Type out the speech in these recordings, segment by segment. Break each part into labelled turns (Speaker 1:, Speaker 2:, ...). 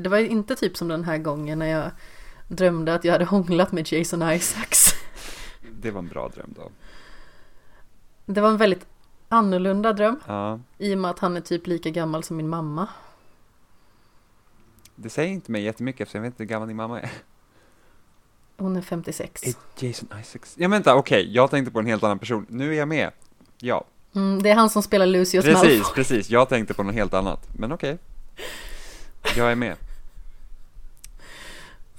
Speaker 1: Det var inte typ som den här gången när jag drömde att jag hade hånglat med Jason Isaacs.
Speaker 2: Det var en bra dröm då.
Speaker 1: Det var en väldigt annorlunda dröm
Speaker 2: Ja,
Speaker 1: i och med att han är typ lika gammal som min mamma.
Speaker 2: det säger inte mig jättemycket eftersom jag vet inte hur gammal din mamma är.
Speaker 1: Hon är 56.
Speaker 2: Är Jason Isaacs? Ja, vänta, okej, jag tänkte på en helt annan person. Nu är jag med. Ja,
Speaker 1: Mm, det är han som spelar Lucius
Speaker 2: precis,
Speaker 1: Malfoy.
Speaker 2: precis. Jag tänkte på något helt annat. Men okej. Jag är med.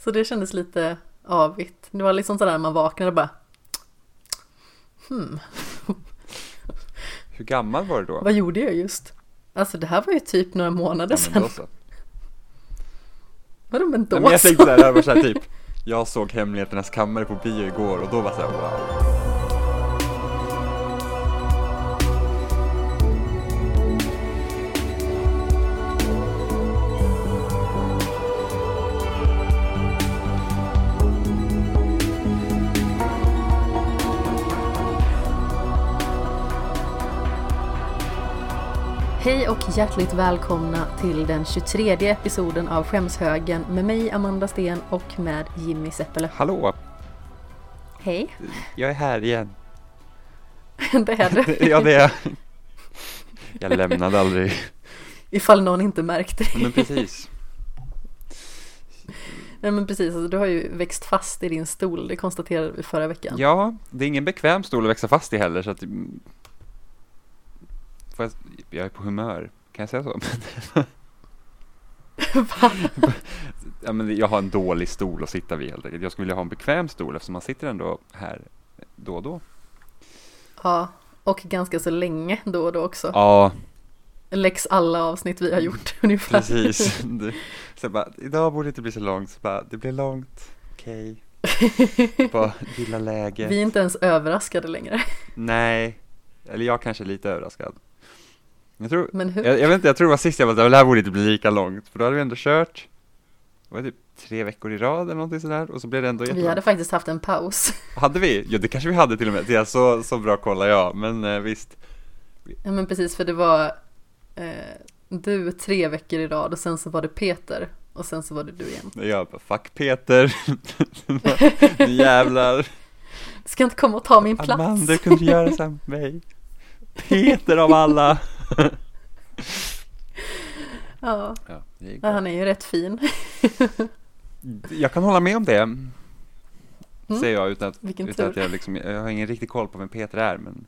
Speaker 1: Så det kändes lite avigt. Det var liksom sådär när man vaknade och bara Hmm,
Speaker 2: Hur gammal var du då?
Speaker 1: vad gjorde jag just? Alltså det här var ju typ några månader
Speaker 2: Ja, men
Speaker 1: sedan.
Speaker 2: då så.
Speaker 1: Vadå men då
Speaker 2: Nej, men jag
Speaker 1: så?
Speaker 2: tänkte såhär, det här var såhär typ Jag såg Hemligheternas kammare på bio igår och då var såhär wow
Speaker 1: Hej och hjärtligt välkomna till den 23 episoden av Skämshögen med mig Amanda Sten och med Jimmy Seppele.
Speaker 2: Hallå,
Speaker 1: Hej,
Speaker 2: jag är här igen
Speaker 1: det är du.
Speaker 2: Ja det är jag Jag lämnade aldrig
Speaker 1: Ifall någon inte märkte det.
Speaker 2: Men precis
Speaker 1: Nej men precis, alltså, du har ju växt fast i din stol, det konstaterade vi förra veckan.
Speaker 2: Ja, det är ingen bekväm stol att växa fast i heller så att Får jag, jag är på humör, kan jag säga så? Ja, men jag har en dålig stol att sitta vid helt enkelt Jag skulle vilja ha en bekväm stol eftersom man sitter ändå här då och då
Speaker 1: Ja, och ganska så länge då och då också.
Speaker 2: Ja,
Speaker 1: Läx alla avsnitt vi har gjort ungefär.
Speaker 2: Precis. Det- Så bara, idag borde det inte bli så långt. Så bara, det blir långt. Okej. Bara gilla läge.
Speaker 1: Vi är inte ens överraskade längre.
Speaker 2: Nej. Eller jag kanske är lite överraskad. Jag tror,
Speaker 1: Men hur?
Speaker 2: jag, jag vet inte, jag tror det var sist jag var det här borde inte bli lika långt. För då hade vi ändå kört, det var typ tre veckor i rad eller någonting sådär. Och så blev det ändå
Speaker 1: Vi
Speaker 2: jättelångt.
Speaker 1: hade faktiskt haft en paus.
Speaker 2: Hade vi? Ja, det kanske vi hade till och med. Är så, så bra kollar jag. Men eh, visst.
Speaker 1: Ja men precis, för det var eh, du tre veckor i rad och sen så var det Peter och sen så var det du igen.
Speaker 2: Jag bara, fuck Peter. nu jävlar.
Speaker 1: Du ska inte komma och ta min plats.
Speaker 2: Amanda kunde göra så här med mig. Peter av alla.
Speaker 1: Ja,
Speaker 2: Ja,
Speaker 1: ja, han är ju rätt fin.
Speaker 2: Jag kan hålla med om det. Säger jag utan att,
Speaker 1: Vilken
Speaker 2: utan att jag liksom, jag har ingen riktig koll på vem Peter är men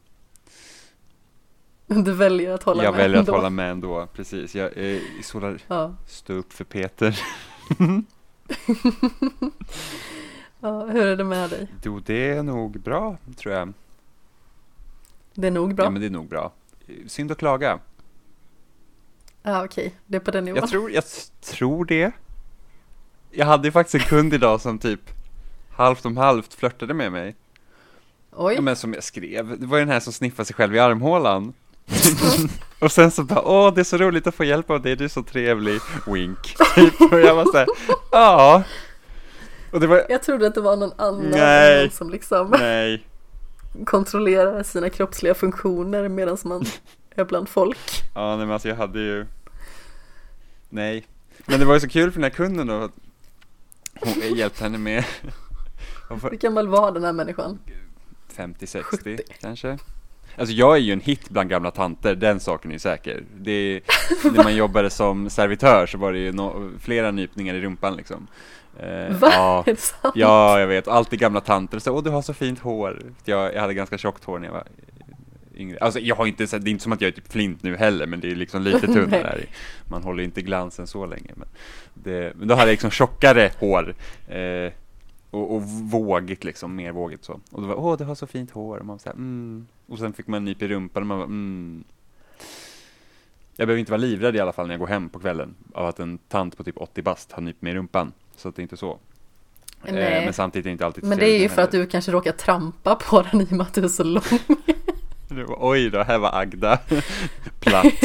Speaker 1: Du väljer att hålla
Speaker 2: jag
Speaker 1: med
Speaker 2: väljer att
Speaker 1: ändå.
Speaker 2: hålla med ändå, precis. Jag är
Speaker 1: Ja.
Speaker 2: stå upp för Peter.
Speaker 1: ja, hur är det med dig?
Speaker 2: Jo, det är nog bra, tror jag.
Speaker 1: Det är nog bra.
Speaker 2: Ja, men det är nog bra. Synd att klaga.
Speaker 1: Ja, okej, det är på den nivån.
Speaker 2: Jag tror, jag tror det. Jag hade ju faktiskt en kund idag som typ halvt om halvt flörtade med mig.
Speaker 1: Oj,
Speaker 2: Ja, men som jag skrev, det var ju den här som sniffade sig själv i armhålan. och sen så bara, åh det är så roligt att få hjälp av dig, du är så trevlig, wink. Typ. Och jag var såhär, ja. Och det var,
Speaker 1: jag trodde att det var någon annan
Speaker 2: Nej.
Speaker 1: som liksom
Speaker 2: nej,
Speaker 1: kontrollerar sina kroppsliga funktioner medan man är bland folk.
Speaker 2: ja nej men alltså jag hade ju, nej. Men det var ju så kul för den här kunden då, att hon hjälpte henne med
Speaker 1: Hur gammal var den här människan?
Speaker 2: 50-60
Speaker 1: 70.
Speaker 2: kanske. Alltså jag är ju en hit bland gamla tanter, den saken är säker. Det är, när man jobbade som servitör så var det ju no, flera nypningar i rumpan liksom. Eh,
Speaker 1: Va?
Speaker 2: Ja,
Speaker 1: Är det sant?
Speaker 2: ja, jag vet. Alltid gamla tanter så åh du har så fint hår. Jag, jag hade ganska tjockt hår när jag var yngre. Alltså jag har inte, det är inte som att jag är typ flint nu heller, men det är liksom lite tunnare där. Man håller inte glansen så länge. Men, det, men då hade jag liksom tjockare hår. Eh, och, och vågigt liksom, mer vågigt så. Och då var åh du har så fint hår. Och man så här, mm. Och sen fick man en nyp i rumpan och man var mm. Jag behöver inte vara livrädd i alla fall när jag går hem på kvällen av att en tant på typ 80 bast har nypt mig i rumpan. Så att det är inte så. Eh, men samtidigt är det inte alltid
Speaker 1: Men det är ju för att du kanske råkar trampa på den i och med att du är så lång.
Speaker 2: du... Oj då, här var Agda. Platt.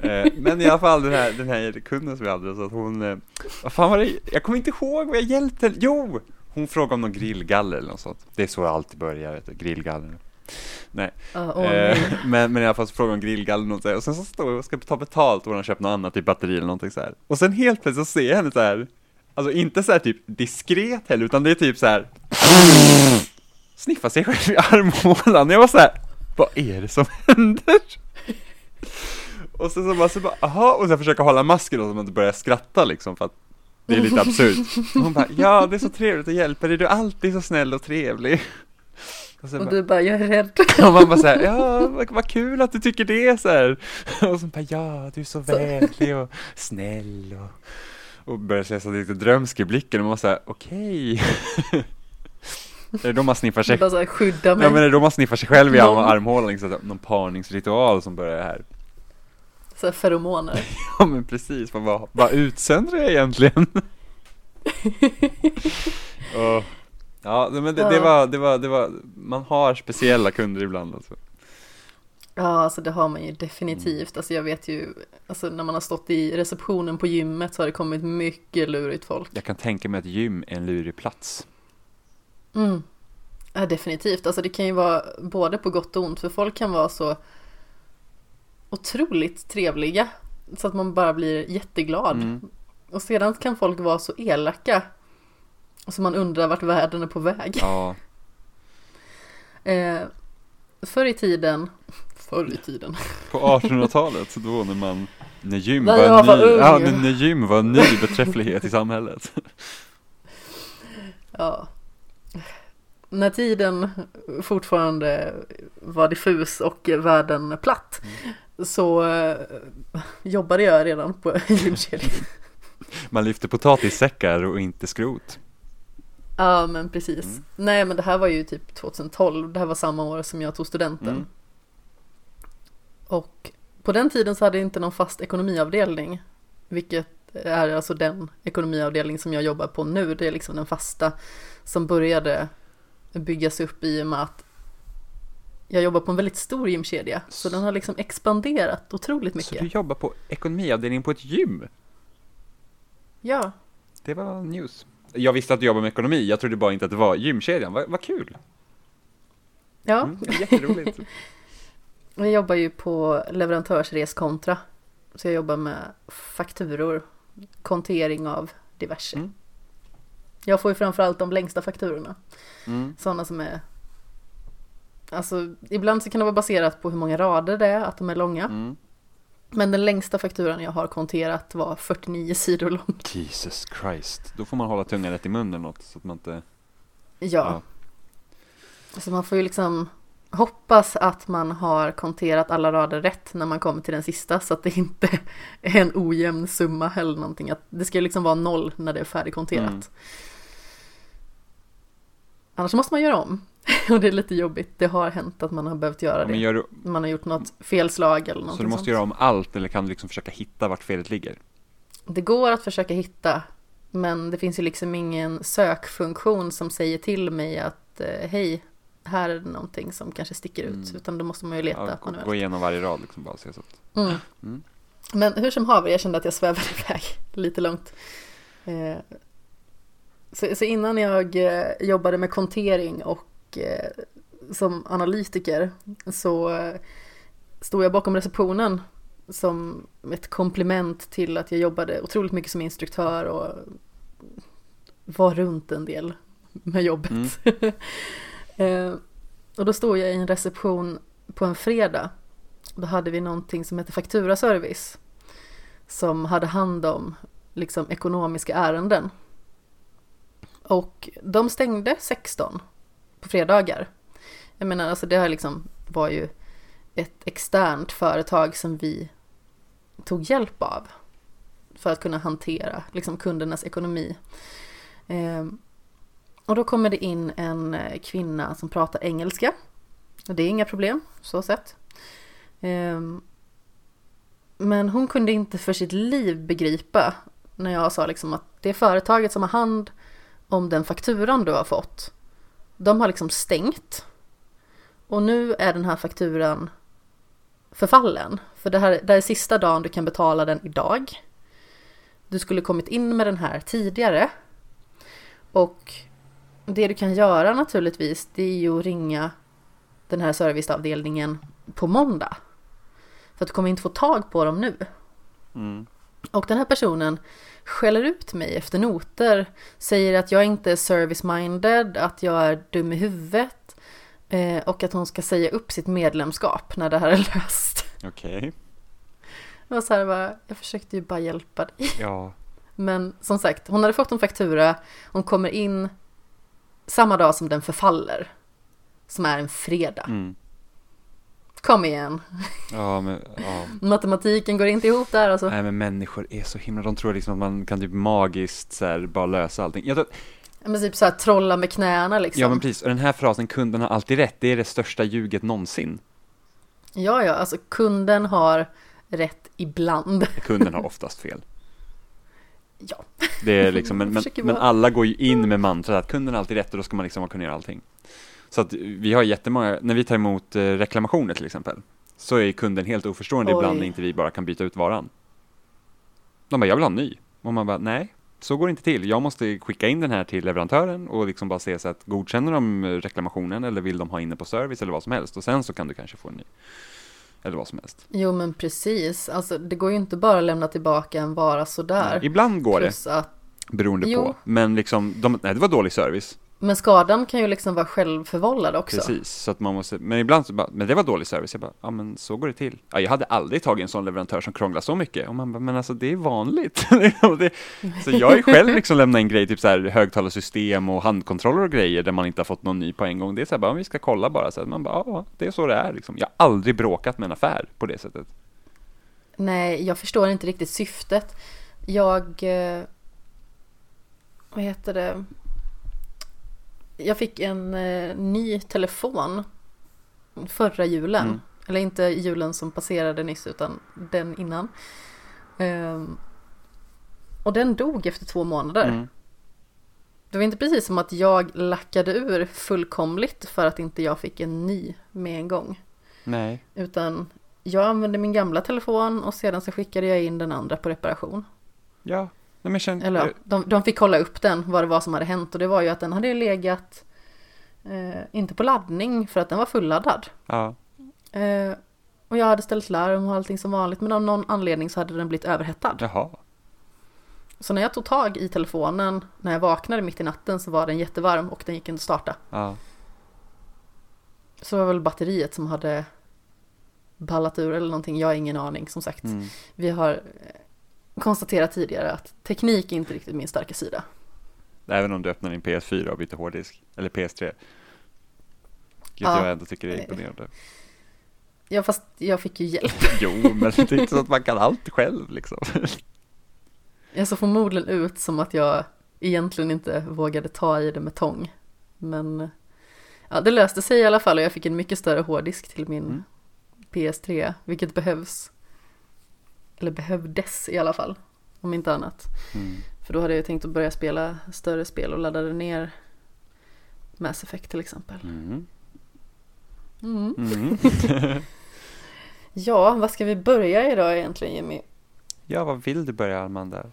Speaker 2: eh, men i alla fall den här, den här kunden som vi hade, så att hon... Eh, vad fan var det? Jag kommer inte ihåg vad jag hjälpte. Jo! Hon frågade om någon grillgaller eller något sånt. Det är så det alltid börjar, vet du, grillgaller. Nej.
Speaker 1: Ja, åh,
Speaker 2: Eh, men, men i alla fall så frågade hon grillgallen och så här, och sen så står jag och ska ta betalt och hon har köpt något annat, typ batteri eller någonting så här. Och sen helt plötsligt så ser jag henne så här, alltså inte så här typ diskret heller, utan det är typ så här sniffa sig själv i armhålan. Jag var så här, vad är det som händer? Och sen så bara, så bara, aha, och sen försöka hålla masken och så man inte börjar skratta liksom för att det är lite absurt. Och hon bara, ja det är så trevligt att hjälpa dig, du är alltid så snäll och trevlig. Och
Speaker 1: Och
Speaker 2: bara,
Speaker 1: du bara, jag är rädd.
Speaker 2: och man bara såhär, ja vad, vad kul att du tycker det så här. Och så bara, ja du är så vänlig och snäll och, och börjar se så lite drömsk i blicken och man var såhär, okej. är det då man sniffar sig
Speaker 1: bara så här, skydda mig.
Speaker 2: Ja men är det då man sniffar sig själv i
Speaker 1: Någon-
Speaker 2: armhålan, liksom, någon parningsritual som börjar här.
Speaker 1: Så här feromoner.
Speaker 2: Ja men precis, vad, vad, vad utsöndrar jag egentligen? Och, ja men det, det, var, det, var, det var, man har speciella kunder ibland alltså.
Speaker 1: Ja, alltså det har man ju definitivt. Alltså jag vet ju, alltså när man har stått i receptionen på gymmet så har det kommit mycket lurigt folk.
Speaker 2: Jag kan tänka mig att gym är en lurig plats.
Speaker 1: Mm. Ja, definitivt. Alltså det kan ju vara både på gott och ont, för folk kan vara så otroligt trevliga så att man bara blir jätteglad.
Speaker 2: Mm.
Speaker 1: Och sedan kan folk vara så elaka så man undrar vart världen är på väg.
Speaker 2: Ja,
Speaker 1: Eh, förr i tiden, förr i tiden,
Speaker 2: på 1800-talet då när man, när gym
Speaker 1: När
Speaker 2: var,
Speaker 1: var
Speaker 2: ny,
Speaker 1: ung.
Speaker 2: ja, när, när gym var en ny beträfflighet i samhället.
Speaker 1: ja. När tiden fortfarande var diffus och världen platt så eh, jobbade jag redan på gymkedjan.
Speaker 2: Man lyfte potatissäckar och inte skrot.
Speaker 1: Ja men precis.
Speaker 2: Mm.
Speaker 1: Nej men det här var ju typ 2012, det här var samma år som jag tog studenten.
Speaker 2: Mm.
Speaker 1: Och på den tiden så hade jag inte någon fast ekonomiavdelning. Vilket är alltså den ekonomiavdelning som jag jobbar på nu. Det är liksom den fasta som började byggas upp i och med att jag jobbar på en väldigt stor gymkedja. Så den har liksom expanderat otroligt
Speaker 2: Så
Speaker 1: mycket.
Speaker 2: du jobbar på ekonomiavdelningen på ett gym?
Speaker 1: Ja,
Speaker 2: Det var news. Jag visste att du jobbar med ekonomi, jag trodde bara inte att det var gymkedjan. Vad, vad kul!
Speaker 1: ja.
Speaker 2: Mm, jätteroligt.
Speaker 1: Jag jobbar ju på leverantörsreskontra. Så jag jobbar med fakturor, kontering av diverse.
Speaker 2: Mm.
Speaker 1: Jag får ju framförallt de längsta fakturorna.
Speaker 2: Mm.
Speaker 1: Sådana som är... Alltså, ibland så kan det vara baserat på hur många rader det är, att de är långa.
Speaker 2: Mm.
Speaker 1: Men den längsta fakturan jag har konterat var 49 sidor lång.
Speaker 2: Jesus Christ. Då får man hålla tungan rätt i munnen något så att man inte...
Speaker 1: Ja. Så man får ju liksom hoppas att man har konterat alla rader rätt när man kommer till den sista så att det inte är en ojämn summa eller någonting. Att det ska liksom vara noll när det är färdigkonterat.
Speaker 2: Mm.
Speaker 1: Annars måste man göra om. Och det är lite jobbigt. Det har hänt att man har behövt göra
Speaker 2: Ja,
Speaker 1: det.
Speaker 2: gör du,
Speaker 1: Man har gjort något felslag eller någonting
Speaker 2: så du måste
Speaker 1: sånt.
Speaker 2: göra om allt eller kan du liksom försöka hitta vart felet ligger?
Speaker 1: Det går att försöka hitta. Men det finns ju liksom ingen sökfunktion som säger till mig att eh, hej, här är det någonting som kanske sticker ut.
Speaker 2: Mm.
Speaker 1: Utan då måste man ju leta
Speaker 2: Ja, gå,
Speaker 1: manuellt.
Speaker 2: gå igenom varje rad liksom bara se så att...
Speaker 1: Mm.
Speaker 2: Mm.
Speaker 1: Men hur som haver, jag kände att jag svävade iväg lite långt. Eh, Så, så innan jag eh, jobbade med kontering och eh, som analytiker så eh, stod jag bakom receptionen som ett komplement till att jag jobbade otroligt mycket som instruktör och var runt en del med jobbet.
Speaker 2: Mm.
Speaker 1: Och då stod jag i en reception på en fredag. Då hade vi någonting som heter fakturaservice. Som hade hand om liksom ekonomiska ärenden. Och de stängde 16 på fredagar. Jag menar alltså det här liksom var ju ett externt företag som vi tog hjälp av. För att kunna hantera liksom kundernas ekonomi. Eh, och då kommer det in en eh, kvinna som pratar engelska. Och det är inga problem, så sett. Eh, men hon kunde inte för sitt liv begripa när jag sa liksom att det företaget som har hand om den fakturan du har fått, de har liksom stängt. Och nu är den här fakturan förfallen. För det här, det här är sista dagen du kan betala den idag. Du skulle kommit in med den här tidigare. Och det du kan göra naturligtvis, det är ju att ringa den här serviceavdelningen på måndag. För att du kommer inte få tag på dem nu.
Speaker 2: Mm.
Speaker 1: Och den här personen skäller ut mig efter noter, säger att jag inte är service-minded, att jag är dum i huvudet eh, och att hon ska säga upp sitt medlemskap när det här är löst.
Speaker 2: Okej.
Speaker 1: Det var så här bara, jag försökte ju bara hjälpa dig.
Speaker 2: Ja.
Speaker 1: Men som sagt, hon hade fått en faktura, hon kommer in samma dag som den förfaller, som är en fredag.
Speaker 2: Mm.
Speaker 1: Kom igen,
Speaker 2: Ja, men, ja.
Speaker 1: matematiken går inte ihop där alltså.
Speaker 2: Nej men människor är så himla, de tror liksom att man kan typ magiskt så här, bara lösa allting. Jag tror,
Speaker 1: Men typ så här trolla med knäna liksom.
Speaker 2: ja men precis, och den här frasen, kunden har alltid rätt, det är det största ljuget någonsin.
Speaker 1: Ja, ja, alltså kunden har rätt ibland.
Speaker 2: Kunden har oftast fel.
Speaker 1: Ja.
Speaker 2: Det är liksom, men, men, men alla går ju in med mantrat att kunden har alltid rätt och då ska man liksom kunna göra allting. Så att vi har jättemånga, när vi tar emot eh, reklamationer till exempel, så är kunden helt oförstående
Speaker 1: Oj.
Speaker 2: ibland när inte vi bara kan byta ut varan. De bara, jag vill ha en ny. Och man bara, nej, så går det inte till. Jag måste skicka in den här till leverantören och liksom bara se så att godkänner de reklamationen eller vill de ha inne på service eller vad som helst och sen så kan du kanske få en ny. Eller vad som helst.
Speaker 1: Jo, men precis. Alltså, det går ju inte bara att lämna tillbaka en vara sådär.
Speaker 2: Ibland går det,
Speaker 1: Plus att,
Speaker 2: beroende
Speaker 1: Jo.
Speaker 2: på. Men liksom, de, nej det var dålig service.
Speaker 1: Men skadan kan ju liksom vara självförvållad också.
Speaker 2: Precis, så att man måste, men ibland så bara, men det var dålig service. Jag bara, ja men så går det till. Ja, jag hade aldrig tagit en sån leverantör som krånglar så mycket. Och man bara, men alltså det är vanligt. Det, så jag har själv liksom lämnat in grejer, typ så här högtalarsystem och handkontroller och grejer där man inte har fått någon ny på en gång. Det är så här, bara, vi ska kolla bara. Så att man bara, ja, det är så det är liksom. Jag har aldrig bråkat med en affär på det sättet.
Speaker 1: Nej, jag förstår inte riktigt syftet. Jag... eh, Vad heter det? Jag fick en eh, ny telefon förra julen.
Speaker 2: Mm.
Speaker 1: Eller inte julen som passerade nyss utan den innan. Ehm, och den dog efter två månader.
Speaker 2: Mm.
Speaker 1: Det var inte precis som att jag lackade ur fullkomligt för att inte jag fick en ny med en gång.
Speaker 2: Nej,
Speaker 1: Utan jag använde min gamla telefon och sedan så skickade jag in den andra på reparation.
Speaker 2: ja. Nej, men känn,
Speaker 1: Eller de, de fick kolla upp den, vad det var som hade hänt. Och det var ju att den hade legat, eh, inte på laddning för att den var fulladdad.
Speaker 2: ja,
Speaker 1: Eh, och jag hade ställt larm och allting som vanligt. Men av någon anledning så hade den blivit överhettad.
Speaker 2: jaha.
Speaker 1: Så när jag tog tag i telefonen, när jag vaknade mitt i natten så var den jättevarm och den gick inte att starta.
Speaker 2: Ja,
Speaker 1: Så det var väl batteriet som hade ballat ur eller någonting. Jag har ingen aning som sagt.
Speaker 2: mm.
Speaker 1: Vi har konstaterat tidigare att teknik är inte riktigt min starka sida.
Speaker 2: Även om du öppnar din PS4 och byter hårddisk, eller PS3. Vilket
Speaker 1: Ja.
Speaker 2: jag ändå tycker är imponerande.
Speaker 1: Ja fast jag fick ju hjälp.
Speaker 2: Jo, men det är inte så att man kan allt själv liksom.
Speaker 1: Jag såg förmodligen ut som att jag egentligen inte vågade ta i det med tång. Men ja, det löste sig i alla fall och jag fick en mycket större hårddisk till min
Speaker 2: Mm.
Speaker 1: PS3, vilket behövs. Eller behövdes i alla fall, om inte annat.
Speaker 2: Mm.
Speaker 1: För då hade jag tänkt att börja spela större spel och laddade ner Mass Effect till exempel.
Speaker 2: Mm.
Speaker 1: Mm.
Speaker 2: Mm.
Speaker 1: Ja, vad ska vi börja idag egentligen Jimmy?
Speaker 2: Ja, vad vill du börja Amanda?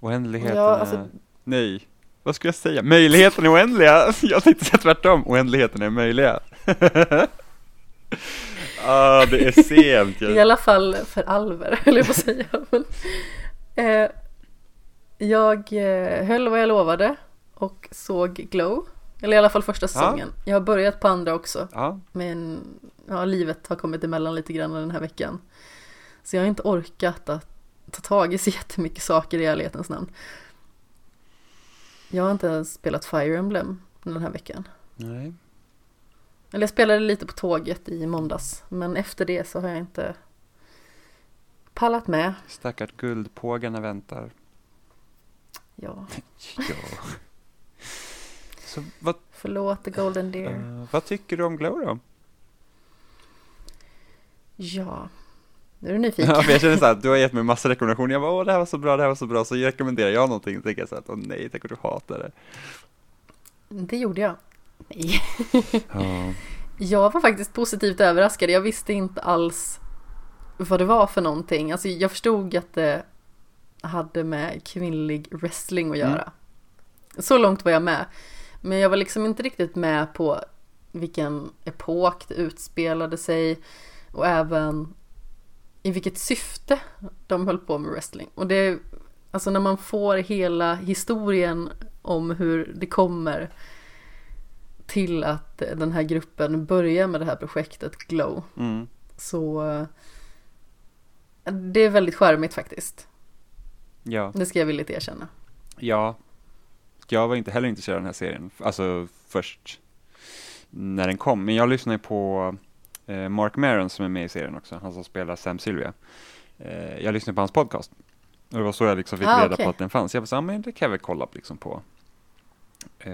Speaker 2: Oändligheten
Speaker 1: Ja,
Speaker 2: är...
Speaker 1: alltså-
Speaker 2: Nej, vad skulle jag säga? Möjligheten är oändliga! Jag tänkte säga tvärtom, oändligheten är möjliga. Ah, det är sent
Speaker 1: I
Speaker 2: ju.
Speaker 1: alla fall för Alver, höll jag på att säga. Men, eh, jag eh, höll vad jag lovade och såg Glow. Eller i alla fall första säsongen. Jag har börjat på andra också.
Speaker 2: Ja,
Speaker 1: Men ja, livet har kommit emellan lite grann den här veckan. Så jag har inte orkat att ta tag i så jättemycket saker i ärlighetens namn. Jag har inte ens spelat Fire Emblem den här veckan.
Speaker 2: nej.
Speaker 1: Eller jag spelade lite på tåget i måndags. Men efter det så har jag inte pallat med.
Speaker 2: Stackars guldpågarna väntar.
Speaker 1: Ja,
Speaker 2: Ja. Så vad,
Speaker 1: förlåt the golden deer.
Speaker 2: eh, vad tycker du om Glow då?
Speaker 1: Ja, nu är du nyfiken.
Speaker 2: Ja, jag känner så här, du har gett mig massa rekommendationer. Jag bara, åh det här var så bra, det här var så bra. Så rekommenderar jag någonting. Så tänker jag så här, åh nej, tänk om du hatar det.
Speaker 1: Det gjorde jag. Nej.
Speaker 2: Ja.
Speaker 1: Jag var faktiskt positivt överraskad. Jag visste inte alls vad det var för någonting. Alltså jag förstod att det hade med kvinnlig wrestling att göra. Så långt var jag med. Men jag var liksom inte riktigt med på vilken epok det utspelade sig och även i vilket syfte de höll på med wrestling. Och det, alltså när man får hela historien om hur det kommer till att den här gruppen börjar med det här projektet Glow.
Speaker 2: Mm.
Speaker 1: Så det är väldigt charmigt faktiskt.
Speaker 2: Ja.
Speaker 1: Det ska jag villigt erkänna.
Speaker 2: Ja. Jag var inte heller intresserad av den här serien, alltså först när den kom. Men jag lyssnade på eh, Mark Maron som är med i serien också, han som spelar Sam Sylvia. Eh, jag lyssnade på hans podcast. Och det var så jag liksom fick
Speaker 1: Ah,
Speaker 2: reda
Speaker 1: okej.
Speaker 2: på att den fanns. Jag var så, men det kan jag väl kolla liksom på. Eh,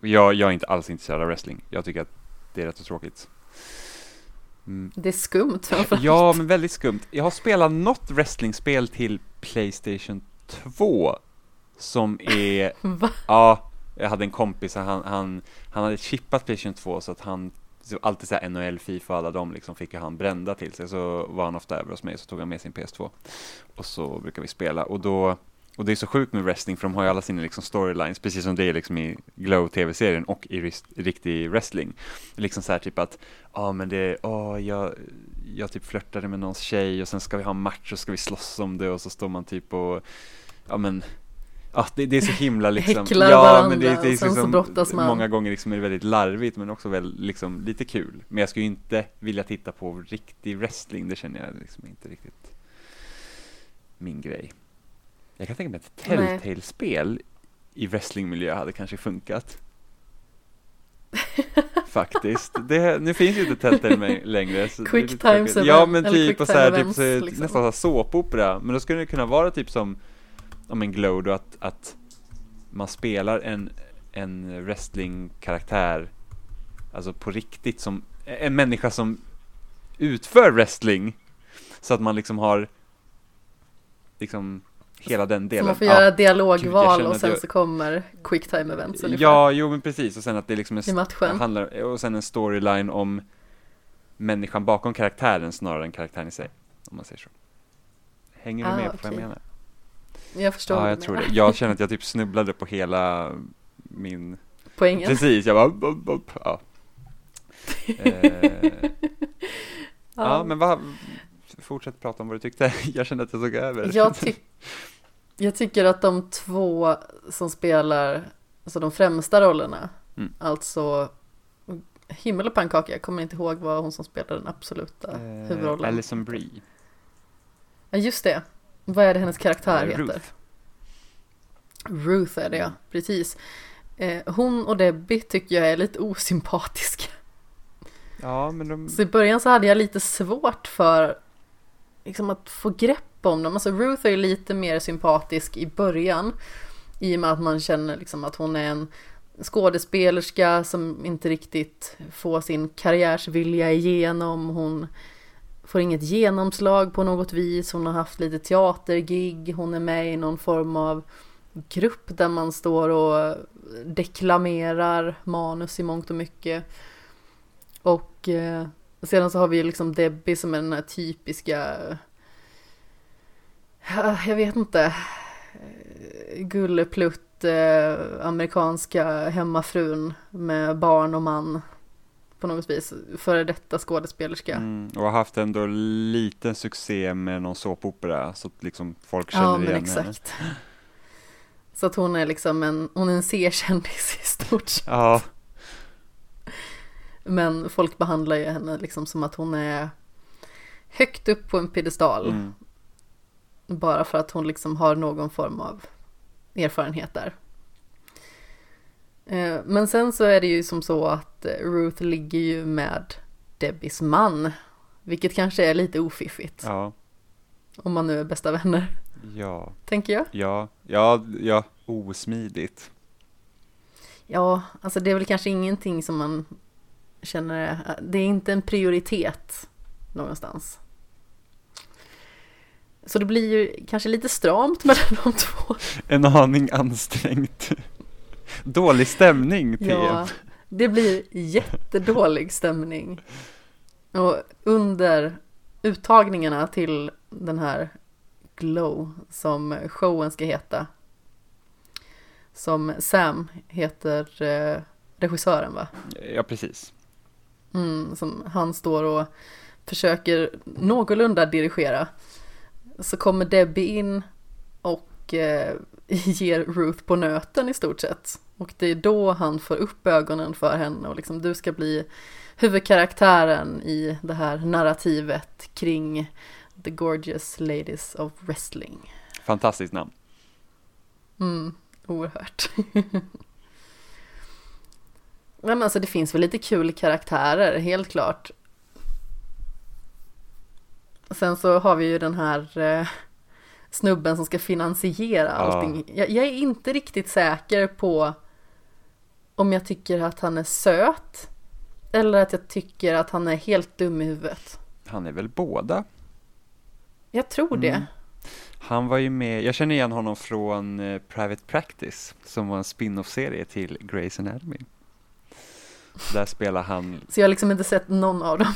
Speaker 2: jag, jag är inte alls intresserad av wrestling. Jag tycker att det är rätt så tråkigt. Mm.
Speaker 1: Det är skumt framförallt.
Speaker 2: Ja, men väldigt skumt. Jag har spelat något wrestlingspel till Playstation 2 som är,
Speaker 1: Va?
Speaker 2: ja, jag hade en kompis, han, han, han hade chippat Playstation 2 så att han så alltid såhär NHL, Fifa, alla de liksom fick han brända till sig. Så var han ofta över hos mig så tog han med sin PS2. Och så brukar vi spela och då och det är så sjukt med wrestling för de har ju alla sina liksom storylines, precis som det är liksom i Glow TV-serien och i riktig wrestling. Liksom så här typ att, ja men det, åh jag, jag typ flörtade med någons tjej och sen ska vi ha en match och ska vi slåss om det och så står man typ och, ja men, ja det, det är så himla liksom,
Speaker 1: Häcklar
Speaker 2: ja
Speaker 1: varandra
Speaker 2: men det, det är
Speaker 1: så
Speaker 2: liksom,
Speaker 1: man.
Speaker 2: många gånger liksom är det väldigt larvigt men också väl liksom lite kul. Men jag skulle ju inte vilja titta på riktig wrestling, det känner jag liksom inte riktigt min grej. Jag kan tänka mig att. Telltale-spel i wrestlingmiljö hade kanske funkat. Faktiskt. Det, nu finns ju inte Telltale längre.
Speaker 1: Quick times
Speaker 2: tråkigt. Ja
Speaker 1: event-
Speaker 2: men typ, och så här, typ
Speaker 1: events,
Speaker 2: så,
Speaker 1: liksom.
Speaker 2: nästan så här såpopera. Men då skulle det kunna vara typ som, om en glow då, att, att man spelar en, en wrestlingkaraktär, alltså på riktigt som, en människa som utför wrestling. Så att man liksom har, liksom, hela den
Speaker 1: Så
Speaker 2: delen.
Speaker 1: man får
Speaker 2: Ja.
Speaker 1: göra
Speaker 2: jag
Speaker 1: dialogval och sen
Speaker 2: jag-
Speaker 1: så kommer quick time events ungefär.
Speaker 2: Ja, jo men precis. Och sen att det liksom är
Speaker 1: I matchen.
Speaker 2: handlar, och sen en storyline om människan bakom karaktären snarare än karaktären i sig. Om man säger så. Hänger du
Speaker 1: Ah,
Speaker 2: med på vad jag menar?
Speaker 1: Jag förstår
Speaker 2: Ja, jag
Speaker 1: du
Speaker 2: tror det. Jag känner att jag typ snubblade på hela min...
Speaker 1: Poängen.
Speaker 2: Precis, jag bara... Bup, bup, ja. Eh, ja, men vad... Fortsätt prata om vad du tyckte. Jag kände att jag såg över.
Speaker 1: Jag, ty- jag tycker att de två som spelar, alltså de främsta rollerna,
Speaker 2: Mm.
Speaker 1: alltså himmel och pannkaka, jag kommer inte ihåg vad hon som spelar den absoluta
Speaker 2: Eh,
Speaker 1: huvudrollen.
Speaker 2: Alison Brie.
Speaker 1: Ja, just det. Vad är det hennes karaktär
Speaker 2: Eh,
Speaker 1: heter?
Speaker 2: Ruth.
Speaker 1: Ruth är det ja, precis. Eh, hon och Debbie tycker jag är lite osympatiska.
Speaker 2: Ja, men de...
Speaker 1: Så i början så hade jag lite svårt för liksom att få grepp om dem. Alltså Ruth är ju lite mer sympatisk i början. I och med att man känner liksom att hon är en skådespelerska som inte riktigt får sin karriärsvilja igenom. Hon får inget genomslag på något vis. Hon har haft lite teatergig. Hon är med i någon form av grupp där man står och deklamerar manus i mångt och mycket. Och eh, sedan så har vi ju liksom Debbie som är den här typiska, jag vet inte, gulleplutt eh, amerikanska hemmafrun med barn och man på något vis, före detta skådespelerska.
Speaker 2: Mm, och har haft ändå liten succé med någon såpopera så att liksom folk känner
Speaker 1: ja, men
Speaker 2: igen henne.
Speaker 1: exakt. Så att hon är liksom en, hon är en C-kändis i stort sett.
Speaker 2: Ja,
Speaker 1: Men folk behandlar ju henne liksom som att hon är högt upp på en piedestal.
Speaker 2: mm,
Speaker 1: Bara för att hon liksom har någon form av erfarenhet där. Eh, Men sen så är det ju som så att eh, Ruth ligger ju med Debbies man. Vilket kanske är lite ofiffigt.
Speaker 2: ja,
Speaker 1: Om man nu är bästa vänner,
Speaker 2: ja,
Speaker 1: tänker jag.
Speaker 2: ja, ja, ja, osmidigt.
Speaker 1: Ja, alltså det är väl kanske ingenting som man känner, det är inte en prioritet någonstans. Så det blir ju kanske lite stramt mellan de två.
Speaker 2: En aning ansträngt. Dålig stämning, TM.
Speaker 1: Ja, det blir jättedålig stämning. Och under uttagningarna till den här Glow som showen ska heta. Som Sam heter eh, regissören va?
Speaker 2: Ja, precis.
Speaker 1: Mm, som han står och försöker någorlunda dirigera. Så kommer Debbie in och eh, ger Ruth på nöten i stort sett. Och det är då han får upp ögonen för henne och liksom du ska bli huvudkaraktären i det här narrativet kring The Gorgeous Ladies of Wrestling.
Speaker 2: Fantastiskt namn.
Speaker 1: Mm, oerhört. Men alltså det finns väl lite kul karaktärer, helt klart. Sen så har vi ju den här eh, snubben som ska finansiera allting. Jag, jag, är inte riktigt säker på om jag tycker att han är söt eller att jag tycker att han är helt dum i huvudet.
Speaker 2: Han är väl båda?
Speaker 1: Jag tror det. Mm.
Speaker 2: Han var ju med, jag känner igen honom från eh, Private Practice som var en spin-off-serie till Grey's Anatomy. Där spelar han...
Speaker 1: Så jag har liksom inte sett någon av dem.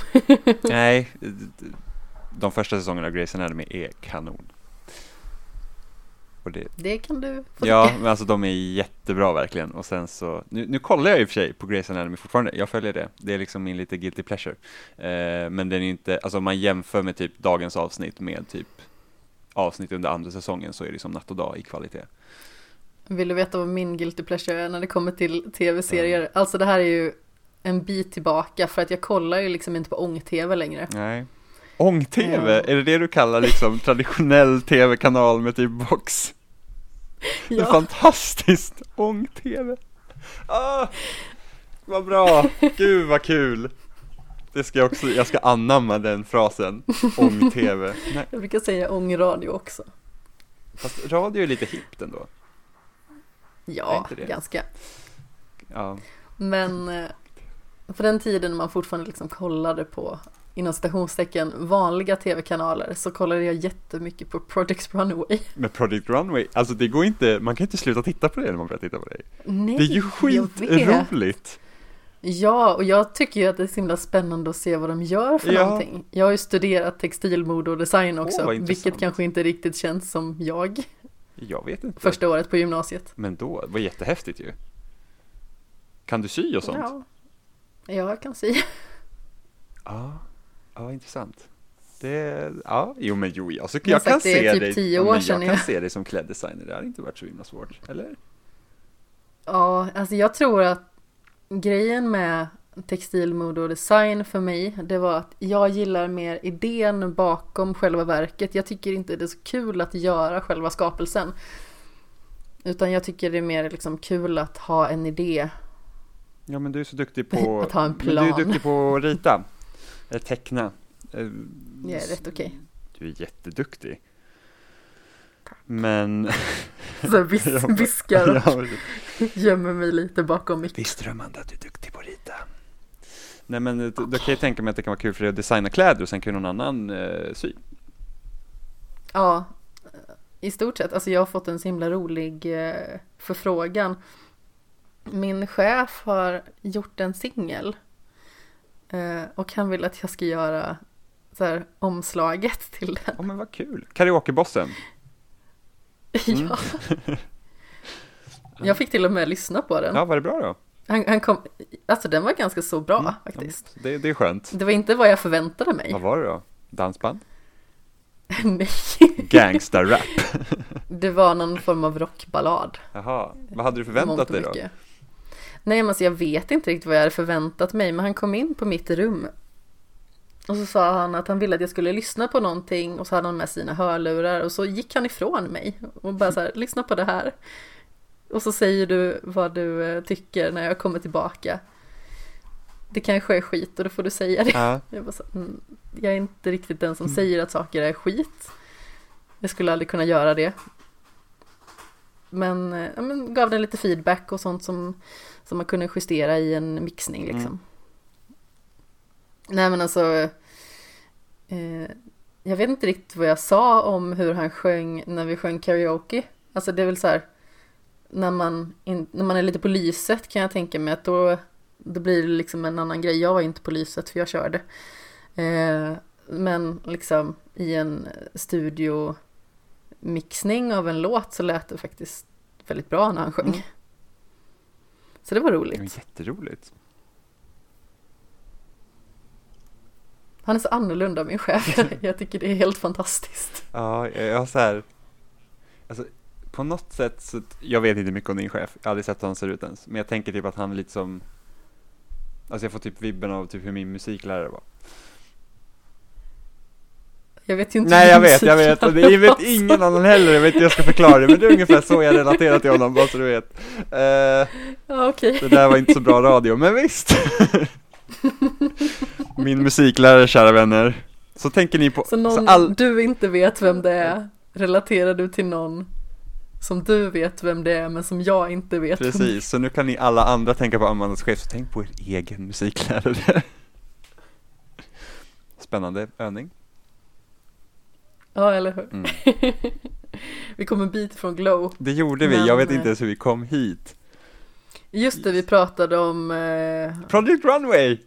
Speaker 2: Nej, de första säsongerna av Grey's Anatomy är kanon.
Speaker 1: Det... det... kan du få
Speaker 2: Ja, men alltså de är jättebra verkligen. Och sen så, nu, nu kollar jag i och för sig på Grey's Anatomy fortfarande, jag följer det. Det är liksom min lite guilty pleasure. Eh, men den är inte, alltså om man jämför med typ dagens avsnitt med typ avsnitt under andra säsongen så är det som natt och dag i kvalitet.
Speaker 1: Vill du veta vad min guilty pleasure är när det kommer till tv-serier? Mm. Alltså det här är ju en bit tillbaka för att jag kollar ju liksom inte på ång-tv längre.
Speaker 2: Nej. Ång-tv? Är det det du kallar liksom traditionell tv-kanal med typ box? Ja. Det är fantastiskt! Ång-tv! Ah, vad bra! Gud vad kul! Det ska jag också, jag ska anamma den frasen, ång-tv.
Speaker 1: Jag brukar säga ång-radio också.
Speaker 2: Fast radio är lite hippt ändå.
Speaker 1: Ja, ganska. Ja. Men eh, på den tiden man fortfarande liksom kollade på inom citationstecken vanliga tv-kanaler så kollade jag jättemycket på Project Runway.
Speaker 2: Men Project Runway, alltså det går inte, man kan inte sluta titta på det när man börjar titta på det.
Speaker 1: Nej,
Speaker 2: det är ju skitroligt.
Speaker 1: Ja, och jag tycker ju att det är så himla spännande att se vad de gör för ja. någonting. Jag har ju studerat textilmode och design också, oh, vilket kanske inte riktigt känns som jag.
Speaker 2: Jag vet inte.
Speaker 1: Första året på gymnasiet.
Speaker 2: Men då, det var jättehäftigt ju. Kan du sy och sånt?
Speaker 1: Ja, jag kan sy.
Speaker 2: Ja, ja intressant. Det, ja, jo men jo, jag, så, jag, kan se
Speaker 1: typ
Speaker 2: dig,
Speaker 1: år
Speaker 2: jag kan se dig som kläddesigner, det hade inte varit så himla svårt, eller?
Speaker 1: Ja, alltså jag tror att grejen med textilmode och design för mig, det var att jag gillar mer idén bakom själva verket. Jag tycker inte det är så kul att göra själva skapelsen. Utan jag tycker det är mer liksom kul att ha en idé.
Speaker 2: Ja men du är så duktig på
Speaker 1: att ha en plan.
Speaker 2: du är duktig på att rita, teckna.
Speaker 1: Jag är rätt okej. Okay.
Speaker 2: Du är jätteduktig. Men...
Speaker 1: Så vis viskar och gömmer mig lite bakom micken.
Speaker 2: Visst Amanda att du är duktig på att rita? Nej men då, då kan jag tänka mig att det kan vara kul för dig att designa kläder och sen kan någon annan eh, sy.
Speaker 1: Ja, i stort sett. Alltså jag har fått en så himla rolig eh, förfrågan. Min chef har gjort en singel. Eh, och han vill att jag ska göra så här, omslaget till den.
Speaker 2: Ja men vad kul. Karaokebossen.
Speaker 1: Mm. ja. Jag fick till och med lyssna på den.
Speaker 2: Ja, var det bra då?
Speaker 1: Han, han kom, alltså den var ganska så bra mm, faktiskt.
Speaker 2: Det, det är skönt.
Speaker 1: Det var inte vad jag förväntade mig.
Speaker 2: Vad var det då? Dansband?
Speaker 1: Nej.
Speaker 2: Gangsta-rap?
Speaker 1: det var någon form av rockballad.
Speaker 2: Jaha, vad hade du förväntat dig då?
Speaker 1: Nej men alltså jag vet inte riktigt vad jag hade förväntat mig men han kom in på mitt rum och så sa han att han ville att jag skulle lyssna på någonting och så hade han med sina hörlurar och så gick han ifrån mig och bara så här, lyssna på det här. Och så säger du vad du eh, tycker när jag kommer tillbaka. Det kanske är skit och då får du säga det. Ja. Jag, så, mm, jag, är inte riktigt den som mm. säger att saker är skit. Jag skulle aldrig kunna göra det. Men, eh, ja, men gav den lite feedback och sånt som, som man kunde justera i en mixning liksom. Mm. Nej men alltså eh, Jag vet inte riktigt vad jag sa om hur han sjöng när vi sjöng karaoke. Alltså det är väl så här när man, in, när man är lite på lyset kan jag tänka mig att då, då blir det liksom en annan grej. Jag var inte på lyset för jag körde. Eh, men liksom i en studiomixning av en låt så lät det faktiskt väldigt bra när han sjöng. Mm. Så det var
Speaker 2: Det var
Speaker 1: roligt.
Speaker 2: jätteroligt.
Speaker 1: Han är så annorlunda min chef. Jag tycker det är helt fantastiskt.
Speaker 2: Ja, jag har så här, alltså på något sätt så, jag vet inte mycket om din chef, jag har aldrig sett hur han ser ut ens, men jag tänker typ att han är lite som, alltså jag får typ vibben av typ hur min musiklärare var.
Speaker 1: Jag vet ju inte
Speaker 2: Nej jag vet, jag vet, och det vet ingen annan heller, jag vet inte hur jag ska förklara det, men det är ungefär så jag relaterar till honom, bara så du vet. Eh,
Speaker 1: Ja, okej.
Speaker 2: det där var inte så bra radio, men visst. min musiklärare, kära vänner. Så tänker ni på,
Speaker 1: Så någon
Speaker 2: så all,
Speaker 1: du inte vet vem det är, relaterar du till någon som du vet vem det är men som jag inte vet.
Speaker 2: Precis, så nu kan ni alla andra tänka på Amandas chef, så tänk på er egen musiklärare. Spännande övning.
Speaker 1: Ja, eller hur?
Speaker 2: Mm.
Speaker 1: vi kom en bit från Glow.
Speaker 2: Det gjorde vi,
Speaker 1: Men,
Speaker 2: jag vet
Speaker 1: eh,
Speaker 2: inte ens hur vi kom hit.
Speaker 1: Just det, vi pratade om eh,
Speaker 2: Project Runway!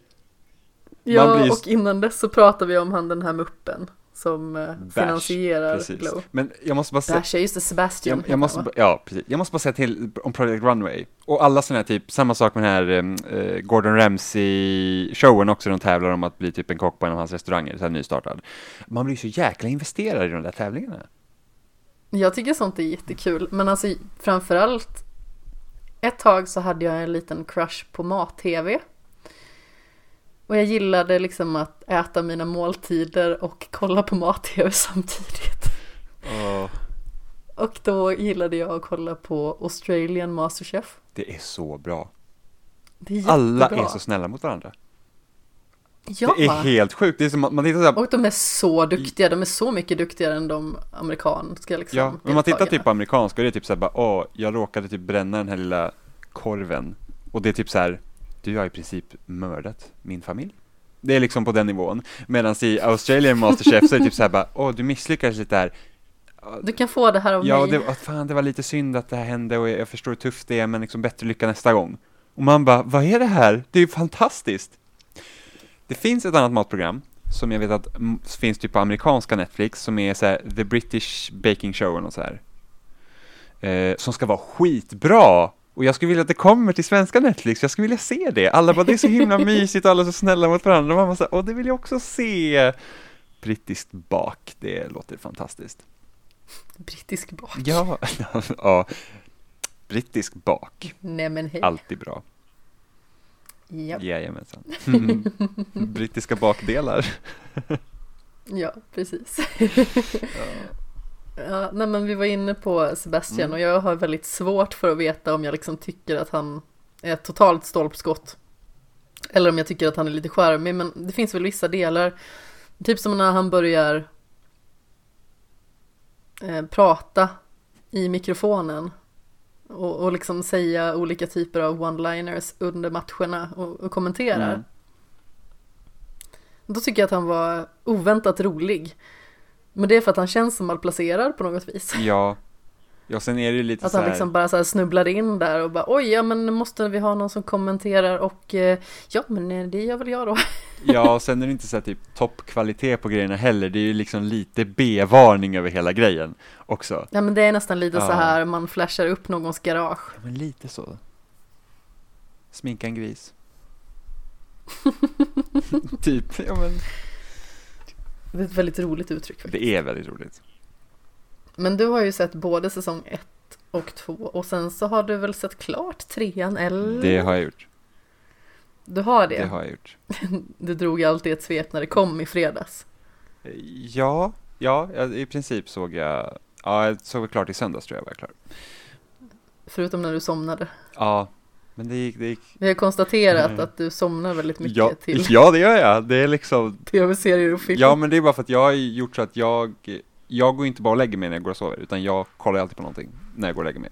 Speaker 1: Ja,
Speaker 2: blir
Speaker 1: och innan dess så pratade vi om han den här muppen som eh, finansierar
Speaker 2: Precis.
Speaker 1: Glow.
Speaker 2: Men jag måste bara säga,
Speaker 1: Bash, just det, Sebastian
Speaker 2: jag, jag, måste,
Speaker 1: han, va?
Speaker 2: ba- ja, precis. jag måste bara säga till om Project Runway. Och alla sådana här typ, samma sak med den här eh, Gordon Ramsay-showen också, de tävlar om att bli typ en kock på en av hans restauranger, så här nystartad. Man blir så jäkla investerad i de där tävlingarna.
Speaker 1: Jag tycker sånt är jättekul, men alltså framförallt ett tag så hade jag en liten crush på mat-tv. Och jag gillade liksom att äta mina måltider och kolla på mat-tv samtidigt. Och då gillade jag att kolla på Australian Masterchef.
Speaker 2: det är så bra.
Speaker 1: Är.
Speaker 2: Alla är så snälla mot varandra.
Speaker 1: Ja,
Speaker 2: Det är helt sjukt. Det är som att man tittar så här,
Speaker 1: och de är så duktiga. De är så mycket duktigare än de amerikanska liksom.
Speaker 2: ja, men man tittar typ på amerikanska och det är typ så här bara, åh, jag råkade typ bränna den här lilla korven. Och det är typ så här, du har i princip mördat min familj. Det är liksom på den nivån. Medan i Australian Masterchef så är det typ så här bara, åh, du misslyckades lite där.
Speaker 1: Du kan få det här av
Speaker 2: Ja,
Speaker 1: mig.
Speaker 2: det, var- fan, det var lite synd att det här hände och jag, förstår hur tufft det är, men liksom bättre lycka nästa gång. Och man bara, vad är det här? Det är ju fantastiskt! Det finns ett annat matprogram som jag vet att finns typ på amerikanska Netflix som är så här, The British Baking Show och så här. Eh, som ska vara skitbra! Och jag skulle vilja att det kommer till svenska Netflix, jag skulle vilja se det. Alla bara, det är så himla mysigt och alla är så snälla mot varandra. Och så här, åh, det vill jag också se! Brittiskt bak, det låter fantastiskt.
Speaker 1: Brittisk bak.
Speaker 2: Ja, ja. Brittisk bak,
Speaker 1: Nej men hej.
Speaker 2: alltid bra.
Speaker 1: Ja.
Speaker 2: Jajamensan. Brittiska bakdelar.
Speaker 1: ja, precis. ja, nej men vi var inne på Sebastian
Speaker 2: Mm.
Speaker 1: och jag har väldigt svårt för att veta om jag liksom tycker att han är ett totalt stolpskott. Eller om jag tycker att han är lite charmig, men det finns väl vissa delar. Typ som när han börjar eh, prata i mikrofonen. Och, och liksom säga olika typer av one-liners under matcherna och, och kommenterar.
Speaker 2: Mm.
Speaker 1: Då tycker jag att han var oväntat rolig. Men det är för att han känns som malplacerad på något vis.
Speaker 2: Ja. Ja, sen är det ju lite
Speaker 1: Att
Speaker 2: så
Speaker 1: han
Speaker 2: här,
Speaker 1: liksom bara så snubblar in där och bara oj, ja men nu måste vi ha någon som kommenterar och eh, ja men eh, det gör väl jag då.
Speaker 2: ja, sen är det inte så här typ toppkvalitet på grejerna heller. Det är ju liksom lite B-varning över hela grejen också.
Speaker 1: Ja men det är nästan lite
Speaker 2: Ja.
Speaker 1: så här man flashar upp någons garage.
Speaker 2: Ja, men lite så. Sminka en gris. typ, ja men.
Speaker 1: Det är ett väldigt roligt uttryck faktiskt.
Speaker 2: Det är väldigt roligt.
Speaker 1: Men du har ju sett både säsong ett och två och sen så har du väl sett klart trean eller?
Speaker 2: Det har jag gjort.
Speaker 1: Du har det?
Speaker 2: Det har jag gjort.
Speaker 1: Du drog alltid ett svep när det kom i fredags.
Speaker 2: Ja, ja, i princip såg jag, ja, jag såg väl klart i söndags tror jag var jag klar.
Speaker 1: Förutom när du somnade.
Speaker 2: Ja, men det gick, det gick.
Speaker 1: Vi har konstaterat
Speaker 2: Mm.
Speaker 1: att du somnar väldigt mycket
Speaker 2: Ja,
Speaker 1: till
Speaker 2: ja, det gör jag. Det är liksom,
Speaker 1: tv-serier och film.
Speaker 2: ja men det är bara för att jag har gjort så att jag, jag går inte bara och lägger mig när jag går och sover, utan jag kollar alltid på någonting när jag går och lägger mig.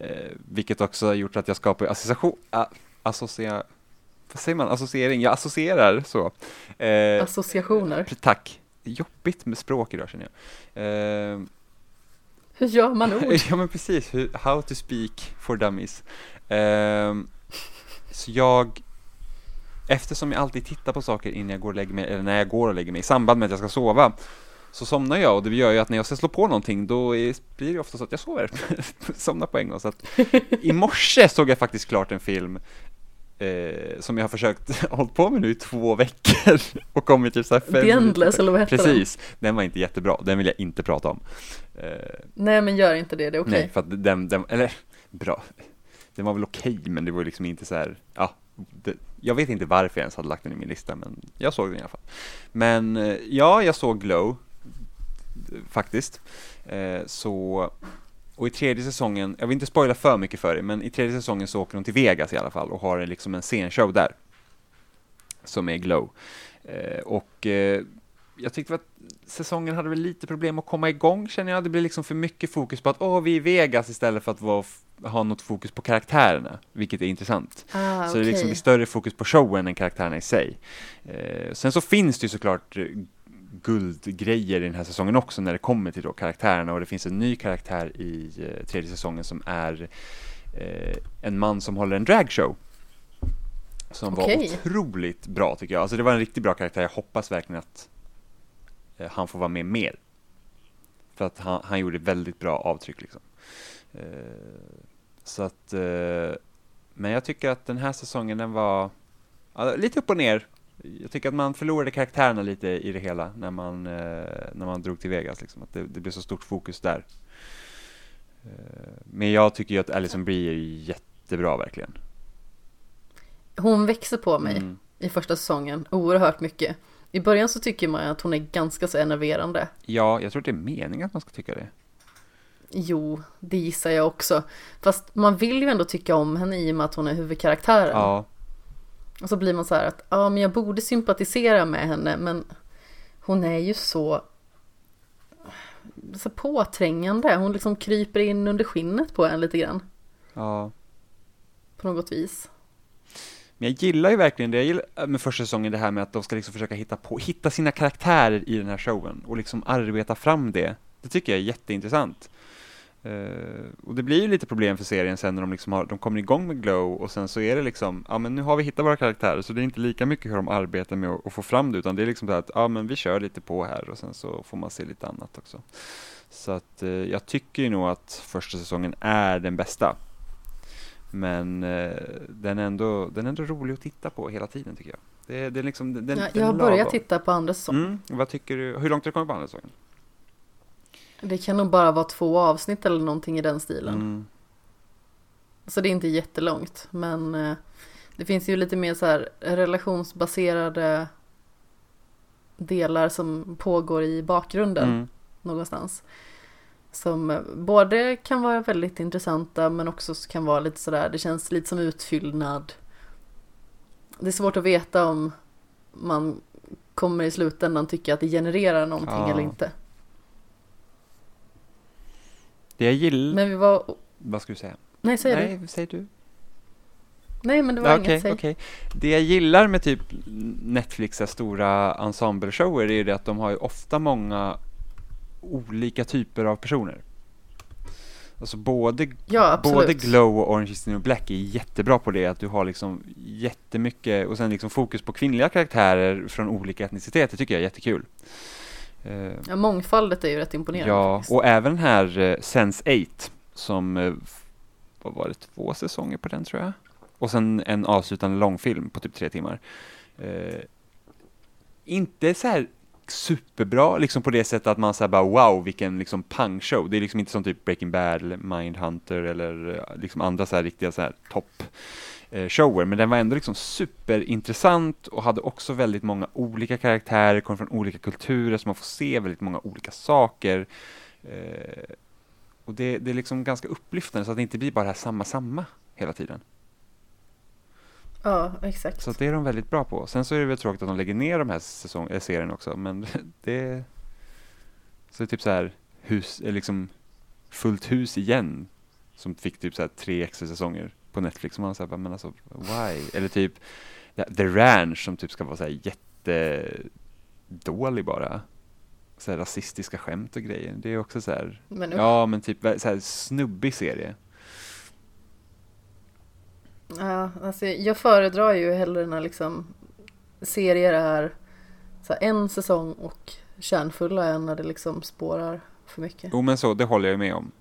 Speaker 2: Eh, vilket också har gjort att jag skapar association, uh, associa, vad säger man, associering, jag associerar så. Eh,
Speaker 1: Associationer.
Speaker 2: tack. Jobbigt med språk idag känner jag. Eh,
Speaker 1: Hur gör man ord?
Speaker 2: Ja men precis, how to speak for dummies. Ehm, så jag, eftersom jag alltid tittar på saker innan jag går och lägger mig, eller när jag går och lägger mig, i samband med att jag ska sova, så somnar jag och det gör ju att när jag ska slå på någonting då är, blir det ofta så att jag sover, somnar på en gång. Så att i morse såg jag faktiskt klart en film eh, som jag har försökt hålla på med nu i två veckor och kommit typ så här fem
Speaker 1: Endless eller vad heter
Speaker 2: Precis, den? den var inte jättebra, den vill jag inte prata om.
Speaker 1: Eh, Nej men gör inte det, det är okej. Okay.
Speaker 2: Nej, för att den, den, eller bra, den var väl okej okay, men det var liksom inte så här, ja, det, jag vet inte varför jag ens hade lagt den i min lista men jag såg den i alla fall. Men eh, ja, jag såg Glow faktiskt. Eh, så och i tredje säsongen, jag vill inte spoila för mycket för dig, men i tredje säsongen så åker de till Vegas i alla fall och har liksom en scenshow där. Som är Glow. Eh, och eh, jag tyckte att säsongen hade väl lite problem att komma igång känner jag. Det blir liksom för mycket fokus på att åh, vi är i Vegas istället för att vara, ha något fokus på karaktärerna, vilket är intressant.
Speaker 1: Ah,
Speaker 2: så det är liksom större fokus på showen än karaktärerna i sig. Eh, sen så finns det ju såklart guldgrejer i den här säsongen också när det kommer till då karaktärerna och det finns en ny karaktär i eh, tredje säsongen som är eh, en man som håller en dragshow. Som okay. var otroligt bra tycker jag. Alltså det var en riktigt bra karaktär. Jag hoppas verkligen att eh, han får vara med mer. För att han, han gjorde väldigt bra avtryck liksom. Så att, eh, men jag tycker att den här säsongen den var ja, lite upp och ner jag tycker att man förlorade karaktärerna lite i det hela när man, eh, när man drog till Vegas. Liksom. Att det, det blev så stort fokus där. Eh, men jag tycker ju att Alison Brie är jättebra verkligen.
Speaker 1: Hon växer på mig mm. i första säsongen oerhört mycket. I början så tycker man att hon är ganska så enerverande.
Speaker 2: Ja, jag tror det är meningen att man ska tycka det.
Speaker 1: Jo, det gissar jag också. Fast man vill ju ändå tycka om henne i och med att hon är huvudkaraktären.
Speaker 2: Ja,
Speaker 1: och så blir man så här att ja, men jag borde sympatisera med henne, men hon är ju så, så påträngande. Hon liksom kryper in under skinnet på en lite grann.
Speaker 2: Ja.
Speaker 1: På något vis.
Speaker 2: Men jag gillar ju verkligen det, jag gillar med första säsongen det här med att de ska liksom försöka hitta på, hitta sina karaktärer i den här showen och liksom arbeta fram det. Det tycker jag är jätteintressant. Uh, och det blir ju lite problem för serien sen när de liksom har, de kommer igång med Glow och sen så är det liksom, ja men nu har vi hittat våra karaktärer så det är inte lika mycket hur de arbetar med att, att få fram det utan det är liksom så att, ja men vi kör lite på här och sen så får man se lite annat också. Så att uh, jag tycker ju nog att första säsongen är den bästa. Men uh, den, är ändå, den är ändå rolig att titta på hela tiden tycker jag. Det, det är liksom, den,
Speaker 1: ja, jag har börjat titta på andra säsongen. Mm,
Speaker 2: vad tycker du, hur långt har du kommit på andra säsongen?
Speaker 1: Det kan nog bara vara två avsnitt eller någonting i den stilen. Mm. Så det är inte jättelångt, men eh, det finns ju lite mer så här relationsbaserade delar som pågår i bakgrunden mm. någonstans. Som eh, både kan vara väldigt intressanta men också kan vara lite sådär, det känns lite som utfyllnad. Det är svårt att veta om man kommer i slutändan tycka att det genererar någonting ja. eller inte.
Speaker 2: Det jag gillar...
Speaker 1: Men vi var...
Speaker 2: Vad ska du säga?
Speaker 1: Nej, säg
Speaker 2: Nej,
Speaker 1: du.
Speaker 2: säg du.
Speaker 1: Nej, men det var
Speaker 2: okay,
Speaker 1: inget, säg.
Speaker 2: Okay. Det jag gillar med typ Netflix stora ensemble-shower är det att de har ju ofta många olika typer av personer. Alltså både,
Speaker 1: ja,
Speaker 2: både Glow och Orange is the new black är jättebra på det, att du har liksom jättemycket, och sen liksom fokus på kvinnliga karaktärer från olika etniciteter tycker jag är jättekul.
Speaker 1: Eh, ja, mångfaldet är ju rätt imponerande.
Speaker 2: Ja, faktiskt. och även här uh, Sense 8 som, uh, vad var det, två säsonger på den tror jag. Och sen en avslutande långfilm på typ tre timmar. Uh, inte så här superbra, liksom på det sättet att man säger bara wow, vilken liksom pangshow. Det är liksom inte som typ Breaking Bad eller Mindhunter eller liksom andra så här riktiga så här topp Eh, shower, men den var ändå liksom superintressant och hade också väldigt många olika karaktärer, kom från olika kulturer, så man får se väldigt många olika saker. Eh, och det, det är liksom ganska upplyftande så att det inte blir bara det här samma, samma hela tiden.
Speaker 1: Ja, exakt.
Speaker 2: Så det är de väldigt bra på. Sen så är det väl tråkigt att de lägger ner de här säsong, äh, serien också, men det... Så det är typ så här, hus, liksom fullt hus igen, som fick typ så här tre extra säsonger på Netflix som man säger, men alltså why? Eller typ The Ranch som typ ska vara så här jättedålig bara. Så här rasistiska skämt och grejer. Det är också så här, men, ja men typ så här snubbig serie.
Speaker 1: Ja, alltså jag föredrar ju hellre när liksom serier är så en säsong och kärnfulla än när det liksom spårar för mycket.
Speaker 2: Jo men så, det håller jag med om.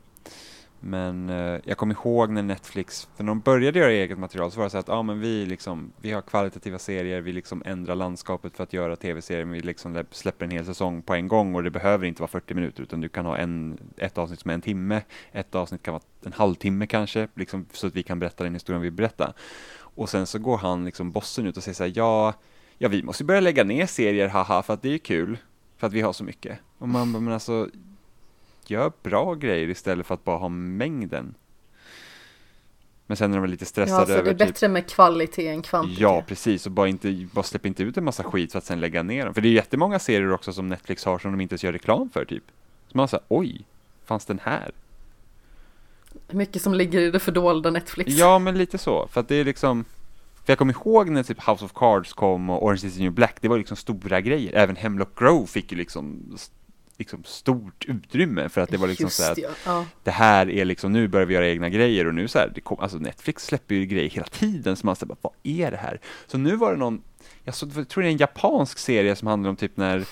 Speaker 2: Men eh, jag kommer ihåg när Netflix, för när de började göra eget material så var det så att ah, men vi, liksom, vi har kvalitativa serier, vi liksom ändrar landskapet för att göra tv-serier, men vi liksom släpper en hel säsong på en gång och det behöver inte vara 40 minuter utan du kan ha en, ett avsnitt som är en timme, ett avsnitt kan vara en halvtimme kanske, liksom, så att vi kan berätta den historien vi vill berätta. Och sen så går han, liksom bossen ut och säger så här, ja, ja vi måste börja lägga ner serier, haha, för att det är kul, för att vi har så mycket. Och man bara, men alltså, gör bra grejer istället för att bara ha mängden. Men sen är de väl lite
Speaker 1: Ja,
Speaker 2: stressade
Speaker 1: så det
Speaker 2: över
Speaker 1: är bättre med kvalitet än kvantitet.
Speaker 2: Ja, precis. Och bara, inte, bara släpp inte ut en massa skit för att sen lägga ner dem. För det är jättemånga serier också som Netflix har som de inte ens gör reklam för, typ. Så man säger oj, fanns den här?
Speaker 1: Mycket som ligger i det fördolda Netflix.
Speaker 2: Ja, men lite så. För att det är liksom... För jag kommer ihåg när typ House of Cards kom och Orange is the new black, det var liksom stora grejer. Även Hemlock Grove fick ju liksom, liksom stort utrymme för att det var liksom
Speaker 1: Just
Speaker 2: så här att
Speaker 1: ja. ja.
Speaker 2: det här är liksom, nu börjar vi göra egna grejer och nu så här, det kom, alltså Netflix släpper ju grejer hela tiden så man säger vad är det här? Så nu var det någon, jag, så, jag tror det är en japansk serie som handlar om typ när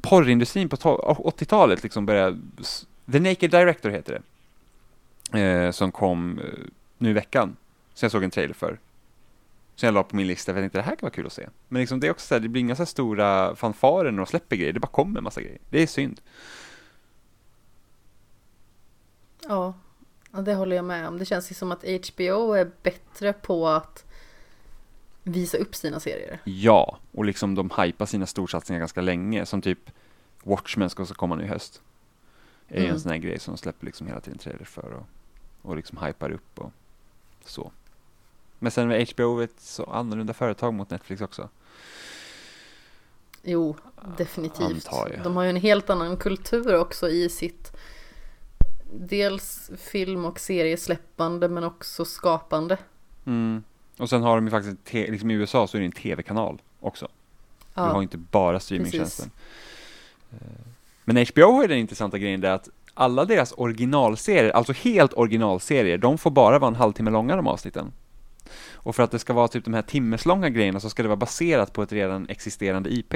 Speaker 2: porrindustrin på to- 80-talet liksom började, The Naked Director heter det, eh, som kom eh, nu i veckan, så jag såg en trailer för. Så jag la på min lista, för jag tänkte det här kan vara kul att se. Men liksom det är också så här, det blir inga så stora fanfarer när de släpper grejer, det bara kommer en massa grejer. Det är synd.
Speaker 1: Ja, det håller jag med om. Det känns ju som att HBO är bättre på att visa upp sina serier.
Speaker 2: Ja, och liksom de hypar sina storsatsningar ganska länge, som typ Watchmen ska också komma nu i höst. är ju
Speaker 1: Mm.
Speaker 2: en sån här grej som de släpper liksom hela tiden trailer för och, och liksom hypar upp och så. Men sen är HBO ett så annorlunda företag mot Netflix också.
Speaker 1: Jo, definitivt. De har ju en helt annan kultur också i sitt dels film och seriesläppande men också skapande.
Speaker 2: Mm. Och sen har de ju faktiskt, liksom i USA så är det en tv-kanal också. Du har
Speaker 1: Ja,
Speaker 2: inte bara streamingtjänsten. Eh, Men HBO har ju den intressanta grejen där att alla deras originalserier, alltså helt originalserier, de får bara vara en halvtimme långa de avsnitten. Och för att det ska vara typ de här timmeslånga grejerna så ska det vara baserat på ett redan existerande IP.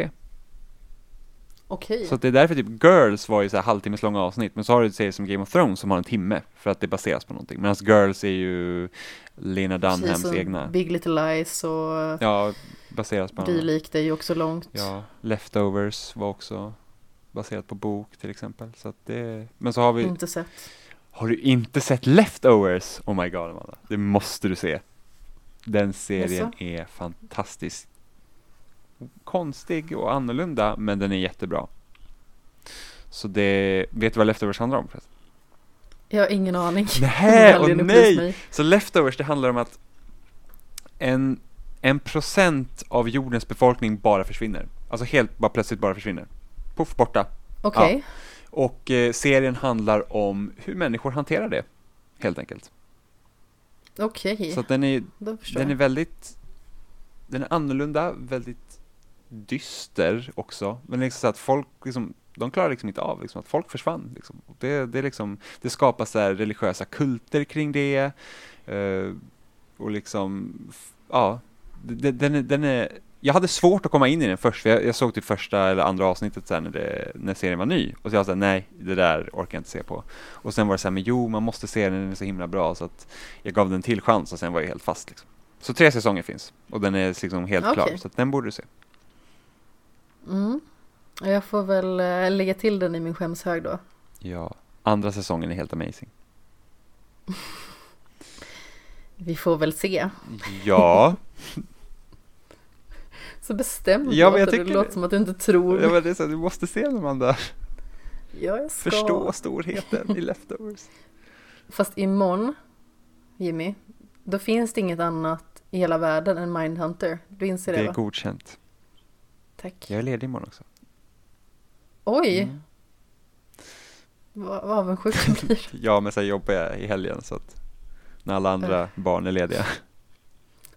Speaker 1: okej.
Speaker 2: Så att det är därför typ Girls var ju så här halvtimmeslånga avsnitt, men så har du serier som Game of Thrones som har en timme, för att det baseras på någonting. Medan Girls är ju Lena
Speaker 1: Precis
Speaker 2: Dunhams
Speaker 1: som
Speaker 2: egna.
Speaker 1: Big Little Lies och
Speaker 2: Ja, baseras på
Speaker 1: Dylikt är ju också långt.
Speaker 2: Ja, Leftovers var också baserat på bok till exempel. Så att det, men så har vi,
Speaker 1: Inte sett.
Speaker 2: har du inte sett Leftovers? Oh my god Amanda, det måste du se. Den serien
Speaker 1: Jaså?
Speaker 2: är fantastisk. Konstig och annorlunda, men den är jättebra. Så det, vet du vad Leftovers handlar om förresten?
Speaker 1: Jag har ingen aning.
Speaker 2: Åh
Speaker 1: upplys
Speaker 2: nej! Så Leftovers, det handlar om att en, en procent av jordens befolkning bara försvinner. Alltså helt bara plötsligt bara försvinner. Puff, borta.
Speaker 1: Okej.
Speaker 2: Och eh, serien handlar om hur människor hanterar det, helt enkelt.
Speaker 1: Okej,
Speaker 2: Så att den är, den är väldigt, den är annorlunda, väldigt dyster också. Men liksom så att folk, liksom, de klarar liksom inte av liksom, att folk försvann. Liksom. Det, det, är liksom, det skapas så religiösa kulter kring det. eh, och liksom, ja, det- den är, den är, jag hade svårt att komma in i den först, för jag, jag såg typ första eller andra avsnittet sen när, det, när serien var ny. Och så jag sa nej, det där orkar jag inte se på. Och sen var det så här, men jo, man måste se den, den är så himla bra. Så att jag gav den till chans och sen var jag helt fast. Liksom. Så tre säsonger finns och den är liksom helt klar,
Speaker 1: Okej.
Speaker 2: så att den borde du se.
Speaker 1: Mm. Jag får väl äh, lägga till den i min skämshög då.
Speaker 2: Ja, andra säsongen är helt amazing.
Speaker 1: Vi får väl se.
Speaker 2: Ja,
Speaker 1: Så bestämt
Speaker 2: Ja, men jag tycker
Speaker 1: Det låter som att du inte tror.
Speaker 2: ja men det är så, du måste se den Amanda.
Speaker 1: Ja, jag ska.
Speaker 2: Förstå storheten i Leftovers.
Speaker 1: Fast imorgon, Jimmy, då finns det inget annat i hela världen än Mindhunter. Du inser det,
Speaker 2: Det är
Speaker 1: va?
Speaker 2: godkänt.
Speaker 1: Tack.
Speaker 2: Jag är ledig imorgon också.
Speaker 1: Oj,
Speaker 2: Mm.
Speaker 1: vad, avundsjuk jag blir.
Speaker 2: Ja, men sen jobbar jag i helgen så att när alla andra barn är lediga.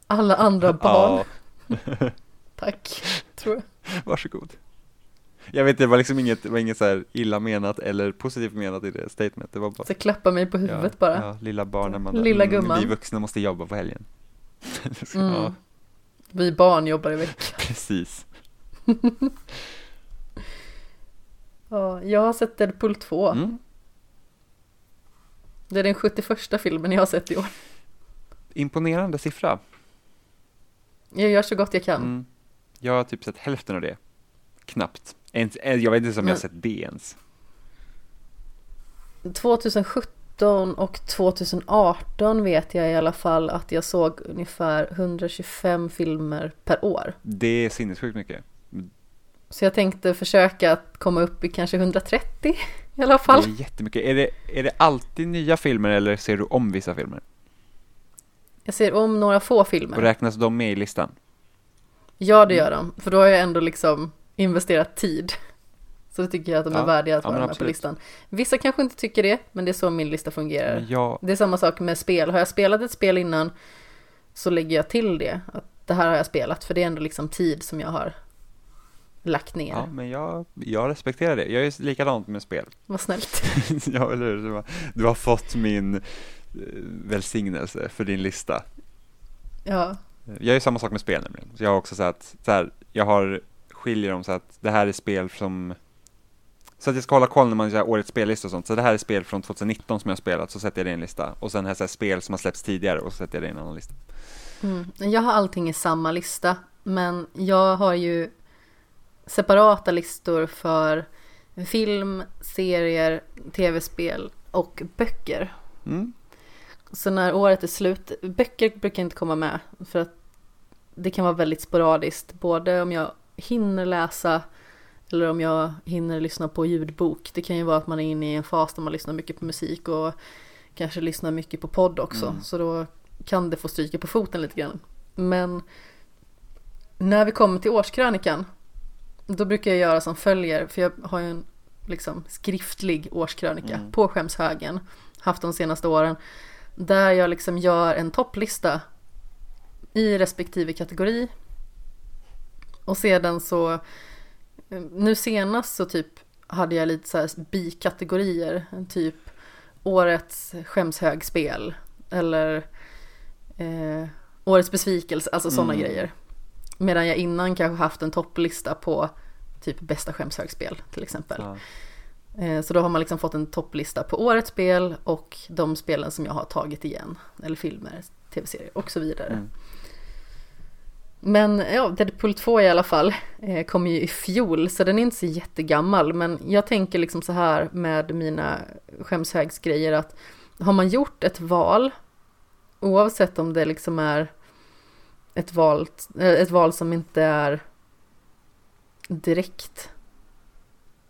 Speaker 1: Alla andra barn. Tack, tror jag.
Speaker 2: varsågod. Jag vet, det var liksom inget, var inget så här illa menat eller positivt menat i det statement. Det var bara
Speaker 1: Så klappa mig på huvudet
Speaker 2: ja,
Speaker 1: bara.
Speaker 2: Ja, lilla barnen. Man,
Speaker 1: Lilla
Speaker 2: mm,
Speaker 1: gumman.
Speaker 2: Vi vuxna måste jobba på helgen. Så,
Speaker 1: Mm.
Speaker 2: Ja,
Speaker 1: Vi barn jobbar i veckan.
Speaker 2: precis.
Speaker 1: Ja, jag har sett Deadpool 2.
Speaker 2: Mm.
Speaker 1: Det är den 71 filmen jag har sett i år.
Speaker 2: Imponerande siffra.
Speaker 1: Jag gör så gott jag kan.
Speaker 2: Mm. Jag har typ sett hälften av det. Knappt. Ens, eh, jag vet inte om jag har
Speaker 1: Men-
Speaker 2: sett det ens.
Speaker 1: 2017 och 2018 vet jag i alla fall att jag såg ungefär 125 filmer per år.
Speaker 2: Det är sinnessjukt mycket.
Speaker 1: Så jag tänkte försöka att komma upp i kanske 130 i alla fall.
Speaker 2: Det är jättemycket. Är det, är det alltid nya filmer eller ser du om vissa filmer?
Speaker 1: Jag ser om några få
Speaker 2: Och
Speaker 1: filmer.
Speaker 2: räknas de med i listan?
Speaker 1: Ja, det gör de. För då har jag ändå liksom investerat tid. Så det tycker jag att de är
Speaker 2: Ja,
Speaker 1: värdiga att
Speaker 2: ja,
Speaker 1: vara med på listan. Vissa kanske inte tycker det, men det är så min lista fungerar.
Speaker 2: Jag,
Speaker 1: Det är samma sak med spel. Har jag spelat ett spel innan så lägger jag till det. Att det här har jag spelat. För det är ändå liksom tid som jag har lagt ner.
Speaker 2: ja, men jag, jag respekterar det. Jag är likadant med spel.
Speaker 1: Vad snällt.
Speaker 2: ja, eller hur? Du har- Du har fått min eh, välsignelse för din lista.
Speaker 1: Ja,
Speaker 2: Jag gör samma sak med spel nämligen. Så jag har också så att, så här, jag har skiljer dem så att det här är spel som så att jag ska hålla koll när man gör årets spellista och sånt. Så det här är spel från 2019 som jag har spelat, så sätter jag det i en lista. Och sen jag så här spel som har släppts tidigare och så sätter jag det i en annan lista.
Speaker 1: mm. Jag har allting i samma lista. Men jag har ju separata listor för film, serier, tv-spel och böcker.
Speaker 2: Mm.
Speaker 1: Så när året är slut, böcker brukar inte komma med för att det kan vara väldigt sporadiskt, både om jag hinner läsa eller om jag hinner lyssna på ljudbok. Det kan ju vara att man är inne i en fas där man lyssnar mycket på musik och kanske lyssnar mycket på podd också,
Speaker 2: Mm.
Speaker 1: så då kan det få stryka på foten lite grann. Men när vi kommer till årskrönikan, då brukar jag göra som följer, för jag har ju en liksom skriftlig årskrönika
Speaker 2: Mm.
Speaker 1: på skämshögen, haft de senaste åren, där jag liksom gör en topplista i respektive kategori. Och sedan så, nu senast så typ hade jag lite så här bikategorier, typ årets skämshögspel eller eh, årets besvikelse, alltså sådana
Speaker 2: Mm.
Speaker 1: grejer. Medan jag innan kanske haft en topplista på typ bästa skämshögspel till exempel.
Speaker 2: Ja.
Speaker 1: Eh, Så då har man liksom fått en topplista på årets spel och de spelen som jag har tagit igen. Eller filmer, tv-serier och så vidare.
Speaker 2: Mm.
Speaker 1: Men ja, Deadpool 2 i alla fall eh, kom ju i fjol så den är inte så jättegammal. Men jag tänker liksom så här med mina skämshögsgrejer att har man gjort ett val, oavsett om det liksom är ett val, eh, ett val som inte är direkt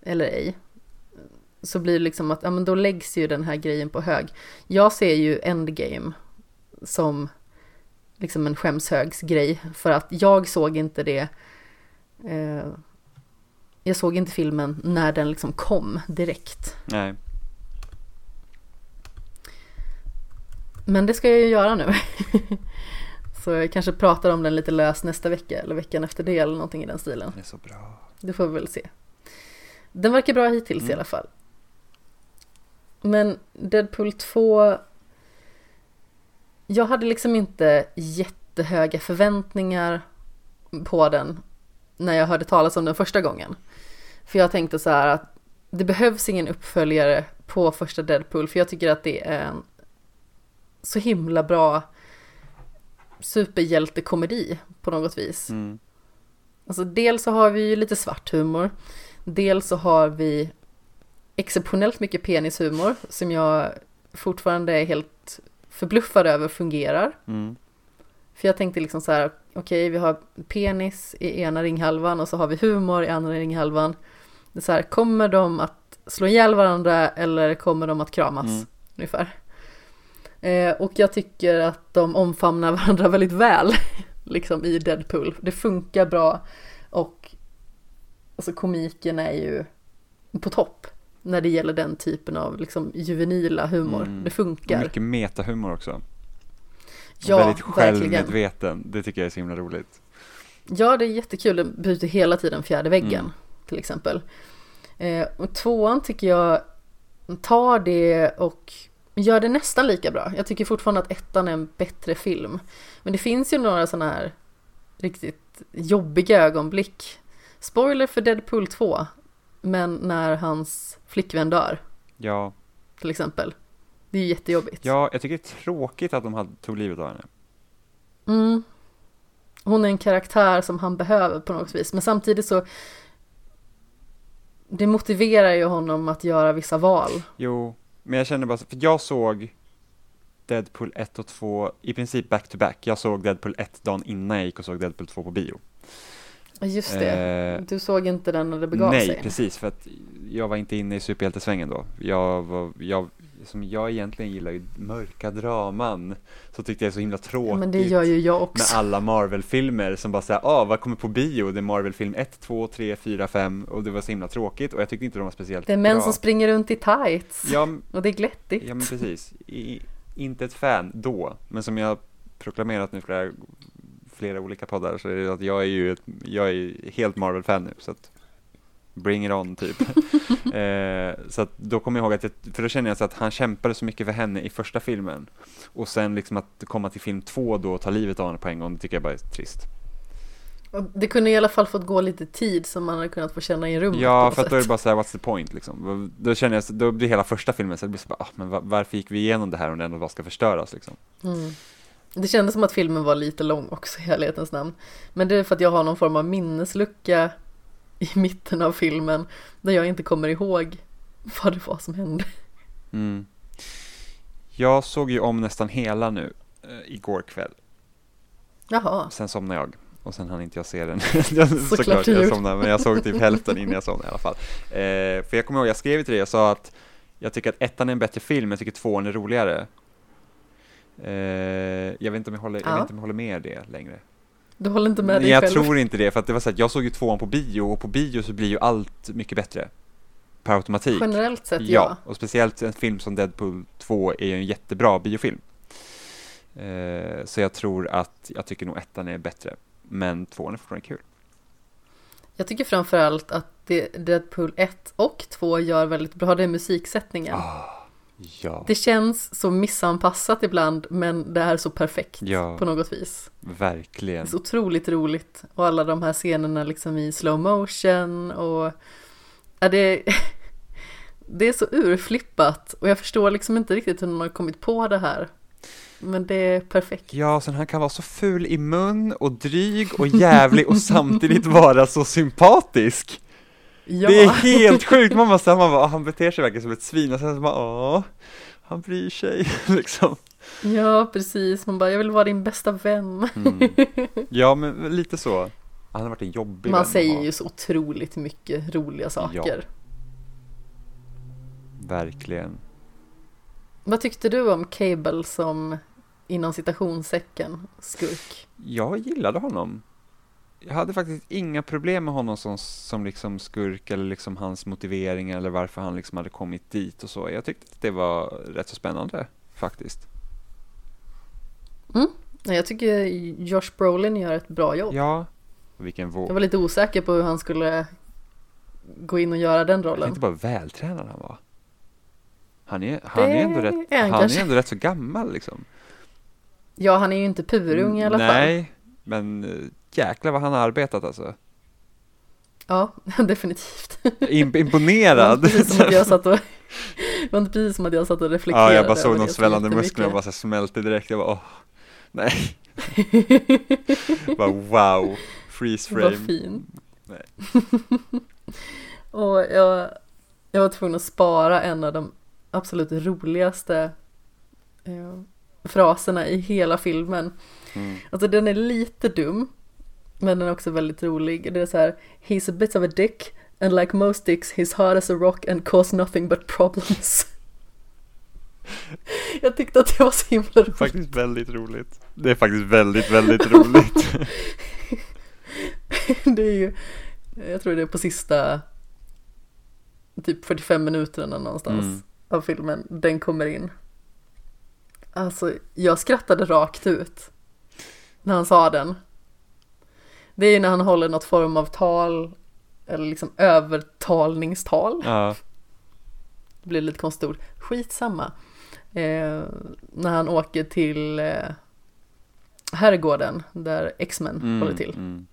Speaker 1: eller ej, så blir det liksom att ja, men då läggs ju den här grejen på hög. Jag ser ju Endgame som liksom en skämshögsgrej för att jag såg inte det eh, jag såg inte filmen när den liksom kom direkt.
Speaker 2: Nej.
Speaker 1: Men det ska jag ju göra nu. Så jag kanske pratar om den lite löst nästa vecka eller veckan efter det eller någonting i den stilen.
Speaker 2: Det är så bra.
Speaker 1: Det får vi väl se. Den verkar bra hittills
Speaker 2: Mm.
Speaker 1: i alla fall. Men Deadpool 2. Jag hade liksom inte jättehöga förväntningar på den när jag hörde talas om den första gången. För jag tänkte så här att det behövs ingen uppföljare på första Deadpool för jag tycker att det är en så himla bra superhjältekomedi på något vis.
Speaker 2: Mm.
Speaker 1: Alltså dels så har vi ju lite svart humor. Dels så har vi exceptionellt mycket penishumor som jag fortfarande är helt förbluffad över fungerar.
Speaker 2: Mm.
Speaker 1: För jag tänkte liksom så här, okej vi har penis i ena ringhalvan och så har vi humor i andra ringhalvan. Det är så här, kommer de att slå ihjäl varandra eller kommer de att kramas?
Speaker 2: Mm.
Speaker 1: Ungefär. Eh, och jag tycker att de omfamnar varandra väldigt väl, liksom i Deadpool. Det funkar bra och alltså komiken är ju på topp när det gäller den typen av liksom juvenila humor.
Speaker 2: Mm.
Speaker 1: Det funkar.
Speaker 2: Mycket metahumor också.
Speaker 1: Ja,
Speaker 2: Väldigt
Speaker 1: verkligen.
Speaker 2: självmedveten. Det tycker jag är så himla roligt.
Speaker 1: Ja, det är jättekul. Den bryter hela tiden fjärde väggen,
Speaker 2: Mm.
Speaker 1: till exempel. Eh, och tvåan tycker jag tar det och gör det nästan lika bra. Jag tycker fortfarande att ettan är en bättre film. Men det finns ju några sådana här riktigt jobbiga ögonblick. Spoiler för Deadpool 2. Men när hans flickvän dör,
Speaker 2: Ja,
Speaker 1: till exempel. Det är ju jättejobbigt.
Speaker 2: ja, jag tycker det är tråkigt att de hade, tog livet av henne.
Speaker 1: Mm. Hon är en karaktär som han behöver på något vis. Men samtidigt så det motiverar ju honom att göra vissa val.
Speaker 2: Jo, men jag känner bara, för jag såg Deadpool 1 och 2 i princip back to back. Jag såg Deadpool 1 dagen innan jag gick och såg Deadpool 2 på bio.
Speaker 1: Just det.
Speaker 2: Eh,
Speaker 1: Du såg inte den när det begav
Speaker 2: Nej,
Speaker 1: sig.
Speaker 2: precis, för att jag var inte inne i superhjältesvängen då. Jag, var, jag, som jag egentligen gillar ju mörka draman, så tyckte jag det är så himla tråkigt.
Speaker 1: Ja, men det gör ju jag
Speaker 2: med
Speaker 1: också.
Speaker 2: alla Marvel-filmer som bara säger, ah, vad kommer på bio? Det är Marvel-film 1, 2, 3, 4, 5 och det var så himla tråkigt och jag tyckte inte de var speciellt
Speaker 1: Det är män
Speaker 2: bra.
Speaker 1: som springer runt i tights.
Speaker 2: Ja,
Speaker 1: Och det är glättigt.
Speaker 2: ja men precis. I, inte ett fan då, men som jag proklamerat nu flera, flera olika poddar så är det att jag är ju ett, jag är helt Marvel-fan nu så att bring it on typ. eh, så att då kommer jag ihåg att, jag, för då känner jag så att han kämpade så mycket för henne i första filmen och sen liksom att komma till film två då och ta livet av henne på en gång, det tycker jag bara är trist.
Speaker 1: Det kunde i alla fall fått gå lite tid som man hade kunnat få känna i rummet
Speaker 2: Ja, för att då är det bara så här, what's the point liksom? Då känner jag, då blir hela första filmen så det blir så bara, ah, men va- varför gick vi igenom det här om det ändå bara ska förstöras liksom?
Speaker 1: Mm. Det kändes som att filmen var lite lång också i ärlighetens namn. Men det är för att jag har någon form av minneslucka i mitten av filmen där jag inte kommer ihåg vad det var som hände.
Speaker 2: Mm. Jag såg ju om nästan hela nu eh, igår kväll.
Speaker 1: Jaha,
Speaker 2: Sen somnade jag och sen hann inte jag se den.
Speaker 1: Såklart
Speaker 2: Såklart jag somnade, men jag såg typ hälften innan jag somnade i alla fall. Eh, för jag kommer ihåg, jag skrev till det, jag sa att jag tycker att ettan är en bättre film, jag tycker tvåan är roligare. Eh, jag, vet inte om jag, håller, jag
Speaker 1: Ja.
Speaker 2: vet inte om jag håller med det längre.
Speaker 1: du håller inte med
Speaker 2: Nej,
Speaker 1: dig
Speaker 2: jag
Speaker 1: själv?
Speaker 2: tror inte det, för att det var så att jag såg ju tvåan på bio och på bio så blir ju allt mycket bättre. Per automatik.
Speaker 1: Generellt sett
Speaker 2: Ja,
Speaker 1: ja.
Speaker 2: och speciellt en film som Deadpool 2 är ju en jättebra biofilm. Eh, så jag tror att, jag tycker nog ettan är bättre. Men tvåan är fortfarande kul.
Speaker 1: Jag tycker framförallt att det Deadpool 1 och 2 gör väldigt bra, det är musiksättningen.
Speaker 2: Ah, ja,
Speaker 1: Det känns så missanpassat ibland men det är så perfekt
Speaker 2: Ja.
Speaker 1: på något vis. Det
Speaker 2: verkligen.
Speaker 1: är så otroligt roligt och alla de här scenerna liksom i slow motion och ja, det, det är så urflippat och jag förstår liksom inte riktigt hur någon har kommit på det här. Men det är perfekt.
Speaker 2: Ja, sen han kan vara så ful i mun och dryg och jävlig och samtidigt vara så sympatisk.
Speaker 1: Ja,
Speaker 2: Det är helt sjukt, man bara, så här, man bara, "Ah, han beter sig verkligen som ett svin och sen så bara, åh, han bryr sig liksom.
Speaker 1: ja precis. Man bara, jag vill vara din bästa vän.
Speaker 2: Mm. Ja, men lite så. Han har varit en jobbig vän
Speaker 1: Man
Speaker 2: att
Speaker 1: säger ju så otroligt mycket roliga saker.
Speaker 2: Verkligen.
Speaker 1: Vad tyckte du om Cable som inom citationstecken skurk?
Speaker 2: Jag gillade honom. Jag hade faktiskt inga problem med honom som, som liksom skurk eller liksom hans motivering eller varför han liksom hade kommit dit och så. Jag tyckte att det var rätt så spännande faktiskt.
Speaker 1: Nej, Jag tycker Josh Brolin gör ett bra jobb.
Speaker 2: Ja, vilken
Speaker 1: Jag
Speaker 2: våg.
Speaker 1: var lite osäker på hur han skulle gå in och göra den
Speaker 2: Jag
Speaker 1: rollen.
Speaker 2: tänkte bara vältränad han var. Han är, han är, ändå, rätt,
Speaker 1: är han
Speaker 2: han är ändå rätt så gammal liksom.
Speaker 1: Ja, han är ju inte purung i alla fall.
Speaker 2: Nej, men eh, jäklar vad han har arbetat alltså.
Speaker 1: Ja, definitivt.
Speaker 2: Im-
Speaker 1: Det var
Speaker 2: imponerad.
Speaker 1: precis som att jag satt och, det var inte precis som att jag satt och reflekterade
Speaker 2: Ja, jag bara såg de svällande musklerna och bara så smälte direkt. Jag bara, åh, nej. bara wow, freeze
Speaker 1: Vad
Speaker 2: frame.
Speaker 1: fin.
Speaker 2: Nej.
Speaker 1: och jag, jag var tvungen att spara en av de absolut roligaste eh, fraserna i hela filmen.
Speaker 2: Mm.
Speaker 1: Alltså den är lite dum, men den är också väldigt rolig. Det är så här, he's a bit of a dick and like most dicks he's hard as a rock and cause nothing but problems. Jag tyckte att det var så himla roligt.
Speaker 2: Faktiskt väldigt roligt. Det är faktiskt väldigt, väldigt roligt.
Speaker 1: Det är ju, jag tror det är på sista typ 45 minuterna någonstans
Speaker 2: Mm.
Speaker 1: av filmen den kommer in. Alltså, jag skrattade rakt ut när han sa den. Det är ju när han håller något form av tal, eller liksom övertalningstal.
Speaker 2: ja,
Speaker 1: Det blir lite konstigt ord. Skitsamma. Eh, när han åker till eh, herrgården där X-Men
Speaker 2: mm,
Speaker 1: håller till.
Speaker 2: Mm.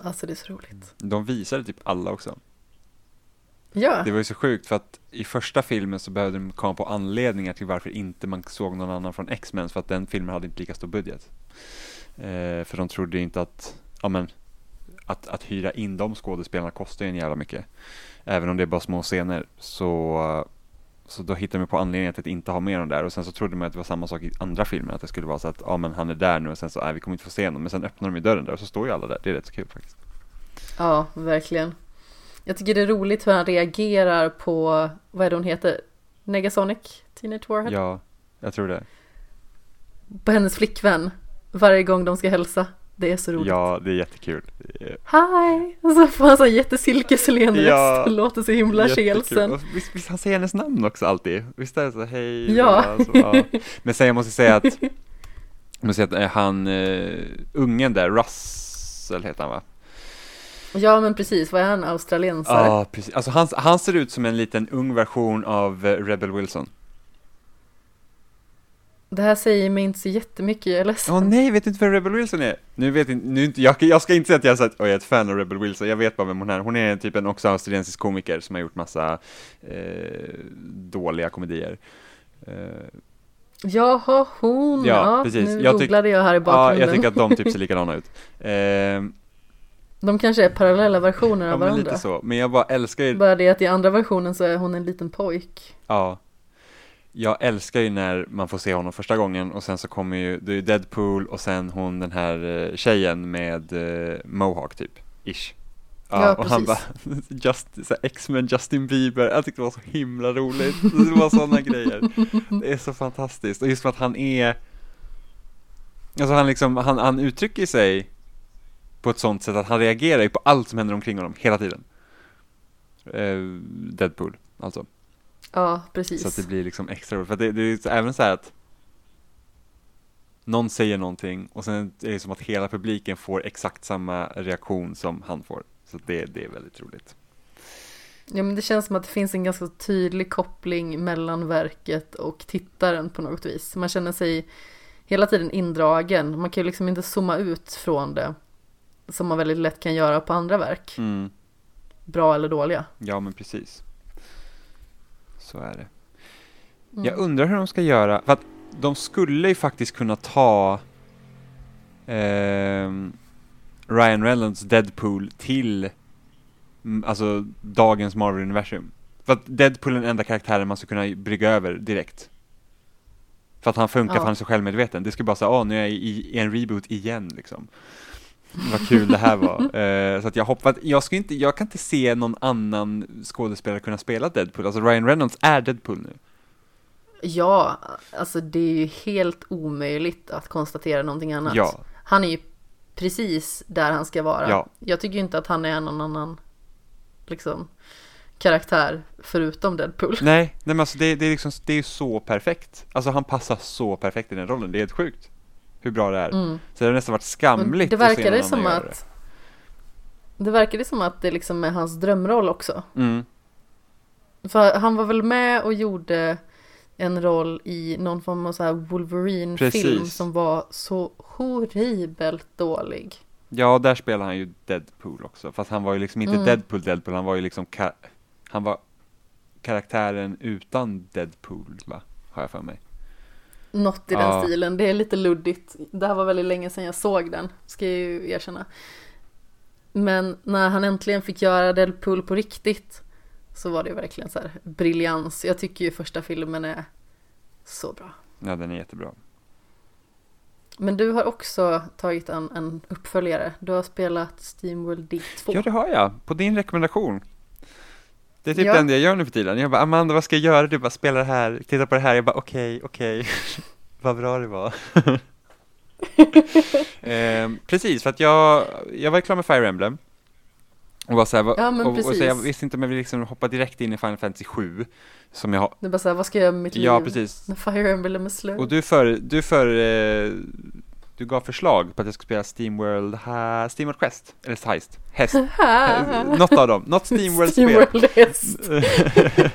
Speaker 1: Alltså det är så roligt.
Speaker 2: De visade typ alla också.
Speaker 1: Ja,
Speaker 2: Det var ju så sjukt för att i första filmen så behövde de komma på anledningar till varför inte man såg någon annan från X-Men för att den filmen hade inte lika stor budget. Eh, för de trodde inte att, ja men, att, att hyra in de skådespelarna kostar ju en jävla mycket. Även om det är bara små scener så, så då hittade de på anledningar till att inte ha med dem där och sen så trodde man att det var samma sak i andra filmer att det skulle vara så att ja men han är där nu och sen så, nej vi kommer inte få se honom men sen öppnar de ju dörren där och så står ju alla där, det är rätt så kul faktiskt.
Speaker 1: ja, verkligen. Jag tycker det är roligt hur han reagerar på, vad är det hon heter? Negasonic? Teenage Warhead?
Speaker 2: Ja, jag tror det.
Speaker 1: På hennes flickvän. Varje gång de ska hälsa. Det är så roligt.
Speaker 2: Ja, det är jättekul.
Speaker 1: Hi! Och så får han sån jättesilkeslen
Speaker 2: Ja,
Speaker 1: och låter så himla kelsen.
Speaker 2: Visst, visst han säger hennes namn också alltid? Visst är det så, hej?
Speaker 1: Ja.
Speaker 2: så, ja. Men sen jag måste säga att, jag måste säga att eh, han, uh, ungen där, Russell heter han va?
Speaker 1: Ja men precis, vad är han? Australiensare?
Speaker 2: Ja, precis. Alltså han, han ser ut som en liten ung version av eh, Rebel Wilson.
Speaker 1: Det här säger mig inte så jättemycket, jag är ledsen.
Speaker 2: Åh nej, vet du inte vem Rebel Wilson är? Nu vet inte, nu inte, jag, jag ska inte säga att jag, är så att, jag är ett fan av Rebel Wilson, jag vet bara vem hon är. Hon är typ en också australiensisk komiker som har gjort massa eh, dåliga komedier. Eh,
Speaker 1: Jaha, hon!
Speaker 2: Ja,
Speaker 1: Ja,
Speaker 2: precis.
Speaker 1: Nu
Speaker 2: Jag
Speaker 1: googlade jag här i
Speaker 2: ja,
Speaker 1: bakgrunden.
Speaker 2: jag tycker att de typ ser likadana ut. Eh,
Speaker 1: De kanske är parallella versioner
Speaker 2: ja,
Speaker 1: av
Speaker 2: men
Speaker 1: varandra.
Speaker 2: lite så. Men jag bara älskar ju,
Speaker 1: Bara det att i andra versionen så är hon en liten pojk.
Speaker 2: ja. Jag älskar ju när man får se honom första gången och sen så kommer ju, det är ju Deadpool och sen hon den här eh, tjejen med eh, Mohawk typ, ish.
Speaker 1: Ja,
Speaker 2: och han bara,
Speaker 1: precis.
Speaker 2: just, X-Men Justin Bieber, jag tyckte det var så himla roligt. Det var sådana grejer. Det är så fantastiskt. Och just för att han är, alltså han liksom, han, han uttrycker sig på ett sånt sätt att han reagerar ju på allt som händer omkring honom hela tiden. Eh, Deadpool, alltså.
Speaker 1: Ja, precis.
Speaker 2: Så att det blir liksom extra roligt. För det, det är ju även så här att någon säger någonting och sen är det som att hela publiken får exakt samma reaktion som han får. Så det, det är väldigt roligt.
Speaker 1: Ja, men det känns som att det finns en ganska tydlig koppling mellan verket och tittaren på något vis. Man känner sig hela tiden indragen. Man kan ju liksom inte zooma ut från det. Som man väldigt lätt kan göra på andra verk.
Speaker 2: Mm.
Speaker 1: Bra eller dåliga.
Speaker 2: Ja, men precis. Så är det.
Speaker 1: Mm.
Speaker 2: Jag undrar hur de ska göra, för att de skulle ju faktiskt kunna ta ehm, Ryan Reynolds Deadpool till mm, alltså dagens Marvel-universum. För att Deadpool är den enda karaktären man ska kunna brygga över direkt. För att han funkar,
Speaker 1: Ja.
Speaker 2: för han är så självmedveten. Det skulle bara säga, åh nu är jag i, i en reboot igen liksom. Vad kul det här var. Eh, så att jag hoppas, jag, ska inte, jag kan inte se någon annan skådespelare kunna spela Deadpool. Alltså Ryan Reynolds är Deadpool nu.
Speaker 1: Ja, alltså det är ju helt omöjligt att konstatera någonting annat.
Speaker 2: Ja,
Speaker 1: Han är ju precis där han ska vara.
Speaker 2: Ja.
Speaker 1: Jag tycker ju inte att han är någon annan liksom, karaktär förutom Deadpool.
Speaker 2: nej, nej men alltså det, det är liksom, det är så perfekt. Alltså han passar så perfekt i den rollen, det är helt sjukt. Hur bra det är.
Speaker 1: Mm.
Speaker 2: Så det har nästan varit skamligt
Speaker 1: det verkade
Speaker 2: någon
Speaker 1: som att det verkade som att det liksom är hans drömroll också.
Speaker 2: det. Mm.
Speaker 1: För han var väl med och gjorde en roll i någon form av så här Wolverine-film som var så horribelt dålig.
Speaker 2: Ja, där spelar han ju Deadpool också. Fast han var ju liksom inte
Speaker 1: Mm.
Speaker 2: Deadpool Deadpool, han var ju liksom han var karaktären utan Deadpool, va? Har jag för mig.
Speaker 1: Något i
Speaker 2: Ja.
Speaker 1: den stilen. Det är lite luddigt. Det här var väldigt länge sedan jag såg den, ska jag ju erkänna. Men när han äntligen fick göra Deadpool på riktigt så var det verkligen så här briljans. Jag tycker ju första filmen är så bra.
Speaker 2: Ja, den är jättebra.
Speaker 1: Men du har också tagit en, en uppföljare. Du har spelat Steamworld Dig 2.
Speaker 2: Ja, det har jag. På din rekommendation. Det är typ
Speaker 1: Ja.
Speaker 2: det enda jag gör nu för tiden. Jag bara, Amanda, vad ska jag göra? Du bara, spela det här, titta på det här. Jag bara, okej, okej. vad bra det var. Ehm, precis, för att jag, jag var klar med Fire Emblem. Och var så här,
Speaker 1: Ja,
Speaker 2: och, och så jag visste inte om jag ville liksom hoppa direkt in i Final Fantasy 7. Som jag har,
Speaker 1: är bara såhär, vad ska jag göra med mitt
Speaker 2: ja
Speaker 1: liv?
Speaker 2: precis.
Speaker 1: När Fire Emblem är slut.
Speaker 2: Och du för, du för, eh, du gav förslag på att jag skulle spela Steamworld, ha, Steamworld Quest, eller Heist, Häst, något av dem, något Steamworld-spel.
Speaker 1: Steamworld häst.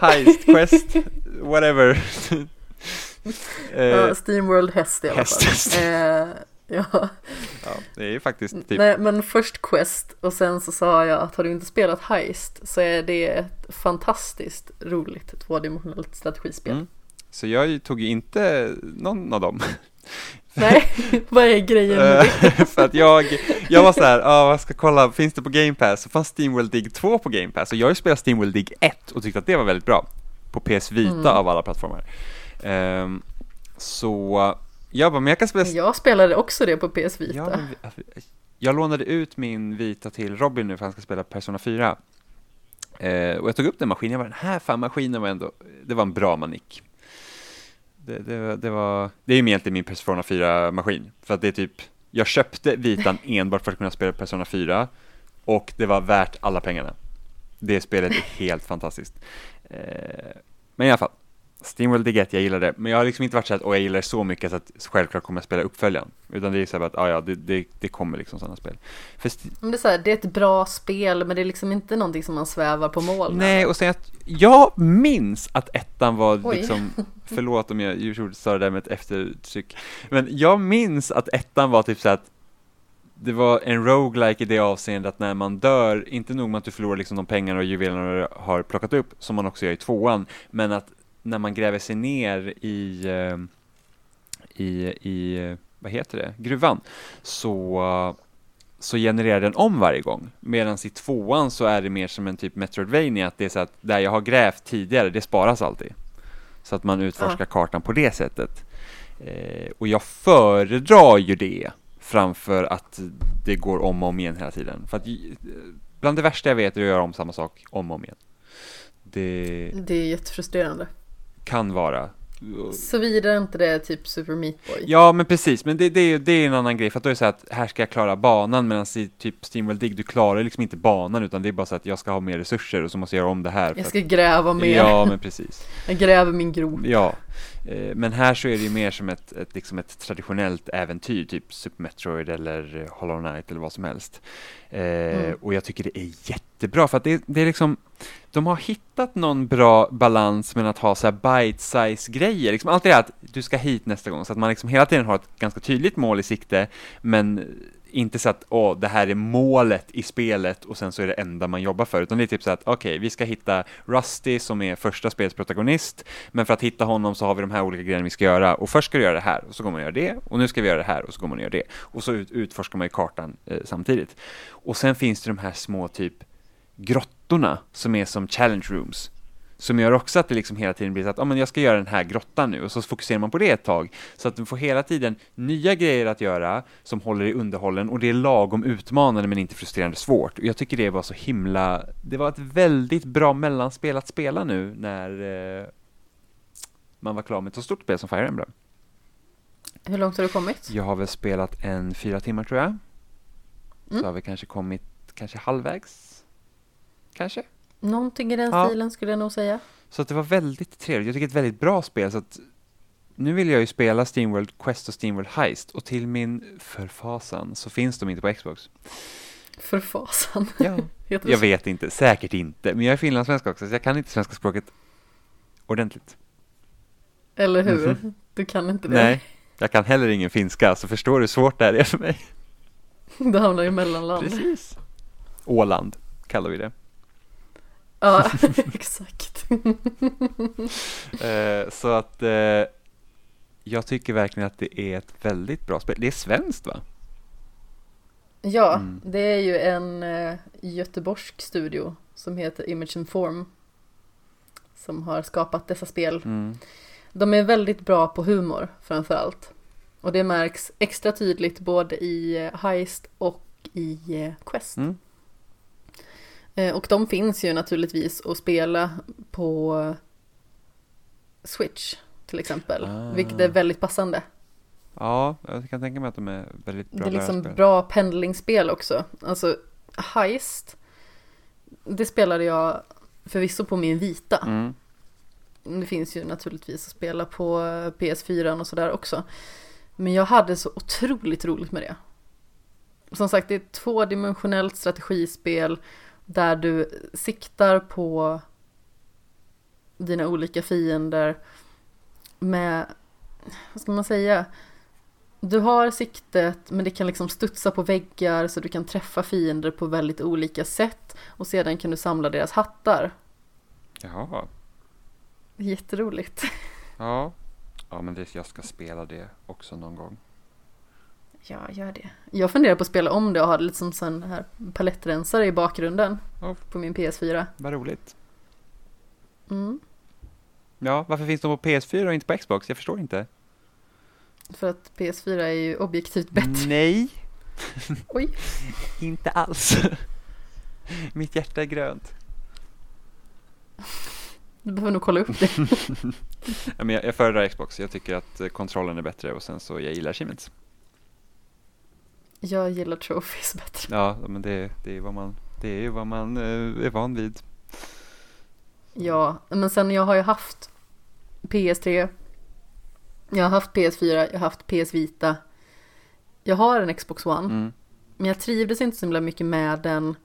Speaker 2: Heist, Quest, whatever. Eh,
Speaker 1: Ja, Steamworld häst i alla fall.
Speaker 2: häst.
Speaker 1: Eh, Ja.
Speaker 2: Ja, det är ju faktiskt typ...
Speaker 1: Nej, men först Quest och sen så sa jag att har du inte spelat Heist så är det ett fantastiskt roligt tvådimensionellt strategispel.
Speaker 2: Mm. Så jag tog ju inte någon av dem.
Speaker 1: Nej, vad är grejen med det?
Speaker 2: Eh, för att jag, jag var så här, ja, jag ska kolla, finns det på Game Pass? Så fanns Steamworld Dig 2 på Game Pass och jag har ju spelat Steamworld Dig 1 och tyckte att det var väldigt bra. På PS Vita
Speaker 1: Mm.
Speaker 2: av alla plattformar. Ehm, så jag bara, men jag kan spela
Speaker 1: Jag spelade också det på PS Vita.
Speaker 2: Ja, men jag lånade ut min vita till Robin nu för han ska spela Persona 4. Eh, och jag tog upp den maskinen, jag bara, den här fan maskinen var ändå, det var en bra manik. Det, det, det var, det är ju egentligen min Persona 4-maskin, för att det är typ, jag köpte vitan enbart för att kunna spela Persona 4 och det var värt alla pengarna. Det spelet är helt fantastiskt. Eh, men i alla fall, Steamworld 1, jag gillar det, men jag har liksom inte varit så att åh, jag gillar det så mycket så att självklart kommer jag spela uppföljaren. Utan det är så här att, ja, ja, det, det, det kommer liksom sådana spel.
Speaker 1: Men det, är så här, det är ett bra spel men det är liksom inte någonting som man svävar på mål med.
Speaker 2: Nej, och sen att jag minns att ettan var
Speaker 1: Oj.
Speaker 2: liksom, förlåt om jag gjorde sa det där med ett eftertryck, men jag minns att ettan var typ så att det var en roguelike i det avseendet att när man dör, inte nog med att du förlorar liksom de pengarna och juvelerna du har plockat upp, som man också gör i tvåan, men att när man gräver sig ner i, eh, i, i vad heter det, gruvan, så så genererar den om varje gång. Medan i tvåan så är det mer som en typ Metroidvania, att det är så att där jag har grävt tidigare, det sparas alltid. Så att man utforskar kartan på det sättet. Eh, och jag föredrar ju det framför att det går om och om igen hela tiden. För att eh, bland det värsta jag vet är att göra om samma sak om och om igen. Det
Speaker 1: Det är jättefrustrerande.
Speaker 2: Kan vara.
Speaker 1: Såvida inte det är typ Super Meat Boy.
Speaker 2: Ja, men precis, men det, det, är- det är en annan grej, för att då är det så att här ska jag klara banan, medan i typ Steamworld Dig, du klarar liksom inte banan, utan det är bara så att jag ska ha mer resurser och så måste jag göra om det här.
Speaker 1: Jag
Speaker 2: att-
Speaker 1: ska gräva mer.
Speaker 2: Ja, men precis.
Speaker 1: Jag gräver min grop.
Speaker 2: Ja, men här så är det ju mer som ett, ett, liksom ett traditionellt äventyr, typ Super Metroid eller eh, Hollow Knight eller vad som helst. Eh,
Speaker 1: Mm.
Speaker 2: Och jag tycker det är jättebra, för att det, det är liksom, de har hittat någon bra balans med att ha så här bite-size grejer, liksom allt det här att du ska hit nästa gång, så att man liksom hela tiden har ett ganska tydligt mål i sikte, men inte så att åh, det här är målet i spelet och sen så är det enda man jobbar för, utan det är typ så att okej, vi ska hitta Rusty som är första spelets protagonist, men för att hitta honom så har vi de här olika grejerna vi ska göra och först ska du göra det här och så går man och gör det och nu ska vi göra det här och så går man och gör det och så ut, utforskar man ju kartan eh, samtidigt. Och sen finns det de här små typ grottorna som är som challenge rooms som gör också att det liksom hela tiden blir så att ah, men jag ska göra den här grottan nu och så fokuserar man på det ett tag så att du får hela tiden nya grejer att göra som håller i underhållen och det är lagom utmanande men inte frustrerande svårt. Och jag tycker det var så himla, det var ett väldigt bra mellanspel att spela nu när eh, man var klar med ett så stort spel som Fire Emblem.
Speaker 1: Hur långt har du kommit?
Speaker 2: Jag har väl spelat en fyra timmar tror jag. Så
Speaker 1: Mm.
Speaker 2: har vi kanske kommit kanske halvvägs. Kanske.
Speaker 1: Någonting i den
Speaker 2: Ja.
Speaker 1: stilen skulle jag nog säga.
Speaker 2: Så att det var väldigt trevligt. Jag tycker det är ett väldigt bra spel. Så att nu vill jag ju spela Steamworld Quest och Steamworld Heist och till min förfasan så finns de inte på Xbox.
Speaker 1: För fasan.
Speaker 2: Ja. Jag vet inte, säkert inte. Men jag är finlandssvensk också så jag kan inte svenska språket ordentligt.
Speaker 1: Eller hur?
Speaker 2: Mhm.
Speaker 1: Du kan inte det.
Speaker 2: Nej, jag kan heller ingen finska så förstår du hur svårt det här är för mig.
Speaker 1: Du hamnar i mellanland.
Speaker 2: Precis. Åland kallar vi det.
Speaker 1: Ja, exakt.
Speaker 2: Eh, så att eh, jag tycker verkligen att det är ett väldigt bra spel. Det är svenskt va?
Speaker 1: Ja,
Speaker 2: Mm.
Speaker 1: det är ju en eh, göteborgsk studio som heter Image and Form. Som har skapat dessa spel.
Speaker 2: Mm.
Speaker 1: De är väldigt bra på humor framför allt. Och det märks extra tydligt både i eh, Heist och i eh, Quest.
Speaker 2: Mm.
Speaker 1: Eh, Och de finns ju naturligtvis att spela på Switch till exempel.
Speaker 2: Ah.
Speaker 1: Vilket är väldigt passande.
Speaker 2: Ja, jag kan tänka mig att de är väldigt bra
Speaker 1: Det är liksom
Speaker 2: lärarspel.
Speaker 1: bra pendlingsspel också. Alltså Heist, det spelade jag förvisso på min vita.
Speaker 2: Mm.
Speaker 1: Det finns ju naturligtvis att spela på PS4 och sådär också. Men jag hade så otroligt roligt med det. Som sagt, det är ett tvådimensionellt strategispel där du siktar på dina olika fiender med, vad ska man säga, du har siktet men det kan liksom studsa på väggar så du kan träffa fiender på väldigt olika sätt och sedan kan du samla deras hattar.
Speaker 2: Jaha.
Speaker 1: Jätteroligt.
Speaker 2: Ja. Ja, men det, jag ska spela det också någon gång.
Speaker 1: Ja, gör det. Jag funderar på att spela om det och ha det lite som sån här palettrensare i bakgrunden
Speaker 2: Oh.
Speaker 1: på min PS4.
Speaker 2: Vad roligt.
Speaker 1: Mm.
Speaker 2: Ja, varför finns de på PS4 och inte på Xbox? Jag förstår inte.
Speaker 1: För att PS4 är ju objektivt bättre.
Speaker 2: Nej,
Speaker 1: Oj.
Speaker 2: inte alls. Mitt hjärta är grönt.
Speaker 1: Du behöver nog kolla upp det.
Speaker 2: Ja, men jag, jag föredrar Xbox. Jag tycker att eh, kontrollen är bättre och sen så jag gillar Siemens.
Speaker 1: Jag gillar trophies bättre.
Speaker 2: Ja, men det, det är vad man, det är ju vad man eh, är van vid.
Speaker 1: Ja, men sen jag har ju haft PS3. Jag har haft PS4, jag har haft PS Vita. Jag har en Xbox One.
Speaker 2: Mm.
Speaker 1: Men jag trivdes inte så himla mycket med den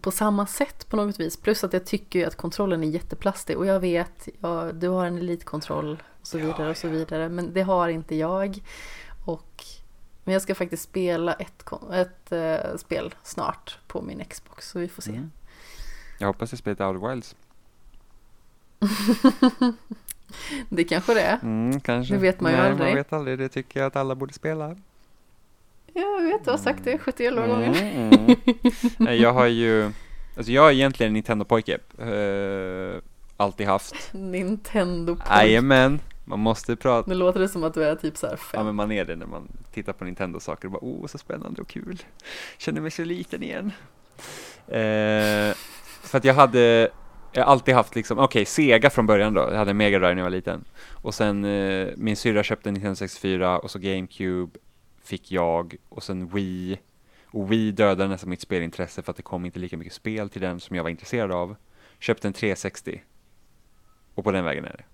Speaker 1: på samma sätt på något vis. Plus att jag tycker ju att kontrollen är jätteplastig. Och jag vet, ja, du har en elitkontroll och så vidare och så vidare. Men det har inte jag. Och, men jag ska faktiskt spela ett, ett eh, spel snart på min Xbox. Så vi får se.
Speaker 2: Mm. Jag hoppas det spelet Outer Wilds.
Speaker 1: Det kanske det är.
Speaker 2: Mm, kanske.
Speaker 1: Det vet man ju
Speaker 2: Nej,
Speaker 1: aldrig.
Speaker 2: man vet aldrig. Det tycker jag att alla borde spela.
Speaker 1: Jag vet, du har sagt det 71 gånger.
Speaker 2: Mm, mm. Nej, jag har ju, alltså jag är egentligen en Nintendo-pojke. Uh, alltid haft.
Speaker 1: Nintendo
Speaker 2: Jajamän, man måste prata.
Speaker 1: Nu låter det som att du är typ så här
Speaker 2: Ja
Speaker 1: fem.
Speaker 2: men man är det när man tittar på Nintendo-saker och bara oh så spännande och kul. Känner mig så liten igen. Eh, för att jag hade, jag har alltid haft liksom, okej Sega från början då, jag hade Mega Drive när jag var liten. Och sen eh, min syrra köpte en Nintendo 64 och så GameCube fick jag och sen Wii. Och Wii dödade nästan mitt spelintresse för att det kom inte lika mycket spel till den som jag var intresserad av. Köpte en 360. Och på den vägen är det.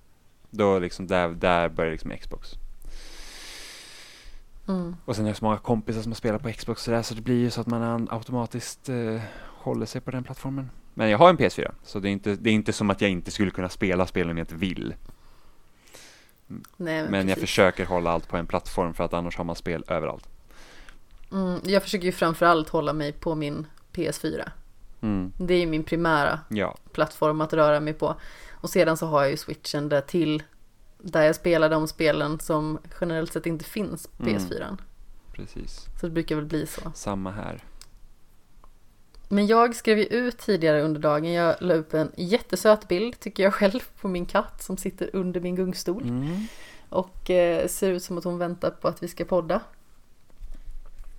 Speaker 2: Då liksom, där, där började liksom Xbox.
Speaker 1: Mm.
Speaker 2: Och sen är det så många kompisar som har spelat på Xbox och där, så det blir ju så att man an- automatiskt eh, håller sig på den plattformen. Men jag har en PS4, så det är, inte, det är inte som att jag inte skulle kunna spela spelen om jag inte vill.
Speaker 1: Nej, men
Speaker 2: Men jag försöker hålla allt på en plattform för att annars har man spel överallt.
Speaker 1: Mm, jag försöker ju framförallt hålla mig på min PS4.
Speaker 2: Mm.
Speaker 1: Det är ju min primära
Speaker 2: Ja,
Speaker 1: plattform att röra mig på. Och sedan så har jag ju switchen där till där jag spelar de spelen som generellt sett inte finns på
Speaker 2: Mm.
Speaker 1: PS4.
Speaker 2: precis.
Speaker 1: Så det brukar väl bli så.
Speaker 2: Samma här.
Speaker 1: Men jag skrev ju ut tidigare under dagen, jag la upp en jättesöt bild tycker jag själv på min katt som sitter under min gungstol.
Speaker 2: Mm.
Speaker 1: Och eh, ser ut som att hon väntar på att vi ska podda.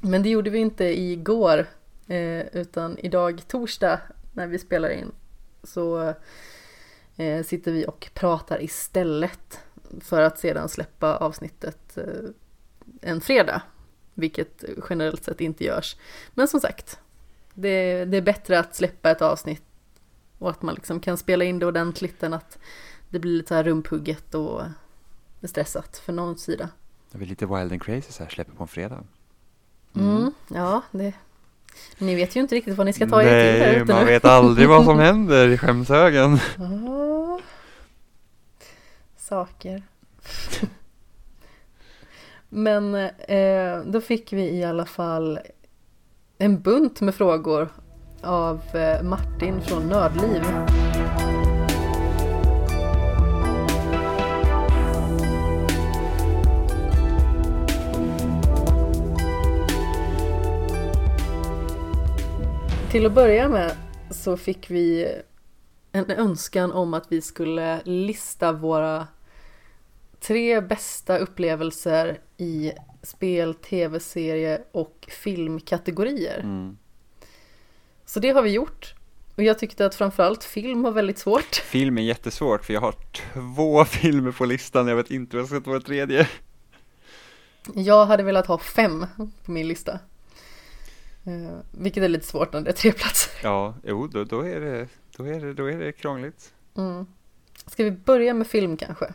Speaker 1: Men det gjorde vi inte igår. Eh, utan idag torsdag när vi spelar in. Så eh, sitter vi och pratar istället. För att sedan släppa avsnittet eh, en fredag. Vilket generellt sett inte görs. Men som sagt. Det, det är bättre att släppa ett avsnitt. Och att man liksom kan spela in det ordentligt än att det blir lite här rumphugget och stressat för någon sida.
Speaker 2: Jag vill lite wild and crazy så här, släpper på en fredag.
Speaker 1: Mm. Ja, det... Ni vet ju inte riktigt vad ni ska ta er till här
Speaker 2: Nej,
Speaker 1: ute
Speaker 2: man
Speaker 1: nu.
Speaker 2: vet aldrig vad som händer i skämshögen.
Speaker 1: Ah. Saker. Men eh, då fick vi i alla fall en bunt med frågor av eh, Martin från Nördliv. Till att börja med så fick vi en önskan om att vi skulle lista våra tre bästa upplevelser i spel, tv-serie och filmkategorier.
Speaker 2: Mm.
Speaker 1: Så det har vi gjort. Och jag tyckte att framförallt film var väldigt svårt.
Speaker 2: Film är jättesvårt för jag har två filmer på listan, jag vet inte vad jag ska ta på tredje.
Speaker 1: Jag hade velat ha fem på min lista. Eh, vilket är lite svårt när det är tre platser.
Speaker 2: Ja, jo, då, då, är det, då, är det, då är det krångligt.
Speaker 1: Mm. Ska vi börja med film kanske?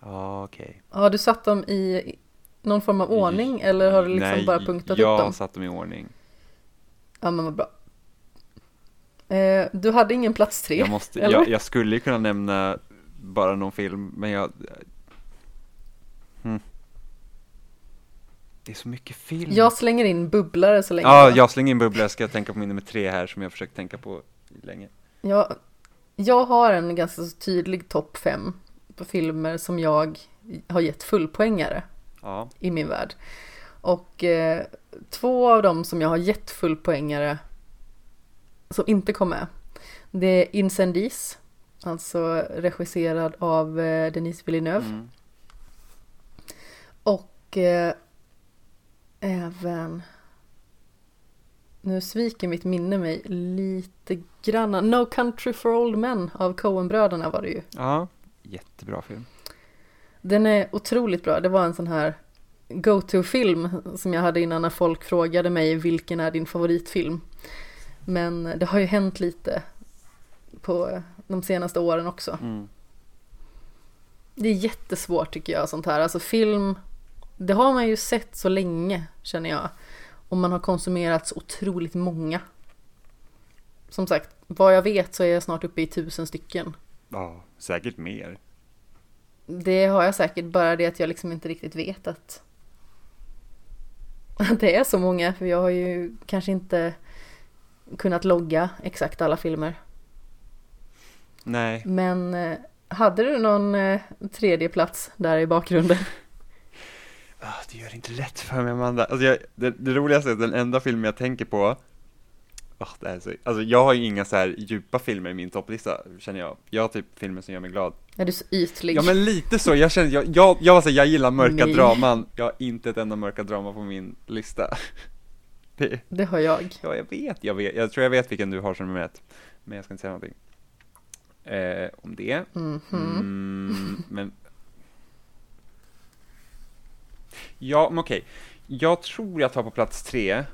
Speaker 2: Ja, okej.
Speaker 1: Har du satt dem i någon form av ordning eller har du liksom
Speaker 2: Nej,
Speaker 1: bara punktat
Speaker 2: jag
Speaker 1: upp dem?
Speaker 2: satt dem i ordning.
Speaker 1: Ja men vad bra. Eh, du hade ingen plats tre?
Speaker 2: Jag, måste,
Speaker 1: eller?
Speaker 2: jag, jag skulle kunna nämna bara någon film, men jag... Hmm. Det är så mycket film.
Speaker 1: Jag slänger in bubblare så länge.
Speaker 2: Ja, jag slänger in bubblor. Jag ska tänka på min nummer tre här som jag försökt tänka på länge.
Speaker 1: Jag, jag har en ganska tydlig topp fem på filmer som jag har gett fullpoängare
Speaker 2: Ja,
Speaker 1: i min värld. Och eh, två av dem som jag har gett fullpoängare som inte kom med. Det är Incendies, alltså regisserad av eh, Denis Villeneuve.
Speaker 2: mm.
Speaker 1: Och eh, även... Nu sviker mitt minne mig lite granna. No Country for Old Men av Coen-bröderna var det ju.
Speaker 2: ja. jättebra film.
Speaker 1: Den är otroligt bra. Det var en sån här go-to-film som jag hade innan när folk frågade mig vilken är din favoritfilm. Men det har ju hänt lite på de senaste åren också.
Speaker 2: Mm.
Speaker 1: Det är jättesvårt tycker jag sånt här. Alltså film, det har man ju sett så länge känner jag. Och man har konsumerat så otroligt många. Som sagt, vad jag vet så är jag snart uppe i tusen stycken.
Speaker 2: Ja, säkert mer.
Speaker 1: Det har jag säkert, bara det att jag liksom inte riktigt vet att, att det är så många. För jag har ju kanske inte kunnat logga exakt alla filmer.
Speaker 2: Nej,
Speaker 1: Men eh, hade du någon eh, tredje plats där i bakgrunden?
Speaker 2: Ah, det gör det inte lätt för mig Amanda. Alltså jag, det, det roligaste är att den enda filmen jag tänker på ah, det är så, alltså jag har ju inga så här djupa filmer i min topplista, känner jag. Jag har typ filmer som gör mig glad.
Speaker 1: Är du så ytlig?
Speaker 2: Ja men lite så, jag känner, jag, jag, jag, var så, här, jag gillar mörka
Speaker 1: Nej.
Speaker 2: draman, jag har inte ett enda mörka drama på min lista. Det,
Speaker 1: Det har jag.
Speaker 2: ja jag vet, jag vet, jag tror jag vet vilken du har som nummer ett. Men jag ska inte säga någonting. Eh, om det.
Speaker 1: Mhm.
Speaker 2: Mm, men... Ja, men okej. Jag tror jag tar på plats tre.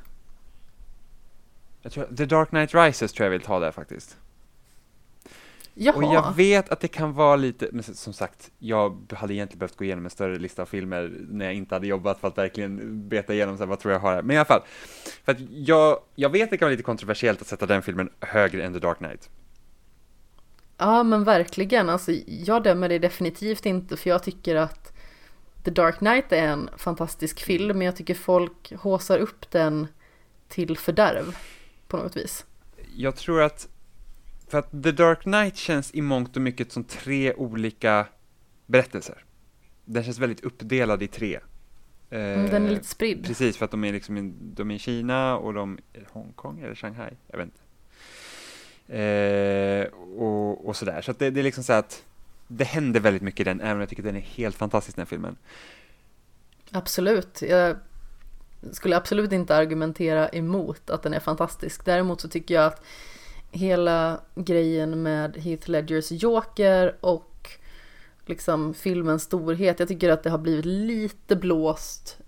Speaker 2: Jag tror, The Dark Knight Rises tror jag vill ta där faktiskt.
Speaker 1: Jaha.
Speaker 2: Och jag vet att det kan vara lite, men som sagt, jag hade egentligen behövt gå igenom en större lista av filmer när jag inte hade jobbat för att verkligen beta igenom så här, vad tror jag har här. Men i alla fall, för att jag, jag vet att det kan vara lite kontroversiellt att sätta den filmen högre än The Dark Knight.
Speaker 1: Ja men verkligen, alltså jag dömer det definitivt inte för jag tycker att The Dark Knight är en fantastisk film men jag tycker folk håsar upp den till fördärv på något vis.
Speaker 2: Jag tror att, för att The Dark Knight känns i mångt och mycket som tre olika berättelser. Den känns väldigt uppdelad i tre.
Speaker 1: Mm, Den är
Speaker 2: Eh,
Speaker 1: lite spridd.
Speaker 2: Precis, för att de är liksom i, de är i Kina och de är Hongkong eller Shanghai, jag vet inte. Eh, och, och sådär, så att det, det är liksom så att det händer väldigt mycket i den, även om jag tycker den är helt fantastisk den här filmen.
Speaker 1: Absolut. Jag skulle absolut inte argumentera emot att den är fantastisk. Däremot så tycker jag att hela grejen med Heath Ledgers Joker och liksom filmens storhet, jag tycker att det har blivit lite blåst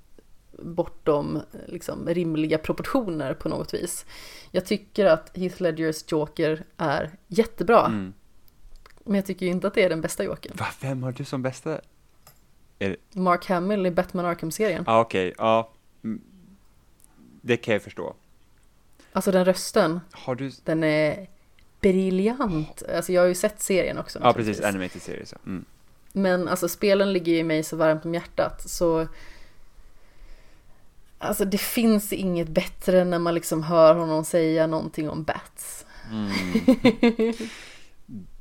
Speaker 1: bortom liksom rimliga proportioner på något vis. Jag tycker att Heath Ledgers Joker är jättebra,
Speaker 2: Mm.
Speaker 1: Men jag tycker ju inte att det är den bästa Jokern.
Speaker 2: Va, vem har du som bästa?
Speaker 1: Mark Hamill i Batman Arkham-serien.
Speaker 2: Ja, ah, okej, ja. Mm. Det kan jag förstå.
Speaker 1: Alltså den rösten,
Speaker 2: Har du,
Speaker 1: Den är briljant. Alltså jag har ju sett serien också.
Speaker 2: ja precis,
Speaker 1: naturligtvis.
Speaker 2: animated series. ja. Mm.
Speaker 1: Men alltså spelen ligger ju mig så varmt om hjärtat så Alltså det finns inget bättre när man liksom hör honom säga någonting om bats.
Speaker 2: Mm.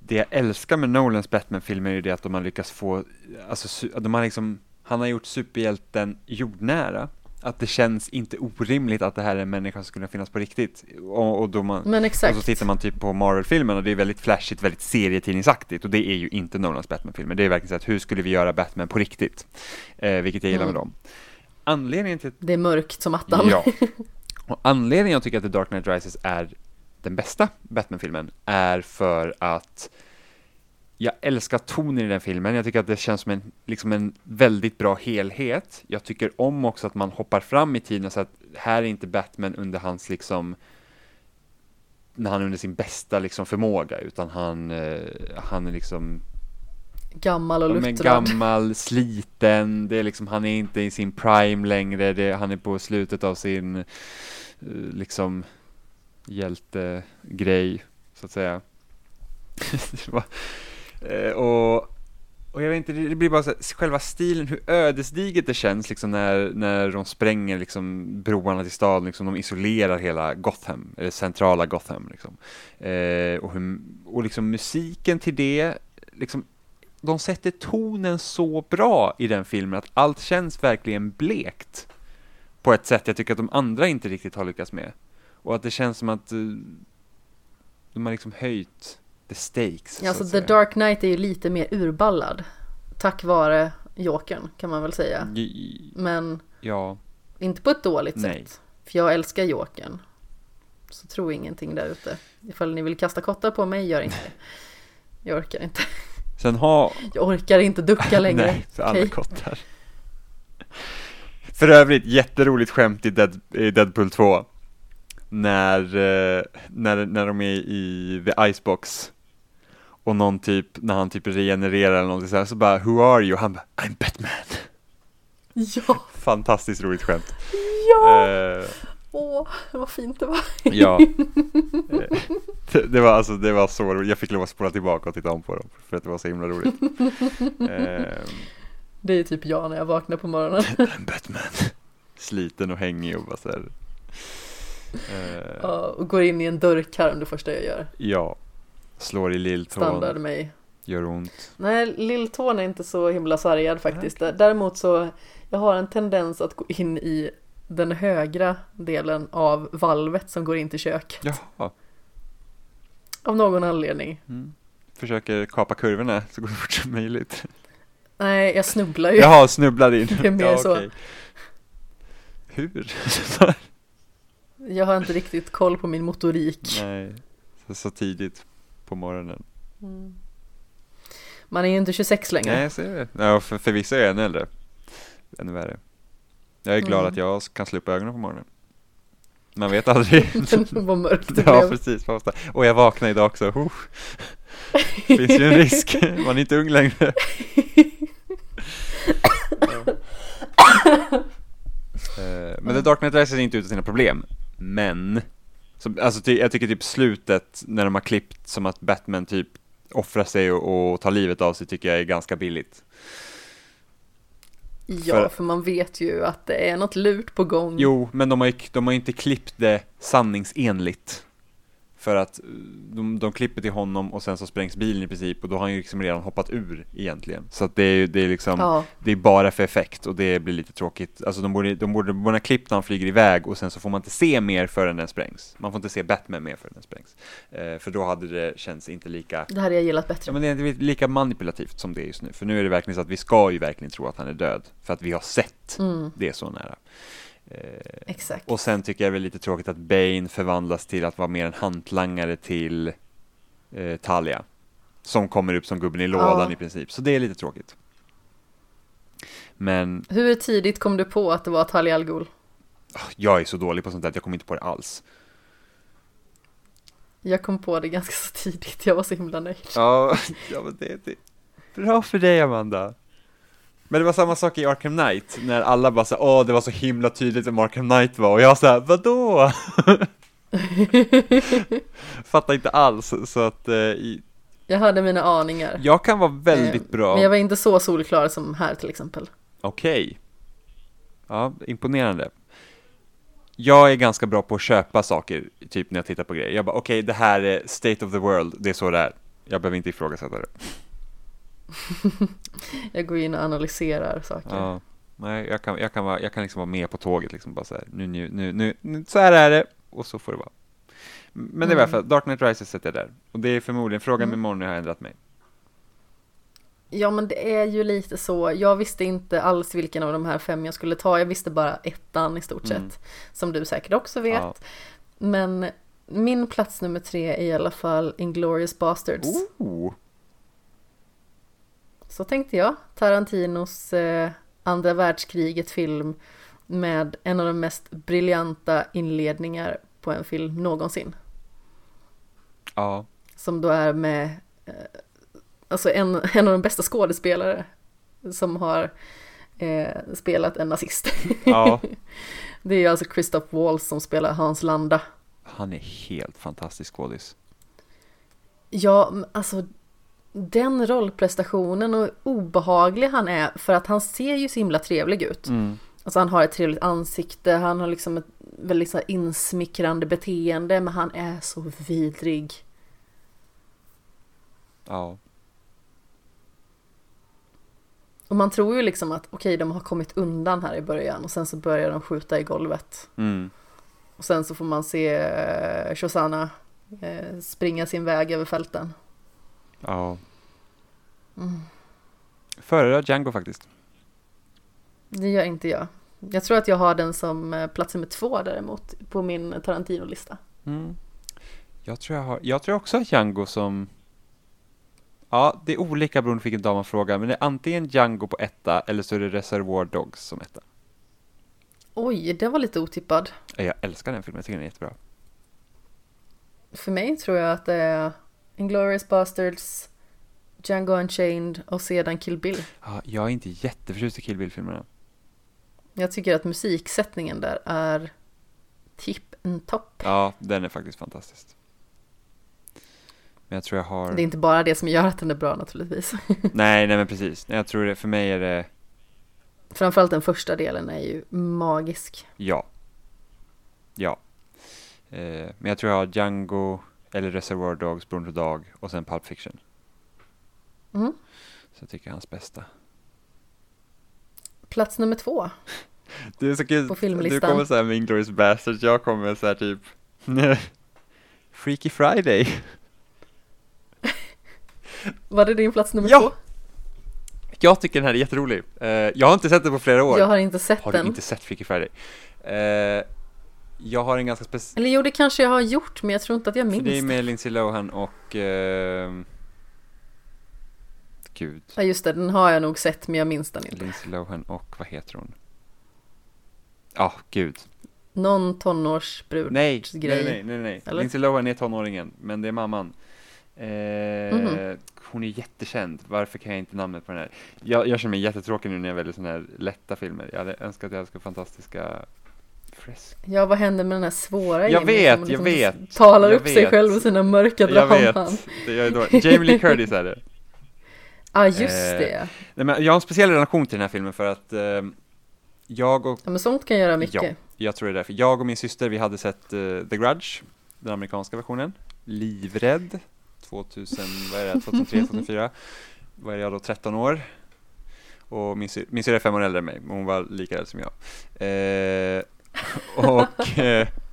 Speaker 2: det jag älskar med Nolans Batman-filmer är ju det att de har lyckats få, alltså de har liksom, han har gjort superhjälten jordnära. Att det känns inte orimligt att det här är en människa som skulle finnas på riktigt. Och, och, då man,
Speaker 1: Men
Speaker 2: och
Speaker 1: exakt.
Speaker 2: så tittar man typ på Marvel-filmerna och det är väldigt flashigt, väldigt serietidningsaktigt och det är ju inte Nolans Batman-filmer. Det är verkligen så att hur skulle vi göra Batman på riktigt? Eh, vilket jag gillar med
Speaker 1: Mm.
Speaker 2: dem. Anledningen till
Speaker 1: Det är mörkt som attan.
Speaker 2: Ja. Och anledningen jag tycker att The Dark Knight Rises är den bästa Batman-filmen är för att jag älskar tonen i den filmen. Jag tycker att det känns som en, liksom en väldigt bra helhet. Jag tycker om också att man hoppar fram i tiden så att här är inte Batman under hans liksom när han är under sin bästa liksom förmåga utan han, eh, han är liksom
Speaker 1: Gammal och luttrad.
Speaker 2: gammal, sliten, det är liksom, han är inte i sin prime längre, det, han är på slutet av sin eh, liksom hjältegrej, så att säga. Eh, och och jag vet inte, det blir bara så här, själva stilen, hur ödesdigert det känns liksom när, när de spränger liksom broarna till staden, liksom de isolerar hela Gotham, eller centrala Gotham liksom. Eh, och, hur, och liksom musiken till det, liksom, de sätter tonen så bra i den filmen att allt känns verkligen blekt. På ett sätt jag tycker att de andra inte riktigt har lyckats med. Och att det känns som att uh, de har liksom höjt the stakes.
Speaker 1: Ja, alltså The Dark Knight är ju lite mer urballad. Tack vare Jokern kan man väl säga. Men
Speaker 2: ja.
Speaker 1: inte på ett dåligt
Speaker 2: Nej.
Speaker 1: sätt. För jag älskar Jokern. Så tro ingenting där ute. Ifall ni vill kasta kottar på mig, gör inte det. Jag orkar inte.
Speaker 2: Sen har...
Speaker 1: Jag orkar inte ducka längre.
Speaker 2: Nej, för alla
Speaker 1: Okej.
Speaker 2: kottar. För övrigt, jätteroligt skämt i, Dead, i Deadpool 2. När, eh, när, när de är i The Icebox. Och någon typ, när han typ regenererar eller någonting så här, så bara Who are you? Han bara I'm Batman.
Speaker 1: Ja,
Speaker 2: Fantastiskt roligt skämt.
Speaker 1: ja!
Speaker 2: Eh,
Speaker 1: Åh, vad fint det var.
Speaker 2: ja. Eh, det, det var alltså, det var så roligt. Jag fick lov att spola tillbaka och titta om på dem. För att det var så himla roligt. Eh,
Speaker 1: Det är typ jag när jag vaknar på morgonen.
Speaker 2: I'm Batman. Sliten och hängig och bara så här.
Speaker 1: Ja, och går in i en dörrkarm det första jag gör.
Speaker 2: ja. Slår i lilltån,
Speaker 1: Standard mig.
Speaker 2: gör ont.
Speaker 1: Nej, lilltån är inte så himla sargad faktiskt. Däremot så, jag har en tendens att gå in i den högra delen av valvet som går in till köket.
Speaker 2: Jaha.
Speaker 1: Av någon anledning.
Speaker 2: Mm. Försöker kapa kurvorna så går det fort som möjligt.
Speaker 1: Nej, jag snubblar ju.
Speaker 2: Jaha, snubblar in.
Speaker 1: Det är mer så.
Speaker 2: okej. Hur?
Speaker 1: Jag har inte riktigt koll på min motorik.
Speaker 2: Nej, så, så tidigt på morgonen.
Speaker 1: Mm. Man är ju inte 26 längre.
Speaker 2: Nej, jag ser det. Ja, för, för vissa är jag ännu äldre. Ännu värre. Jag är glad
Speaker 1: Mm.
Speaker 2: att jag kan slå upp ögonen på morgonen. Man vet aldrig.
Speaker 1: Vad mörkt det
Speaker 2: ja,
Speaker 1: blev.
Speaker 2: precis. Fast- Och jag vaknade idag också. Oh. Finns ju en risk. Man är inte ung längre. Eh, Men The Dark Knight Rises är inte utan sina problem. Men, så, alltså, ty, jag tycker typ slutet när de har klippt som att Batman typ offrar sig och, och tar livet av sig tycker jag är ganska billigt.
Speaker 1: Ja,
Speaker 2: För-
Speaker 1: för man vet ju att det är något lurt på gång.
Speaker 2: Jo, men de har de har inte klippt det sanningsenligt. För att eh, de, de klipper till honom och sen så sprängs bilen i princip och då har han ju liksom redan hoppat ur egentligen. Så att det är ju det är liksom,
Speaker 1: Ja,
Speaker 2: det är bara för effekt och det blir lite tråkigt. Alltså de borde, de borde, de borde ha klippt när han flyger iväg och sen så får man inte se mer förrän den sprängs. Man får inte se Batman mer förrän den sprängs. Eh, för då hade det känts inte lika
Speaker 1: det hade jag gillat bättre.
Speaker 2: Ja men det är inte lika manipulativt som det är just nu. För nu är det verkligen så att vi ska ju verkligen tro att han är död. För att vi har sett
Speaker 1: Mm,
Speaker 2: det så nära. Eh,
Speaker 1: exakt.
Speaker 2: och sen tycker jag väl lite tråkigt att Bane förvandlas till att vara mer en hantlangare till eh, Talia. Som kommer upp som gubben i lådan
Speaker 1: Ja.
Speaker 2: i princip. Så det är lite tråkigt. Men
Speaker 1: Hur tidigt kom du på att det var Talia al Ghul?
Speaker 2: jag är så dålig på sånt där att jag kommer inte på det alls.
Speaker 1: Jag kom på det ganska så tidigt, jag var så himla nöjd.
Speaker 2: Ja, ja men det, det Bra för dig Amanda. Men det var samma sak i Arkham Knight, när alla bara sa åh det var så himla tydligt vem Arkham Knight var, och jag sa vadå? Fattar inte alls, så att eh, i-
Speaker 1: Jag hade mina aningar.
Speaker 2: jag kan vara väldigt
Speaker 1: Eh,
Speaker 2: bra.
Speaker 1: Men jag var inte så solklar som här till exempel.
Speaker 2: Okej. Ja, imponerande. Jag är ganska bra på att köpa saker, typ när jag tittar på grejer. Jag bara, okej, det här är state of the world, det är så det är. Jag behöver inte ifrågasätta det.
Speaker 1: Jag går in och analyserar saker.
Speaker 2: Ja, nej, jag kan, jag kan, vara, jag kan liksom vara med på tåget, liksom bara så här, nu, nu, nu, nu, nu så här är det, och så får det vara. Men det är
Speaker 1: Mm.
Speaker 2: varför, Dark Knight Rises sätter jag där. Och det är förmodligen, frågan
Speaker 1: Mm.
Speaker 2: imorgon har jag ändrat mig.
Speaker 1: Ja men det är ju lite så, jag visste inte alls vilken av de här fem jag skulle ta, jag visste bara ettan i stort
Speaker 2: Mm.
Speaker 1: sett. Som du säkert också vet.
Speaker 2: Ja.
Speaker 1: Men min plats nummer tre är i alla fall Inglourious Basterds.
Speaker 2: Oh,
Speaker 1: Så tänkte jag, Tarantinos eh, andra världskriget-film med en av de mest briljanta inledningar på en film någonsin.
Speaker 2: ja,
Speaker 1: Som då är med eh, alltså en, en av de bästa skådespelare som har eh, spelat en nazist.
Speaker 2: ja.
Speaker 1: Det är alltså Christoph Waltz som spelar Hans Landa.
Speaker 2: Han är helt fantastisk skådis.
Speaker 1: Ja, alltså den rollprestationen och obehaglig han är för att han ser ju så himla trevlig ut.
Speaker 2: Mm.
Speaker 1: Alltså han har ett trevligt ansikte, han har liksom ett väldigt så insmickrande beteende men han är så vidrig.
Speaker 2: Ja.
Speaker 1: Och man tror ju liksom att okej, de har kommit undan här i början och sen så börjar de skjuta i golvet.
Speaker 2: Mm.
Speaker 1: Och sen så får man se eh, Shosanna eh, springa sin väg över fälten.
Speaker 2: Ja.
Speaker 1: Mm.
Speaker 2: Föredrar Django faktiskt.
Speaker 1: Det gör inte jag. Jag tror att jag har den som eh, plats nummer två däremot på min Tarantino-lista.
Speaker 2: Mm. Jag tror jag har, jag tror också att Django som Ja, det är olika beroende på vilken dag man frågar, men det är antingen Django på etta eller så är det Reservoir Dogs som etta.
Speaker 1: Oj, det var lite otippad.
Speaker 2: Ja, Jag älskar den filmen, jag tycker den är jättebra.
Speaker 1: För mig tror jag att det är Inglourious Basterds, Django Unchained och sedan Kill Bill.
Speaker 2: Ja, jag är inte jätteförtjust i Kill Bill-filmerna.
Speaker 1: Jag tycker att musiksättningen där är tipp en topp.
Speaker 2: Ja, den är faktiskt fantastisk. Men jag tror jag har...
Speaker 1: Det är inte bara det som gör att den är bra naturligtvis.
Speaker 2: Nej, nej men precis. Jag tror det, för mig är det,
Speaker 1: Framförallt den första delen är ju magisk.
Speaker 2: ja. Ja. Eh, men jag tror jag har Django eller Reservoir Dogs, beroende på dag och sen Pulp Fiction.
Speaker 1: Mm.
Speaker 2: Så jag tycker hans bästa.
Speaker 1: Plats nummer två.
Speaker 2: Det är så kul.
Speaker 1: På filmlistan.
Speaker 2: Du kommer så här med Inglourious Basterds, jag kommer så här typ Freaky Friday.
Speaker 1: Var det din plats nummer
Speaker 2: Ja!
Speaker 1: två?
Speaker 2: Jag tycker den här är jätterolig. Eh, jag har inte sett den på flera år.
Speaker 1: Jag har inte sett
Speaker 2: Har
Speaker 1: den.
Speaker 2: du inte sett Freaky Friday? Eh, jag har en ganska speciell...
Speaker 1: Eller jo, det kanske jag har gjort, men jag tror inte att jag minns
Speaker 2: det är
Speaker 1: det.
Speaker 2: med Lindsay Lohan och... ehm, gud.
Speaker 1: Ja, just det, den har jag nog sett, men jag minns den inte.
Speaker 2: Lindsay Lohan och vad heter hon? Ja, gud.
Speaker 1: Någon tonårsbrud.
Speaker 2: Nej, nej, nej, nej, nej.
Speaker 1: Eller?
Speaker 2: Lindsay Lohan är tonåringen, men det är mamman. Eh,
Speaker 1: Mhm.
Speaker 2: Hon är jättekänd. Varför kan jag inte namnet på den här? Jag, jag känner mig jättetråkig nu när jag väljer sådana här lätta filmer. Jag hade önskat att jag så fantastiska Fresk.
Speaker 1: Ja, vad händer med den här svåra
Speaker 2: Jag
Speaker 1: Jimmy
Speaker 2: vet,
Speaker 1: som
Speaker 2: jag
Speaker 1: liksom
Speaker 2: vet,
Speaker 1: Talar
Speaker 2: jag
Speaker 1: upp sig
Speaker 2: vet.
Speaker 1: själv och sina mörka
Speaker 2: Jag
Speaker 1: draman.
Speaker 2: vet, det gör jag då. Jamie Lee Curtis är det.
Speaker 1: Ja, just
Speaker 2: Eh,
Speaker 1: det.
Speaker 2: Nej, men jag har en speciell relation till den här filmen för att eh, jag och,
Speaker 1: Ja, men sånt kan göra mycket.
Speaker 2: Ja. jag tror det är därför, jag och min syster vi hade sett eh, The Grudge, den amerikanska versionen, Livrädd, 2000, vad är det, 2003, 2004, var jag då 13 år. Och min, min syrra är fem år äldre än mig, men hon var lika äldre som jag. Eh, och eh, och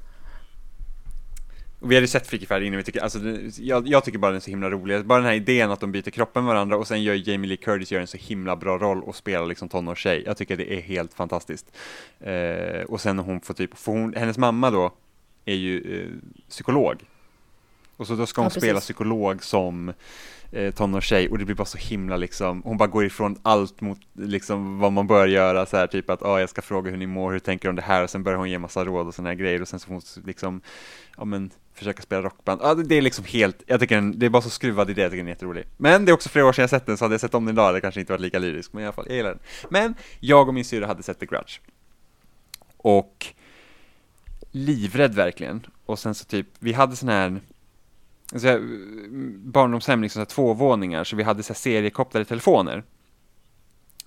Speaker 2: vi hade sett Freaky Friday innan vi tycker, alltså jag, jag tycker bara den är så himla rolig, bara den här idén att de byter kroppen med varandra och sen gör Jamie Lee Curtis gör en så himla bra roll och spelar liksom tonårstjej. Jag tycker det är helt fantastiskt. Eh, och sen hon får typ, för hon, hennes mamma då är ju eh, psykolog. Och så då ska hon
Speaker 1: Ja,
Speaker 2: spela psykolog som eh, tonårstjej och det blir bara så himla liksom, hon bara går ifrån allt mot liksom vad man bör göra så här typ att ah, jag ska fråga hur ni mår, hur tänker om det här och sen börjar hon ge massa råd och sådana här grejer och sen så får hon liksom, ja men försöka spela rockband. Ja, det, är liksom helt, jag tycker den, det är bara så skruvad idé, jag tycker den är jätterolig. Men det är också flera år sedan jag sett den så hade jag sett om den idag hade jag kanske inte varit lika lyrisk, men i alla fall, jag gillar den. Men jag och min syrra hade sett The Grudge. Och livrädd verkligen. Och sen så typ, vi hade sån här så här, barndomshem, liksom så här, två våningar, så vi hade så här, seriekopplade telefoner.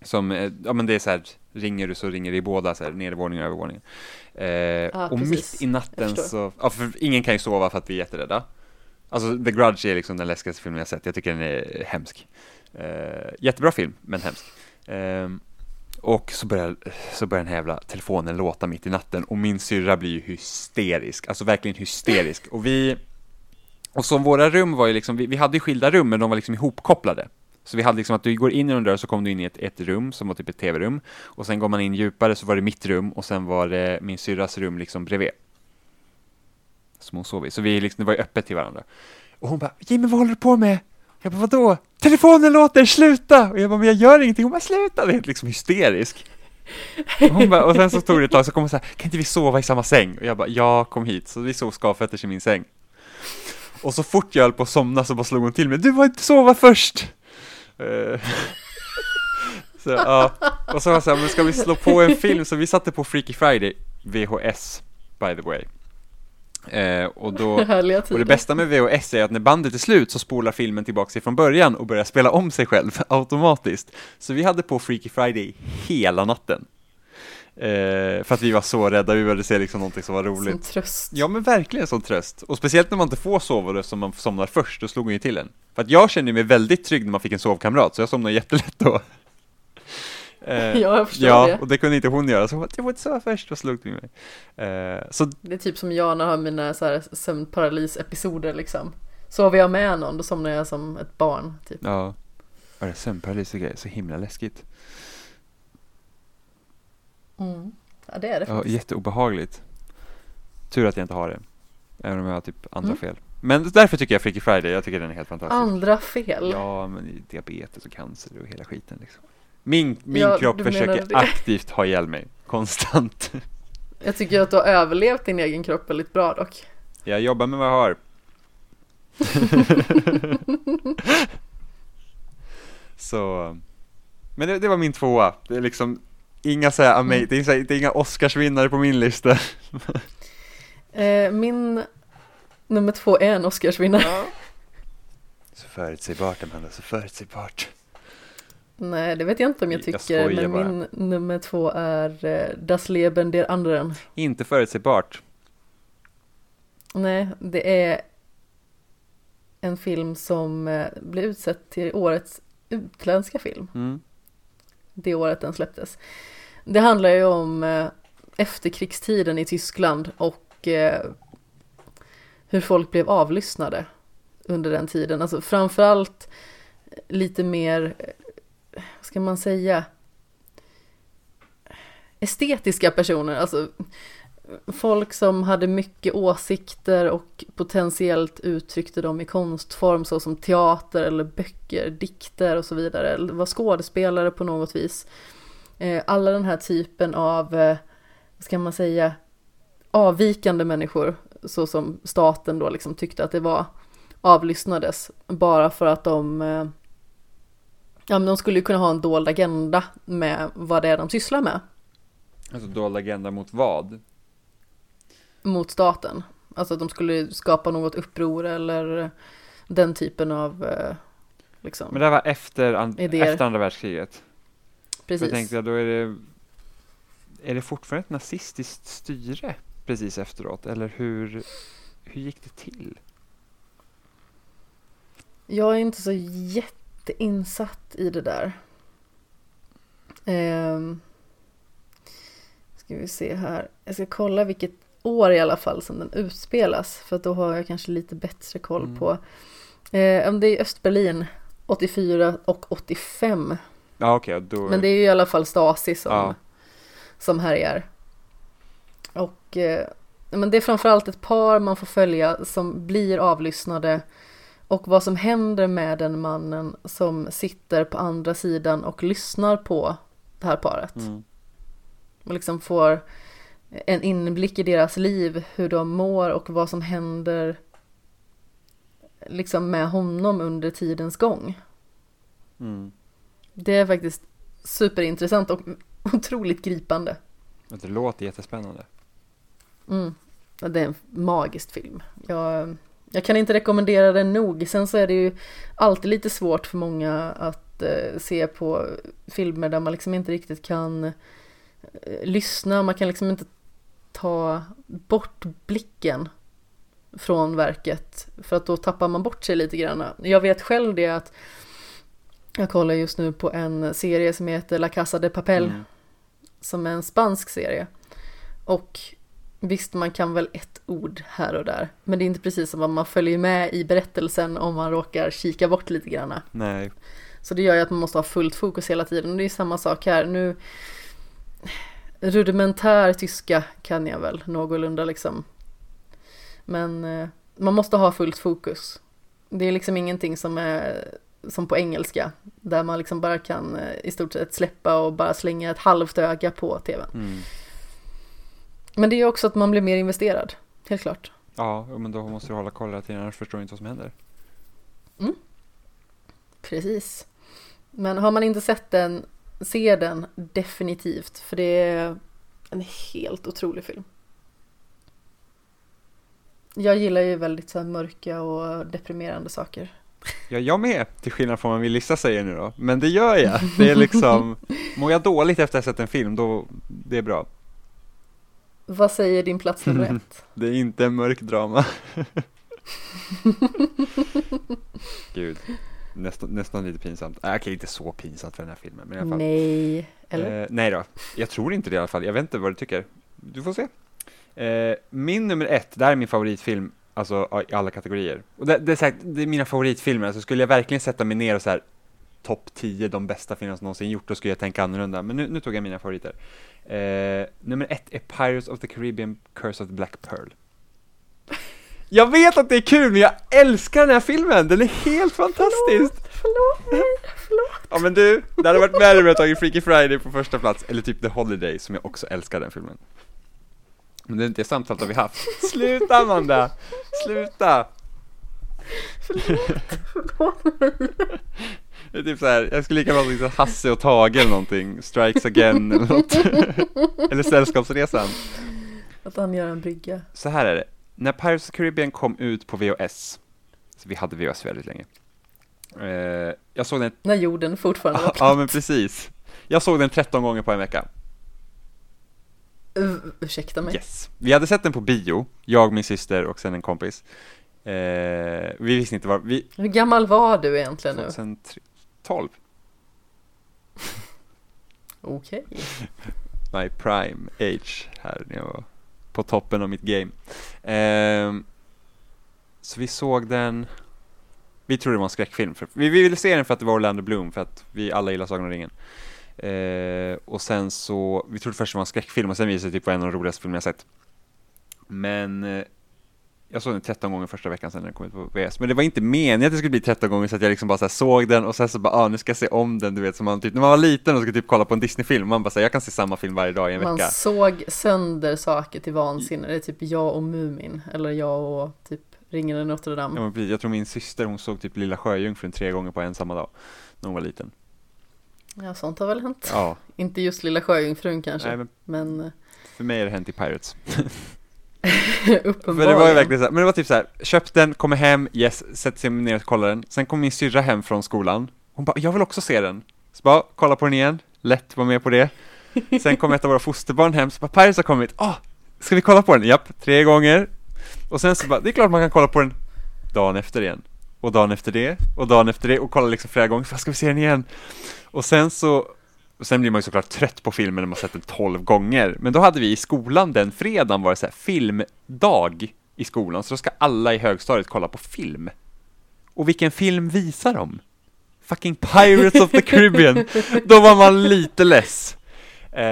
Speaker 2: Som, eh, ja men det är så här, ringer du så ringer det i båda, så här, nedervåning och övervåning. Eh, och
Speaker 1: precis.
Speaker 2: mitt i natten så, ja för ingen kan ju sova för att vi är jätterädda. Alltså The Grudge är liksom den läskigaste filmen jag sett, jag tycker den är hemsk. Eh, jättebra film, men hemsk. Ehm, och så börjar, så börjar den här jävla telefonen låta mitt i natten och min syrra blir ju hysterisk, alltså verkligen hysterisk. Och vi, och som våra rum var ju liksom, vi, vi hade ju skilda rum men de var liksom ihopkopplade. Så vi hade liksom att du går in genom dörren så kom du in i ett, ett rum som var typ ett tv-rum. Och sen går man in djupare så var det mitt rum och sen var det min syrras rum liksom bredvid. Som hon sov i. Så vi liksom, det var ju öppet till varandra. Och hon bara, Jimmy vad håller du på med? Jag bara, vadå? Telefonen låter, sluta! Och jag bara, men jag gör ingenting. Hon bara, sluta! Det är helt liksom hysterisk. Och, hon bara, och sen så tog det ett tag så kom hon så här, kan inte vi sova i samma säng? Och jag bara, ja kom hit. Så vi sov skavfötters i min säng. Och så fort jag höll på att somna så bara slog hon till mig, du var inte sova först! Eh, så ja, och så var jag så här, men ska vi slå på en film? Så vi satte på Freaky Friday, VHS, by the way. Eh, och, då, och det bästa med VHS är att när bandet är slut så spolar filmen tillbaka sig från början och börjar spela om sig själv automatiskt. Så vi hade på Freaky Friday hela natten. Eh, för att vi var så rädda, vi började se liksom någonting som var roligt.
Speaker 1: Som tröst.
Speaker 2: Ja men verkligen som tröst. Och speciellt när man inte får sova då, som man somnar först, då slog hon ju till en. För att jag kände mig väldigt trygg när man fick en sovkamrat, så jag somnade jättelätt då. Eh,
Speaker 1: Ja, jag förstår
Speaker 2: ja,
Speaker 1: det.
Speaker 2: och det kunde inte hon göra, så hon, jag får inte sova först, då slog det mig. Eh, så
Speaker 1: Det är typ som jag när jag har mina så här sömnparalys-episoder liksom. Sover jag med någon, då somnar jag som ett barn. Typ.
Speaker 2: ja, var det sömnparalys och grejer, så himla läskigt.
Speaker 1: Mm. Ja, det är det
Speaker 2: Ja,
Speaker 1: faktiskt.
Speaker 2: jätteobehagligt. Tur att jag inte har det. Även om jag har typ andra
Speaker 1: Mm.
Speaker 2: fel. Men därför tycker jag Freaky Friday, jag tycker den är helt fantastisk.
Speaker 1: Andra fel.
Speaker 2: Ja, men diabetes och cancer och hela skiten liksom. Min, min
Speaker 1: Ja,
Speaker 2: kropp försöker
Speaker 1: det.
Speaker 2: aktivt ha ihjäl mig, konstant.
Speaker 1: Jag tycker att du har överlevt din egen kropp väldigt bra dock.
Speaker 2: Jag jobbar med vad jag har. Så, men det, det var min tvåa. Det är liksom inga så här,
Speaker 1: Mm.
Speaker 2: det, är så här, det är inga Oscarsvinnare på min lista.
Speaker 1: Eh, min nummer två är en Oscarsvinnare.
Speaker 2: Så förutsägbart Amanda, så förutsägbart.
Speaker 1: Nej, det vet jag inte om jag
Speaker 2: Jag
Speaker 1: tycker.
Speaker 2: skojar
Speaker 1: men
Speaker 2: bara.
Speaker 1: min nummer två är eh, Das Leben der anderen.
Speaker 2: Inte förutsägbart.
Speaker 1: Nej, det är en film som eh, blev utsedd till årets utländska film.
Speaker 2: Mm.
Speaker 1: Det året den släpptes. Det handlar ju om eh, efterkrigstiden i Tyskland och eh, hur folk blev avlyssnade under den tiden. Alltså framförallt lite mer, vad ska man säga, estetiska personer. Alltså folk som hade mycket åsikter och potentiellt uttryckte dem i konstform såsom teater eller böcker, dikter och så vidare. Eller var skådespelare på något vis. Eh, alla den här typen av, eh, vad ska man säga, avvikande människor så som staten då liksom tyckte att det var avlyssnades bara för att de eh, Ja men de skulle ju kunna ha en dold agenda med vad det är de sysslar med
Speaker 2: Alltså dold agenda mot vad?
Speaker 1: Mot staten. Alltså att de skulle skapa något uppror eller den typen av eh, liksom.
Speaker 2: Men det här var efter, an- efter andra världskriget.
Speaker 1: Precis.
Speaker 2: jag tänkte då är det, är det fortfarande ett nazistiskt styre precis efteråt? Eller hur, hur gick det till?
Speaker 1: Jag är inte så jätteinsatt i det där. Ehm, ska vi se här. Jag ska kolla vilket år i alla fall som den utspelas. För att då har jag kanske lite bättre koll
Speaker 2: Mm.
Speaker 1: på. Eh, det är Östberlin 84 och 85.
Speaker 2: Ja okej, då...
Speaker 1: Men det är ju i alla fall Stasi som,
Speaker 2: Ja.
Speaker 1: som härjar. Och eh, men det är framförallt ett par man får följa som blir avlyssnade och vad som händer med den mannen som sitter på andra sidan och lyssnar på det här paret.
Speaker 2: Mm.
Speaker 1: Och liksom får en inblick i deras liv, hur de mår och vad som händer liksom med honom under tidens gång.
Speaker 2: Mm.
Speaker 1: Det är faktiskt superintressant och otroligt gripande.
Speaker 2: Det låter jättespännande.
Speaker 1: Mm. Det är en magisk film. Jag, jag kan inte rekommendera den nog. Sen så är det ju alltid lite svårt för många att eh, se på filmer där man liksom inte riktigt kan eh, lyssna. Man kan liksom inte ta bort blicken från verket för att då tappar man bort sig lite grann. Jag vet själv det att jag kollar just nu på en serie som heter La Casa de Papel
Speaker 2: Mm.
Speaker 1: som är en spansk serie. Och visst, man kan väl ett ord här och där. Men det är inte precis som att man följer med i berättelsen om man råkar kika bort lite grann.
Speaker 2: Nej.
Speaker 1: Så det gör ju att man måste ha fullt fokus hela tiden. Och det är samma sak här. Nu rudimentär tyska kan jag väl någorlunda liksom. Men eh, man måste ha fullt fokus. Det är liksom ingenting som är som på engelska. Där man liksom bara kan eh, i stort sett släppa och bara slänga ett halvt öga på tvn.
Speaker 2: Mm.
Speaker 1: Men det är också att man blir mer investerad. Helt klart.
Speaker 2: Ja, men då måste du hålla koll hela tiden, annars förstår du inte vad som händer.
Speaker 1: Precis. Men har man inte sett den, se den definitivt. För det är en helt otrolig film. Jag gillar ju väldigt så mörka och deprimerande saker.
Speaker 2: Ja, jag med, till skillnad från vad Melissa säger nu då. Men det gör jag. Det är liksom, mår jag dåligt efter att ha sett en film, då, det är bra.
Speaker 1: Vad säger din plats nummer ett?
Speaker 2: Det är inte en mörk drama. Gud, nästan, nästan lite pinsamt. Äh, okej, inte så pinsamt för den här filmen, men i alla fall.
Speaker 1: Nej, eller?
Speaker 2: Eh, nej då, jag tror inte det i alla fall. Jag vet inte vad du tycker. Du får se. Eh, min nummer ett, det här är min favoritfilm, alltså i alla kategorier. Och det, det, är, så här, det är mina favoritfilmer, alltså skulle jag verkligen sätta mig ner och så här topp 10 de bästa filmerna som någonsin gjort, då skulle jag tänka annorlunda. Men nu, nu tog jag mina favoriter. Eh, nummer ett är Pirates of the Caribbean, Curse of the Black Pearl. Jag vet att det är kul, men jag älskar den här filmen! Den är helt fantastisk!
Speaker 1: Förlåt mig, förlåt.
Speaker 2: Ja men du, det hade varit värre om jag tagit Freaky Friday på första plats, eller typ The Holiday, som jag också älskar den filmen. Men det, det samtalet har vi haft. Sluta Amanda! Sluta!
Speaker 1: Förlåt mig.
Speaker 2: Det är typ så här, jag skulle lika bra sagt Hasse och Tage eller någonting, Strikes Again eller något. eller Sällskapsresan.
Speaker 1: Att han gör en brygga.
Speaker 2: Så här är det, när Pirates of the Caribbean kom ut på VHS, så vi hade VHS väldigt länge. Eh, jag såg den,
Speaker 1: När jorden fortfarande var
Speaker 2: ja
Speaker 1: platt.
Speaker 2: men precis. Jag såg den 13 gånger på en vecka.
Speaker 1: Uh, ursäkta mig.
Speaker 2: Yes. Vi hade sett den på bio, jag, min syster och sen en kompis. Eh, vi visste inte var, vi,
Speaker 1: Hur gammal var du egentligen nu?
Speaker 2: sen tre- 12,
Speaker 1: Okej.
Speaker 2: my prime age här när jag var på toppen av mitt game. Eh, så vi såg den, vi trodde det var en skräckfilm, för, vi, vi ville se den för att det var Orlando Bloom, för att vi alla gillar Sagan om ringen. Eh, och sen så, vi trodde först det var en skräckfilm och sen visade det sig typ vara en av de roligaste filmerna jag sett. Men eh, jag såg den 13 gånger första veckan när den kom ut på VS. Men det var inte meningen att det skulle bli 13 gånger så att jag liksom bara så såg den och sen så bara, ah, nu ska jag se om den, du vet, som man typ, när man var liten och skulle typ kolla på en Disney-film, man bara säger jag kan se samma film varje dag i en
Speaker 1: Man
Speaker 2: vecka.
Speaker 1: såg sönder saker till vansinne. Det är typ jag och Mumin. Eller jag och typ Ringen i Notre Dame.
Speaker 2: Ja, men precis. Jag tror min syster, hon såg typ Lilla Sjöjungfrun tre gånger på en samma dag, när hon var liten.
Speaker 1: Ja, sånt har väl hänt.
Speaker 2: Ja,
Speaker 1: Inte just Lilla Sjöjungfrun kanske.
Speaker 2: nej, men
Speaker 1: Men eh,
Speaker 2: för mig är det hänt i Pirates.
Speaker 1: uppenbarligen.
Speaker 2: För det var ju verkligen så här, men det var typ så här, köpt den, kommer hem, yes, sätter sig ner och kollar den. Sen kom min syrra hem från skolan. Hon bara, jag vill också se den. Så bara, kolla på den igen, lätt var med på det. Sen kom ett av våra fosterbarn hem, så bara, Pirates har kommit, ah, ska vi kolla på den? Japp, tre gånger. Och sen så bara, det är klart man kan kolla på den dagen efter igen. Och dagen efter det, och dagen efter det, och kolla liksom flera gånger, så bara, ska vi se den igen? Och sen så och sen blir man ju såklart trött på filmen när man sett den tolv gånger. Men då hade vi i skolan den fredagen var det så här filmdag i skolan, så då ska alla i högstadiet kolla på film. Och vilken film visar de? Fucking Pirates of the Caribbean! Då var man lite less. Eh,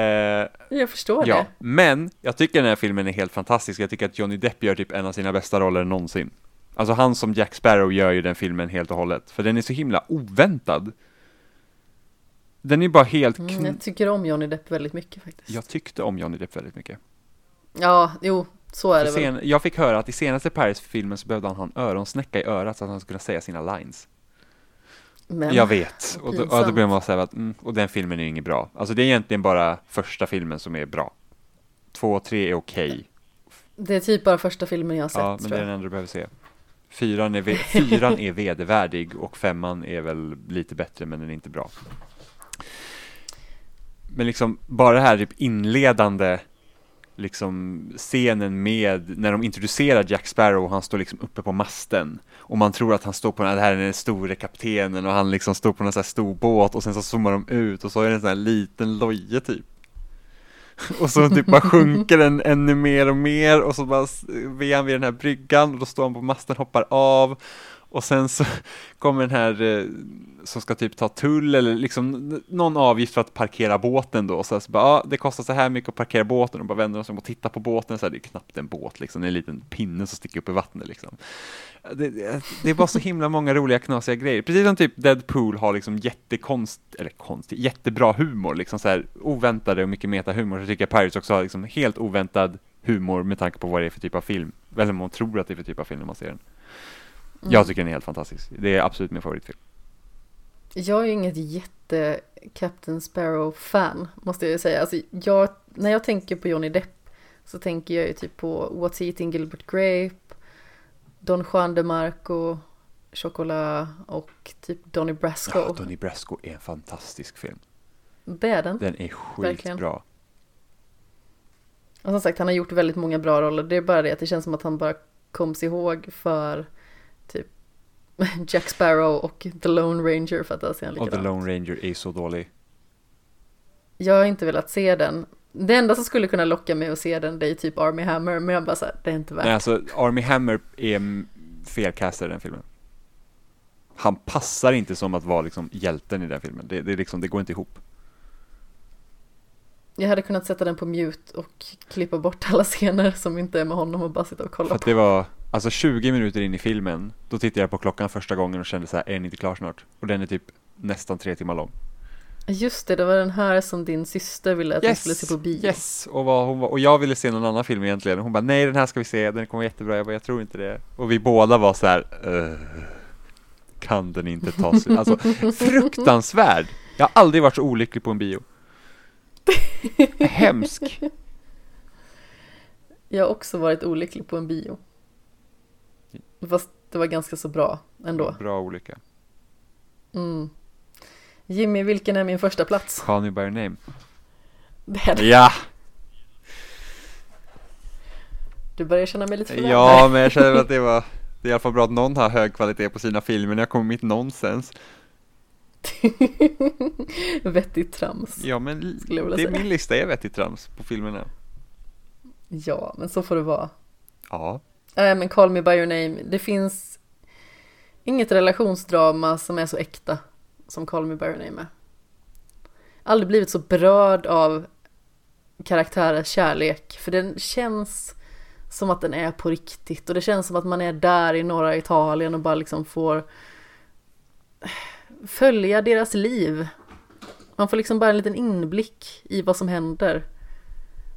Speaker 1: Jag förstår
Speaker 2: ja,
Speaker 1: det.
Speaker 2: men jag tycker den här filmen är helt fantastisk. Jag tycker att Johnny Depp gör typ en av sina bästa roller någonsin. Alltså han som Jack Sparrow gör ju den filmen helt och hållet, för den är så himla oväntad. Den är bara helt
Speaker 1: Mm, jag tycker om Johnny Depp väldigt mycket faktiskt.
Speaker 2: Jag tyckte om Johnny Depp väldigt mycket.
Speaker 1: Ja, jo, så är det
Speaker 2: För
Speaker 1: väl.
Speaker 2: sen, jag fick höra att i senaste Pirates-filmen så behövde han ha en öronsnäcka i örat så att han skulle säga sina lines.
Speaker 1: Men
Speaker 2: jag vet. Och då, ja, då blev man säga att, mm, och den filmen är ju inget bra. Alltså det är egentligen bara första filmen som är bra. Två och tre är okej.
Speaker 1: det är typ bara första filmen jag har sett
Speaker 2: Ja, men det är den enda du behöver se. Fyran är, fyran är vedervärdig och femman är väl lite bättre men den är inte bra. Men liksom bara det här typ inledande liksom scenen med när de introducerar Jack Sparrow och han står liksom uppe på masten. Och man tror att han står på den här, det här är den store kaptenen och han liksom står på någon sån här stor båt och sen så zoomar de ut och så är det en sån här liten loje typ. Och så typ bara sjunker den ännu mer och mer och så bara är han vid den här bryggan och då står han på masten, hoppar av och sen så kommer den här eh, som ska typ ta tull eller liksom någon avgift för att parkera båten då. Så, här, så bara, ja, det kostar så här mycket att parkera båten och bara vänder de sig om och tittar på båten. Så här, det är knappt en båt liksom, det är en liten pinne som sticker upp i vattnet liksom. Det, det, är bara så himla många roliga knasiga grejer. Precis som typ Deadpool har liksom jättekonst, eller konstig, jättebra humor, liksom så här oväntade och mycket metahumor. Så tycker jag Pirates också har liksom helt oväntad humor med tanke på vad det är för typ av film. Eller man tror att det är för typ av film när man ser den.
Speaker 1: Mm.
Speaker 2: Jag tycker den är helt fantastisk. Det är absolut min favoritfilm.
Speaker 1: Jag är ju inget jätte Captain Sparrow-fan, måste jag ju säga. Alltså, jag, när jag tänker på Johnny Depp så tänker jag ju typ på What's Eating Gilbert Grape Don Juan de Marco, Chocolat och typ Donnie Brasco.
Speaker 2: Ja, Donnie Brasco är en fantastisk film.
Speaker 1: Det är den.
Speaker 2: Den är
Speaker 1: Verkligen.
Speaker 2: skitbra.
Speaker 1: Och som sagt, han har gjort väldigt många bra roller. Det är bara det att det känns som att han bara koms ihåg för Jack Sparrow och The Lone Ranger för att det ser
Speaker 2: Och The
Speaker 1: likadant.
Speaker 2: Lone Ranger är så dålig.
Speaker 1: Jag har inte velat se den. Det enda som skulle kunna locka mig att se den det är typ Army Hammer, men jag bara såhär, det är inte värt.
Speaker 2: Nej, alltså Army Hammer är felcastad i den filmen. Han passar inte som att vara liksom hjälten i den filmen. Det, det, liksom, det går inte ihop.
Speaker 1: Jag hade kunnat sätta den på mute och klippa bort alla scener som inte är med honom och bara sitta och
Speaker 2: För
Speaker 1: kolla
Speaker 2: att
Speaker 1: på.
Speaker 2: det var, alltså 20 minuter in i filmen, då tittade jag på klockan första gången och kände så här, är den inte klar snart? Och den är typ nästan tre timmar lång.
Speaker 1: Just det, det var den här som din syster ville att vi skulle se på bio.
Speaker 2: yes! Och, vad hon var, och jag ville se någon annan film egentligen. Hon bara, nej den här ska vi se, den kommer jättebra. Jag bara, jag tror inte det. Och vi båda var så här, "Ugh, kan den inte ta sig? Alltså, fruktansvärd! Jag har aldrig varit så olycklig på en bio. Hemsk!
Speaker 1: Jag har också varit olycklig på en bio. Fast det var ganska så bra ändå.
Speaker 2: Bra olycka.
Speaker 1: Mm. Jimmy, vilken är min första plats?
Speaker 2: Call me by your name.
Speaker 1: Det är det.
Speaker 2: Ja!
Speaker 1: Du börjar känna mig lite för
Speaker 2: Ja, men jag känner att det var Det är i alla fall bra att någon har hög kvalitet på sina filmer när jag kommer med mitt nonsens
Speaker 1: Vettigt trams.
Speaker 2: Ja men det är
Speaker 1: säga.
Speaker 2: min lista är vettigt trams på filmerna
Speaker 1: Ja, men så får det vara.
Speaker 2: Ja
Speaker 1: men Call Me By Your Name. Det finns inget relationsdrama som är så äkta som Call Me By Your Name är. Aldrig blivit så berörd av karaktärers kärlek, för den känns som att den är på riktigt och det känns som att man är där i norra Italien och bara liksom får följa deras liv. Man får liksom bara en liten inblick i vad som händer.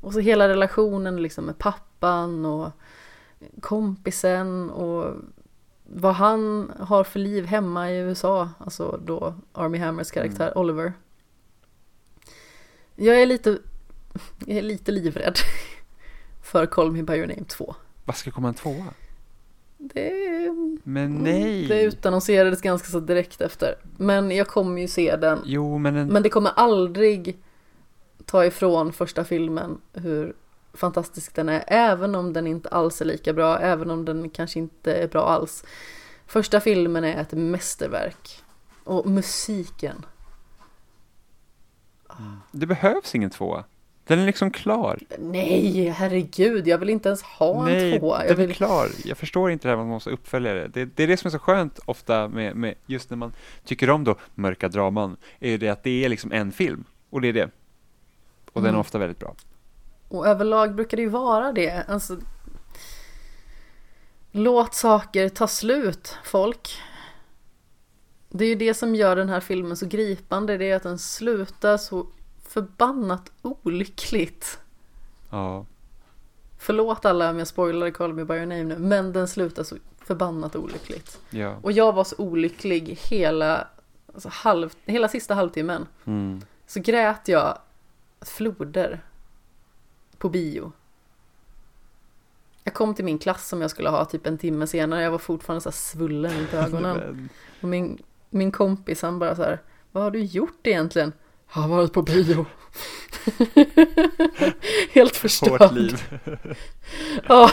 Speaker 1: Och så hela relationen liksom med pappan och kompisen och vad han har för liv hemma i USA, alltså då Army Hammers karaktär Oliver. Jag är lite, jag är lite livrädd för Call Me By Your Name 2.
Speaker 2: Vad ska komma en tvåa?
Speaker 1: Det,
Speaker 2: Men nej!
Speaker 1: det utannonserades ganska så direkt efter. Men jag kommer ju se den.
Speaker 2: Jo men en...
Speaker 1: Men det kommer aldrig ta ifrån första filmen hur fantastisk den är. Även om den inte alls är lika bra, även om den kanske inte är bra alls. Första filmen är ett mästerverk. Och musiken.
Speaker 2: Det behövs ingen tvåa Den är liksom klar
Speaker 1: Nej, herregud, jag vill inte ens ha en
Speaker 2: Nej,
Speaker 1: tvåa. Jag
Speaker 2: den är
Speaker 1: vill...
Speaker 2: klar. Jag förstår inte det här med att man måste uppfölja det. det. Det är det som är så skönt ofta med, med just när man tycker om då mörka draman, är ju det att det är liksom en film. Och det är det. Och den
Speaker 1: Mm.
Speaker 2: är ofta väldigt bra.
Speaker 1: Och överlag brukar det ju vara det. Alltså, låt saker ta slut, folk. Det är ju det som gör den här filmen så gripande. Det är att den slutar så förbannat olyckligt.
Speaker 2: Ja.
Speaker 1: Förlåt alla om jag spoilade Call Me By Your Name nu, men den slutar så förbannat olyckligt.
Speaker 2: ja.
Speaker 1: Och jag var så olycklig hela, alltså halv, hela sista halvtimmen.
Speaker 2: Mm.
Speaker 1: Så grät jag floder på bio. Jag kom till min klass som jag skulle ha typ en timme senare. Jag var fortfarande så här svullen runt ögonen. Och min, min kompis han bara så här. Vad har du gjort egentligen? Jag har varit på bio. Helt förstörd.
Speaker 2: Hårt liv.
Speaker 1: Ja.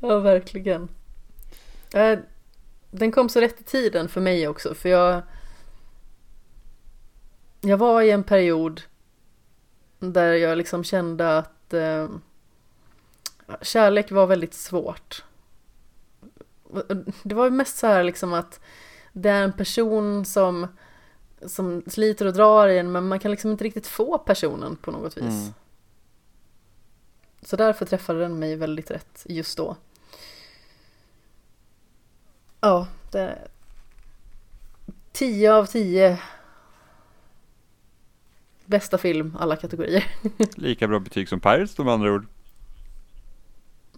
Speaker 1: ja, verkligen. Eh, Den kom så rätt i tiden för mig också, för jag... Jag var i en period där jag liksom kände att eh, kärlek var väldigt svårt. Det var ju mest så här liksom att det är en person som, som sliter och drar i en, men man kan liksom inte riktigt få personen på något vis.
Speaker 2: Mm.
Speaker 1: Så därför träffade den mig väldigt rätt just då. Ja, det... 10 av 10. Bästa film, alla kategorier.
Speaker 2: Lika bra betyg som Pirates med andra ord.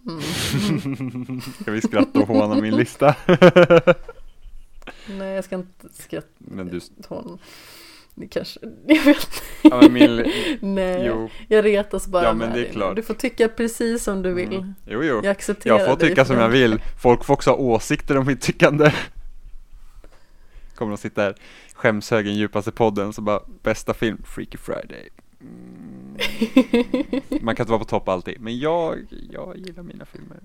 Speaker 1: Mm.
Speaker 2: Ska vi skratta och håna min lista?
Speaker 1: Nej, jag ska inte skratta
Speaker 2: Men du,
Speaker 1: honom. Det kanske, jag vet
Speaker 2: Ja, min,
Speaker 1: Nej,
Speaker 2: jo,
Speaker 1: jag retas bara
Speaker 2: Ja, men det är klart.
Speaker 1: Du får tycka precis som du vill.
Speaker 2: mm, jo, jo.
Speaker 1: Jag accepterar
Speaker 2: Jag får tycka som jag vill. Folk får också ha åsikter om mitt tyckande. Kommer att sitta här, skämshögen djupaste podden, så bara bästa film, Freaky Friday. Mm. Man kan inte vara på topp alltid, men jag, jag gillar mina filmer.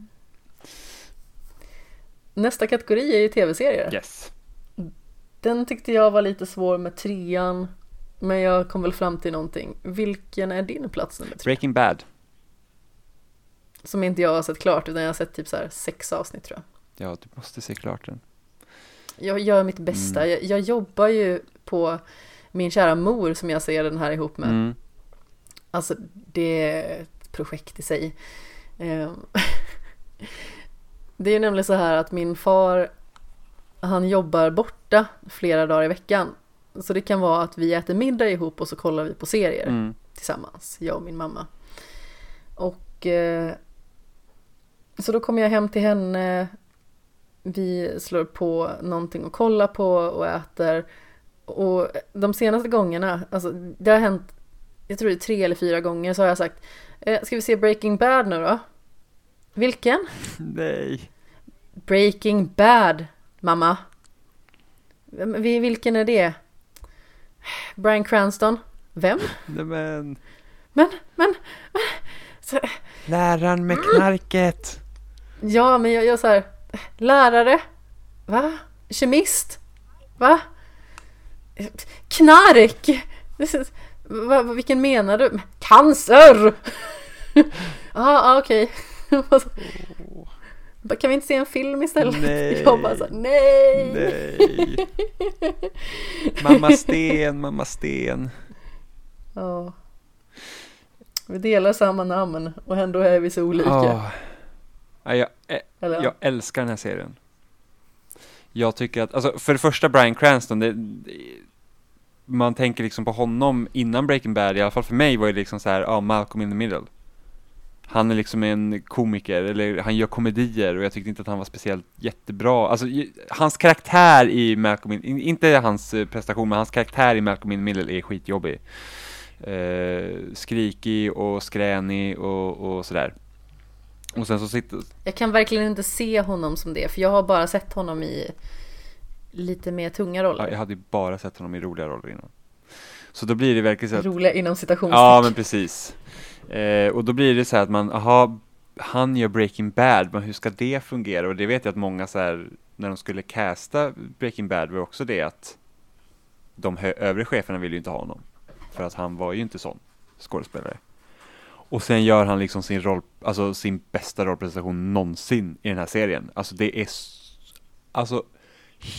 Speaker 1: Nästa kategori är ju tv-serier.
Speaker 2: Yes.
Speaker 1: Den tyckte jag var lite svår med trean. Men jag kom väl fram till någonting. Vilken är din plats nummer tre?
Speaker 2: Breaking Bad.
Speaker 1: Som inte jag har sett klart utan jag har sett typ så sex avsnitt tror jag.
Speaker 2: Ja, du måste se klart den.
Speaker 1: Jag gör mitt bästa.
Speaker 2: Mm.
Speaker 1: Jag, jag jobbar ju på min kära mor som jag ser den här ihop med.
Speaker 2: Mm.
Speaker 1: Alltså det är ett projekt i sig. Ehm, Det är ju nämligen så här att min far han jobbar borta flera dagar i veckan. Så det kan vara att vi äter middag ihop och så kollar vi på serier
Speaker 2: Mm.
Speaker 1: tillsammans, jag och min mamma. Och eh, så då kommer jag hem till henne, vi slår på någonting att kolla på och äter. Och de senaste gångerna, alltså det har hänt, jag tror det är tre eller fyra gånger, så har jag sagt eh, Ska vi se Breaking Bad nu då? Vilken?
Speaker 2: Nej.
Speaker 1: Breaking Bad, mamma. Vilken är det? Brian Cranston? Vem?
Speaker 2: Nej men.
Speaker 1: Men, men, så,
Speaker 2: Läraren med knarket.
Speaker 1: ja men jag gör så här, lärare? Va? Kemist? Va? Knark? Va, vilken menar du? Cancer! ah, ah, okej. Bara, Kan vi inte se en film istället?
Speaker 2: Nej.
Speaker 1: Jag bara så nej!
Speaker 2: Nej. Mamma Sten, mamma Sten.
Speaker 1: Ja. Vi delar samma namn och ändå är vi så olika.
Speaker 2: Åh. Ja, jag, jag älskar den här serien. Jag tycker att, alltså för det första Brian Cranston, det, man tänker liksom på honom innan Breaking Bad, i alla fall för mig var det liksom så här, ja, Malcolm in the middle. Han är liksom en komiker, eller han gör komedier och jag tyckte inte att han var speciellt jättebra. Alltså hans karaktär i Malcolm in, in- inte hans eh, prestation, men hans karaktär i Malcolm in the middle är skitjobbig. Eh, skrikig och skränig och, och sådär. Och sen så sitter,
Speaker 1: Jag kan verkligen inte se honom som det, för jag har bara sett honom i lite mer tunga
Speaker 2: Ja,
Speaker 1: roller.
Speaker 2: jag hade ju bara sett honom i roliga roller innan. Så då blir det verkligen så att,
Speaker 1: Roliga inom citationstecken.
Speaker 2: ja men precis. Eh, och då blir det så här att man, aha, han gör Breaking Bad, men hur ska det fungera? Och det vet jag att många så här, när de skulle casta Breaking Bad var också det att de övre cheferna ville ju inte ha honom. För att han var ju inte sån skådespelare. Och sen gör han liksom sin roll, alltså sin bästa rollprestation någonsin i den här serien. Alltså det är alltså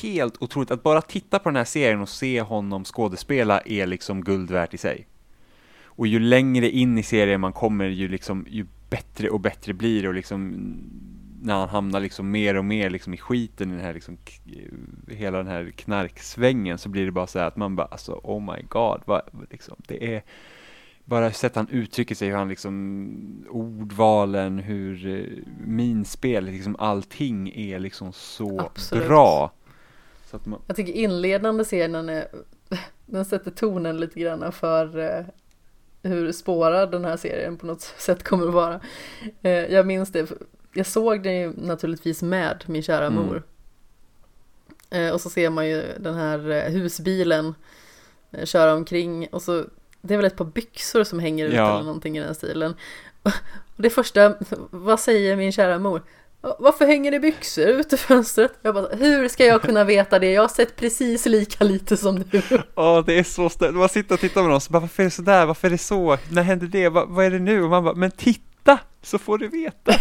Speaker 2: helt otroligt att bara titta på den här serien och se honom skådespela är liksom guld värt i sig. Och ju längre in i serien man kommer ju liksom ju bättre och bättre blir det och liksom när han hamnar liksom mer och mer liksom i skiten i den här liksom hela den här knarksvängen så blir det bara så här att man bara alltså oh my god vad liksom det är bara sätt han uttrycker sig, hur han liksom ordvalen, hur eh, minspel, liksom allting är liksom så
Speaker 1: Absolut.
Speaker 2: bra. Så man,
Speaker 1: Jag tycker inledande scenen är, den sätter tonen lite grann för eh, hur spårad den här serien på något sätt kommer att vara. Eh, jag minns det, jag såg det ju naturligtvis med min kära
Speaker 2: Mm.
Speaker 1: mor. Eh, och så ser man ju den här husbilen köra omkring och så det är väl ett par byxor som hänger ut
Speaker 2: Ja.
Speaker 1: eller någonting i den stilen. Och det första, vad säger min kära mor? Varför hänger det byxor ut i fönstret? Jag bara, hur ska jag kunna veta det? Jag har sett precis lika lite som du.
Speaker 2: Åh, det är så stört. Man sitter och tittar med dem så bara, varför är det sådär? Varför är det så? När händer det? Va, vad är det nu? Och man bara, men titta! Så får du veta.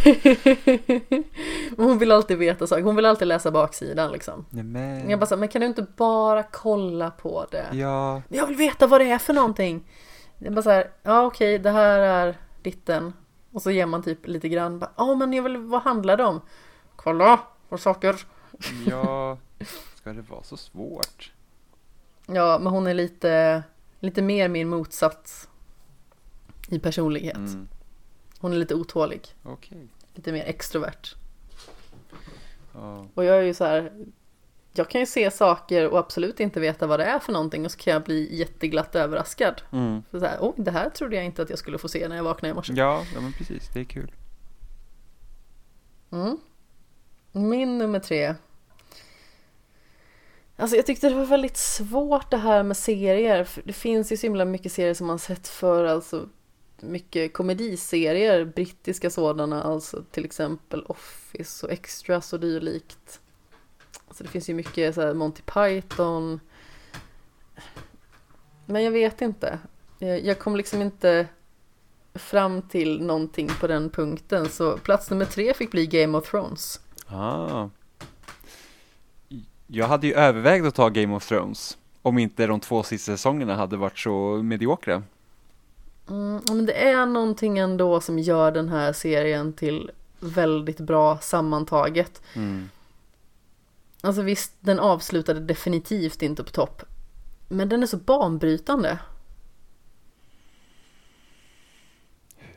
Speaker 1: Hon vill alltid veta saker, hon vill alltid läsa baksidan liksom.
Speaker 2: Nej men.
Speaker 1: Jag bara så, men kan du inte bara kolla på det?
Speaker 2: Ja,
Speaker 1: Men Jag vill veta vad det är för någonting. Är bara så här, ja okej, det här är ditten. Och så ger man typ lite grann, ja men jag vill, vad handlar det om? Kolla på saker.
Speaker 2: ja. Ska det vara så svårt?
Speaker 1: Ja, men hon är lite, lite mer min motsats i personlighet.
Speaker 2: Mm,
Speaker 1: Hon är lite otålig,
Speaker 2: Okej.
Speaker 1: lite mer extrovert.
Speaker 2: Ja.
Speaker 1: Och jag är ju så här, jag kan ju se saker och absolut inte veta vad det är för någonting och så kan jag bli jätteglatt överraskad.
Speaker 2: Mm.
Speaker 1: Så så här, oj, det här trodde jag inte att jag skulle få se när jag vaknade i morse.
Speaker 2: Ja, ja men precis, det är kul.
Speaker 1: Mm. Min nummer tre. Alltså jag tyckte det var väldigt svårt det här med serier. För det finns ju så himla mycket serier som man sett för, alltså mycket komediserier, brittiska sådana, alltså till exempel Office och Extras och dylikt. Alltså det finns ju mycket så här Monty Python. Men jag vet inte. Jag, jag kom liksom inte fram till någonting på den punkten. Så plats nummer tre fick bli Game of Thrones.
Speaker 2: Ah. Jag hade ju övervägt att ta Game of Thrones om inte de två sista säsongerna hade varit så mediokra.
Speaker 1: Mm, men det är någonting ändå som gör den här serien till väldigt bra sammantaget.
Speaker 2: Mm.
Speaker 1: Alltså visst, den avslutade definitivt inte på topp. Men den är så banbrytande.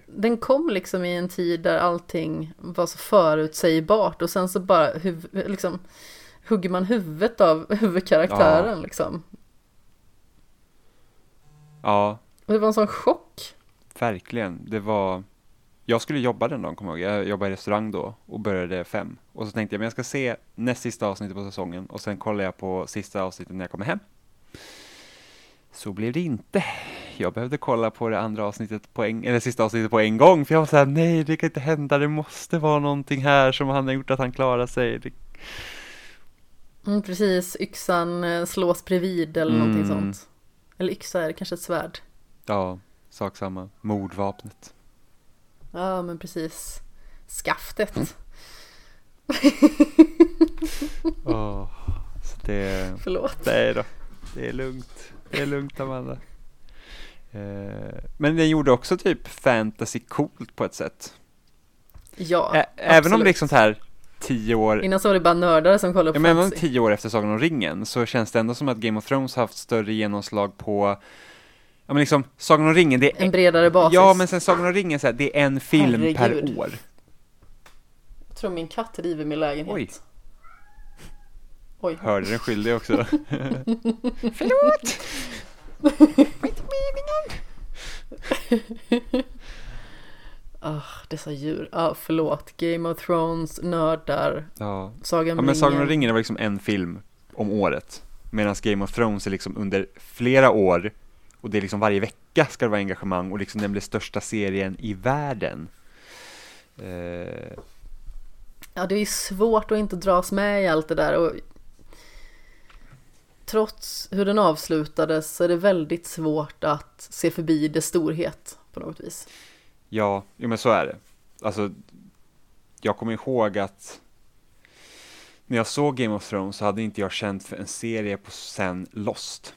Speaker 1: Den kom liksom i en tid där allting var så förutsägbart och sen så bara huv- liksom, hugger man huvudet av huvudkaraktären liksom.
Speaker 2: Ja,
Speaker 1: det var en sån chock.
Speaker 2: verkligen. Det var... Jag skulle jobba den dagen, kommer jag ihåg. Jag jobbade i restaurang då och började fem. Och så tänkte jag, men jag ska se näst sista avsnittet på säsongen och sen kollar jag på sista avsnittet när jag kommer hem. Så blev det inte. Jag behövde kolla på det andra avsnittet på en, eller sista avsnittet på en gång, för jag var såhär, nej det kan inte hända, det måste vara någonting här som han har gjort att han klarar sig. Det...
Speaker 1: Mm, precis, yxan eh, slås bredvid eller
Speaker 2: Mm.
Speaker 1: någonting sånt. Eller yxa är det kanske ett svärd.
Speaker 2: Ja, sak samma. Mordvapnet.
Speaker 1: Ja, men precis. Skaftet.
Speaker 2: Åh, så det...
Speaker 1: Förlåt.
Speaker 2: Nej då, det är lugnt. Det är lugnt Amanda. Eh, men den gjorde också typ fantasy coolt på ett sätt.
Speaker 1: Ja,
Speaker 2: Ä- även om
Speaker 1: absolut.
Speaker 2: liksom så här tio år,
Speaker 1: Innan så var det bara nördar som kollade
Speaker 2: ja,
Speaker 1: på
Speaker 2: men även om
Speaker 1: fantasy.
Speaker 2: tio år efter Sagan om ringen så känns det ändå som att Game of Thrones haft större genomslag på, ja men liksom Sagan om ringen, det är
Speaker 1: En bredare basis.
Speaker 2: Ja, men sen Sagan om ringen, så här, det är en film
Speaker 1: Herregud.
Speaker 2: per år.
Speaker 1: Jag tror min katt river min lägenhet.
Speaker 2: Oj.
Speaker 1: Oj.
Speaker 2: Hörde den skyldig också.
Speaker 1: Ah, dessa djur. Ja, ah, förlåt. Game of Thrones, nördar,
Speaker 2: Ja,
Speaker 1: Sagan
Speaker 2: ja
Speaker 1: om
Speaker 2: men Sagan om
Speaker 1: ringen.
Speaker 2: ringen var liksom en film om året. Medan Game of Thrones är liksom under flera år och det är liksom varje vecka ska det vara engagemang och liksom den blir största serien i världen. Eh,
Speaker 1: Ja, det är svårt att inte dras med i allt det där och trots hur den avslutades så är det väldigt svårt att se förbi dess storhet på något vis.
Speaker 2: ja, jo, men så är det. Alltså, jag kommer ihåg att när jag såg Game of Thrones så hade inte jag känt för en serie på sen Lost.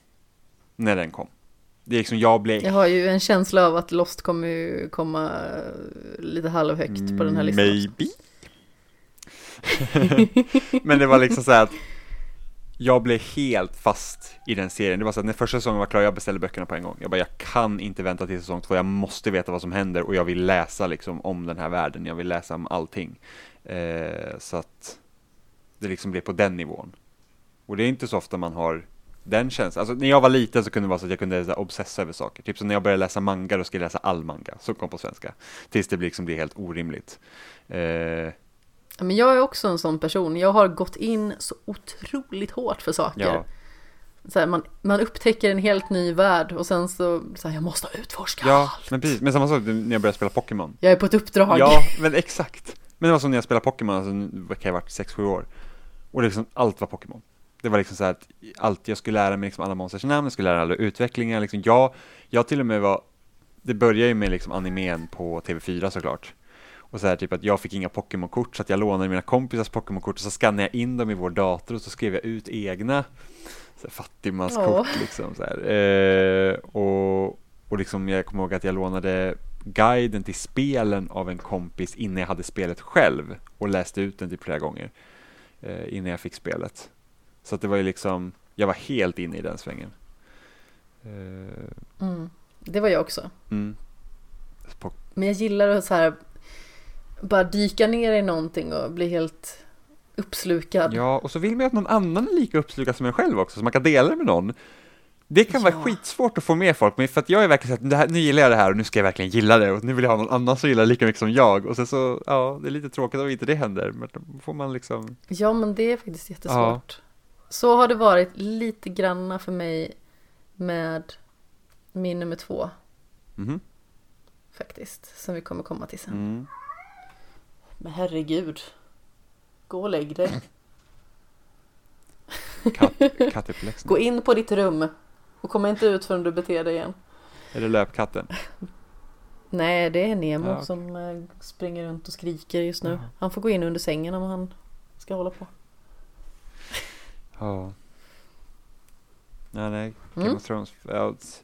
Speaker 2: När den kom. Det är liksom, jag blev
Speaker 1: Jag har ju en känsla av att Lost kommer ju komma lite halvhögt på den här listan.
Speaker 2: Maybe. Men det var liksom så här att jag blev helt fast i den serien. Det var så att när första säsongen var klar, jag beställde böckerna på en gång. Jag bara, jag kan inte vänta till säsong två. Jag måste veta vad som händer och jag vill läsa liksom om den här världen. Jag vill läsa om allting. Eh, så att det liksom blev på den nivån. Och det är inte så ofta man har den känslan. Alltså när jag var liten så kunde det vara så att jag kunde så här, obsessa över saker. Typ som när jag började läsa manga, då skulle jag läsa all manga som kom på svenska. Tills det liksom blir helt orimligt. Eh,
Speaker 1: Men jag är också en sån person. Jag har gått in så otroligt hårt för saker.
Speaker 2: ja,
Speaker 1: Så här, man, man upptäcker en helt ny värld och sen så, så här, jag måste utforska
Speaker 2: ja,
Speaker 1: allt.
Speaker 2: men precis. Men samma sak när jag började spela Pokémon.
Speaker 1: Jag är på ett uppdrag.
Speaker 2: Ja, men exakt. Men det var som när jag spelade Pokémon, alltså, nu kan jag ha varit 6-7 år. Och det liksom, allt var Pokémon. Det var liksom så här att allt jag skulle lära mig liksom alla monsters namn, jag skulle lära mig alla utvecklingar. Liksom jag, jag till och med var, det började ju med liksom animen på TV4 såklart. Och så här typ att jag fick inga Pokémon-kort så att jag lånade mina kompisars Pokémon-kort och så skannade jag in dem i vår dator och så skrev jag ut egna fattigmanskort
Speaker 1: Åh.
Speaker 2: liksom så här. Eh, och, och liksom jag kommer ihåg att jag lånade guiden till spelen av en kompis innan jag hade spelet själv och läste ut den typ flera gånger eh, innan jag fick spelet. Så att det var ju liksom, jag var helt inne i den svängen. Eh,
Speaker 1: Mm, det var jag också.
Speaker 2: mm.
Speaker 1: Men jag gillar att så här bara dyka ner i någonting och bli helt uppslukad.
Speaker 2: Ja, och så vill man ju att någon annan är lika uppslukad som en själv också, så man kan dela det med någon. Det kan vara
Speaker 1: Ja.
Speaker 2: skitsvårt att få med folk, men för att jag är verkligen så att det här, nu gillar jag det här och nu ska jag verkligen gilla det och nu vill jag ha någon annan som gillar det lika mycket som jag och sen så, ja, det är lite tråkigt om inte det händer, men då får man liksom,
Speaker 1: Ja, men det är faktiskt jättesvårt. Så har det varit lite granna för mig med min nummer två
Speaker 2: mhm,
Speaker 1: faktiskt, som vi kommer komma till sen.
Speaker 2: mm.
Speaker 1: Men herregud, gå och lägg dig.
Speaker 2: Kattuppläxning.
Speaker 1: Gå in på ditt rum och kom inte ut förrän du beter dig igen.
Speaker 2: Är det löpkatten?
Speaker 1: Nej, det är Nemo
Speaker 2: Ja, okej.
Speaker 1: som eh, springer runt och skriker just nu.
Speaker 2: Jaha.
Speaker 1: Han får gå in under sängen om han ska hålla på.
Speaker 2: Ja. Nej, nej, Game
Speaker 1: Mm.
Speaker 2: of Thrones.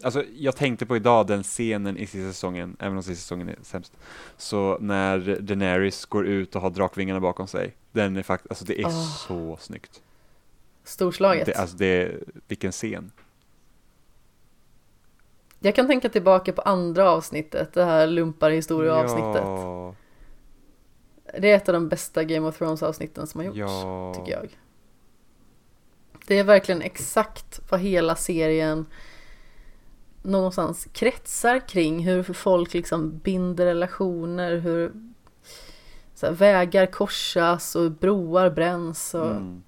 Speaker 2: Alltså, jag tänkte på idag den scenen i sista säsongen, även om sista säsongen är sämst. Så när Daenerys går ut och har drakvingarna bakom sig, den är faktiskt, alltså det är
Speaker 1: Ah.
Speaker 2: så snyggt.
Speaker 1: Storslaget.
Speaker 2: Det, alltså det, vilken scen.
Speaker 1: Jag kan tänka tillbaka på andra avsnittet, det här lumparhistoria-avsnittet.
Speaker 2: Ja,
Speaker 1: Det är ett av de bästa Game of Thrones-avsnitten som har gjorts,
Speaker 2: ja.
Speaker 1: tycker jag. Det är verkligen exakt vad hela serien någonstans kretsar kring. Hur folk liksom binder relationer, hur så här, vägar korsas och broar bränns. Och
Speaker 2: Mm.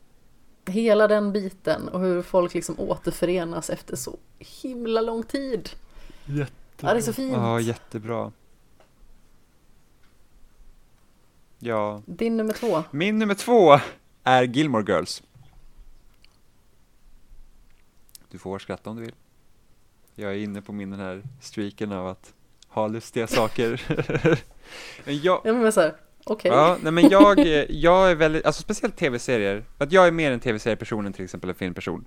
Speaker 1: Hela den biten och hur folk liksom återförenas efter så himla lång tid.
Speaker 2: Jättebra.
Speaker 1: Ja, det är så fint.
Speaker 2: Ja, jättebra. Ja,
Speaker 1: Din nummer två.
Speaker 2: min nummer två är Gilmore Girls. Du får skratta om du vill. Jag är inne på min den här streaken av att ha lustiga saker. Men jag,
Speaker 1: Jag menar så här, okej.
Speaker 2: Ja, nej men jag, jag är väldigt, alltså speciellt tv-serier, att jag är mer en tv-serieperson än till exempel en filmperson.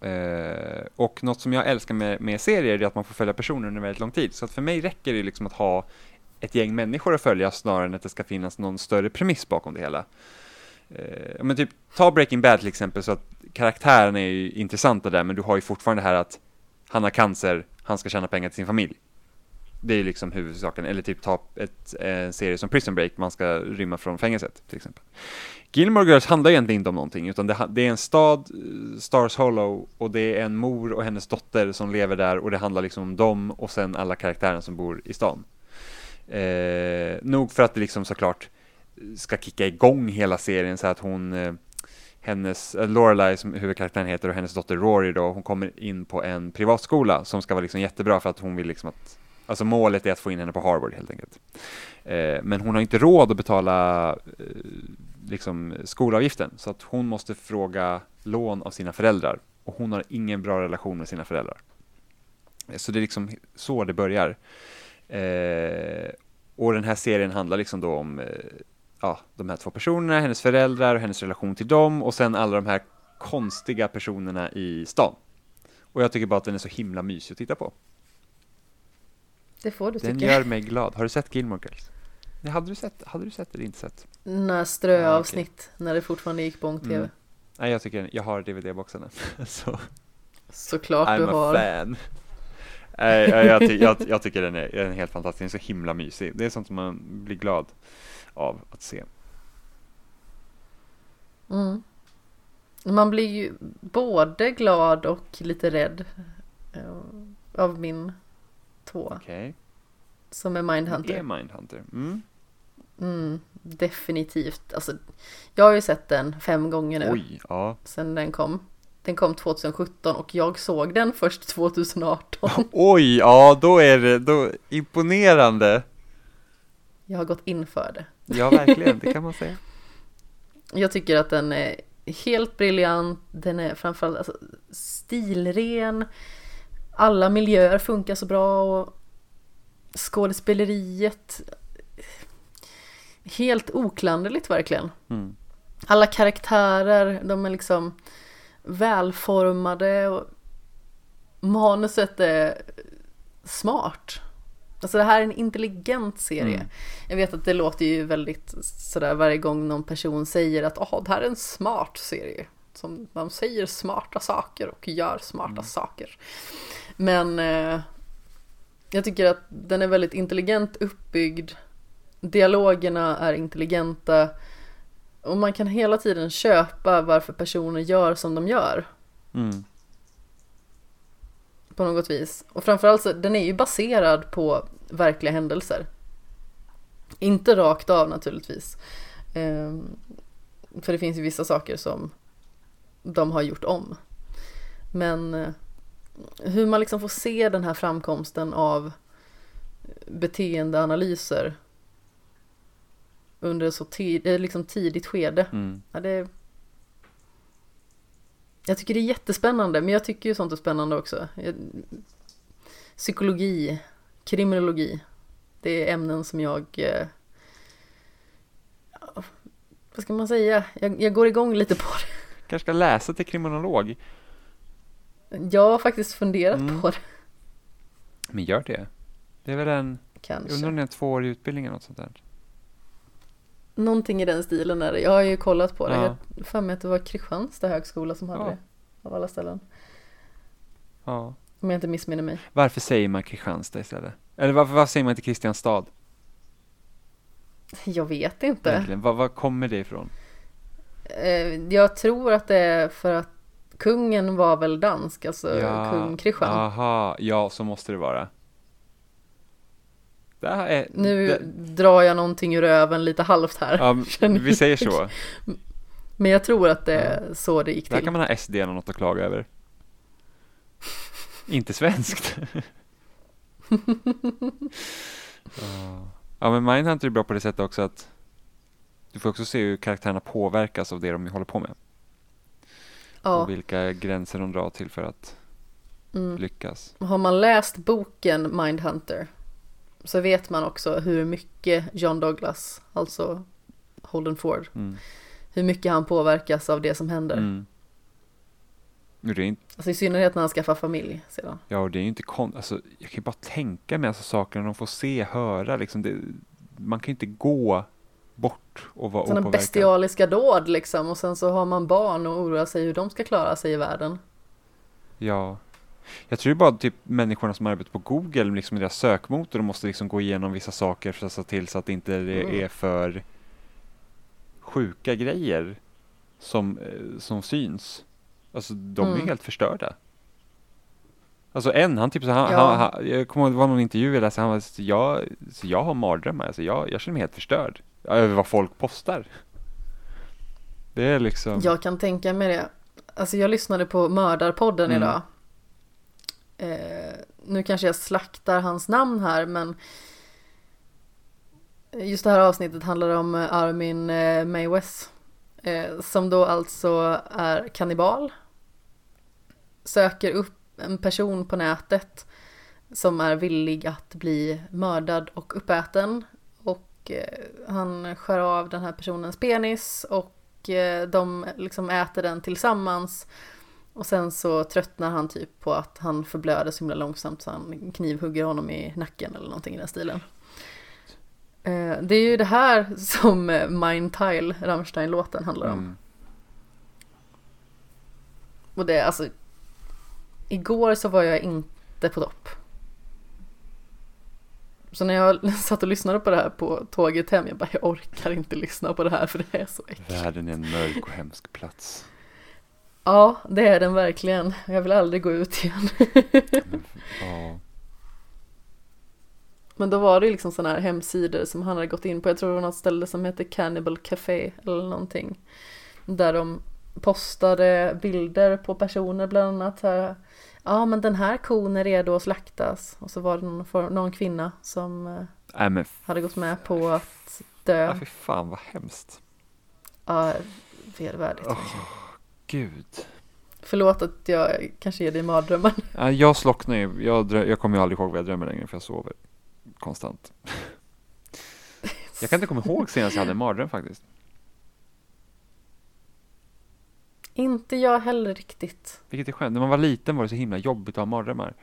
Speaker 2: Eh, och något som jag älskar med, med serier är att man får följa personer under väldigt lång tid. Så att för mig räcker det liksom att ha ett gäng människor att följa snarare än att det ska finnas någon större premiss bakom det hela. Eh, men typ, ta Breaking Bad till exempel, så att karaktären är ju intressanta där, men du har ju fortfarande det här att han har cancer, han ska tjäna pengar till sin familj. Det är ju liksom huvudsaken. Eller typ ta ett, en serie som Prison Break, man ska rymma från fängelset till exempel. Gilmore Girls handlar egentligen inte om någonting, utan det, det är en stad, Stars Hollow, och det är en mor och hennes dotter som lever där, och det handlar liksom om dem och sen alla karaktärer som bor i stan. Eh, nog för att det liksom såklart ska kicka igång hela serien så att hon eh, hennes, äh, Lorelai som huvudkaraktären heter och hennes dotter Rory då, hon kommer in på en privatskola som ska vara liksom jättebra för att hon vill liksom att, alltså målet är att få in henne på Harvard helt enkelt. Eh, men hon har inte råd att betala eh, liksom skolavgiften så att hon måste fråga lån av sina föräldrar och hon har ingen bra relation med sina föräldrar. Eh, Så det är liksom så det börjar. Eh, och den här serien handlar liksom då om eh, ja, de här två personerna, hennes föräldrar och hennes relation till dem och sen alla de här konstiga personerna i stan. Och jag tycker bara att den är så himla mysig att titta på.
Speaker 1: Det får du
Speaker 2: Den
Speaker 1: tycka.
Speaker 2: gör mig glad. Har du sett Gilmore Girls? Nej, hade du sett, hade du sett eller inte sett?
Speaker 1: Några ströavsnitt när det fortfarande gick på ång-tv.
Speaker 2: Mm. Nej, jag tycker jag har DVD-boxarna. så
Speaker 1: Såklart du
Speaker 2: I'm a
Speaker 1: har.
Speaker 2: fan. Nej, jag, jag, jag, jag tycker den är, den är helt fantastisk. Den är så himla mysig. Det är sånt som man blir glad av att se.
Speaker 1: Mm. Man blir ju både glad och lite rädd eh, av min två
Speaker 2: Okej.
Speaker 1: som är
Speaker 2: Det är
Speaker 1: Mindhunter.
Speaker 2: Mindhunter. Mm.
Speaker 1: Mm, definitivt. Alltså, jag har ju sett den fem gånger nu
Speaker 2: Oj, ja.
Speaker 1: sedan den kom. Den kom 2017 och jag såg den först 2018.
Speaker 2: Oj, ja då är det då, imponerande.
Speaker 1: Jag har gått in för det.
Speaker 2: Ja, verkligen, det kan man säga.
Speaker 1: Jag tycker att den är helt briljant. Den är framförallt alltså, stilren. Alla miljöer funkar så bra och skådespeleriet helt oklanderligt verkligen.
Speaker 2: Mm.
Speaker 1: Alla karaktärer, de är liksom välformade och manuset är smart. Alltså det här är en intelligent serie.
Speaker 2: Mm.
Speaker 1: Jag vet att det låter ju väldigt sådär varje gång någon person säger att "Åh, det här är en smart serie. Som man säger smarta saker och gör smarta
Speaker 2: Mm.
Speaker 1: saker. Men eh, jag tycker att den är väldigt intelligent uppbyggd. Dialogerna är intelligenta. Och man kan hela tiden köpa varför personer gör som de gör.
Speaker 2: Mm.
Speaker 1: På något vis. Och framförallt så, den är ju baserad på verkliga händelser. Inte rakt av naturligtvis. Ehm, för det finns ju vissa saker som de har gjort om. Men eh, hur man liksom får se den här framkomsten av beteendeanalyser under så tid, eh, liksom tidigt skede.
Speaker 2: Mm.
Speaker 1: Ja, det, jag tycker det är jättespännande, men jag tycker ju sånt är spännande också. Jag, psykologi, kriminologi, det är ämnen som jag... Eh, vad ska man säga? Jag, jag går igång lite på det.
Speaker 2: Kanske ska läsa till kriminolog.
Speaker 1: Jag har faktiskt funderat
Speaker 2: Mm.
Speaker 1: på det,
Speaker 2: Men gör det. Det är väl en, jag undrar
Speaker 1: kanske.
Speaker 2: om det är en tvåårig utbildning eller något sånt där.
Speaker 1: Någonting i den stilen är det. Jag har ju kollat på det.
Speaker 2: Ja.
Speaker 1: Jag har för mig att det var Kristianstad högskola som hade
Speaker 2: Ja.
Speaker 1: det. Av alla ställen.
Speaker 2: Ja.
Speaker 1: Om jag inte missminner mig.
Speaker 2: Varför säger man Kristianstad istället? Eller varför, varför säger man inte Kristianstad?
Speaker 1: Jag vet inte.
Speaker 2: Var, var kommer det ifrån?
Speaker 1: Eh, Jag tror att det är för att kungen var väl dansk, alltså kung Kristian.
Speaker 2: Aha, ja så måste det vara. Det är,
Speaker 1: Nu
Speaker 2: det,
Speaker 1: drar jag någonting ur öven lite halvt här.
Speaker 2: ja, vi säger så.
Speaker 1: Men jag tror att det är så det gick
Speaker 2: Där
Speaker 1: till.
Speaker 2: kan man ha SD eller något att klaga över. Inte svenskt. Ja. men Mindhunter är bra på det sättet också att du får också se hur karaktärerna påverkas av det de håller på med.
Speaker 1: Ja.
Speaker 2: Och vilka gränser de drar till för att
Speaker 1: Mm.
Speaker 2: lyckas.
Speaker 1: Har man läst boken Mindhunter så vet man också hur mycket John Douglas, alltså Holden Ford,
Speaker 2: Mm.
Speaker 1: hur mycket han påverkas av det som händer.
Speaker 2: Mm. Det inte,
Speaker 1: Alltså i synnerhet när han skaffar familj sedan.
Speaker 2: ja, och det är ju inte kon- alltså, Jag kan ju bara tänka mig alltså, sakerna de får se, höra. Liksom det, man kan ju inte gå bort och vara
Speaker 1: Sådana
Speaker 2: opåverkad.
Speaker 1: bestialiska dåd liksom och sen så har man barn och oroar sig hur de ska klara sig i världen.
Speaker 2: Ja. Jag tror bara typ människorna som arbetar på Google, liksom i deras sökmotor, de måste liksom gå igenom vissa saker för att se till så att inte det
Speaker 1: Mm.
Speaker 2: är för sjuka grejer som, eh, som syns. Alltså de är
Speaker 1: Mm.
Speaker 2: ju helt förstörda. Alltså en, han typ så han,
Speaker 1: Ja.
Speaker 2: han, han, jag kommer ihåg det var någon intervju jag läste, han var så jag, så jag har mardrömmar, alltså jag, jag känner mig helt förstörd över vad folk postar. Det är liksom,
Speaker 1: Jag kan tänka mig det. Alltså jag lyssnade på Mördarpodden
Speaker 2: Mm.
Speaker 1: idag. Eh, nu kanske jag slaktar hans namn här men just det här avsnittet handlar om eh, Armin eh, Maywes. Eh, som då alltså är kannibal. Söker upp en person på nätet som är villig att bli mördad och uppäten. Och eh, han skär av den här personens penis och eh, de liksom äter den tillsammans. Och sen så tröttnar han typ på att han förblöder så himla långsamt så han knivhugger honom i nacken eller någonting i den stilen. Eh, Det är ju det här som Mein Teil, Rammstein-låten, handlar om.
Speaker 2: mm,
Speaker 1: Och det, alltså, igår så var jag inte på topp. Så när jag satt och lyssnade på det här på tåget hem, jag bara, jag orkar inte lyssna på det här för det är så äckligt.
Speaker 2: världen är en mörk och hemsk plats.
Speaker 1: Ja, det är den verkligen. Jag vill aldrig gå ut igen.
Speaker 2: Ja.
Speaker 1: Men då var det liksom sådana här hemsidor som han hade gått in på. Jag tror det var något ställe som heter Cannibal Café eller någonting. Där de postade bilder på personer bland annat. Här, ja men den här kon är redo att slaktas. Och så var det någon, for- någon kvinna som eh,
Speaker 2: Nej
Speaker 1: hade gått med på att dö.
Speaker 2: fy fan vad hemskt.
Speaker 1: Ja, vedervärdigt.
Speaker 2: Gud.
Speaker 1: Förlåt att jag kanske ger dig mardrömmar.
Speaker 2: Ja, jag slocknar ju. Jag, jag kommer ju aldrig ihåg vad jag drömmer längre för jag sover konstant. Jag kan inte komma ihåg senast jag hade en mardröm faktiskt.
Speaker 1: Inte jag heller riktigt.
Speaker 2: Vilket är skönt. När man var liten var det så himla jobbigt att ha mardrömmar.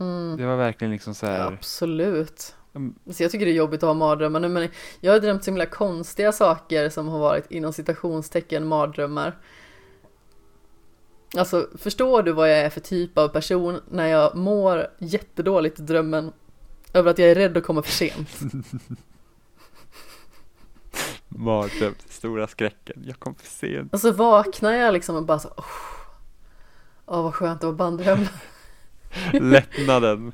Speaker 1: Mm.
Speaker 2: Det var verkligen liksom så här.
Speaker 1: Absolut.
Speaker 2: Mm.
Speaker 1: Så jag tycker det är jobbigt att ha mardrömmar nu men jag har drömt så himla konstiga saker som har varit inom citationstecken mardrömmar. Alltså förstår du vad jag är för typ av person när jag mår jättedåligt i drömmen över att jag är rädd att komma för sent?
Speaker 2: Mardröm, stora skräcken, jag kom för sent.
Speaker 1: Och så vaknar jag liksom och bara så, åh, åh vad skönt det var banddröm.
Speaker 2: Lättnaden.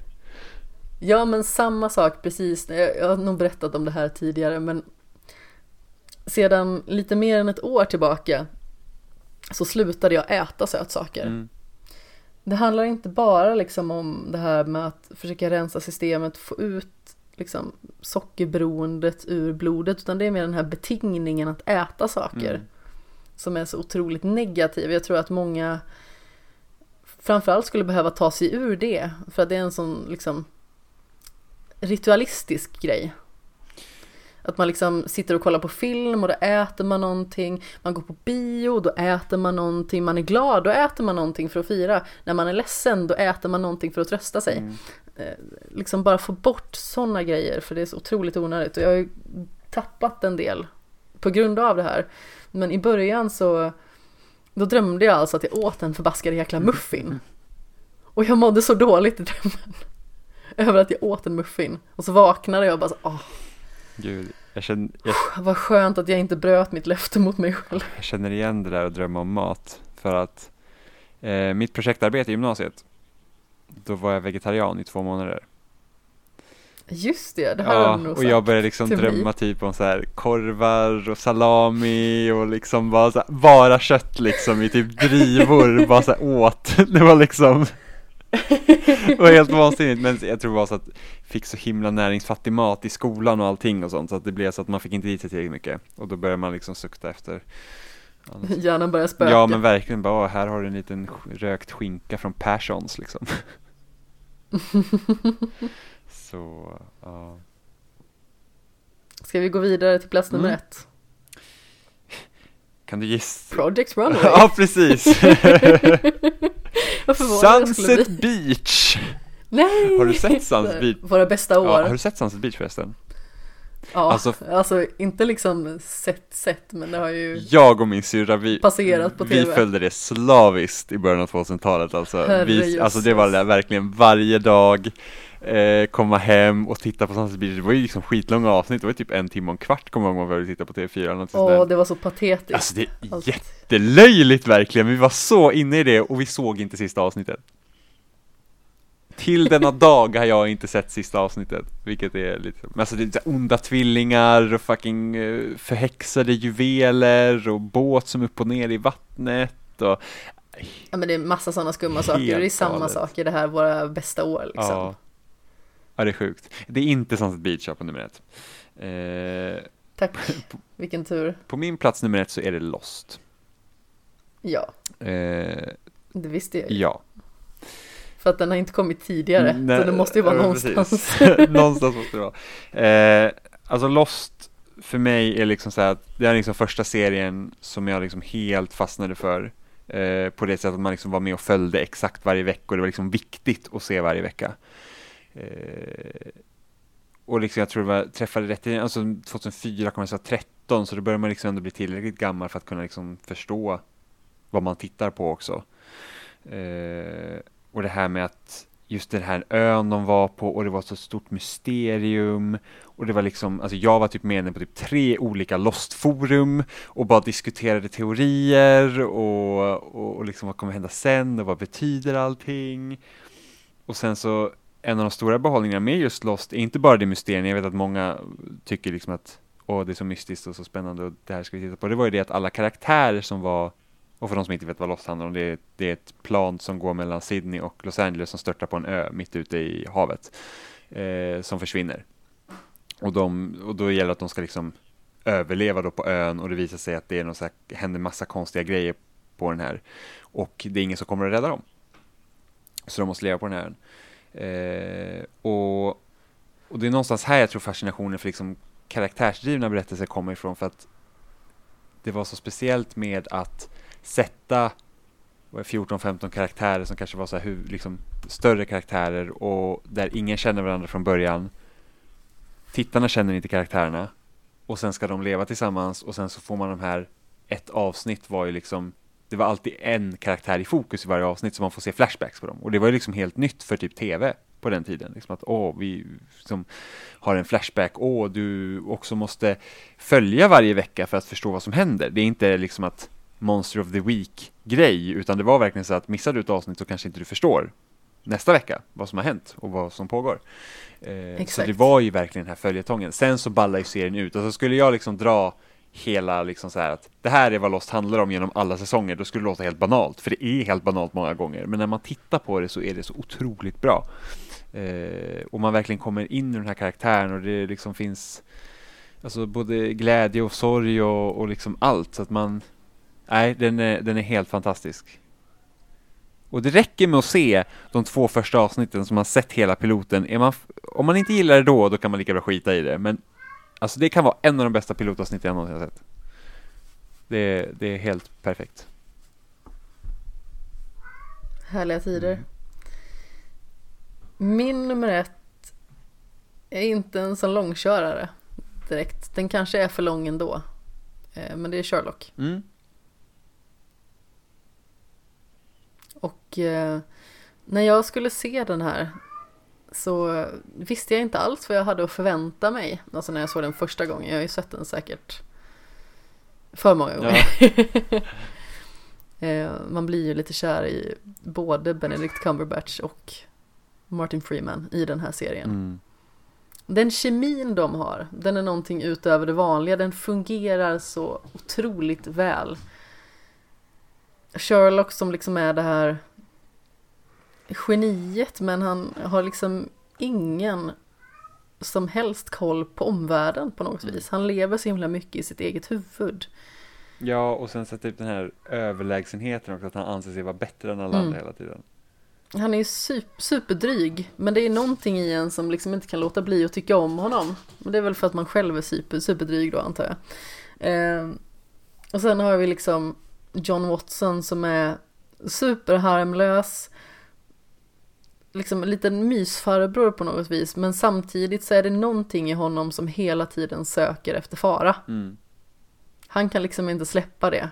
Speaker 1: Ja men samma sak precis, jag, jag har nog berättat om det här tidigare men sedan lite mer än ett år tillbaka så slutade jag äta sötsaker.
Speaker 2: Mm.
Speaker 1: Det handlar inte bara liksom om det här med att försöka rensa systemet, få ut liksom sockerberoendet ur blodet, utan det är mer den här betingningen att äta saker
Speaker 2: Mm.
Speaker 1: som är så otroligt negativ. Jag tror att många framförallt skulle behöva ta sig ur det, för att det är en sån liksom ritualistisk grej. Att man liksom sitter och kollar på film och då äter man någonting, man går på bio, då äter man någonting, man är glad, då äter man någonting för att fira. När man är ledsen, då äter man någonting för att trösta sig.
Speaker 2: Mm.
Speaker 1: Eh, liksom bara få bort sådana grejer, för det är så otroligt onödigt. Och jag har ju tappat en del på grund av det här. Men i början så, då drömde jag alltså att jag åt en förbaskad jäkla muffin. Och jag mådde så dåligt i drömmen. Över att jag åt en muffin. Och så vaknade jag och bara så, åh,
Speaker 2: Gud, jag känner, jag,
Speaker 1: vad skönt att jag inte bröt mitt löfte mot mig själv.
Speaker 2: jag känner igen det där att drömma om mat. För att eh, mitt projektarbete i gymnasiet, då var jag vegetarian i två månader.
Speaker 1: Just det, det har
Speaker 2: Ja,
Speaker 1: du nog
Speaker 2: och jag började liksom
Speaker 1: till mig.
Speaker 2: drömma typ om så här korvar och salami och liksom bara, så här, bara kött liksom i typ drivor, bara så här åt. Det var liksom det var helt vansinnigt, men jag tror var så att fick så himla näringsfattig mat i skolan och allting och sånt, så att det blev så att man fick inte i sig tillräckligt mycket. Och då började man liksom sukta efter.
Speaker 1: Hjärnan börjar spöka.
Speaker 2: Ja men verkligen, bara "Åh, här har du en liten rökt skinka från Perssons liksom. så, ja.
Speaker 1: Ska vi gå vidare till plats nummer
Speaker 2: Mm.
Speaker 1: ett?
Speaker 2: Kan du gissa?
Speaker 1: Project Runway.
Speaker 2: ja precis! Sunset. Beach!
Speaker 1: Nej!
Speaker 2: Har du sett Sunset Beach?
Speaker 1: Våra bästa år.
Speaker 2: Ja,
Speaker 1: Ja,
Speaker 2: har du sett Sunset Beach förresten?
Speaker 1: alltså,
Speaker 2: alltså-
Speaker 1: inte liksom sett sett, men det har ju
Speaker 2: Jag och min syrra, vi,
Speaker 1: passerat på
Speaker 2: vi
Speaker 1: tv.
Speaker 2: följde det slaviskt i början av 2000-talet alltså. Vi, alltså det var det verkligen varje dag eh, komma hem och titta på Sunset Beach, det var ju liksom skitlånga avsnitt, det var ju typ en timme och en kvart kommer jag ihåg vi började titta på TV4 eller något sånt
Speaker 1: Åh,
Speaker 2: där.
Speaker 1: det var så patetiskt.
Speaker 2: Alltså det är
Speaker 1: Allt.
Speaker 2: jättelöjligt verkligen, vi var så inne i det och vi såg inte sista avsnittet. Till denna dag har jag inte sett sista avsnittet, vilket är lite, men alltså det är onda tvillingar och fucking eh, förhäxade juveler och båt som upp och ner i vattnet och
Speaker 1: Ja, men det är massa sådana skumma saker. Det är samma
Speaker 2: galet.
Speaker 1: sak i det här, våra bästa år liksom.
Speaker 2: ja. ja, det är sjukt. Det är inte Sunset Beach på nummer ett. Eh,
Speaker 1: Tack, vilken tur.
Speaker 2: på min plats nummer ett så är det Lost.
Speaker 1: Ja,
Speaker 2: Eh,
Speaker 1: det visste jag ju.
Speaker 2: ja.
Speaker 1: För att den har inte kommit tidigare,
Speaker 2: Nej,
Speaker 1: så det måste ju vara
Speaker 2: ja,
Speaker 1: någonstans.
Speaker 2: någonstans måste det vara. Eh, alltså Lost för mig är liksom så här att det är liksom första serien som jag liksom helt fastnade för. Eh, på det sättet att man liksom var med och följde exakt varje vecka och det var liksom viktigt att se varje vecka. Eh, och liksom jag tror det var, träffade rätt i, alltså 2004 kom jag så 13 så då börjar man liksom ändå bli tillräckligt gammal för att kunna liksom förstå vad man tittar på också. Eh, och det här med att just den här ön de var på och det var så stort mysterium. Och det var liksom, alltså jag var typ med på typ tre olika Lost-forum och bara diskuterade teorier och, och, och liksom vad kommer hända sen och vad betyder allting? Och sen så en av de stora behållningarna med just Lost är inte bara det mysteriet, jag vet att många tycker liksom att åh det är så mystiskt och så spännande och det här ska vi titta på, det var ju det att alla karaktärer som var och för de som inte vet vad Lost handlar om, det är, det är ett plan som går mellan Sydney och Los Angeles som störtar på en ö mitt ute i havet. Eh, som försvinner. Och, de, och då gäller det att de ska liksom överleva då på ön och det visar sig att det är någon så här, händer massa konstiga grejer på den här. Och det är ingen som kommer att rädda dem. Så de måste leva på den här ön. Eh, och, och det är någonstans här jag tror fascinationen för liksom karaktärsdrivna berättelser kommer ifrån för att det var så speciellt med att sätta 14-15 karaktärer som kanske var så här, hu- liksom, större karaktärer och där ingen känner varandra från början. Tittarna känner inte karaktärerna och sen ska de leva tillsammans och sen så får man de här, ett avsnitt var ju liksom, det var alltid en karaktär i fokus i varje avsnitt så man får se flashbacks på dem och det var ju liksom helt nytt för typ tv på den tiden. Liksom att åh, vi som har en flashback, åh, du också måste följa varje vecka för att förstå vad som händer. Det är inte liksom att Monster of the Week-grej, utan det var verkligen så att missar du ett avsnitt så kanske inte du förstår nästa vecka vad som har hänt och vad som pågår. Eh, så det var ju verkligen den här följetongen. Sen så ballar ju serien ut och så skulle jag liksom dra hela liksom så här att det här är vad Lost handlar om genom alla säsonger, då skulle det låta helt banalt, för det är helt banalt många gånger, men när man tittar på det så är det så otroligt bra. Eh, och man verkligen kommer in i den här karaktären och det liksom finns alltså både glädje och sorg och, och liksom allt, så att man nej, den är, den är helt fantastisk. Och det räcker med att se de två första avsnitten som man sett hela piloten. Man, om man inte gillar det då, då kan man lika bra skita i det. Men alltså det kan vara en av de bästa pilotavsnitten jag någonsin har sett. Det, det är helt perfekt.
Speaker 1: Härliga tider. Mm. Min nummer ett är inte en sån långkörare direkt. Den kanske är för lång ändå. Eh, men det är Sherlock. Mm. Och eh, när jag skulle se den här så visste jag inte alls vad jag hade att förvänta mig. Alltså när jag såg den första gången. Jag har ju sett den säkert för många gånger. Ja. Eh, man blir ju lite kär i både Benedict Cumberbatch och Martin Freeman i den här serien. Mm. Den kemin de har, den är någonting utöver det vanliga. Den fungerar så otroligt väl. Sherlock som liksom är det här geniet men han har liksom ingen som helst koll på omvärlden på något mm. vis. Han lever så himla mycket i sitt eget huvud.
Speaker 2: Ja, och sen sätter upp den här överlägsenheten också, att han anser sig vara bättre än alla mm. andra hela tiden.
Speaker 1: Han är super, superdryg, men det är någonting i en som liksom inte kan låta bli att tycka om honom. Men det är väl för att man själv är super, superdryg då antar jag. Eh, och sen har vi liksom John Watson som är superharmlös, liksom en liten mysfarbror på något vis, men samtidigt så är det någonting i honom som hela tiden söker efter fara. Mm. Han kan liksom inte släppa det.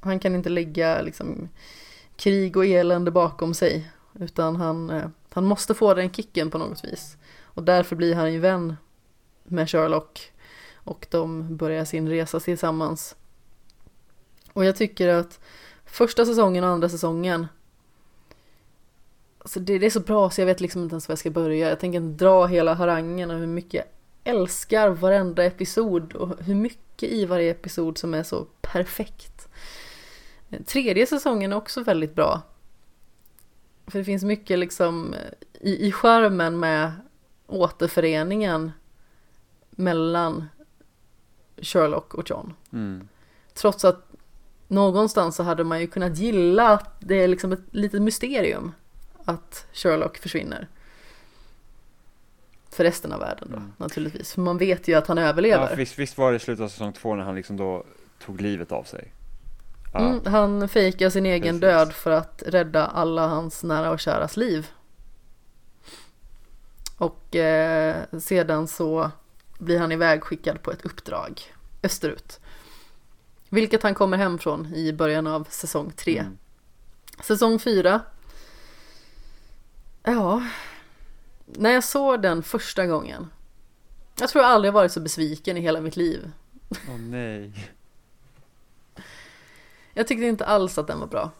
Speaker 1: Han kan inte lägga liksom krig och elände bakom sig, utan han, eh, han måste få den kicken på något vis. Och därför blir han ju vän med Sherlock och de börjar sin resa tillsammans. Och jag tycker att första säsongen och andra säsongen Alltså det, det, är så bra så jag vet liksom inte ens var jag ska börja. Jag tänker inte dra hela harangen och hur mycket jag älskar varenda episod och hur mycket i varje episod som är så perfekt. Tredje säsongen är också väldigt bra. För det finns mycket liksom i, i skärmen med återföreningen mellan Sherlock och John. Mm. Trots att någonstans så hade man ju kunnat gilla att det är liksom ett litet mysterium att Sherlock försvinner. För resten av världen då mm. naturligtvis. För man vet ju att han överlever.
Speaker 2: Ja, visst, visst var det i slutet av säsong två när han liksom då tog livet av sig?
Speaker 1: Ja. Mm, han fejkar sin egen Precis. död för att rädda alla hans nära och käras liv. Och eh, sedan så blir han ivägskickad på ett uppdrag österut. Vilket han kommer hem från i början av säsong tre. Mm. Säsong fyra Ja, när jag såg den första gången. Jag tror jag aldrig varit så besviken i hela mitt liv.
Speaker 2: Åh oh, nej.
Speaker 1: Jag tyckte inte alls att den var bra.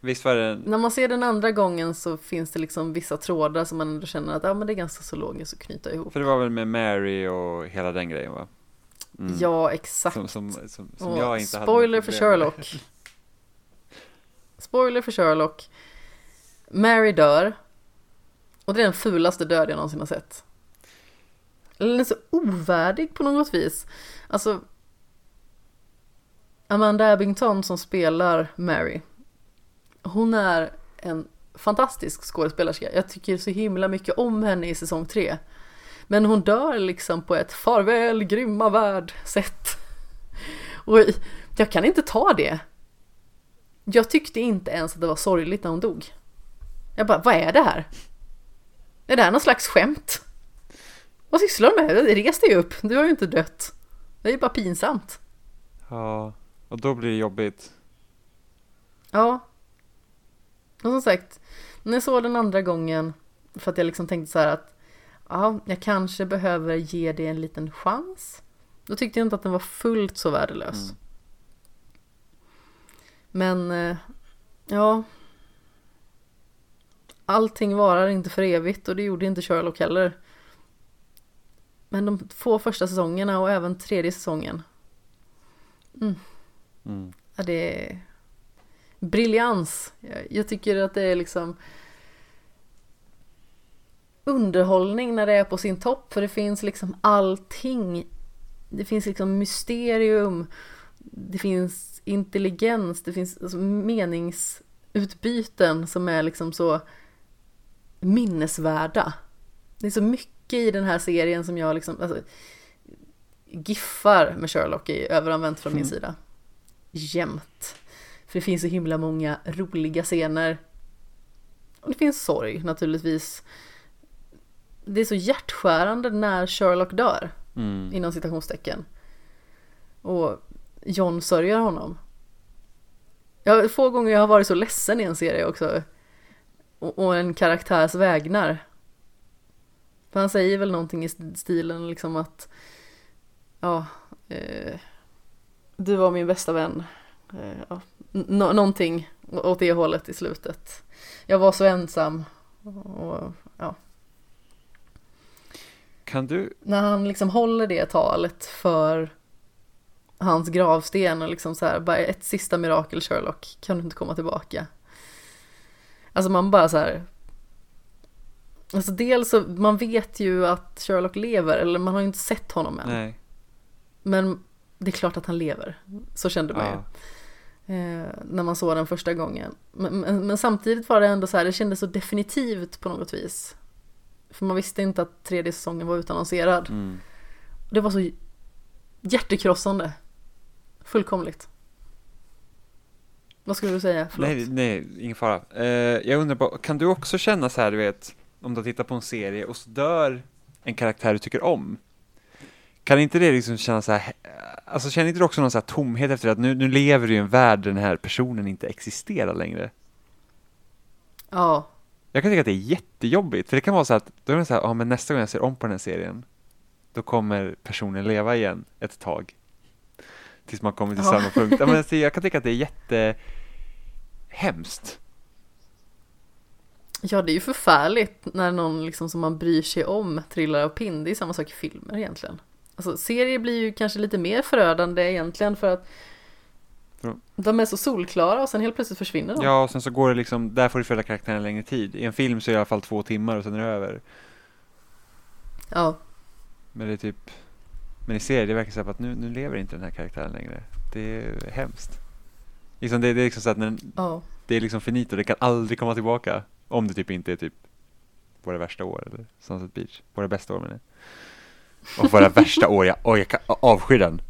Speaker 2: Visst var det...
Speaker 1: När man ser den andra gången så finns det liksom vissa trådar som man ändå känner att ja, men det är ganska så logiskt att knyta ihop.
Speaker 2: För det var väl med Mary och hela den grejen va?
Speaker 1: Mm. Ja, exakt.
Speaker 2: Som, som, som, som jag inte
Speaker 1: spoiler för Sherlock. spoiler för Sherlock. Mary dör. Och det är den fulaste död jag någonsin har sett. Den är så ovärdig på något vis. Alltså Amanda Abington som spelar Mary. Hon är en fantastisk skådespelerska. Jag tycker så himla mycket om henne i säsong tre. Men hon dör liksom på ett farväl grymma värld sätt. Och jag kan inte ta det. Jag tyckte inte ens att det var sorgligt när hon dog. Jag bara, vad är det här? Är det här någon slags skämt? Vad sysslar du med? Res dig upp, du har ju inte dött. Det är ju bara pinsamt.
Speaker 2: Ja, och då blir det jobbigt.
Speaker 1: Ja. Och som sagt, när jag såg den andra gången För att jag liksom tänkte så här att ja, jag kanske behöver ge det en liten chans. Då tyckte jag inte att den var fullt så värdelös.
Speaker 2: Mm.
Speaker 1: Men eh, ja. Allting varar inte för evigt och det gjorde inte Sherlock heller. Men de två första säsongerna och även tredje säsongen.
Speaker 2: Mm.
Speaker 1: Ja, det är briljans. Jag, jag tycker att det är liksom underhållning när det är på sin topp. För det finns liksom allting. Det finns liksom mysterium. Det finns intelligens. Det finns alltså meningsutbyten som är liksom så minnesvärda. Det är så mycket i den här serien som jag liksom alltså, giffar med Sherlock är överanvänt från min
Speaker 2: Mm.
Speaker 1: sida. Jämt. För det finns så himla många roliga scener. Och det finns sorg naturligtvis. Det är så hjärtskärande när Sherlock dör,
Speaker 2: Mm.
Speaker 1: inom citationstecken. Och John sörjer honom. Jag, få gånger jag har varit så ledsen i en serie också. Och, och en karaktärs vägnar. För han säger väl någonting i stilen liksom att Ja, eh, du var min bästa vän. Eh, ja, nå- någonting åt det hållet i slutet. Jag var så ensam. Och, ja.
Speaker 2: Kan du,
Speaker 1: När han liksom håller det talet för hans gravsten och liksom så här, bara ett sista mirakel Sherlock, kan du inte komma tillbaka? Alltså man bara så här. Alltså dels så, man vet ju att Sherlock lever, eller man har ju inte sett honom än.
Speaker 2: nej,
Speaker 1: Men det är klart att han lever. Så kände man ju.
Speaker 2: ja,
Speaker 1: Eh, när man såg den första gången. Men, men, men samtidigt var det ändå så här, det kändes så definitivt på något vis. För man visste inte att tredje säsongen var utannonserad.
Speaker 2: mm.
Speaker 1: Det var så hjärtekrossande. Fullkomligt. Vad skulle du säga? Förlåt.
Speaker 2: nej, nej, ingen fara. Eh, jag undrar bara, kan du också känna så här, du vet, om du tittar på en serie och så dör en karaktär du tycker om? Kan inte det liksom kännas så här, alltså känner inte du också någon så här tomhet efter att nu, nu lever du i en värld där den här personen inte existerar längre?
Speaker 1: Ja,
Speaker 2: Jag kan tycka att det är jättejobbigt, för det kan vara så att, då är det så här, ja men nästa gång jag ser om på den här serien, då kommer personen leva igen ett tag. Tills man kommer till
Speaker 1: Ja.
Speaker 2: samma punkt. Ja, men alltså, jag kan tycka att det är jättehemskt.
Speaker 1: ja, det är ju förfärligt när någon liksom som man bryr sig om trillar av pinn. Det är samma sak i filmer egentligen. Alltså serier blir ju kanske lite mer förödande egentligen för att
Speaker 2: Ja.
Speaker 1: de är så solklara och sen helt plötsligt försvinner de.
Speaker 2: Ja, och sen så går det liksom, där får du följa karaktären längre tid. I en film så är det i alla fall två timmar och sen är det över.
Speaker 1: Ja,
Speaker 2: Men det är typ, men i serier, det verkar här att nu, nu lever inte den här karaktären längre. Det är hemskt. Liksom det, det är liksom så att när,
Speaker 1: ja.
Speaker 2: det är liksom finito, det kan aldrig komma tillbaka. Om det typ inte är typ våra värsta år eller Sunset Beach. Våra bästa år menar jag. Och våra värsta år, jag, oj, jag kan avsky den.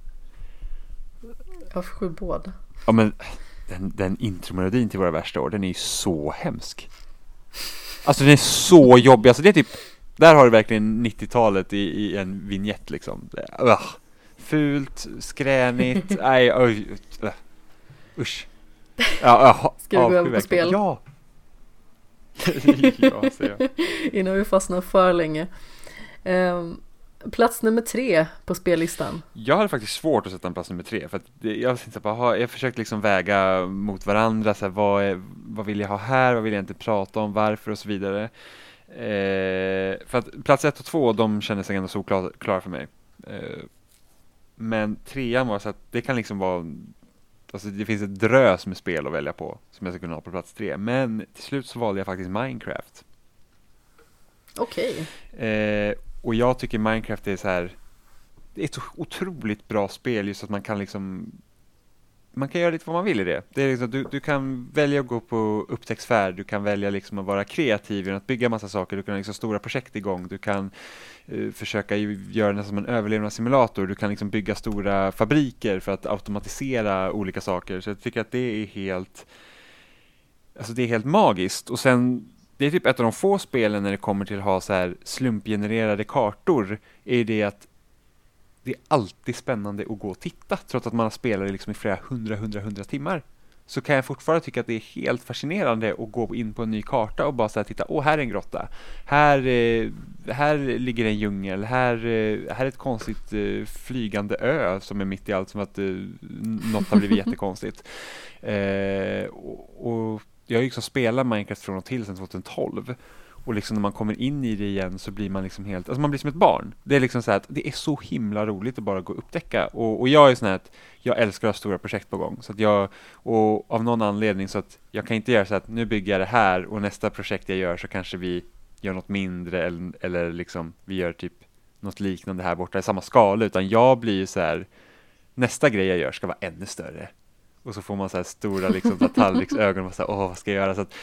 Speaker 1: Avskyr båda.
Speaker 2: Ja men den, den intromelodin till våra värsta år, den är ju så hemsk. Alltså den är så jobbig, alltså det är typ, där har du verkligen 90-talet i, i en vignett liksom. Det- Ugh. Fult, skränigt, nej oj, uh. usch. Ja, ja,
Speaker 1: Ska vi gå över på spel?
Speaker 2: Ja! ja.
Speaker 1: Innan vi fastnar för länge. Ehm, plats nummer tre på spellistan.
Speaker 2: Jag hade faktiskt svårt att sätta en plats nummer tre, för att det, jag tänkte bara, ha- jag försökte liksom väga mot varandra, så här, vad, är, vad vill jag ha här, vad vill jag inte prata om, varför och så vidare. Eh, för att plats ett och två, de kändes ändå så klara, klara för mig. Eh, men trean var så att det kan liksom vara, alltså det finns ett drös med spel att välja på, som jag ska kunna ha på plats tre. Men till slut så valde jag faktiskt Minecraft.
Speaker 1: Okej.
Speaker 2: Eh, och jag tycker Minecraft är så här. Det är ett så otroligt bra spel just att man kan liksom man kan göra lite vad man vill i det. det är liksom, du, du kan välja att gå på upptäcktsfärd, du kan välja liksom att vara kreativ genom att bygga massa saker, du kan ha liksom stora projekt igång, du kan eh, försöka ju göra det som en överlevnadssimulator, du kan liksom bygga stora fabriker för att automatisera olika saker. Så jag tycker att det är helt Alltså det är helt magiskt. Och sen det är typ ett av de få spelen när det kommer till att ha så här slumpgenererade kartor, är det att det är alltid spännande att gå och titta, trots att man har spelat liksom i flera hundra, hundra, hundra timmar. så kan jag fortfarande tycka att det är helt fascinerande att gå in på en ny karta och bara så här titta, åh här är en grotta, här, eh, här ligger en djungel, här, eh, här är ett konstigt eh, flygande ö som är mitt i allt som att något har blivit jättekonstigt. Eh, och, och jag har ju liksom spelat Minecraft från och till sedan 2012 och liksom när man kommer in i det igen så blir man liksom helt, alltså man blir som ett barn. Det är liksom så att det är så himla roligt att bara gå och upptäcka. Och, och jag är sån här att jag älskar att ha stora projekt på gång. Så att jag, och av någon anledning så att jag kan inte göra så att nu bygger jag det här och nästa projekt jag gör så kanske vi gör något mindre eller, eller liksom vi gör typ något liknande här borta i samma skala. Utan jag blir ju så här, nästa grej jag gör ska vara ännu större. Och så får man så här stora liksom, tallriksögon och så här, åh vad ska jag göra? Så att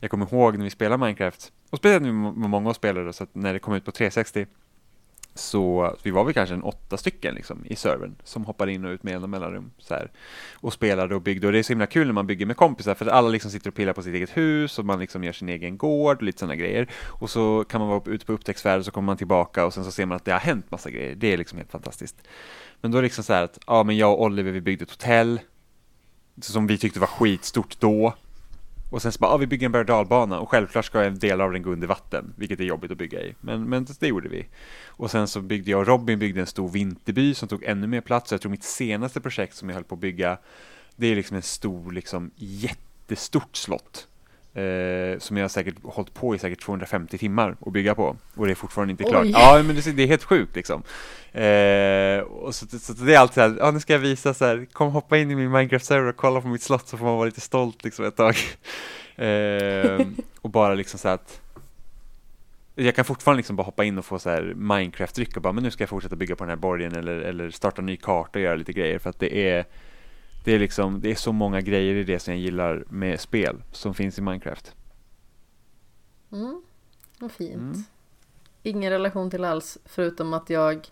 Speaker 2: jag kommer ihåg när vi spelade Minecraft och speciellt med många spelare så att när det kom ut på 360 så vi var väl kanske en åtta stycken liksom, i servern som hoppade in och ut med jämna mellanrum så här, och spelade och byggde och det är så himla kul när man bygger med kompisar för att alla liksom sitter och pillar på sitt eget hus och man liksom gör sin egen gård och lite sådana grejer och så kan man vara ute på upptäcktsfärd och så kommer man tillbaka och sen så ser man att det har hänt massa grejer. Det är liksom helt fantastiskt. Men då är det liksom så här att ja, men jag och Oliver vi byggde ett hotell som vi tyckte var skitstort då och sen så bara, ah, vi bygger en berg dalbana och självklart ska en del av den gå under vatten, vilket är jobbigt att bygga i. Men, men det gjorde vi. Och sen så byggde jag och Robin byggde en stor vinterby som tog ännu mer plats. Jag tror mitt senaste projekt som jag höll på att bygga, det är liksom en stor, liksom jättestort slott. Eh, som jag säkert hållit på i säkert 250 timmar att bygga på och det är fortfarande inte klart. Oj. Ja, men det, det, är helt sjukt liksom. Eh, och så, så, det är alltid så här, ja nu ska jag visa så här, kom hoppa in i min Minecraft-server och kolla på mitt slott så får man vara lite stolt liksom ett tag. Eh, och bara liksom så att jag kan fortfarande liksom bara hoppa in och få så här Minecraft-dryck och bara, men nu ska jag fortsätta bygga på den här borgen eller, eller starta en ny karta och göra lite grejer för att det är det är liksom, det är så många grejer i det som jag gillar med spel som finns i Minecraft.
Speaker 1: Mm, vad fint. Mm. Ingen relation till alls förutom att jag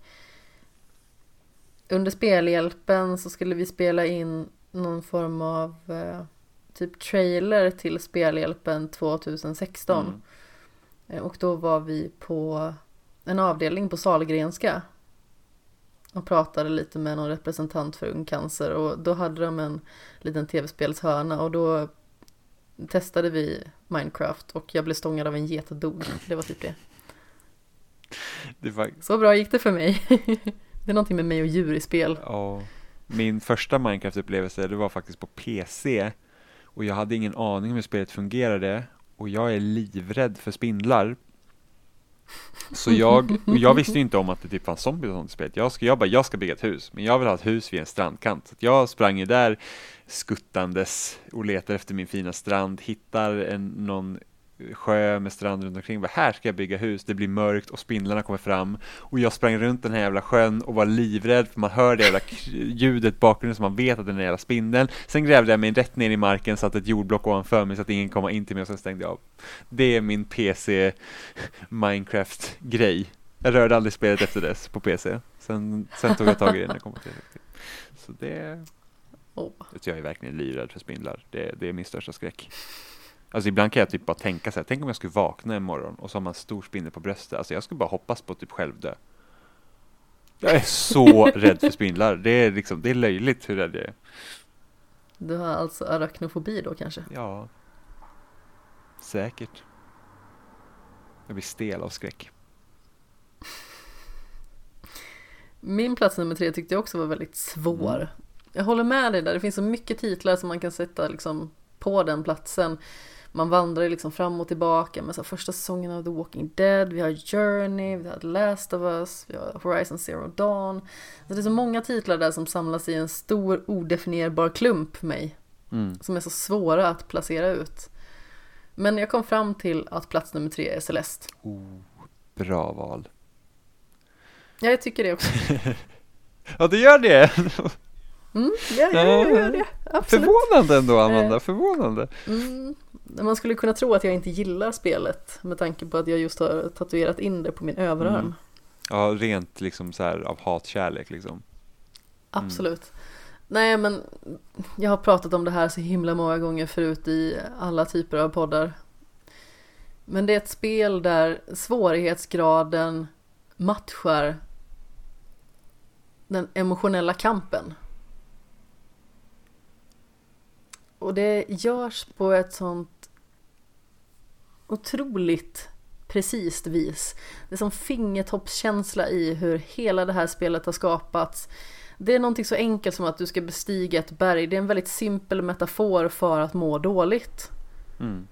Speaker 1: under spelhjälpen så skulle vi spela in någon form av eh, typ trailer till spelhjälpen 2016. Mm. Eh, och då var vi på en avdelning på Salgrenska och pratade lite med någon representant för Ung Cancer och då hade de en liten tv-spelshörna och då testade vi Minecraft och jag blev stångad av en get och dog. Det var typ det. det var... Så bra gick det för mig. det är någonting med mig och djur i spel.
Speaker 2: Ja, min första Minecraft-upplevelse det var faktiskt på PC och jag hade ingen aning om hur spelet fungerade och jag är livrädd för spindlar så jag, jag visste ju inte om att det typ fanns zombies och sånt i spelet. Jag, ska, jag bara, jag ska bygga ett hus, men jag vill ha ett hus vid en strandkant. Så jag sprang ju där skuttandes och letade efter min fina strand, hittar en, någon sjö med strand runt omkring. Bara, här ska jag bygga hus, det blir mörkt och spindlarna kommer fram. Och jag sprang runt den här jävla sjön och var livrädd för man hör det jävla ljudet bakgrunden så man vet att det är den jävla spindeln. Sen grävde jag mig rätt ner i marken, satte ett jordblock ovanför mig så att ingen kommer in till mig och sen stängde jag av. Det är min PC Minecraft-grej. Jag rörde aldrig spelet efter dess på PC. Sen, sen tog jag tag i det när jag kom till det. Så det... Oh. Jag är verkligen livrädd för spindlar. Det, det är min största skräck. Alltså ibland kan jag typ bara tänka så här, tänk om jag skulle vakna en morgon och så har man stor spindel på bröstet. Alltså jag skulle bara hoppas på typ självdö. Jag är så rädd för spindlar. Det är liksom, det är löjligt hur rädd jag är.
Speaker 1: Du har alltså arachnofobi då kanske?
Speaker 2: Ja. Säkert. Jag blir stel av skräck.
Speaker 1: Min plats nummer tre tyckte jag också var väldigt svår. Mm. Jag håller med dig där, det finns så mycket titlar som man kan sätta liksom på den platsen man vandrar liksom fram och tillbaka med så första säsongen av The Walking Dead, vi har Journey, vi har The Last of Us, vi har Horizon Zero Dawn. Så det är så många titlar där som samlas i en stor odefinierbar klump mig. Mm. Som är så svåra att placera ut. Men jag kom fram till att plats nummer tre är Celeste.
Speaker 2: Oh, bra val.
Speaker 1: Ja, jag tycker det också.
Speaker 2: ja, du gör det!
Speaker 1: Mm, ja, ja, jag gör det.
Speaker 2: Absolut. Förvånande ändå, Amanda. Eh, Förvånande.
Speaker 1: Mm, man skulle kunna tro att jag inte gillar spelet med tanke på att jag just har tatuerat in det på min överarm. Mm.
Speaker 2: Ja, rent liksom så här av hatkärlek liksom. Mm.
Speaker 1: Absolut. Nej, men jag har pratat om det här så himla många gånger förut i alla typer av poddar. Men det är ett spel där svårighetsgraden matchar den emotionella kampen. Och det görs på ett sånt otroligt precis vis. Det är som fingertoppskänsla i hur hela det här spelet har skapats. Det är någonting så enkelt som att du ska bestiga ett berg. Det är en väldigt simpel metafor för att må dåligt.
Speaker 2: Mm.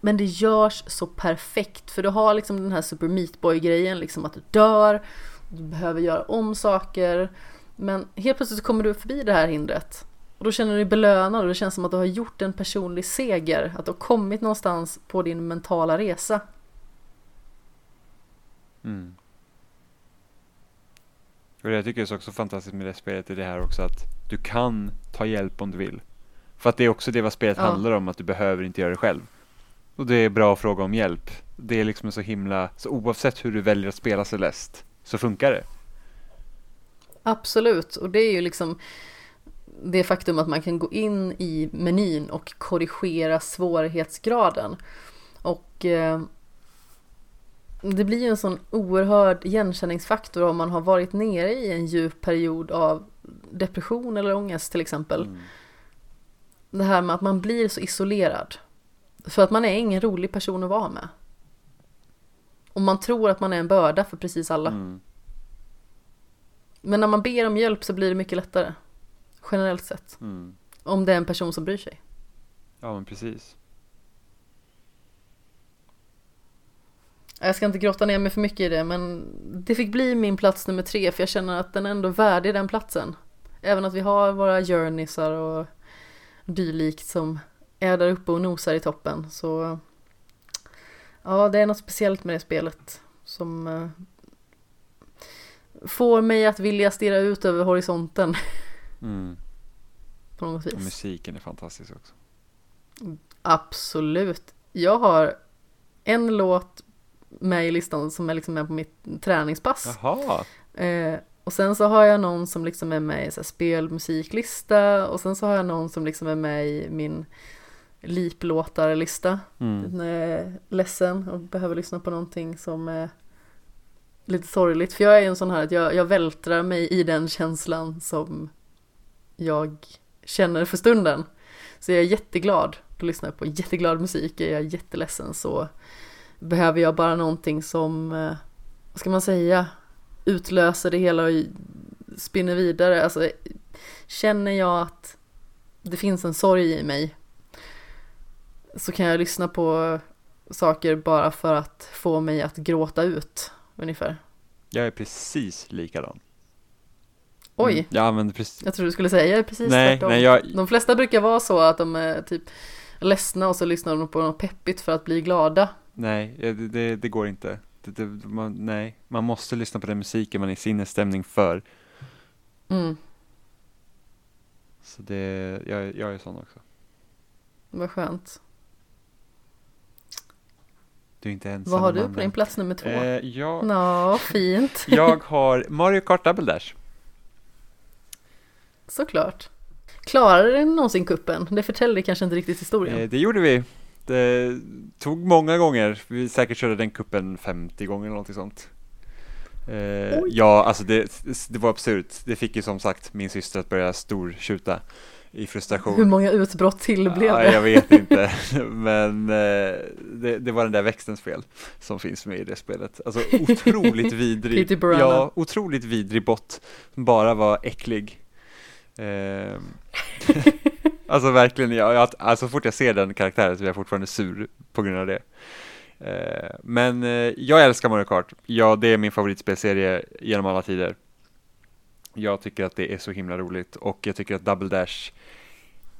Speaker 1: Men det görs så perfekt för du har liksom den här Super Meat Boy grejen liksom att du dör, du behöver göra om saker. Men helt plötsligt så kommer du förbi det här hindret. Och då känner du dig belönad och det känns som att du har gjort en personlig seger. Att du har kommit någonstans på din mentala resa.
Speaker 2: Mm. Och det jag tycker är också fantastiskt med det spelet är det här också att du kan ta hjälp om du vill. För att det är också det vad spelet
Speaker 1: Ja.
Speaker 2: handlar om, att du behöver inte göra det själv. Och det är bra att fråga om hjälp. Det är liksom så himla, så oavsett hur du väljer att spela Celeste så funkar det.
Speaker 1: Absolut, och det är ju liksom det faktum att man kan gå in i menyn och korrigera svårighetsgraden. Och eh, det blir ju en sån oerhörd igenkänningsfaktor om man har varit nere i en djup period av depression eller ångest till exempel.
Speaker 2: Mm.
Speaker 1: Det här med att man blir så isolerad. För att man är ingen rolig person att vara med. Och man tror att man är en börda för precis alla.
Speaker 2: Mm.
Speaker 1: Men när man ber om hjälp så blir det mycket lättare. Generellt sett.
Speaker 2: Mm.
Speaker 1: Om det är en person som bryr sig.
Speaker 2: Ja men precis.
Speaker 1: Jag ska inte grotta ner mig för mycket i det men det fick bli min plats nummer tre för jag känner att den är ändå värdig den platsen. Även att vi har våra journeysar och dylikt som är där uppe och nosar i toppen så ja det är något speciellt med det spelet som eh, får mig att vilja stirra ut över horisonten
Speaker 2: Mm.
Speaker 1: på något
Speaker 2: Och
Speaker 1: vis.
Speaker 2: musiken är fantastisk också.
Speaker 1: Absolut. Jag har en låt med i listan som är liksom med på mitt träningspass.
Speaker 2: Jaha.
Speaker 1: Eh, och sen så har jag någon som liksom är med i så här spelmusiklista och sen så har jag någon som liksom är med i min liplåtarlista.
Speaker 2: Mm.
Speaker 1: När jag är ledsen och behöver lyssna på någonting som är lite sorgligt. För jag är en sån här att jag, jag vältrar mig i den känslan som jag känner för stunden. Så jag är jätteglad, då lyssnar jag på jätteglad musik. Är jag jätteledsen så behöver jag bara någonting som, eh, vad ska man säga, utlöser det hela och spinner vidare. Alltså, känner jag att det finns en sorg i mig så kan jag lyssna på saker bara för att få mig att gråta ut ungefär.
Speaker 2: Jag är precis likadan.
Speaker 1: Oj,
Speaker 2: Mm. Jag använder precis.
Speaker 1: jag tror du skulle säga precis
Speaker 2: Nej,
Speaker 1: tvärtom.
Speaker 2: nej, jag,
Speaker 1: De flesta brukar vara så att de är typ ledsna och så lyssnar de på något peppigt för att bli glada.
Speaker 2: nej, det, det, det går inte. Det, man, nej, man måste lyssna på den musiken man är i sinnesstämning för.
Speaker 1: Mm,
Speaker 2: Så det, jag, jag är sån också.
Speaker 1: vad skönt.
Speaker 2: Du är inte ensam
Speaker 1: Vad har du på din plats nummer två?
Speaker 2: Eh, jag,
Speaker 1: Nå, fint.
Speaker 2: jag har Mario Kart Double Dash.
Speaker 1: Såklart. Klarade den någonsin kuppen? Det förtäller kanske inte riktigt historien.
Speaker 2: Eh, det gjorde vi. Det tog många gånger. Vi säkert körde den kuppen 50 gånger eller något sånt. Eh, ja, alltså det, det var absurt. Det fick ju som sagt min syster att börja stortjuta i frustration.
Speaker 1: Hur många utbrott till blev
Speaker 2: Ja,
Speaker 1: det?
Speaker 2: jag vet inte, men eh, det, det var den där växtens fel som finns med i det spelet. Alltså otroligt vidrig, ja, otroligt vidrig bot som bara var äcklig. Eh, alltså verkligen, jag, jag, alltså så fort jag ser den karaktären så är jag fortfarande sur på grund av det. Eh, men eh, jag älskar Mario Kart, ja det är min favoritspelserie genom alla tider. Jag tycker att det är så himla roligt och jag tycker att Double Dash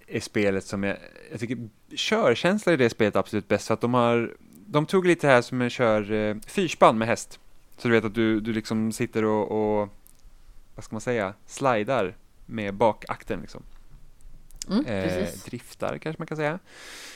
Speaker 2: är spelet som jag, jag tycker körkänsla i det spelet är absolut bäst för att de har, de tog lite här som en kör eh, fyrspann med häst. Så du vet att du, du liksom sitter och, och, vad ska man säga, slidar med bakakten liksom.
Speaker 1: Mm,
Speaker 2: Eh, driftar kanske man kan säga.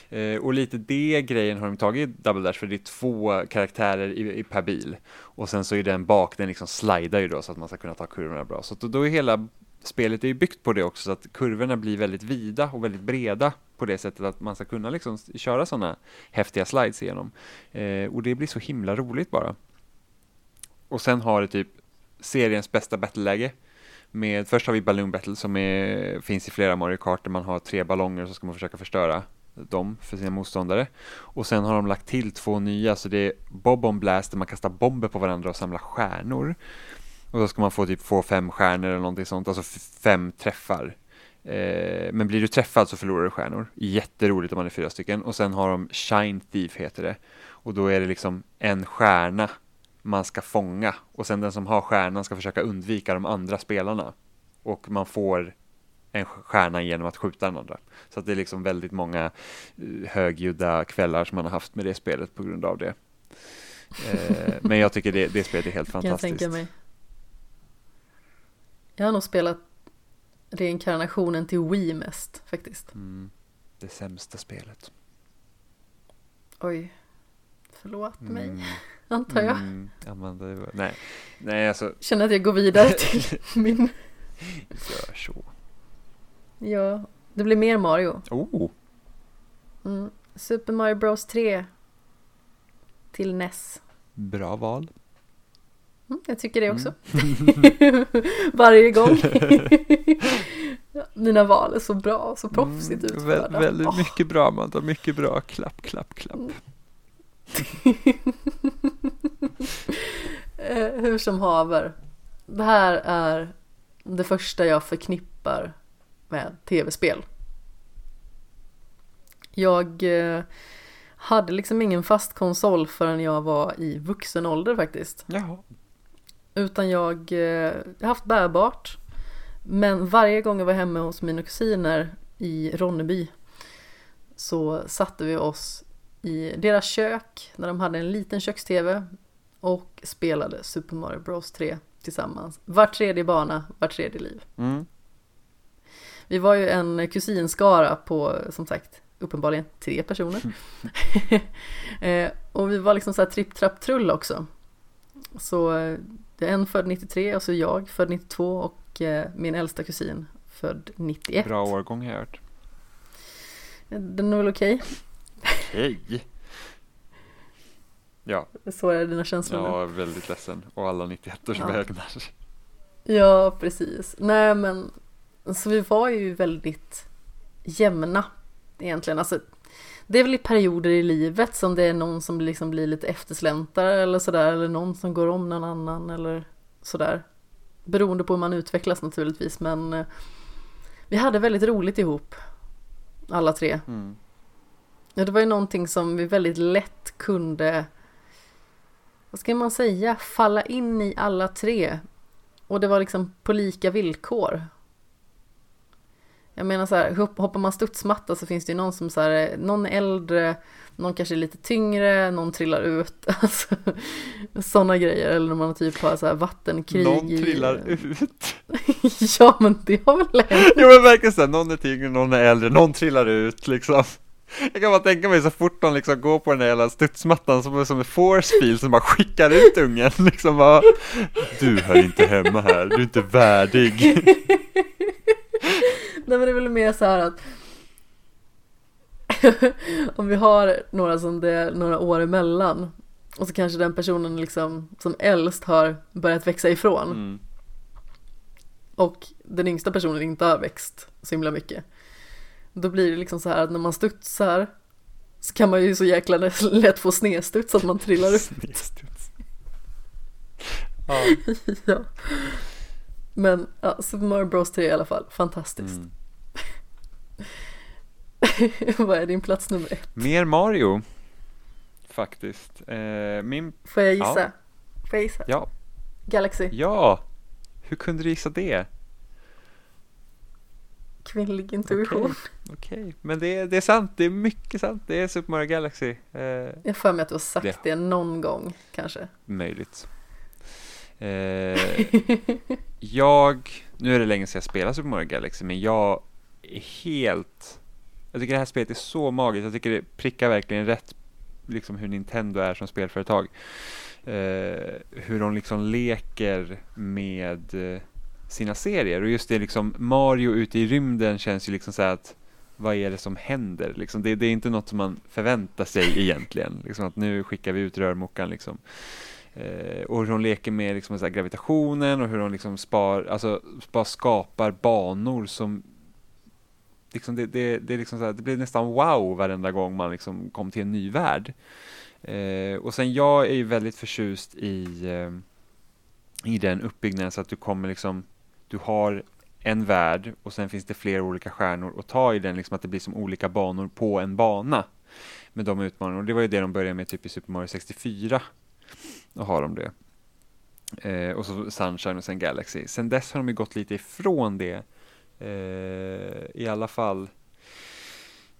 Speaker 2: Eh, och lite det grejen har de tagit i Double Dash för det är två karaktärer i, i per bil. Och sen så är den bak, den liksom slidar ju då så att man ska kunna ta kurvorna bra. Så då, då är hela spelet är ju byggt på det också så att kurvorna blir väldigt vida och väldigt breda på det sättet att man ska kunna liksom köra sådana häftiga slides igenom. Eh, och det blir så himla roligt bara. Och sen har det typ seriens bästa battleläge. Med, först har vi Balloon Battle som är, finns i flera Mario Kart där man har tre ballonger och så ska man försöka förstöra dem för sina motståndare. Och sen har de lagt till två nya, så det är Bob on Blast där man kastar bomber på varandra och samlar stjärnor. Och då ska man få typ få fem stjärnor eller någonting sånt, alltså fem träffar. Eh, men blir du träffad så förlorar du stjärnor. Jätteroligt om man är fyra stycken. Och sen har de Shine Thief heter det. Och då är det liksom en stjärna man ska fånga. Och sen den som har stjärnan ska försöka undvika de andra spelarna. Och man får en stjärna genom att skjuta den andra. Så att det är liksom väldigt många eh, högljudda kvällar som man har haft med det spelet på grund av det. Eh, men jag tycker det, det spelet är helt fantastiskt.
Speaker 1: Jag, tänka mig. jag har nog spelat reinkarnationen till Wii mest faktiskt.
Speaker 2: Mm, det sämsta spelet.
Speaker 1: Oj, förlåt mig, mm. antar jag.
Speaker 2: Mm, Amanda, nej, nej alltså.
Speaker 1: Känner att jag går vidare till min.
Speaker 2: Gör så.
Speaker 1: Ja, det blir mer Mario.
Speaker 2: Oh.
Speaker 1: Mm. Super Mario Bros 3 till NES.
Speaker 2: Bra val.
Speaker 1: Mm, jag tycker det också. Mm. Varje gång. Mina val är så bra, så proffsigt mm,
Speaker 2: utförda. Vä väldigt oh. mycket bra Amanda, mycket bra. Klapp, klapp, klapp.
Speaker 1: Eh, hur som haver. Det här är det första jag förknippar med tv-spel. Jag eh, hade liksom ingen fast konsol förrän jag var i vuxen ålder faktiskt.
Speaker 2: Jaha.
Speaker 1: Utan jag eh, har haft bärbart. Men varje gång jag var hemma hos mina kusiner i Ronneby så satte vi oss i deras kök när de hade en liten köks-tv och spelade Super Mario Bros 3 tillsammans. Var tredje bana, var tredje liv.
Speaker 2: Mm.
Speaker 1: Vi var ju en kusinskara på, som sagt, uppenbarligen tre personer. eh, och vi var liksom så här tripp, trapp, trull också. Så är en född 93 och så jag född 92 och eh, min äldsta kusin född 91.
Speaker 2: Bra årgång har jag hört.
Speaker 1: Den är väl okej.
Speaker 2: Okej. Okay. Ja.
Speaker 1: Så är dina känslor
Speaker 2: Ja, väldigt ledsen. Och alla 91 års ja. vägnar.
Speaker 1: Ja, precis. Nej, men så vi var ju väldigt jämna egentligen. Alltså, det är väl i perioder i livet som det är någon som liksom blir lite eftersläntare eller sådär. Eller någon som går om någon annan eller sådär. Beroende på hur man utvecklas naturligtvis. Men eh, vi hade väldigt roligt ihop. Alla tre.
Speaker 2: Mm.
Speaker 1: Ja, det var ju någonting som vi väldigt lätt kunde, vad ska man säga, falla in i alla tre. Och det var liksom på lika villkor. Jag menar så här, hoppar man studsmatta så finns det ju någon som så här, någon är äldre, någon kanske är lite tyngre, någon trillar ut. Alltså, sådana grejer. Eller när man typ har så här vattenkrig.
Speaker 2: Någon trillar i... ut.
Speaker 1: ja men det har väl hänt.
Speaker 2: Jo men verkligen så här, någon är tyngre, någon är äldre, någon trillar ut liksom. Jag kan bara tänka mig så fort de liksom går på den där jävla studsmattan som som en force field som bara skickar ut ungen liksom bara Du hör inte hemma här, du är inte värdig
Speaker 1: Nej men det är väl mer så här att om vi har några som det är några år emellan och så kanske den personen liksom som äldst har börjat växa ifrån
Speaker 2: mm.
Speaker 1: och den yngsta personen inte har växt så himla mycket då blir det liksom så här att när man studsar så kan man ju så jäkla lätt få snedstuds att man trillar ut.
Speaker 2: Snedstuds.
Speaker 1: Ja. ja. Men ja, Super Mario Bros 3 i alla fall, fantastiskt. Mm. Vad är din plats nummer ett?
Speaker 2: Mer Mario. Faktiskt. Eh, min...
Speaker 1: Får jag gissa? Ja. Får jag gissa?
Speaker 2: Ja.
Speaker 1: Galaxy?
Speaker 2: Ja! Hur kunde du gissa det?
Speaker 1: Kvinnlig intuition.
Speaker 2: Okej, okay. men det är, det är sant. Det är mycket sant. Det är Super Mario Galaxy. Eh,
Speaker 1: jag för mig att du har sagt det, det någon gång kanske.
Speaker 2: Möjligt. Eh, jag, nu är det länge sedan jag spelade Super Mario Galaxy, men jag är helt, jag tycker det här spelet är så magiskt, jag tycker det prickar verkligen rätt, liksom hur Nintendo är som spelföretag. Eh, hur de liksom leker med eh, sina serier och just det liksom Mario ute i rymden känns ju liksom så att vad är det som händer? Liksom, det, det, är inte något som man förväntar sig egentligen. Liksom att nu skickar vi ut rörmokaren liksom. Eh, och hur hon leker med liksom, så här, gravitationen och hur hon liksom spar, alltså, bara skapar banor som liksom det, det, det, är liksom så här, det blir nästan wow varenda gång man liksom kom till en ny värld. Eh, och sen jag är ju väldigt förtjust i, eh, i den uppbyggnaden så att du kommer liksom, du har en värld och sen finns det flera olika stjärnor att ta i den liksom att det blir som olika banor på en bana med de utmaningarna. Och det var ju det de började med typ i Super Mario 64. Då har de det. Eh, och så Sunshine och sen Galaxy. Sen dess har de ju gått lite ifrån det. Eh, I alla fall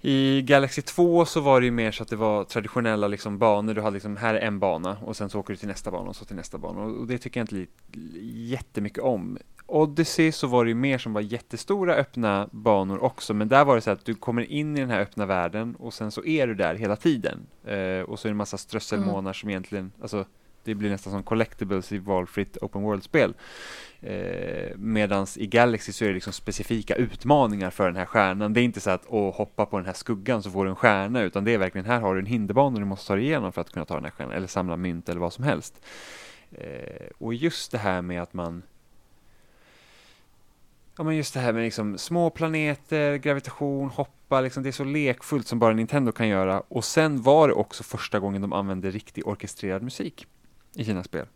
Speaker 2: i Galaxy 2 så var det ju mer så att det var traditionella liksom banor, du hade liksom här är en bana och sen så åker du till nästa bana och så till nästa bana och det tycker jag inte jättemycket om. Odyssey så var det ju mer som var jättestora öppna banor också, men där var det så att du kommer in i den här öppna världen och sen så är du där hela tiden. Eh, och så är det en massa strösselmånar mm. som egentligen, alltså det blir nästan som collectibles i valfritt open world-spel. Eh, medans i Galaxy så är det liksom specifika utmaningar för den här stjärnan. Det är inte så att åh, hoppa på den här skuggan så får du en stjärna, utan det är verkligen här har du en hinderbana du måste ta dig igenom för att kunna ta den här stjärnan, eller samla mynt eller vad som helst. Eh, och just det här med att man Ja men just det här med liksom små planeter, gravitation, hoppa, liksom det är så lekfullt som bara Nintendo kan göra. Och sen var det också första gången de använde riktig orkestrerad musik i sina spel.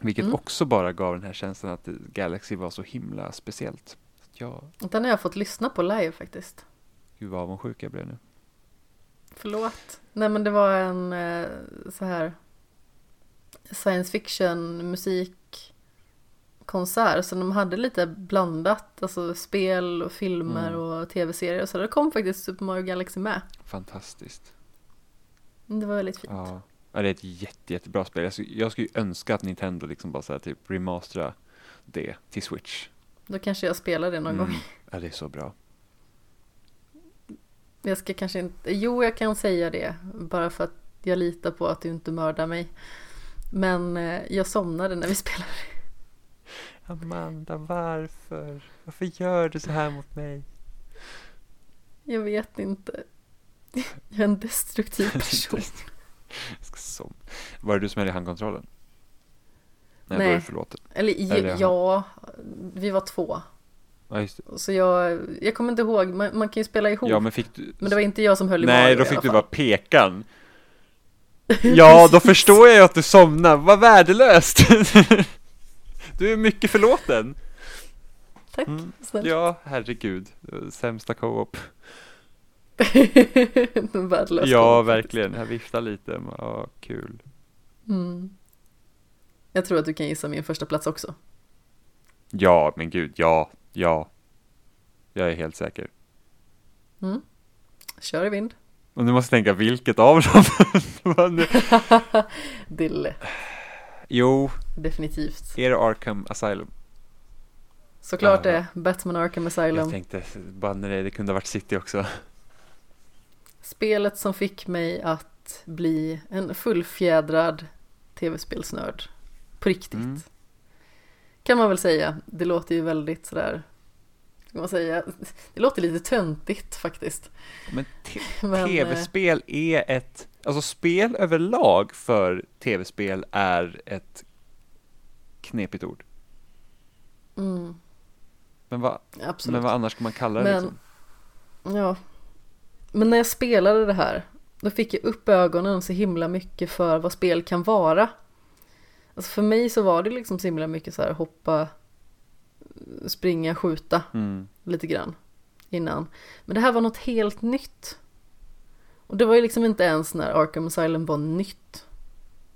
Speaker 2: Vilket mm. också bara gav den här känslan att Galaxy var så himla speciellt.
Speaker 1: Ja. Den har jag fått lyssna på live faktiskt.
Speaker 2: Gud vad avundsjuk jag blev nu.
Speaker 1: Förlåt. Nej men det var en eh, så här science fiction musik konsert så de hade lite blandat, alltså spel och filmer mm. och tv-serier så det kom faktiskt Super Mario Galaxy med.
Speaker 2: Fantastiskt.
Speaker 1: Det var väldigt fint.
Speaker 2: Ja. Ja, det är ett jätte, jättebra spel. Jag skulle, jag skulle önska att Nintendo liksom bara så här, typ remastera det till Switch.
Speaker 1: Då kanske jag spelar det någon mm. gång.
Speaker 2: Ja, det är så bra.
Speaker 1: Jag ska kanske inte, jo jag kan säga det, bara för att jag litar på att du inte mördar mig. Men eh, jag somnade när vi spelade.
Speaker 2: Amanda, varför? Varför gör du så här mot mig?
Speaker 1: Jag vet inte. Jag är en destruktiv person.
Speaker 2: Som. Var det du som hade handkontrollen?
Speaker 1: Nej, Nej. då är det förlåten. Eller, Eller ja, vi var två.
Speaker 2: Ja,
Speaker 1: så jag, jag kommer inte ihåg, man, man kan ju spela ihop.
Speaker 2: Ja, men, fick du...
Speaker 1: men det var inte jag som höll i
Speaker 2: Nej, då fick du bara pekan. Ja, då förstår jag ju att du somnade. Vad värdelöst! du är mycket förlåten.
Speaker 1: Tack, mm.
Speaker 2: Ja, herregud. Sämsta co-op.
Speaker 1: Värdelöst.
Speaker 2: Ja, verkligen. Jag viftar lite. Ja, kul.
Speaker 1: Mm. Jag tror att du kan gissa min första plats också.
Speaker 2: Ja, men gud, ja, ja. Jag är helt säker.
Speaker 1: Mm. Kör i vind.
Speaker 2: Och du måste tänka vilket av dem?
Speaker 1: Dille.
Speaker 2: Jo.
Speaker 1: Definitivt.
Speaker 2: Är det Arkham Asylum?
Speaker 1: Såklart det, Batman Arkham Asylum. Jag
Speaker 2: tänkte bara när det, det kunde ha varit City också.
Speaker 1: Spelet som fick mig att bli en fullfjädrad tv-spelsnörd. På riktigt. Mm. Kan man väl säga. Det låter ju väldigt sådär ska man säga, det låter lite töntigt faktiskt.
Speaker 2: Men, tv-spel är ett, alltså spel överlag för tv-spel är ett knepigt ord.
Speaker 1: Mm.
Speaker 2: Men, vad,
Speaker 1: Absolut.
Speaker 2: men vad annars ska man kalla det
Speaker 1: men,
Speaker 2: liksom?
Speaker 1: Ja, men när jag spelade det här, då fick jag upp ögonen så himla mycket för vad spel kan vara. Alltså för mig så var det liksom så himla mycket så här hoppa, springa, skjuta
Speaker 2: mm.
Speaker 1: lite grann innan. Men det här var något helt nytt. Och det var ju liksom inte ens när Arkham Asylum var nytt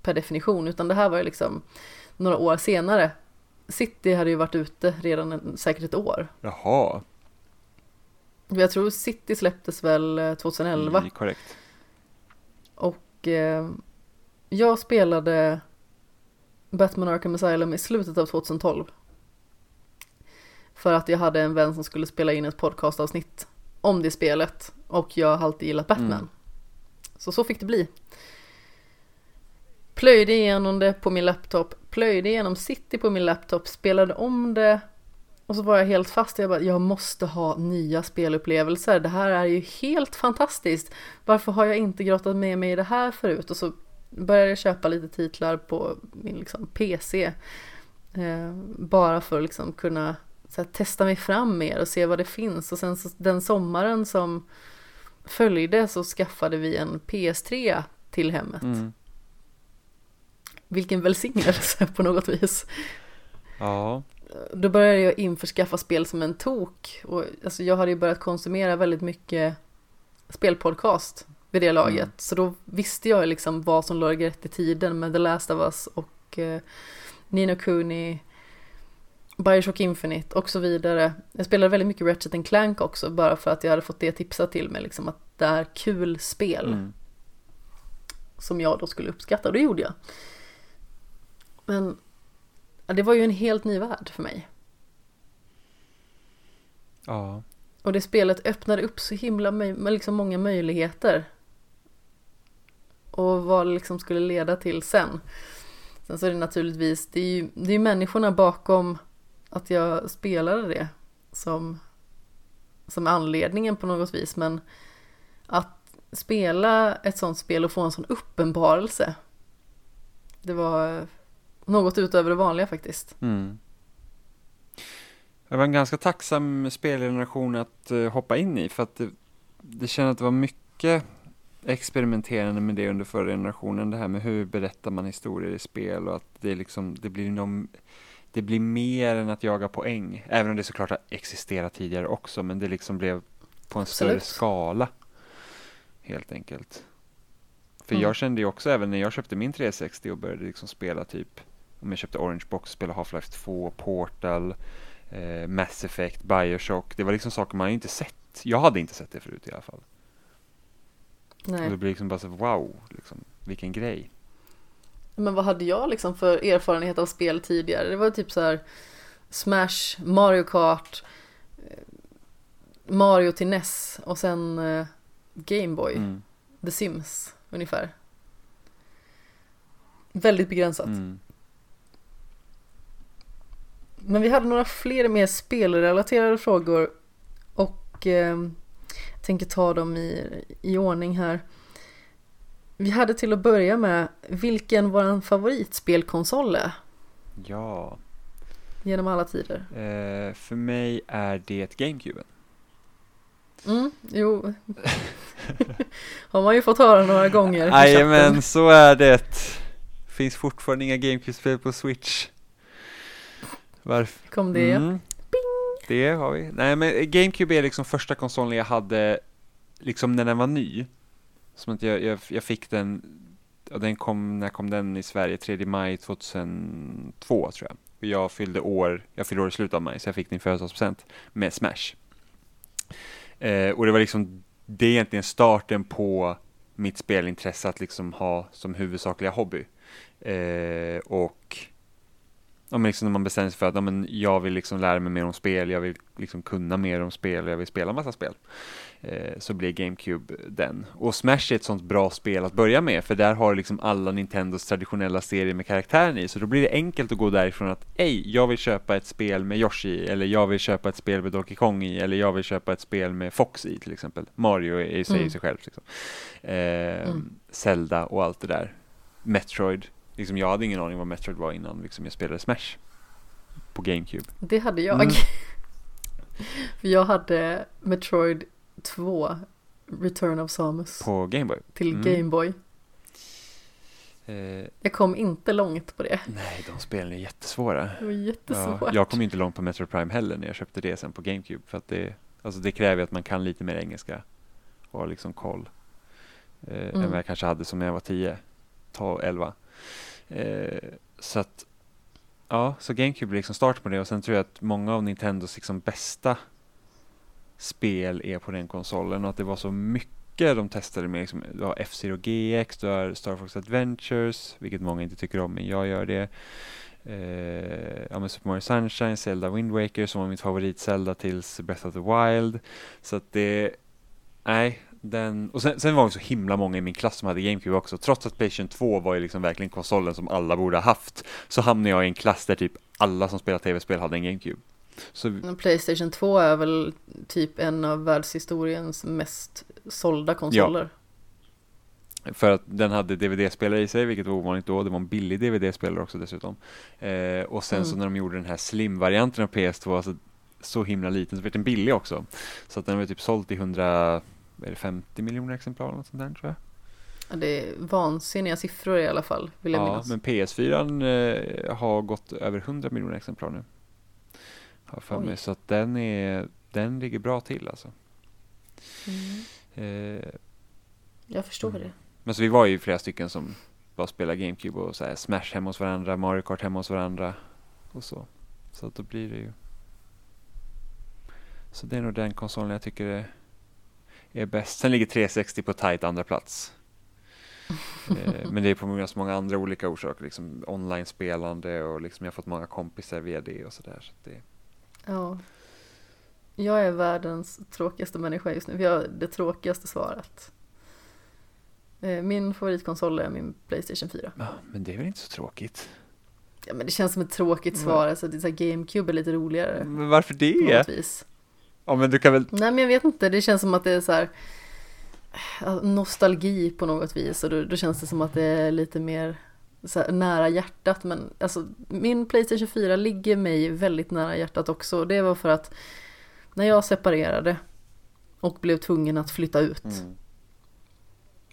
Speaker 1: per definition, utan det här var ju liksom några år senare. City hade ju varit ute redan en, säkert ett år.
Speaker 2: Jaha.
Speaker 1: Jag tror City släpptes väl 2011.
Speaker 2: Mm, korrekt.
Speaker 1: Och eh, jag spelade Batman Arkham Asylum i slutet av 2012. För att jag hade en vän som skulle spela in ett podcastavsnitt om det spelet. Och jag har alltid gillat Batman. Mm. Så så fick det bli. Plöjde igenom det på min laptop, plöjde igenom City på min laptop, spelade om det och så var jag helt fast, jag bara, jag måste ha nya spelupplevelser, det här är ju helt fantastiskt. Varför har jag inte grottat med mig i det här förut? Och så började jag köpa lite titlar på min liksom, PC. Eh, bara för att liksom kunna här, testa mig fram mer och se vad det finns. Och sen så, den sommaren som följde så skaffade vi en PS3 till hemmet.
Speaker 2: Mm.
Speaker 1: Vilken välsignelse på något vis.
Speaker 2: Ja.
Speaker 1: Då började jag införskaffa spel som en tok. Och, alltså, jag hade ju börjat konsumera väldigt mycket spelpodcast vid det laget.
Speaker 2: Mm.
Speaker 1: Så då visste jag liksom vad som låg rätt i tiden med The Last of Us och eh, Nino Kuni, Bioshock Infinite och så vidare. Jag spelade väldigt mycket Ratchet Clank också bara för att jag hade fått det tipsat till mig liksom att det är kul spel
Speaker 2: Mm.
Speaker 1: som jag då skulle uppskatta och det gjorde jag. Men ja, det var ju en helt ny värld för mig.
Speaker 2: Ja.
Speaker 1: Och det spelet öppnade upp så himla med liksom många möjligheter. Och vad det liksom skulle leda till sen. Sen så är det naturligtvis, det är ju det är människorna bakom att jag spelade det som, som anledningen på något vis. Men att spela ett sånt spel och få en sån uppenbarelse. Det var något utöver det vanliga faktiskt.
Speaker 2: Mm. Det var en ganska tacksam spelgeneration att eh, hoppa in i för att det, det känns att det var mycket experimenterande med det under förra generationen. Det här med hur berättar man historier i spel och att det liksom, det blir någon, det blir mer än att jaga poäng. Även om det såklart har existerat tidigare också, men det liksom blev på en större
Speaker 1: Absolut.
Speaker 2: skala. Helt enkelt. För
Speaker 1: Mm.
Speaker 2: jag kände ju också även när jag köpte min 360 och började liksom spela typ om jag köpte Orange Box, spela Half-Life 2, Portal, eh, Mass Effect, Bioshock. Det var liksom saker man inte sett. Jag hade inte sett det förut i alla fall. Och det
Speaker 1: Nej.
Speaker 2: blir liksom bara så wow, liksom, vilken grej.
Speaker 1: Men vad hade jag liksom för erfarenhet av spel tidigare? Det var typ så här Smash, Mario Kart, eh, Mario till NES och sen eh, Game Boy,
Speaker 2: Mm.
Speaker 1: The Sims ungefär. Väldigt begränsat.
Speaker 2: Mm.
Speaker 1: Men vi hade några fler mer spelrelaterade frågor och eh, jag tänker ta dem i, i ordning här. Vi hade till att börja med vilken våran favoritspelkonsol är
Speaker 2: Ja,
Speaker 1: genom alla tider.
Speaker 2: eh, för mig är det GameCube.
Speaker 1: Mm, jo. Har man ju fått höra några gånger.
Speaker 2: Jajamän,
Speaker 1: chatten.
Speaker 2: så är det. Finns fortfarande inga GameCube-spel på Switch. Varför?
Speaker 1: Kom det.
Speaker 2: Mm. Det har vi. Nej men GameCube är liksom första konsolen jag hade liksom när den var ny. Som att jag, jag, jag fick den, och den kom, när kom den i Sverige? 3 maj 2002 tror jag. Och jag fyllde år, jag fyllde år i slutet av maj så jag fick din födelsedagspresent med Smash. Eh, och det var liksom, det är egentligen starten på mitt spelintresse att liksom ha som huvudsakliga hobby. Eh, och Men liksom när man bestämmer sig för att ja, men jag vill liksom lära mig mer om spel, jag vill liksom kunna mer om spel, jag vill spela massa spel. Eh, så blir GameCube den. Och Smash är ett sånt bra spel att börja med, för där har liksom alla Nintendos traditionella serier med karaktären i, så då blir det enkelt att gå därifrån att ej, jag vill köpa ett spel med Yoshi, eller jag vill köpa ett spel med Donkey Kong i, eller jag vill köpa ett spel med Fox i till exempel. Mario är ju säger
Speaker 1: Mm.
Speaker 2: sig själv. Liksom. Eh, Zelda och allt det där. Metroid. Liksom jag hade ingen aning vad Metroid var innan liksom jag spelade Smash. På GameCube.
Speaker 1: Det hade jag.
Speaker 2: Mm.
Speaker 1: För jag hade Metroid 2, Return of Samus,
Speaker 2: På Gameboy.
Speaker 1: till
Speaker 2: Mm.
Speaker 1: Game Boy.
Speaker 2: Eh,
Speaker 1: Jag kom inte långt på det.
Speaker 2: nej, de spelen är jättesvåra.
Speaker 1: Det var
Speaker 2: Ja,
Speaker 1: jättesvårt.
Speaker 2: jag kom inte långt på Metroid Prime heller när jag köpte det sen på GameCube. För att det, alltså det kräver att man kan lite mer engelska. Och liksom koll. Eh, Än
Speaker 1: Mm.
Speaker 2: vad jag kanske hade som när jag var 10, 12, 11. Eh, så att Ja, så GameCube blir liksom start på det och sen tror jag att många av Nintendos liksom bästa spel är på den konsolen och att det var så mycket de testade med. Liksom, du har F-Zero GX, du har Star Fox Adventures, vilket många inte tycker om, men jag gör det. Eh, ja, men Super Mario Sunshine, Zelda Wind Waker som var mitt favorit Zelda tills Breath of the Wild. Så att det, nej, den, och sen, sen var det så himla många i min klass som hade GameCube också. Trots att Playstation 2 var ju liksom verkligen konsolen som alla borde ha haft. Så hamnade jag i en klass där typ alla som spelar tv-spel hade en GameCube. Så
Speaker 1: Playstation 2 är väl typ en av världshistoriens mest sålda konsoler.
Speaker 2: För att den hade DVD-spelare i sig, vilket var ovanligt då. Det var en billig DVD-spelare också dessutom. Eh, och sen
Speaker 1: Mm.
Speaker 2: så när de gjorde den här slim-varianten av PS2, alltså så himla liten, så blev den billig också. Så att den var typ såld i 150 miljoner exemplar eller något sånt där tror jag.
Speaker 1: Ja, Det är vansinniga siffror i alla fall, vill jag
Speaker 2: Ja,
Speaker 1: minnas.
Speaker 2: men PS4 eh, har gått över 100 miljoner exemplar nu. Har för mig. Så att den, är, den ligger bra till alltså.
Speaker 1: Mm.
Speaker 2: Eh,
Speaker 1: Jag förstår
Speaker 2: Mm.
Speaker 1: det.
Speaker 2: men så vi var ju flera stycken som bara spelade GameCube och så här Smash hemma hos varandra, Mario Kart hemma hos varandra och så. Så att då blir det ju. Så det är nog den konsolen jag tycker är, är bäst. Sen ligger 360 på tight andra plats. eh, men det är på många, så många andra olika orsaker, liksom online-spelande och liksom jag har fått många kompisar via det och sådär. Så det,
Speaker 1: Ja. Jag är världens tråkigaste människa just nu. Vi har det tråkigaste svaret. Eh, Min favoritkonsol är min Playstation 4.
Speaker 2: ja, men det är väl inte så tråkigt?
Speaker 1: Ja, men det känns som ett tråkigt svar. Alltså, det är så GameCube är lite roligare.
Speaker 2: Men varför
Speaker 1: På
Speaker 2: det?
Speaker 1: något vis.
Speaker 2: Ja men du kan väl
Speaker 1: Nej men jag vet inte, det känns som att det är så här ja, nostalgi på något vis. Och då, då känns det som att det är lite mer här, nära hjärtat. Men alltså min Playstation 4 ligger mig väldigt nära hjärtat också. Det var för att när jag separerade och blev tvungen att flytta ut
Speaker 2: Mm.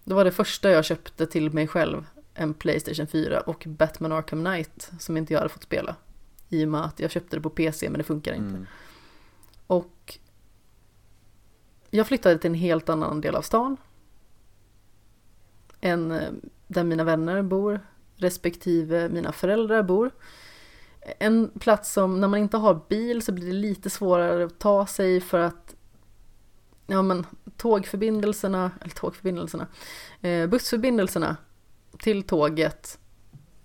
Speaker 1: då var det första jag köpte till mig själv en Playstation 4 och Batman Arkham Knight som inte jag hade fått spela. I och med att jag köpte det på PC men det funkar inte.
Speaker 2: Mm.
Speaker 1: och jag flyttade till en helt annan del av stan. Än eh, där mina vänner bor, respektive mina föräldrar bor. En plats som när man inte har bil så blir det lite svårare att ta sig för att ja men tågförbindelserna, eller tågförbindelserna, eh, bussförbindelserna till tåget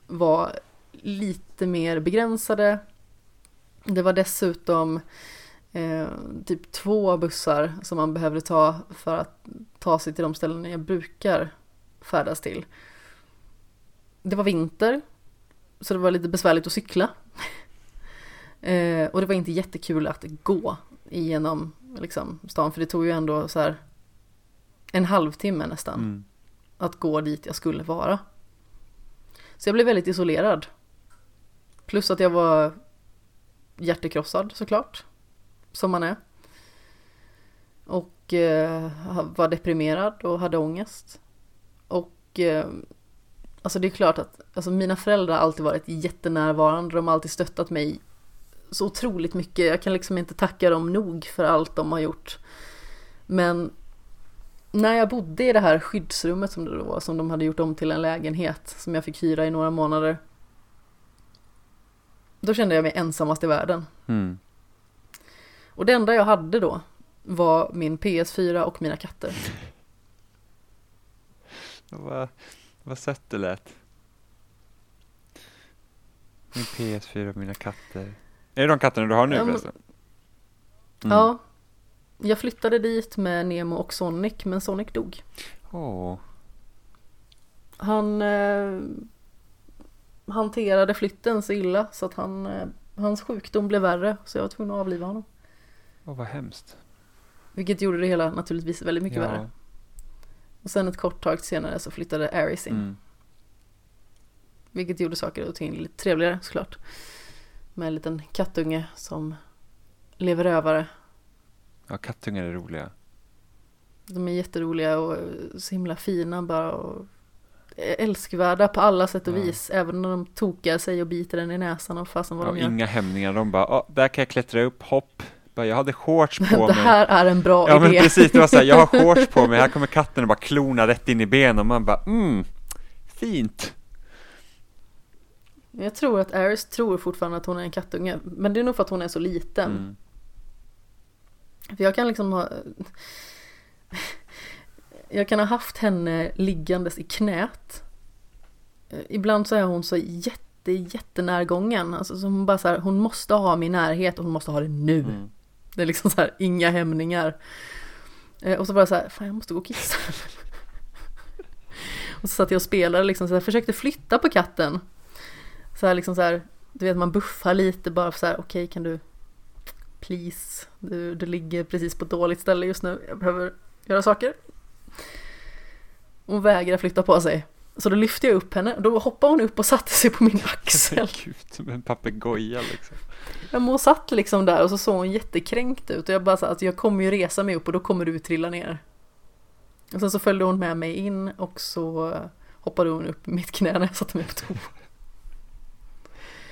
Speaker 1: var lite mer begränsade. Det var dessutom eh, typ två bussar som man behövde ta för att ta sig till de ställen jag brukar färdas till. Det var vinter, så det var lite besvärligt att cykla. eh, och det var inte jättekul att gå igenom liksom, stan, för det tog ju ändå så här en halvtimme nästan
Speaker 2: Mm.
Speaker 1: att gå dit jag skulle vara. Så jag blev väldigt isolerad. Plus att jag var hjärtekrossad såklart. Som man är. Och eh, var deprimerad och hade ångest. Och eh, alltså det är klart att alltså mina föräldrar har alltid varit jättenärvarande. De har alltid stöttat mig så otroligt mycket. Jag kan liksom inte tacka dem nog för allt de har gjort. Men när jag bodde i det här skyddsrummet som det då var, som de hade gjort om till en lägenhet som jag fick hyra i några månader. Då kände jag mig ensammast i världen.
Speaker 2: Mm.
Speaker 1: Och det enda jag hade då var min PS4 och mina katter.
Speaker 2: Vad, vad sött det lät. Min PS4 och mina katter. Är det de katterna du har nu
Speaker 1: Ja,
Speaker 2: förresten? Mm.
Speaker 1: Ja, jag flyttade dit med Nemo och Sonic, men Sonic dog.
Speaker 2: Åh.
Speaker 1: Han eh, hanterade flytten så illa så att han, eh, hans sjukdom blev värre, så jag var tvungen att avliva honom.
Speaker 2: Åh, vad hemskt.
Speaker 1: Vilket gjorde det hela naturligtvis väldigt mycket
Speaker 2: Ja.
Speaker 1: värre. Och sen ett kort tag senare så flyttade Aris in.
Speaker 2: Mm.
Speaker 1: Vilket gjorde saker och ting lite trevligare såklart. Med en liten kattunge som lever rövare.
Speaker 2: Ja, kattungar är roliga.
Speaker 1: De är jätteroliga och så himla fina bara. Och älskvärda på alla sätt och
Speaker 2: Ja.
Speaker 1: vis. Även när de tokar sig och biter den i näsan och fasen vad
Speaker 2: Ja,
Speaker 1: de gör.
Speaker 2: inga hämningar. De bara, "Ja, där kan jag klättra upp, hopp. Bara, jag hade shorts på
Speaker 1: det
Speaker 2: mig.
Speaker 1: här är en bra
Speaker 2: Ja men
Speaker 1: idé.
Speaker 2: precis, det var så här, jag har shorts på mig, här kommer katten och bara klona rätt in i benen och man bara, mm, fint.
Speaker 1: Jag tror att Aris tror fortfarande att hon är en kattunge. Men det är nog för att hon är så liten.
Speaker 2: Mm.
Speaker 1: För jag kan liksom ha... Jag kan ha haft henne liggandes i knät. Ibland så är hon så jätte, jättenärgången. Alltså så hon bara så här, hon måste ha min närhet och hon måste ha det nu.
Speaker 2: Mm.
Speaker 1: Det är liksom så här, inga hämningar. Eh, Och så bara så här, fan jag måste gå och kissa. och så satt jag och spelade liksom, så jag försökte flytta på katten. Så här liksom så här, du vet man buffar lite bara för så här, okej kan du Please, du, du ligger precis på ett dåligt ställe just nu, jag behöver göra saker. Hon vägrar flytta på sig. Så då lyfte jag upp henne då hoppade hon upp och satte sig på min axel.
Speaker 2: Gud, som en papegoja liksom.
Speaker 1: Ja, men hon satt liksom där och så såg hon jättekränkt ut och jag bara sa att jag kommer ju resa mig upp och då kommer du trilla ner. Och sen så följde hon med mig in och så hoppade hon upp mitt knä när jag satte mig på toa.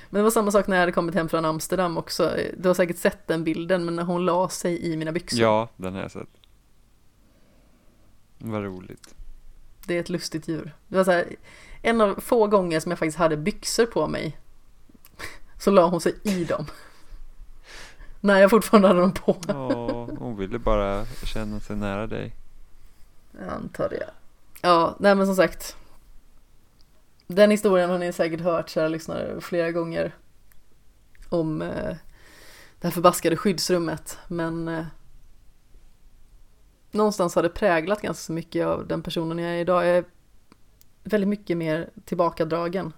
Speaker 1: Men det var samma sak när jag hade kommit hem från Amsterdam också. Du har säkert sett den bilden, men när hon la sig i mina byxor.
Speaker 2: Ja, den har jag sett. Vad roligt.
Speaker 1: Det är ett lustigt djur. Det var så här, en av få gånger som jag faktiskt hade byxor på mig. Så la hon sig i dem. när jag fortfarande hade dem på.
Speaker 2: Ja, hon ville bara känna sig nära dig.
Speaker 1: Jag antar det. Ja, nej men som sagt. Den historien har ni säkert hört, kära lyssnare, flera gånger. Om eh, det här förbaskade skyddsrummet. Men eh, någonstans har det präglat ganska mycket av den personen jag är idag. Jag är väldigt mycket mer tillbakadragen.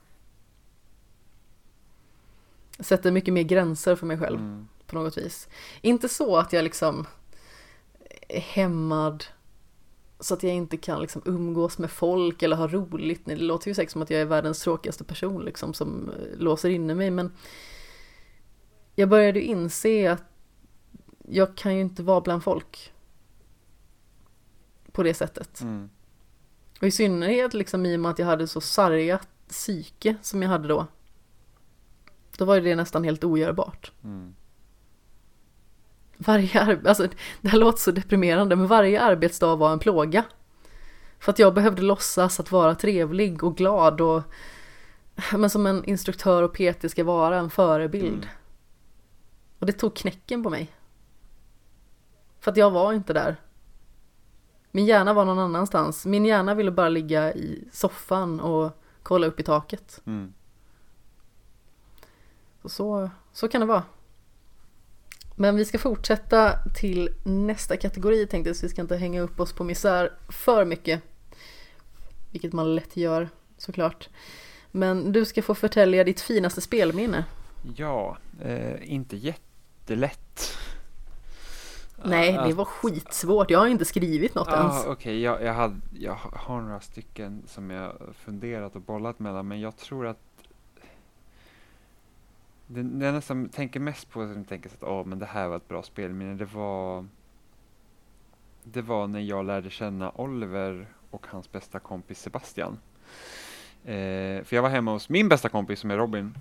Speaker 1: Sätter mycket mer gränser för mig själv
Speaker 2: Mm.
Speaker 1: på något vis. Inte så att jag liksom är hämmad så att jag inte kan liksom umgås med folk eller ha roligt. Det låter ju säkert som att jag är världens tråkigaste person liksom som eh, låser inne mig men jag började ju inse att jag kan ju inte vara bland folk på det sättet.
Speaker 2: Mm.
Speaker 1: Och i synnerhet liksom i och med att jag hade så sargat psyke som jag hade då. Då var det nästan helt ogörbart.
Speaker 2: Mm.
Speaker 1: Varje ar- alltså, det här låter så deprimerande, men varje arbetsdag var en plåga. För att jag behövde låtsas att vara trevlig och glad och men som en instruktör och PT ska vara, en förebild.
Speaker 2: Mm.
Speaker 1: Och det tog knäcken på mig. För att jag var inte där. Min hjärna var någon annanstans. Min hjärna ville bara ligga i soffan och kolla upp i taket.
Speaker 2: Mm.
Speaker 1: Så, så, så kan det vara. Men vi ska fortsätta till nästa kategori tänkte jag, så vi ska inte hänga upp oss på misär för mycket. Vilket man lätt gör såklart. Men du ska få förtälja ditt finaste spelminne.
Speaker 2: Ja, eh, inte jättelätt.
Speaker 1: Nej, det var skitsvårt. Jag har inte skrivit något
Speaker 2: Ah,
Speaker 1: ens.
Speaker 2: Okej, jag, jag, hade- jag har några stycken som jag funderat och bollat mellan, men jag tror att det, det jag nästan tänker mest på, som tänker så att åh, men det här var ett bra spelminne, det var det var när jag lärde känna Oliver och hans bästa kompis Sebastian. Eh, för jag var hemma hos min bästa kompis som är Robin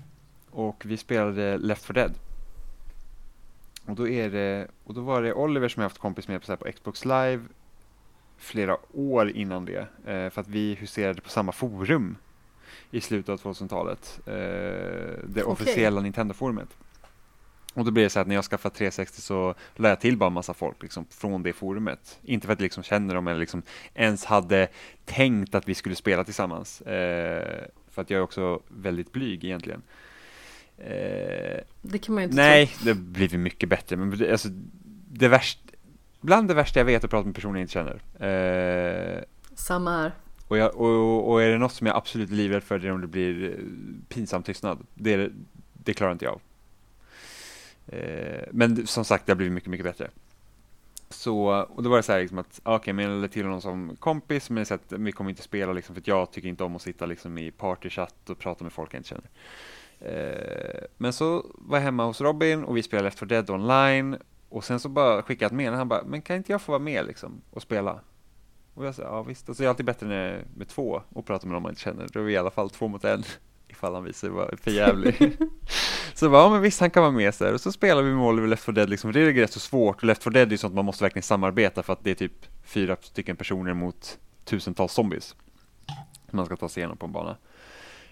Speaker 2: och vi spelade Left 4 Dead. Och då, är det, och då var det Oliver som jag haft kompis med på, så här, på Xbox Live flera år innan det. Eh, för att vi huserade på samma forum i slutet av 2000-talet. Eh, det officiella Nintendo-forumet. Och då blev det så att när jag skaffade 360 så lade jag till bara en massa folk liksom, från det forumet. Inte för att jag liksom känner dem eller liksom ens hade tänkt att vi skulle spela tillsammans. Eh, för att jag är också väldigt blyg egentligen. Eh,
Speaker 1: Det kan man ju inte
Speaker 2: Nej, det har blivit mycket bättre. Men det, alltså, det värsta, bland det värsta jag vet är att prata med personer jag inte känner. Eh,
Speaker 1: tro. Samma här
Speaker 2: och, jag, och, och är det något som jag absolut är livrädd för det är om det blir eh, pinsam tystnad. Det, det klarar inte jag av. Eh, men som sagt, det har blivit mycket, mycket bättre. Så, och då var det så här liksom att, ah, okej, okay, men jag lade till honom som kompis, men så att vi kommer inte spela liksom, för att jag tycker inte om att sitta liksom i partychatt och prata med folk jag inte känner. Eh, men så var jag hemma hos Robin och vi spelade Left 4 Dead online och sen så bara skickade jag ett meddelande, han bara, men kan inte jag få vara med liksom och spela? Och jag sa, ja visst, alltså, det är alltid bättre när med två och prata med någon man inte känner, då är vi i alla fall två mot en ifall han visar sig vara för jävlig. så jag bara, ja men visst han kan vara med så här. och så spelar vi med Oliver Left 4 Dead liksom, det är rätt så svårt och Left 4 Dead är ju sånt man måste verkligen samarbeta för att det är typ fyra stycken personer mot tusentals zombies som man ska ta sig igenom på en bana.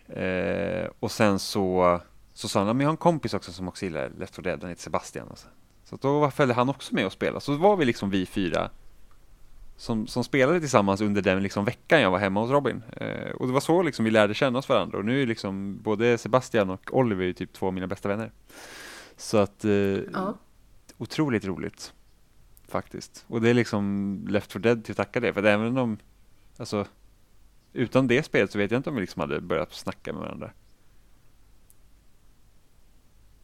Speaker 2: Eh, och sen så, så sa han, "Ja, men jag har en kompis också som också gillar Left 4 Dead, han heter Sebastian. Och så. så att då följde han också med och spelade. Så var vi liksom vi fyra som, som spelade tillsammans under den liksom veckan jag var hemma hos Robin. Eh, och det var så liksom vi lärde känna oss varandra. Och nu är liksom både Sebastian och Oliver är typ två av mina bästa vänner. Så att, eh,
Speaker 1: Ja.
Speaker 2: otroligt roligt. Faktiskt. Och det är liksom Left 4 Dead till att tacka det. För även om, alltså, utan det spelet så vet jag inte om vi liksom hade börjat snacka med varandra.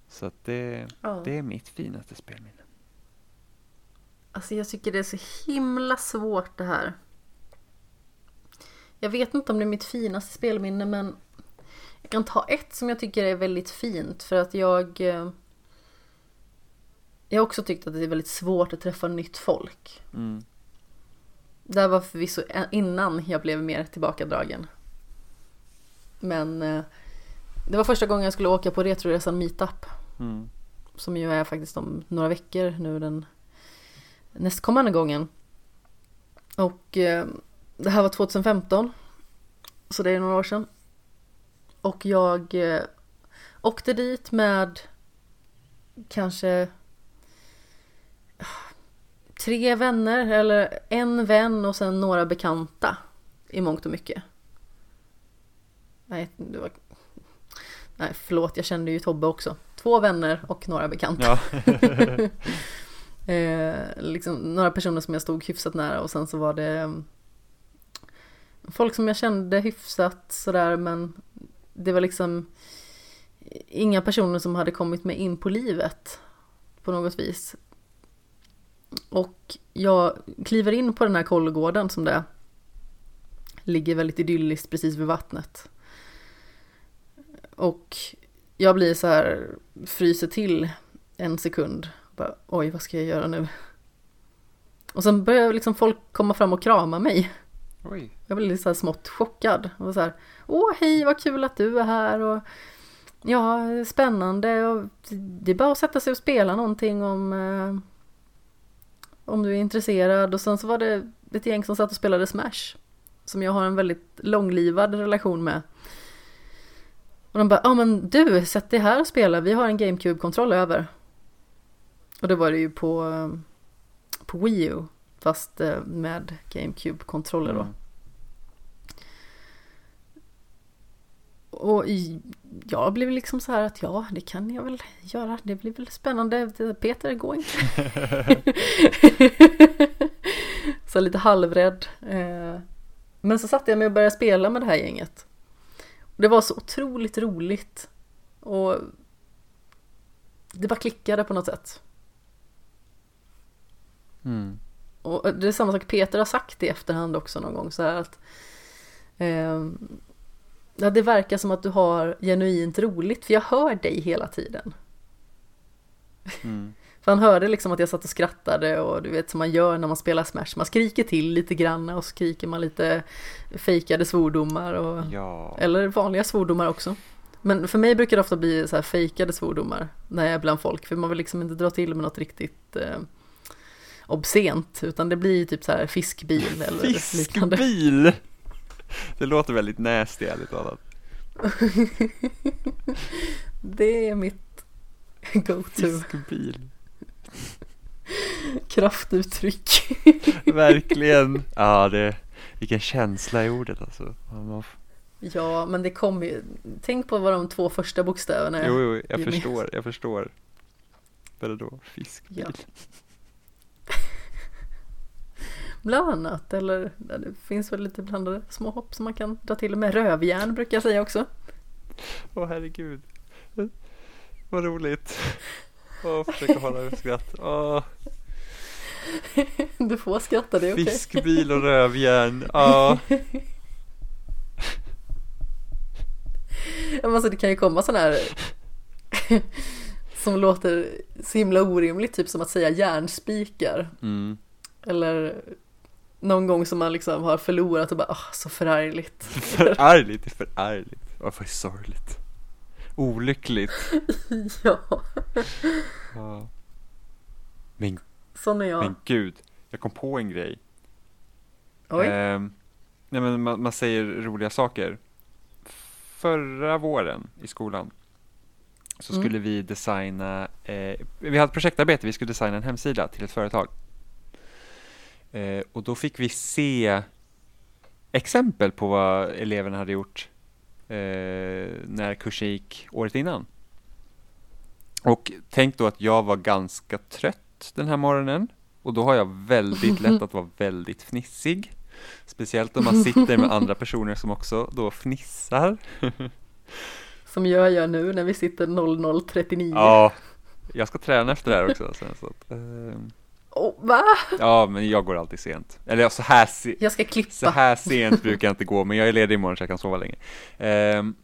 Speaker 2: Så att det,
Speaker 1: Ja.
Speaker 2: det är mitt finaste spelminne.
Speaker 1: Alltså jag tycker det är så himla svårt det här. Jag vet inte om det är mitt finaste spelminne men jag kan ta ett som jag tycker är väldigt fint för att jag eh, Jag har också tyckt att det är väldigt svårt att träffa nytt folk.
Speaker 2: Mm.
Speaker 1: Det här var förvisso innan jag blev mer tillbakadragen. Men eh, det var första gången jag skulle åka på Retroresan Meetup.
Speaker 2: Mm.
Speaker 1: Som ju är faktiskt om några veckor nu den nästkommande gången. Och eh, det här var 2015. Så det är några år sedan. Och jag eh, åkte dit med kanske tre vänner eller en vän och sen några bekanta i mångt och mycket. Nej, det var... Nej, förlåt, jag kände ju Tobbe också. Två vänner och några bekanta.
Speaker 2: Ja.
Speaker 1: eh, liksom några personer som jag stod hyfsat nära och sen så var det mm, folk som jag kände hyfsat sådär men det var liksom inga personer som hade kommit mig in på livet på något vis. Och jag kliver in på den här kollgården som det är. Ligger väldigt idylliskt precis vid vattnet. Och jag blir så här, fryser till en sekund. Bara, Oj, vad ska jag göra nu? Och sen börjar liksom folk komma fram och krama mig.
Speaker 2: Oj.
Speaker 1: Jag blev lite så här smått chockad. Och så här, Åh, hej, vad kul att du är här. Och, ja, spännande. Och det är bara att sätta sig och spela någonting om, eh, om du är intresserad. Och sen så var det ett gäng som satt och spelade Smash. Som jag har en väldigt långlivad relation med. Och de bara, ja men du, sätt dig här och spela, vi har en GameCube-kontroll över. Och då var det ju på, på Wii U, fast eh, med GameCube-kontroller då.
Speaker 2: Mm.
Speaker 1: Och jag blev liksom så här att ja, det kan jag väl göra. Det blir väl spännande. Peter, gå inte. så lite halvrädd. Eh, Men så satte jag mig och började spela med det här gänget. Och det var så otroligt roligt. Och det bara klickade på något sätt.
Speaker 2: Mm.
Speaker 1: Och det är samma sak Peter har sagt i efterhand också någon gång så här att ehm, ja, det verkar som att du har genuint roligt för jag hör dig hela tiden.
Speaker 2: Mm.
Speaker 1: För han hörde liksom att jag satt och skrattade och du vet som man gör när man spelar Smash. Man skriker till lite grann och skriker man lite fejkade svordomar och
Speaker 2: Ja.
Speaker 1: eller vanliga svordomar också. Men för mig brukar det ofta bli så här fejkade svordomar när jag är bland folk för man vill liksom inte dra till med något riktigt eh, obscent utan det blir typ så här fiskbil eller liknande.
Speaker 2: Fiskbil! Det låter väldigt nasty ärligt talat.
Speaker 1: Det är mitt go-to
Speaker 2: Fiskbil.
Speaker 1: kraftuttryck.
Speaker 2: Verkligen. Ja, det, vilken känsla i ordet alltså.
Speaker 1: Ja, men det kommer ju. Tänk på vad de två första bokstäverna är.
Speaker 2: Jo, jo, jag förstår, jag förstår. Vad är det då? Fiskbil?
Speaker 1: Ja. Bland annat, eller ja, det finns väl lite blandade små hopp som man kan dra till med. Rövjärn brukar jag säga också.
Speaker 2: Åh herregud. Vad roligt. Åh, försöka hålla ett skratt. Åh,
Speaker 1: Du får skratta, det är okej.
Speaker 2: fiskbil och rövjärn. Ja,
Speaker 1: men Alltså det kan ju komma sådana här som låter så himla orimligt, typ som att säga järnspikar.
Speaker 2: mm.
Speaker 1: Eller någon gång som man liksom har förlorat och bara, ah, så förargligt.
Speaker 2: förargligt, det är förargligt. Åh, vad sorgligt. Olyckligt.
Speaker 1: ja,
Speaker 2: Ja. Men,
Speaker 1: sån är jag.
Speaker 2: men gud, jag kom på en grej.
Speaker 1: Oj,
Speaker 2: Ehm, nej men man, man säger roliga saker. Förra våren i skolan så
Speaker 1: Mm.
Speaker 2: skulle vi designa, eh, vi hade ett projektarbete, vi skulle designa en hemsida till ett företag. Eh, och då fick vi se exempel på vad eleverna hade gjort eh, när kursen gick året innan. Och tänk då att jag var ganska trött den här morgonen och då har jag väldigt lätt att vara väldigt fnissig. Speciellt om man sitter med andra personer som också då fnissar.
Speaker 1: som jag gör nu när vi sitter 00.39.
Speaker 2: Ja, jag ska träna efter det här också. Sen, så att, ehm,
Speaker 1: Oh, va?
Speaker 2: Ja, men jag går alltid sent. Eller så här, se-
Speaker 1: Jag ska
Speaker 2: så
Speaker 1: klippa.
Speaker 2: här sent brukar jag inte gå, men jag är ledig imorgon så jag kan sova länge. Ehm,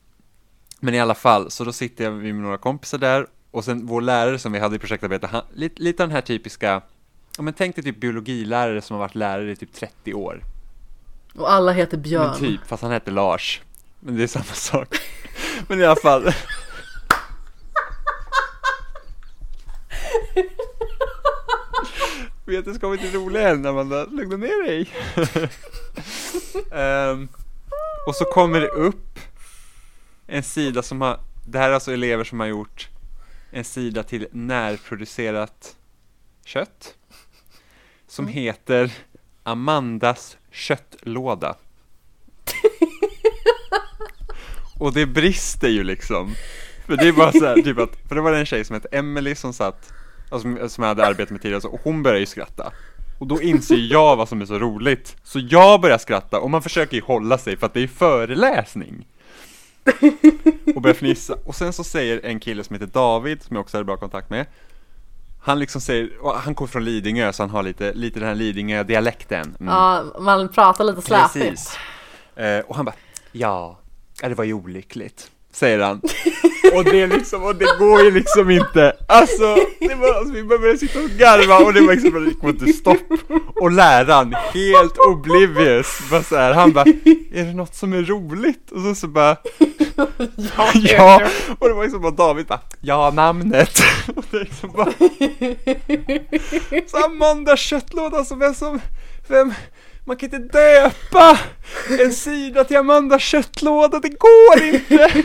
Speaker 2: men i alla fall, så då sitter jag med några kompisar där och sen vår lärare som vi hade i projektarbete, han, lite, lite den här typiska, ja men tänk dig typ biologilärare som har varit lärare i typ 30 år.
Speaker 1: Och alla heter Björn.
Speaker 2: Men typ, fast han hette Lars. Men det är samma sak. Men i alla fall. Vet du, ska vi till roliga än Amanda? Lugna ner dig. Ehm, och så kommer det upp en sida som har, det här är alltså elever som har gjort en sida till närproducerat kött. Som heter Amandas köttlåda. Och det brister ju liksom. För det är bara så här, typ att, för det var en tjej som hette Emily som satt, alltså, som jag hade arbetat med tidigare, och hon började ju skratta. Och då inser jag vad som är så roligt. Så jag börjar skratta och man försöker ju hålla sig för att det är föreläsning. Och börjar fnissa. Och sen så säger en kille som heter David, som jag också hade bra kontakt med, han liksom säger, och han kommer från Lidingö så han har lite, lite den här Lidingö-dialekten. Mm.
Speaker 1: Ja, man pratar lite släpigt.
Speaker 2: Precis. Eh, och han bara, ja, ja, det var ju olyckligt, säger han. och det liksom, och det går ju liksom inte. Alltså, det var, alltså vi började sitta och garva och det var liksom, det kom inte stopp. Och läraren, helt oblivious, bara så här, han bara, är det något som är roligt? Och så, så bara,
Speaker 1: Ja,
Speaker 2: ja, och det var liksom bara David bara, ja namnet. och det liksom bara, så Amanda köttlåda som är som, vem, man kan inte döpa en sida till Amanda köttlåda, det går inte!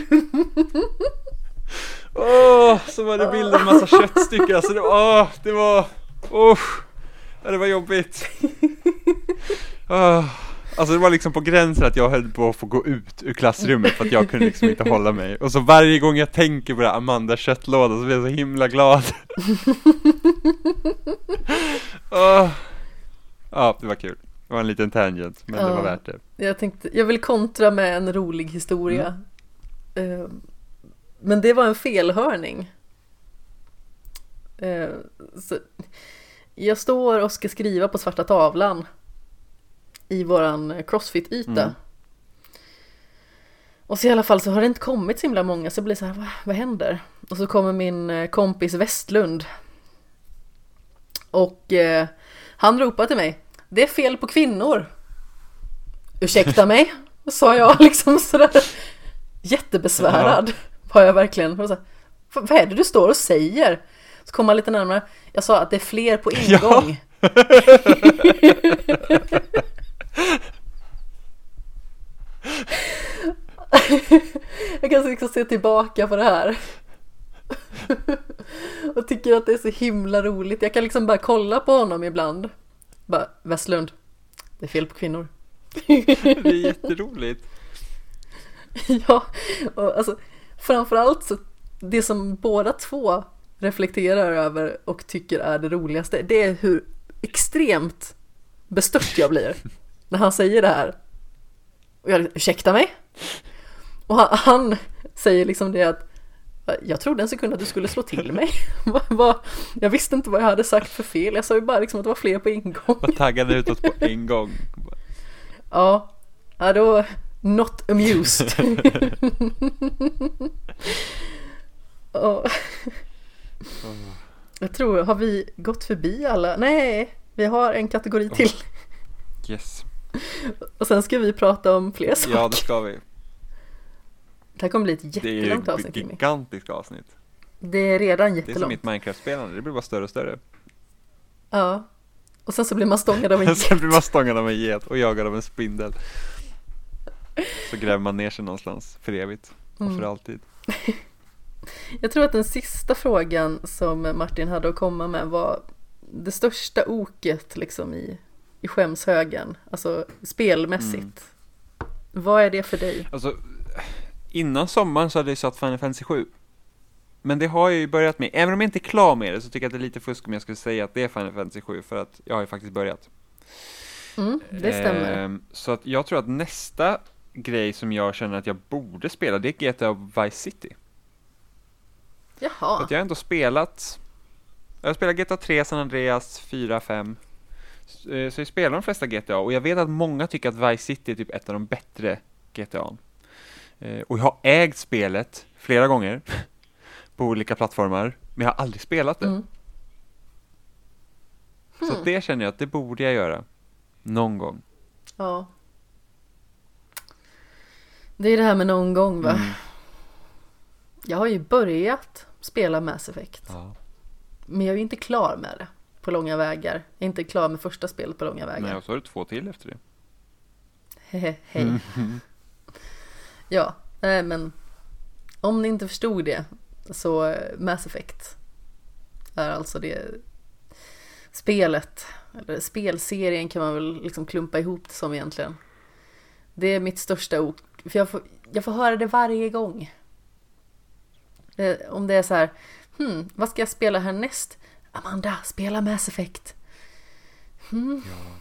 Speaker 2: Åh, så var det bilder med massa köttstycken, alltså det var, åh, det var, ja, det var jobbigt. Åh, Alltså det var liksom på gränsen att jag höll på att få gå ut ur klassrummet för att jag kunde liksom inte hålla mig. Och så varje gång jag tänker på det här Amanda köttlåda så blir jag så himla glad. Ja, det var kul. Det var en liten tangent, men det var
Speaker 1: Ja.
Speaker 2: värt det.
Speaker 1: Jag tänkte, jag vill kontra med en rolig historia. Eh, Men det var en felhörning. Eh, Så jag står och ska skriva på svarta tavlan i våran crossfit-yta.
Speaker 2: Mm.
Speaker 1: Och så i alla fall så har det inte kommit så himla många så jag blir så här, vad, vad händer? Och så kommer min eh, kompis Westlund. Och eh, han ropar till mig, det är fel på kvinnor. Ursäkta mig, sa jag liksom sådär jättebesvärad. Var jag verkligen. Så, här, "Vad- är det du står och säger? Så kom han lite närmare. Jag sa att det är fler på ingång. jag kan liksom se tillbaka på det här. och tycker att det är så himla roligt. Jag kan liksom bara kolla på honom ibland. Bara, Westlund, det är fel på kvinnor.
Speaker 2: Det är jätteroligt.
Speaker 1: ja, och alltså framförallt så det som båda två reflekterar över och tycker är det roligaste, det är hur extremt bestört jag blir när han säger det här. Och jag, ursäkta mig? Och han, han säger liksom det att jag trodde en sekund att du skulle slå till mig. Jag visste inte vad jag hade sagt för fel. Jag sa ju bara liksom att det var fler på ingång.
Speaker 2: Var taggade utåt på en gång.
Speaker 1: Ja, ja då not amused. Jag tror, har vi gått förbi alla? Nej, vi har en kategori till.
Speaker 2: Yes.
Speaker 1: Och sen ska vi prata om fler saker.
Speaker 2: Ja, det ska vi.
Speaker 1: Det här kommer bli ett
Speaker 2: Det är ju
Speaker 1: jättelångt
Speaker 2: ett
Speaker 1: avsnitt.
Speaker 2: Gigantiskt avsnitt.
Speaker 1: Det är redan
Speaker 2: Det är som
Speaker 1: jättelångt.
Speaker 2: mitt Minecraft-spelande, det blir bara större och större.
Speaker 1: Ja. Och sen så blir man stångad av en
Speaker 2: Sen blir man
Speaker 1: get.
Speaker 2: stångad av en get och jagad av en spindel. Så gräver man ner sig någonstans för evigt och
Speaker 1: Mm.
Speaker 2: för alltid.
Speaker 1: Jag tror att den sista frågan som Martin hade att komma med var det största oket liksom i, i skämshögen, alltså spelmässigt.
Speaker 2: Mm.
Speaker 1: Vad är det för dig?
Speaker 2: Alltså, innan sommaren så hade jag satt Final Fantasy 7. Men det har jag ju börjat med. Även om jag inte är klar med det så tycker jag att det är lite fusk om jag skulle säga att det är Final Fantasy 7 för att jag har ju faktiskt börjat.
Speaker 1: Mm, det stämmer.
Speaker 2: Ehm, så att jag tror att nästa grej som jag känner att jag borde spela det är GTA Vice City. För
Speaker 1: Jaha.
Speaker 2: att jag har ändå spelat Jag spelar GTA 3, San Andreas, 4, 5. Så eh, så jag spelar de flesta GTA och jag vet att många tycker att Vice City är typ ett av de bättre GTA. Eh, Och jag har ägt spelet flera gånger på olika plattformar, men jag har aldrig spelat det.
Speaker 1: Mm.
Speaker 2: Så
Speaker 1: Hmm.
Speaker 2: det känner jag att det borde jag göra. Någon gång.
Speaker 1: Ja. Det är det här med någon gång va?
Speaker 2: Mm.
Speaker 1: Jag har ju börjat spela Mass Effect.
Speaker 2: Ja.
Speaker 1: Men jag är ju inte klar med det på långa vägar. Jag är inte klar med första spelet på långa vägar.
Speaker 2: Nej, och så har du två till efter det.
Speaker 1: Hehe, Hej. Ja, nej men om ni inte förstod det så eh, Mass Effect är alltså det spelet, eller spelserien kan man väl liksom klumpa ihop det som egentligen. Det är mitt största ok, för jag får, jag får höra det varje gång. Eh, Om det är så här, hmm, vad ska jag spela härnäst? Amanda, spela Mass Effect. Hmm.
Speaker 2: Ja.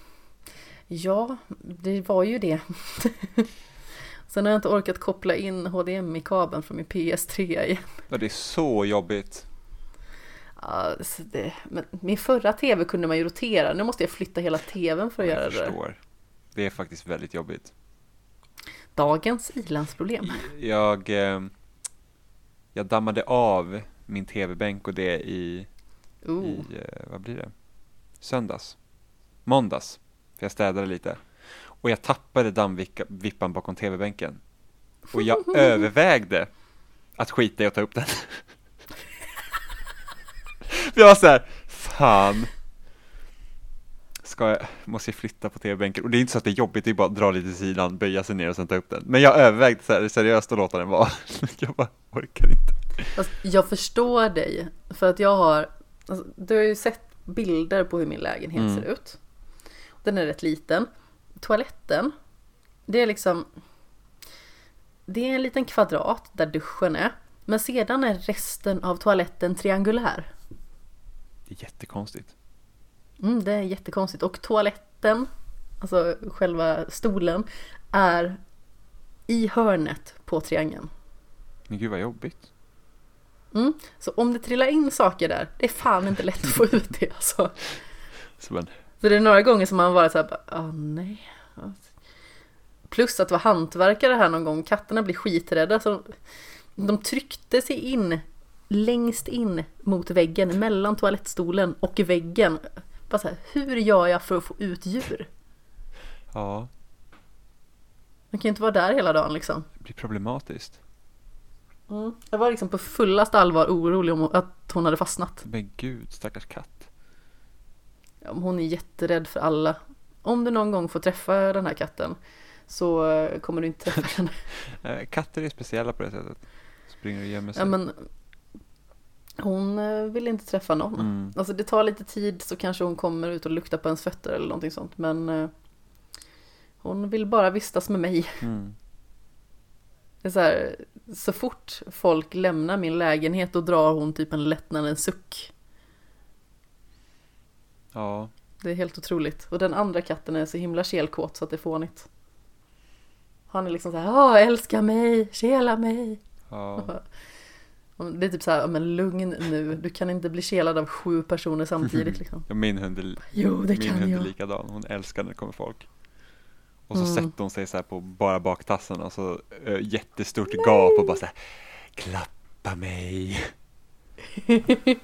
Speaker 1: Ja, det var ju det. Sen har jag inte orkat koppla in HDMI-kabeln från min PS3 igen.
Speaker 2: Ja, det är så jobbigt.
Speaker 1: Alltså det, men min förra TV kunde man ju rotera, nu måste jag flytta hela TVn för att göra
Speaker 2: jag
Speaker 1: det.
Speaker 2: förstår. Det är faktiskt väldigt jobbigt.
Speaker 1: Dagens ilandsproblem.
Speaker 2: Jag, eh, jag dammade av min tv-bänk och det i,
Speaker 1: Oh.
Speaker 2: i eh, vad blir det? Söndags. Måndags. För jag städade lite. Och jag tappade dammvippan bakom tv-bänken. Och jag övervägde att skita i att ta upp den. Jag var så här, fan. Ska jag, måste jag flytta på tv-bänken? Och det är inte så att det är jobbigt, det är bara att dra lite till sidan, böja sig ner och sen ta upp den. Men jag övervägde så här, seriöst att låta den vara. jag bara orkar inte.
Speaker 1: Alltså, jag förstår dig, för att jag har, alltså, du har ju sett bilder på hur min lägenhet
Speaker 2: Mm.
Speaker 1: ser ut. Den är rätt liten. Toaletten, det är liksom, det är en liten kvadrat där duschen är. Men sedan är resten av toaletten triangulär.
Speaker 2: Det är jättekonstigt.
Speaker 1: Mm, det är jättekonstigt. Och toaletten, alltså själva stolen, är i hörnet på triangeln.
Speaker 2: Men gud vad jobbigt.
Speaker 1: Mm. Så om det trillar in saker där, det är fan inte lätt att få ut det alltså.
Speaker 2: Så men,
Speaker 1: För det är några gånger som man varit såhär, ah nej. Plus att vara hantverkare här någon gång, katterna blir skiträdda. Så de tryckte sig in längst in mot väggen, mellan toalettstolen och väggen. Bara så här, hur gör jag för att få ut djur?
Speaker 2: ja,
Speaker 1: Man kan ju inte vara där hela dagen liksom.
Speaker 2: det blir problematiskt.
Speaker 1: Mm. Jag var liksom på fullast allvar orolig om att hon hade fastnat.
Speaker 2: Men gud, stackars katt.
Speaker 1: Hon är jätterädd för alla. Om du någon gång får träffa den här katten så eh, kommer du inte träffa den.
Speaker 2: Eh, katter är speciella på det sättet. Springer och gömmer sig.
Speaker 1: Ja, men hon eh, vill inte träffa någon.
Speaker 2: mm.
Speaker 1: Alltså det tar lite tid så kanske hon kommer ut och luktar på ens fötter eller någonting sånt. Men hon vill bara vistas med mig.
Speaker 2: Mm.
Speaker 1: Det är så, här, så fort folk lämnar min lägenhet då drar hon typ en lättnadens suck.
Speaker 2: Ja,
Speaker 1: Det är helt otroligt. Och den andra katten är så himla kelkåt så att det är fånigt. Han är liksom så här, älska mig, kela mig.
Speaker 2: ja.
Speaker 1: Det är typ så här, "Ja, men lugn nu, du kan inte bli kelad av sju personer samtidigt liksom.
Speaker 2: ja min hund är,
Speaker 1: Jo, det
Speaker 2: min
Speaker 1: kan
Speaker 2: hund är
Speaker 1: jag.
Speaker 2: likadan. Hon älskar när det kommer folk. Och så
Speaker 1: Mm.
Speaker 2: sätter hon sig så här på bara baktassen och så ö, jättestort gap och bara så här Klappa mig.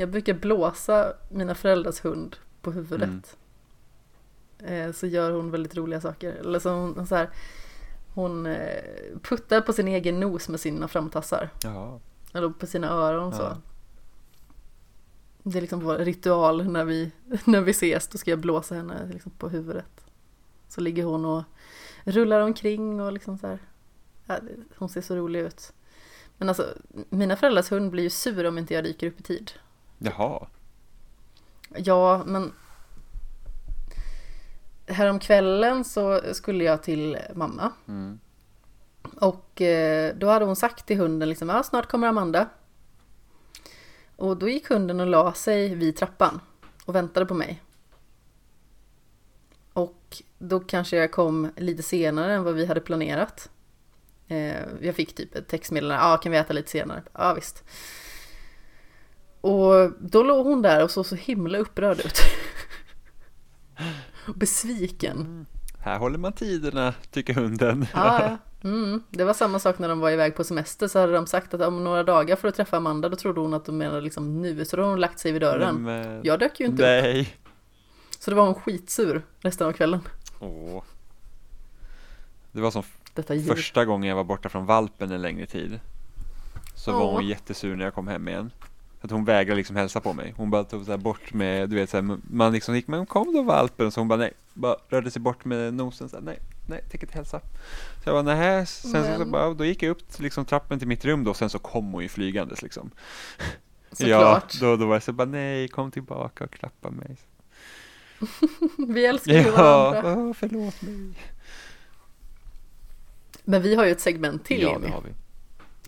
Speaker 1: Jag brukar blåsa mina föräldrars hund på huvudet.
Speaker 2: Mm.
Speaker 1: Eh, Så gör hon väldigt roliga saker. Eller så hon, så här, hon eh, puttar på sin egen nos med sina framtassar.
Speaker 2: Ja,
Speaker 1: Eller på sina öron så.
Speaker 2: Ja.
Speaker 1: Det är liksom vår ritual när vi, när vi ses. Då ska jag blåsa henne liksom på huvudet. Så ligger hon och rullar omkring och liksom så här. Ja, hon ser så rolig ut. Men alltså, mina föräldrars hund blir ju sur om inte jag dyker upp i tid.
Speaker 2: Jaha.
Speaker 1: Ja, men Häromkvällen så skulle jag till mamma
Speaker 2: Mm.
Speaker 1: och eh, då hade hon sagt till hunden liksom, ja snart kommer Amanda. Och då gick hunden och la sig vid trappan och väntade på mig. Och då kanske jag kom lite senare än vad vi hade planerat. Eh, jag fick typ ett textmeddelande, ja kan vi äta lite senare? Ja visst. Och då låg hon där och såg så himla upprörd ut. Besviken.
Speaker 2: Här håller man tiderna, tycker hunden.
Speaker 1: Ja, ja. Mm. Det var samma sak när de var iväg på semester så hade de sagt att om några dagar får du träffa Amanda. Då trodde hon att de menade liksom nu, så då har hon lagt sig vid dörren.
Speaker 2: Men,
Speaker 1: Jag dök ju inte upp.
Speaker 2: nej.
Speaker 1: Så då var hon skitsur resten av kvällen.
Speaker 2: Åh. Det var som första gången jag var borta från valpen en längre tid. Så var
Speaker 1: Åh.
Speaker 2: hon jättesur när jag kom hem igen. Att hon vägrade liksom hälsa på mig. Hon bara tog så bort med, du vet så här, man liksom gick, men kom då valpen. Så hon bara nej, bara rörde sig bort med nosen så här, nej, nej, tänker inte hälsa. Så jag bara nej, sen så, så
Speaker 1: Men-
Speaker 2: bara, då gick jag upp liksom trappen till mitt rum då, sen så kom hon ju flygandes liksom.
Speaker 1: Såklart.
Speaker 2: Ja, då, då var det så bara nej, kom tillbaka och klappa mig.
Speaker 1: Vi älskar ju
Speaker 2: Ja,
Speaker 1: varandra.
Speaker 2: åh, förlåt mig.
Speaker 1: Men vi har ju ett segment till
Speaker 2: ja,
Speaker 1: Jimmy.
Speaker 2: det har vi.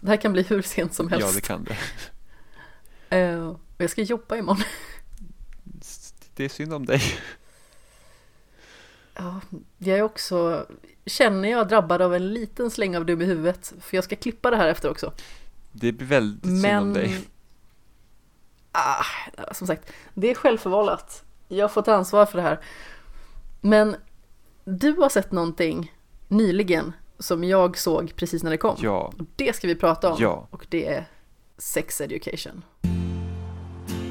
Speaker 1: Det här kan bli hur sent som helst.
Speaker 2: Ja, det kan det.
Speaker 1: Eh, och jag ska jobba imorgon.
Speaker 2: Det är synd om dig.
Speaker 1: Ja, jag är också, känner jag, drabbad av en liten släng av dum i huvudet. För jag ska klippa det här efter också.
Speaker 2: Det blir väldigt synd om
Speaker 1: Men,
Speaker 2: dig.
Speaker 1: ah, som sagt, det är självförvållat. Jag får ta ansvar för det här. Men du har sett någonting nyligen som jag såg precis när det kom.
Speaker 2: Ja,
Speaker 1: Och det ska vi prata om.
Speaker 2: Ja.
Speaker 1: Och det är sex education.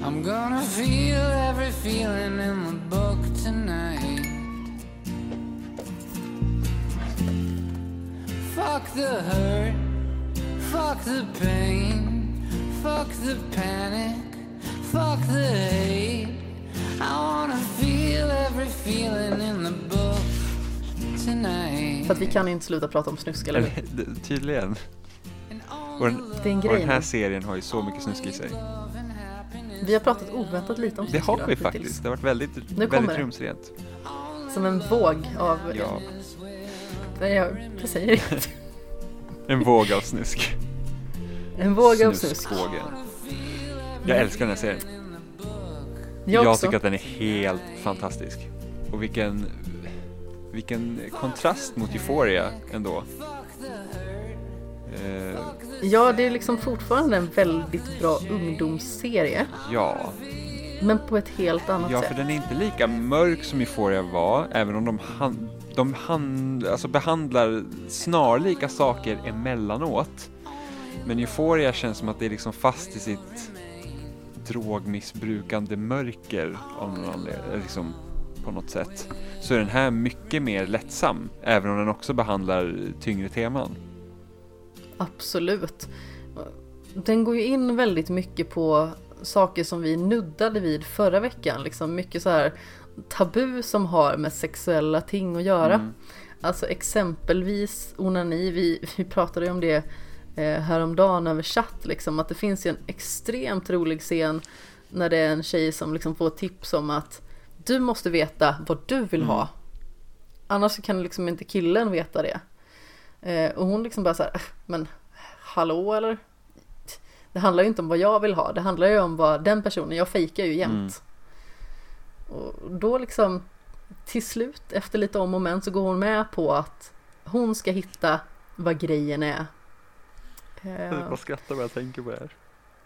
Speaker 3: I'm gonna feel every feeling in the book tonight. Fuck the hurt, fuck the pain, fuck the panic, fuck the hate. I wanna feel every feeling in the book tonight.
Speaker 1: För att vi kan inte sluta prata om snusk, eller hur?
Speaker 2: tydligen. Och den,
Speaker 1: Det är en
Speaker 2: och
Speaker 1: grej
Speaker 2: den här serien har ju så mycket snusk i sig.
Speaker 1: Vi har pratat oväntat lite om
Speaker 2: Det
Speaker 1: snusk
Speaker 2: har vi
Speaker 1: hittills.
Speaker 2: faktiskt. Det har varit väldigt, väldigt
Speaker 1: det.
Speaker 2: rumsrent.
Speaker 1: Som en våg av...
Speaker 2: Ja,
Speaker 1: Nej, jag, jag säger inte.
Speaker 2: en våg av snusk.
Speaker 1: En våg av snusk.
Speaker 2: Snuskvågen. Jag älskar den här serien.
Speaker 1: Jag,
Speaker 2: Jag tycker att den är helt fantastisk. Och vilken, vilken kontrast mot Euphoria ändå. Eh,
Speaker 1: Ja, det är liksom fortfarande en väldigt bra ungdomsserie.
Speaker 2: ja,
Speaker 1: Men på ett helt annat
Speaker 2: ja,
Speaker 1: sätt.
Speaker 2: för den är inte lika mörk som Euphoria var, även om de, han, de han, alltså behandlar snarlika saker emellanåt. Men Euphoria känns som att det är liksom fast i sitt drogmissbrukande mörker av någon anledning, liksom på något sätt. Så är den här mycket mer lättsam, även om den också behandlar tyngre teman.
Speaker 1: Absolut. Den går ju in väldigt mycket på saker som vi nuddade vid förra veckan. Liksom mycket så här tabu som har med sexuella ting att göra.
Speaker 2: Mm.
Speaker 1: Alltså exempelvis onani, vi, vi pratade ju om det eh, häromdagen över chatt liksom, att det finns ju en extremt rolig scen när det är en tjej som liksom får tips om att du måste veta vad du vill ha. Annars så kan liksom inte killen veta det. Eh, och hon liksom bara så här, "Äh, men hallå eller? Det handlar ju inte om vad jag vill ha, det handlar ju om vad den personen, jag fejkar ju jämt. Och då liksom till slut efter lite om och men så går hon med på att hon ska hitta vad grejen är. Eh,
Speaker 2: skrattar när jag tänker på det här.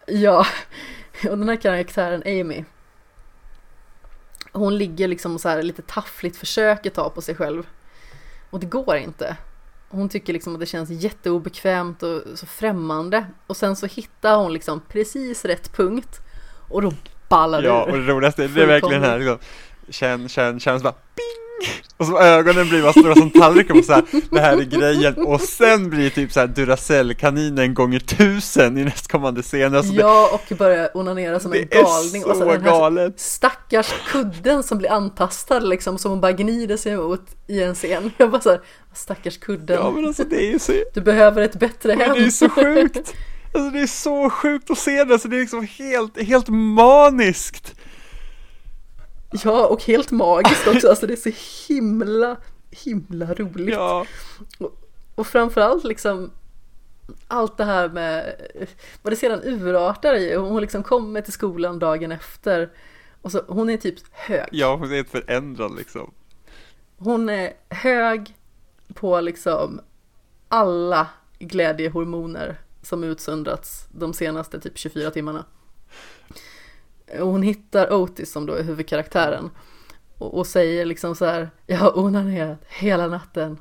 Speaker 1: Ja, och den här karaktären Amy Hon ligger liksom så här lite taffligt försöker ta på sig själv Och det går inte Hon tycker liksom att det känns jätteobekvämt och så främmande. Och sen så hittar hon liksom precis rätt punkt. Och då ballar det
Speaker 2: Ja, och det roligaste, det är verkligen här liksom, känn, känn, känn, så bara ping! Och så ögonen blir bara stora som tallrikar och så här, det här är grejen. Och sen blir det typ så här Duracell-kaninen gånger tusen i nästkommande scen. Alltså
Speaker 1: Ja, och börjar onanera som en
Speaker 2: det är
Speaker 1: galning.
Speaker 2: Så
Speaker 1: och så den här
Speaker 2: galet.
Speaker 1: stackars kudden som blir antastad liksom Som hon bara gnider sig emot i en scen. Jag bara såhär, stackars kudden.
Speaker 2: Ja men alltså det är ju så,
Speaker 1: Du behöver ett bättre
Speaker 2: men
Speaker 1: hem.
Speaker 2: det är så sjukt. Alltså det är så sjukt att se det, alltså det är liksom helt, helt maniskt
Speaker 1: Ja, och helt magiskt också. Alltså det är så himla, himla roligt.
Speaker 2: Ja,
Speaker 1: Och framförallt liksom allt det här med vad det sedan urartar i. Hon liksom kommer till skolan dagen efter. Och så, hon är typ hög.
Speaker 2: ja hon är helt förändrad liksom
Speaker 1: Hon är hög på liksom alla glädjehormoner som utsöndrats de senaste typ 24 timmarna. Och hon hittar Otis som då är huvudkaraktären. Och, och säger liksom så här, jag har onanerat hela natten.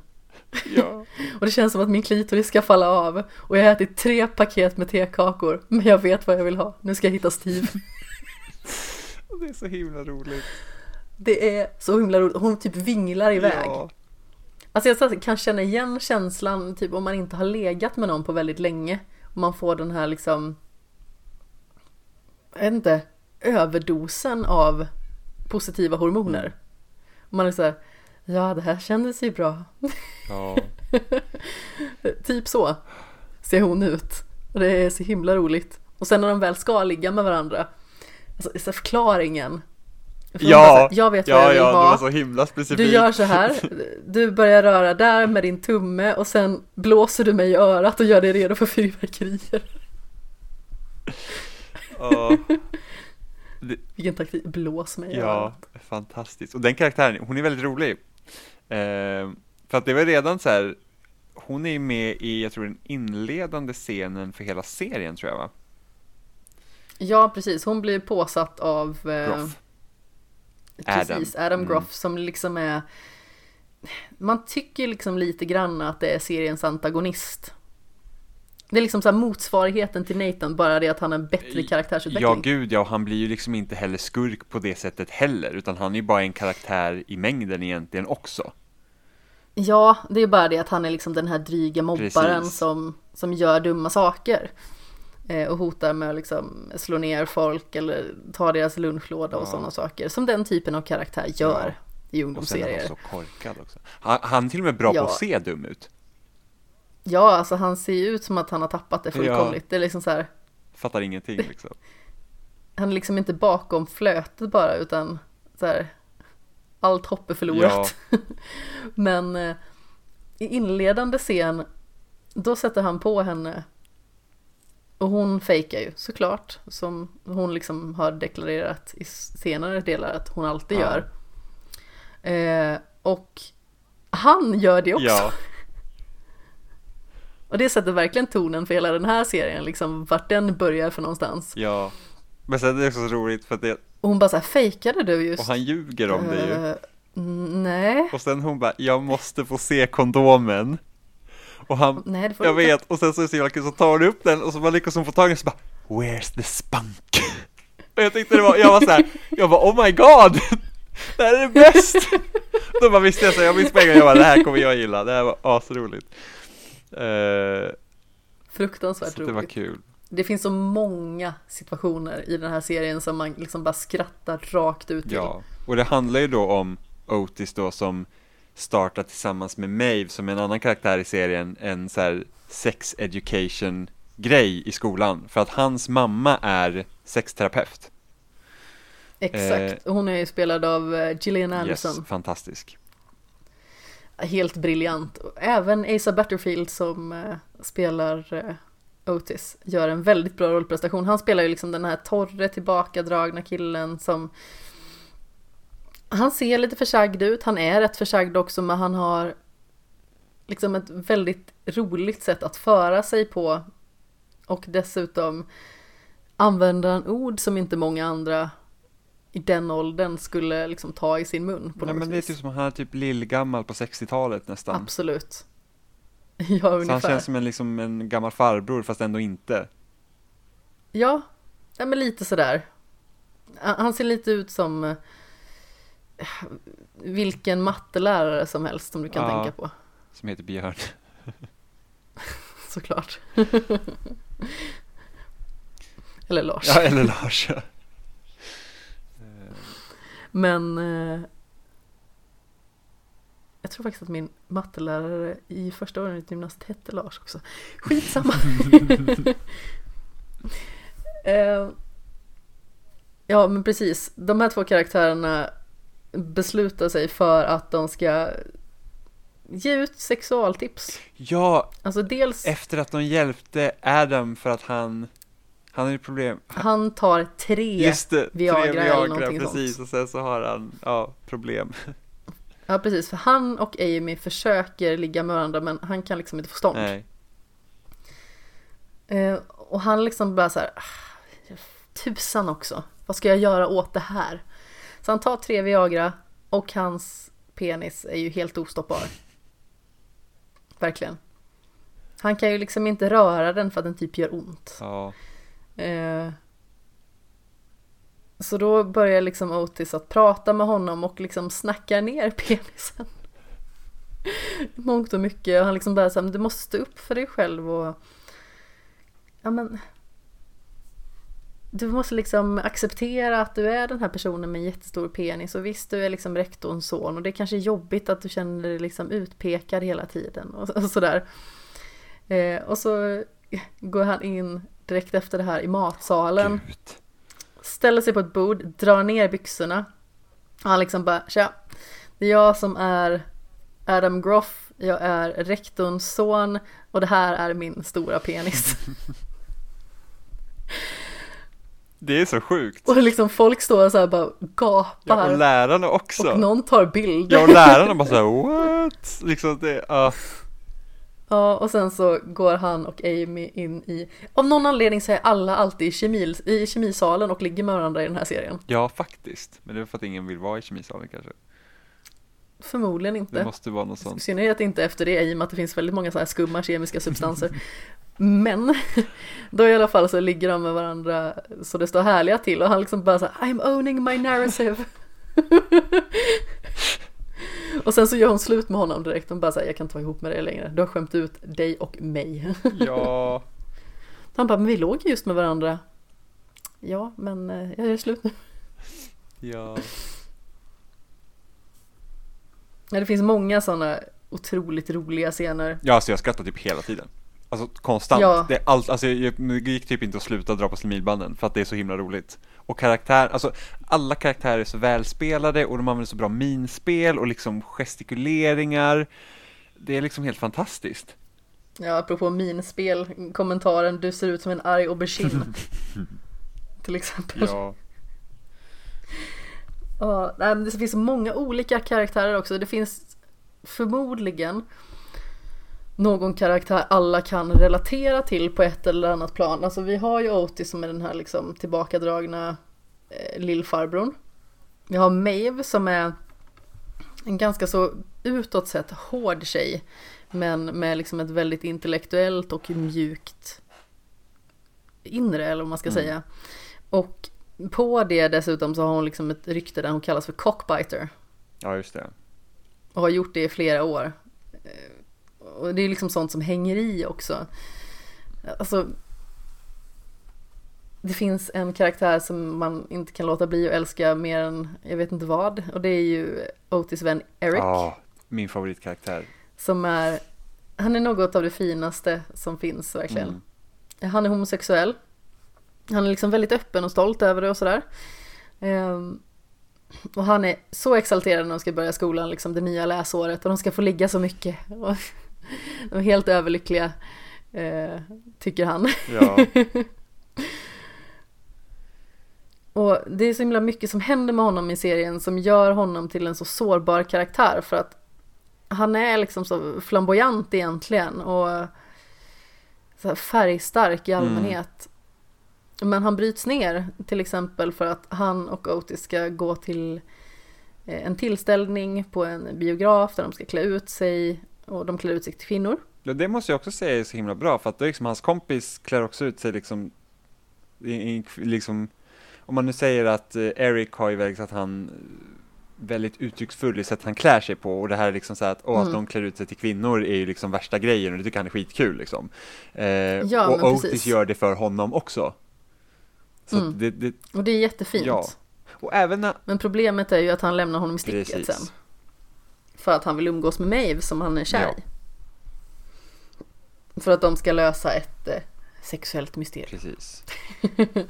Speaker 2: Ja.
Speaker 1: Och det känns som att min klitoris ska falla av. Och jag har ätit tre paket med tekakor. Men jag vet vad jag vill ha. Nu ska jag hitta Steve.
Speaker 2: Det är så himla roligt.
Speaker 1: Det är så himla roligt. Hon typ vinglar iväg.
Speaker 2: Ja.
Speaker 1: Alltså jag kan känna igen känslan typ om man inte har legat med någon på väldigt länge. Och man får den här liksom, jag vet inte, överdosen av positiva hormoner. Man är så här, ja det här kändes ju bra.
Speaker 2: Ja.
Speaker 1: Typ så ser hon ut. Och det är så himla roligt. Och sen när de väl ska ligga med varandra, alltså förklaringen. För
Speaker 2: Ja,
Speaker 1: här, jag vet vad jag
Speaker 2: ja,
Speaker 1: vill
Speaker 2: ja, det
Speaker 1: ha.
Speaker 2: var så himla specifikt.
Speaker 1: Du gör så här, du börjar röra där med din tumme och sen blåser du mig i örat och gör dig redo för fyrverkerier.
Speaker 2: Ja,
Speaker 1: Vilken taktik, blås mig
Speaker 2: ja, fantastiskt. Och den karaktären, hon är väldigt rolig. Eh, för att det var redan så här, hon är ju med i, jag tror den inledande scenen för hela serien tror jag va?
Speaker 1: Ja, precis. Hon blir påsatt av eh,
Speaker 2: Groff.
Speaker 1: Precis,
Speaker 2: Adam.
Speaker 1: Adam,
Speaker 2: Mm.
Speaker 1: Groff som liksom är Man tycker liksom lite grann att det är seriens antagonist Det är liksom så motsvarigheten till Nathan, bara det att han har en bättre karaktärsutveckling
Speaker 2: Ja, gud ja, och han blir ju liksom inte heller skurk på det sättet heller, utan han är ju bara en karaktär i mängden egentligen också.
Speaker 1: Ja, det är bara det att han är liksom den här dryga mobbaren
Speaker 2: Precis.
Speaker 1: som, som gör dumma saker. Eh, och hotar med att liksom slå ner folk eller ta deras lunchlåda och
Speaker 2: Ja.
Speaker 1: sådana saker. Som den typen av karaktär gör i
Speaker 2: Och sen är han
Speaker 1: ungdomsserier.
Speaker 2: så korkad också. Han, han är till och med bra på
Speaker 1: Ja.
Speaker 2: att se dum ut.
Speaker 1: Ja, alltså han ser ju ut som att han har tappat det fullkomligt. Det är liksom så här,
Speaker 2: Fattar ingenting liksom.
Speaker 1: han är liksom inte bakom flötet bara utan så här, allt hopp är förlorat. Men eh, i inledande scen, då sätter han på henne och hon fejkar ju såklart, som hon liksom har deklarerat i senare delar att hon alltid
Speaker 2: Ja.
Speaker 1: gör. Eh, och han gör det också. Och det sätter verkligen tonen för hela den här serien, liksom vart den börjar för någonstans.
Speaker 2: ja. Men sen är det också så roligt för att det,
Speaker 1: Och hon bara så här, fejkade du just?
Speaker 2: och han ljuger om det ju.
Speaker 1: Eh, nej,
Speaker 2: Och sen hon bara, jag måste få se kondomen. Och han,
Speaker 1: nej det får
Speaker 2: jag
Speaker 1: inte.
Speaker 2: vet, och sen så är det så jävla kul, så tar hon upp den och så bara lyckas hon få tag i den så bara, where's the spunk? Och jag tyckte det var, jag var så här, jag bara oh my god! Det här är det bäst! Då bara visste jag så, jag visste på en gång, jag bara det här kommer jag gilla, det här var asroligt. Uh,
Speaker 1: Fruktansvärt
Speaker 2: så det
Speaker 1: roligt.
Speaker 2: var kul.
Speaker 1: Det finns så många situationer i den här serien som man liksom bara skrattar rakt ut till.
Speaker 2: Ja, och det handlar ju då om Otis då som startar tillsammans med Maeve som är en annan karaktär i serien en så här sex education grej i skolan för att hans mamma är sexterapeut.
Speaker 1: Exakt, och hon är ju spelad av eh, Gillian Anderson.
Speaker 2: Yes, fantastisk.
Speaker 1: Helt briljant. Även Asa Butterfield som eh, spelar eh, Otis gör en väldigt bra rollprestation. Han spelar ju liksom den här torre tillbakadragna killen som han ser lite försagd ut, han är rätt försagd också men han har liksom ett väldigt roligt sätt att föra sig på och dessutom använder han ord som inte många andra i den åldern skulle liksom ta i sin mun på
Speaker 2: Nej,
Speaker 1: något
Speaker 2: men det är
Speaker 1: vis.
Speaker 2: typ som han är typ lillgammal på 60-talet nästan.
Speaker 1: Absolut. Ja,
Speaker 2: Så han
Speaker 1: ungefär.
Speaker 2: känns som en, liksom en gammal farbror fast ändå inte.
Speaker 1: Ja, ja men lite sådär. Han han ser lite ut som eh, vilken mattelärare som helst som du kan
Speaker 2: Ja.
Speaker 1: tänka på.
Speaker 2: Som heter Björn.
Speaker 1: Såklart. Eller Lars.
Speaker 2: Ja, eller Lars. ja.
Speaker 1: Men eh, jag tror faktiskt att min mattelärare i första året gymnasiet hette Lars också. Skitsamma. eh, ja men precis, de här två karaktärerna beslutar sig för att de ska ge ut sexualtips.
Speaker 2: Ja,
Speaker 1: Alltså dels,
Speaker 2: efter att de hjälpte Adam för att han, han har ju problem.
Speaker 1: han tar tre
Speaker 2: Just det,
Speaker 1: Viagra
Speaker 2: tre
Speaker 1: eller
Speaker 2: Viagra,
Speaker 1: någonting
Speaker 2: precis,
Speaker 1: sånt.
Speaker 2: och sen så har han, ja, problem.
Speaker 1: Ja precis, för han och Amy försöker ligga med varandra men han kan liksom inte få stånd.
Speaker 2: Nej,
Speaker 1: Eh, och han liksom bara så här, "Ah, tusan också. vad ska jag göra åt det här? Så han tar tre Viagra och hans penis är ju helt ostoppbar. Verkligen. Han kan ju liksom inte röra den för att den typ gör ont.
Speaker 2: Ja.
Speaker 1: Eh, så då börjar liksom Otis att prata med honom och liksom snackar ner penisen. Mångt och mycket och han liksom bara såhär, du måste stå upp för dig själv och ja men du måste liksom acceptera att du är den här personen med en jättestor penis och visst du är liksom rektorns son och det är kanske jobbigt att du känner dig liksom utpekad hela tiden och, och sådär. Eh, och så går han in direkt efter det här i matsalen
Speaker 2: Gud.
Speaker 1: ställer sig på ett bord, drar ner byxorna. Och han liksom bara, tja, det är jag som är Adam Groff, jag är rektorns son och det här är min stora penis.
Speaker 2: Det är så sjukt.
Speaker 1: och liksom folk står så här bara
Speaker 2: Ja,
Speaker 1: gapar.
Speaker 2: och lärarna också.
Speaker 1: och någon tar bild.
Speaker 2: Ja, och lärarna bara såhär what? Liksom det, ja.
Speaker 1: Ja, och sen så går han och Amy in i, av någon anledning så är alla alltid i, kemi, i kemisalen och ligger med varandra i den här serien.
Speaker 2: ja, faktiskt. Men det är för att ingen vill vara i kemisalen kanske.
Speaker 1: Förmodligen inte.
Speaker 2: Det måste vara något
Speaker 1: I
Speaker 2: sånt.
Speaker 1: synnerhet inte efter det i och med att det finns väldigt många så här skumma kemiska substanser. Men då i alla fall så ligger de med varandra så det står härliga till och han liksom bara så här, I'm owning my narrative. och sen så gör hon slut med honom direkt. Hon bara säger jag kan inte vara ihop med dig längre. Du har skämt ut dig och mig.
Speaker 2: Ja,
Speaker 1: Han bara, men vi låg ju just med varandra. Ja, men eh, jag gör slut nu.
Speaker 2: ja.
Speaker 1: Ja, det finns många sådana otroligt roliga scener.
Speaker 2: Ja, alltså jag skrattar typ hela tiden. Alltså konstant.
Speaker 1: Ja.
Speaker 2: Det, är allt, alltså, jag, det gick typ inte att sluta dra på smilbanden för att det är så himla roligt. Och karaktär, alltså alla karaktärer är så välspelade och de använder så bra minspel och liksom gestikuleringar. Det är liksom helt fantastiskt.
Speaker 1: Ja, apropå minspel, kommentaren du ser ut som en arg aubergine. Till exempel.
Speaker 2: Ja.
Speaker 1: Ja, det finns många olika karaktärer också. Det finns förmodligen någon karaktär alla kan relatera till på ett eller annat plan. Alltså vi har ju Otis som är den här liksom tillbakadragna eh, lillfarbrorn. Vi har Maeve som är en ganska så utåt sett hård tjej. Men med liksom ett väldigt intellektuellt och mjukt inre eller vad man ska
Speaker 2: Mm.
Speaker 1: säga. Och på det dessutom så har hon liksom ett rykte där hon kallas för cockbiter.
Speaker 2: ja, just det.
Speaker 1: Och har gjort det i flera år. Och det är liksom sånt som hänger i också. Alltså. Det finns en karaktär som man inte kan låta bli att älska mer än jag vet inte vad. Och det är ju Otis vän Eric.
Speaker 2: Ja, min favoritkaraktär.
Speaker 1: Som är, han är något av det finaste som finns verkligen.
Speaker 2: Mm.
Speaker 1: Han är homosexuell. Han är liksom väldigt öppen och stolt över det och sådär. Ehm, och han är så exalterad när de ska börja skolan, liksom det nya läsåret och de ska få ligga så mycket. De är helt överlyckliga, eh, tycker han.
Speaker 2: Ja,
Speaker 1: Och det är så himla mycket som händer med honom i serien som gör honom till en så sårbar karaktär för att han är liksom så flamboyant egentligen och så färgstark i allmänhet. Men han bryts ner till exempel för att han och Otis ska gå till eh, en tillställning på en biograf där de ska klä ut sig och de klär ut sig till kvinnor.
Speaker 2: Det måste jag också säga är så himla bra för att det är liksom hans kompis klär också ut sig liksom, i, i, liksom om man nu säger att eh, Eric har ju väldigt att han eh, väldigt uttrycksfull i sättet han klär sig på och det här är liksom så här att, åh, att
Speaker 1: Mm.
Speaker 2: de klär ut sig till kvinnor är ju liksom värsta grejen och det tycker han är skitkul liksom. Eh,
Speaker 1: Ja,
Speaker 2: och Otis
Speaker 1: precis.
Speaker 2: gör det för honom också. Så
Speaker 1: Mm.
Speaker 2: att det, det,
Speaker 1: Och det är jättefint.
Speaker 2: Ja. och även när,
Speaker 1: Men problemet är ju att han lämnar honom i sticket
Speaker 2: Precis.
Speaker 1: sen. För att han vill umgås med Maeve som han är kär
Speaker 2: Ja.
Speaker 1: i. För att de ska lösa ett eh, sexuellt mysterium.
Speaker 2: precis.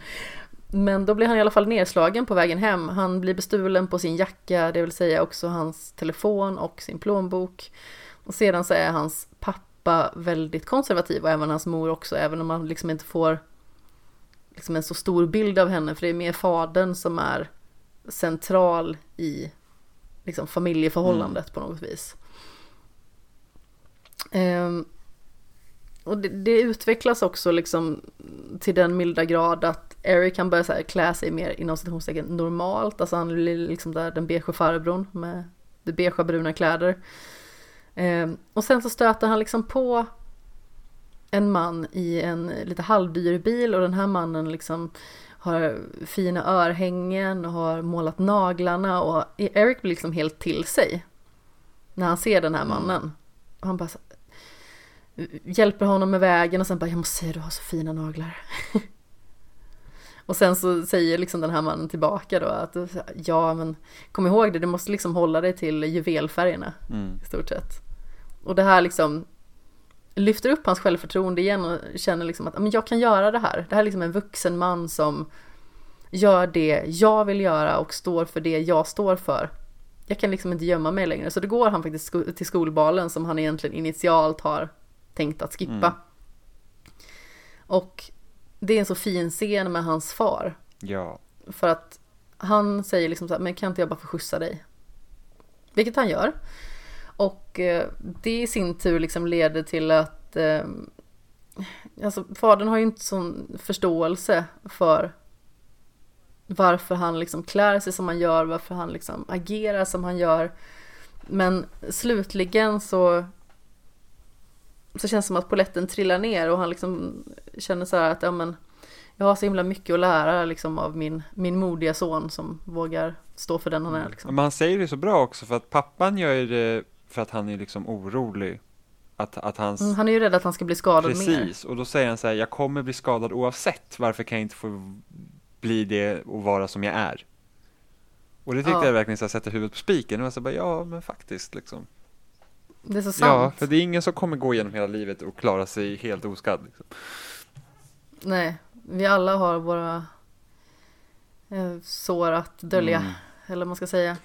Speaker 1: Men då blir han i alla fall nedslagen på vägen hem. Han blir bestulen på sin jacka, det vill säga också hans telefon och sin plånbok. Och sedan så är hans pappa väldigt konservativ och även hans mor också, även om man liksom inte får liksom en så stor bild av henne, för det är mer fadern som är central i liksom familjeförhållandet på något vis. Ehm, och det, det utvecklas också liksom till den milda grad att Eric kan börja så här klä sig mer inom citationstecken normalt, alltså han blir liksom där den beige farbrorn med de beigea bruna kläder. Eh, och sen så stöter han liksom på en man i en lite halvdyr bil och den här mannen liksom har fina örhängen och har målat naglarna och Eric blir liksom helt till sig när han ser den här mannen. Och han bara hjälper honom med vägen och sen bara jag måste säga du har så fina naglar. och sen så säger liksom den här mannen tillbaka då att ja men kom ihåg det du måste liksom hålla dig till juvelfärgerna
Speaker 2: Mm.
Speaker 1: i stort sett. Och det här liksom lyfter upp hans självförtroende igen och känner liksom att "Ja, men jag kan göra det här. Det här är liksom en vuxen man som gör det jag vill göra och står för det jag står för. Jag kan liksom inte gömma mig längre. Så då går han faktiskt till skolbalen som han egentligen initialt har tänkt att skippa.
Speaker 2: Mm.
Speaker 1: Och det är en så fin scen med hans far.
Speaker 2: Ja.
Speaker 1: För att han säger liksom så här, men kan inte jag bara få skjutsa dig? Vilket han gör. Och eh, det i sin tur liksom leder till att eh, alltså fadern har ju inte sån förståelse för varför han liksom klär sig som han gör, varför han liksom agerar som han gör. Men slutligen så så känns det som att poletten trillar ner och han liksom känner så här att ja men jag har så himla mycket att lära liksom av min, min modiga son som vågar stå för den han är liksom.
Speaker 2: Men han säger det så bra också för att pappan gör ju det för att han är liksom orolig. Att, att hans...
Speaker 1: Mm, han är ju rädd att han ska bli skadad mer.
Speaker 2: Precis, och då säger han så här, jag kommer bli skadad oavsett, varför kan jag inte få bli det och vara som jag är? Och det tyckte
Speaker 1: Ja.
Speaker 2: jag verkligen så här, sätter huvudet på spiken, och jag så bara, ja men faktiskt liksom.
Speaker 1: Det är så
Speaker 2: Ja,
Speaker 1: sant.
Speaker 2: för det är ingen som kommer gå igenom hela livet och klara sig helt oskadd. Liksom.
Speaker 1: Nej, vi alla har våra eh, sår att dölja,
Speaker 2: Mm.
Speaker 1: eller vad man ska säga.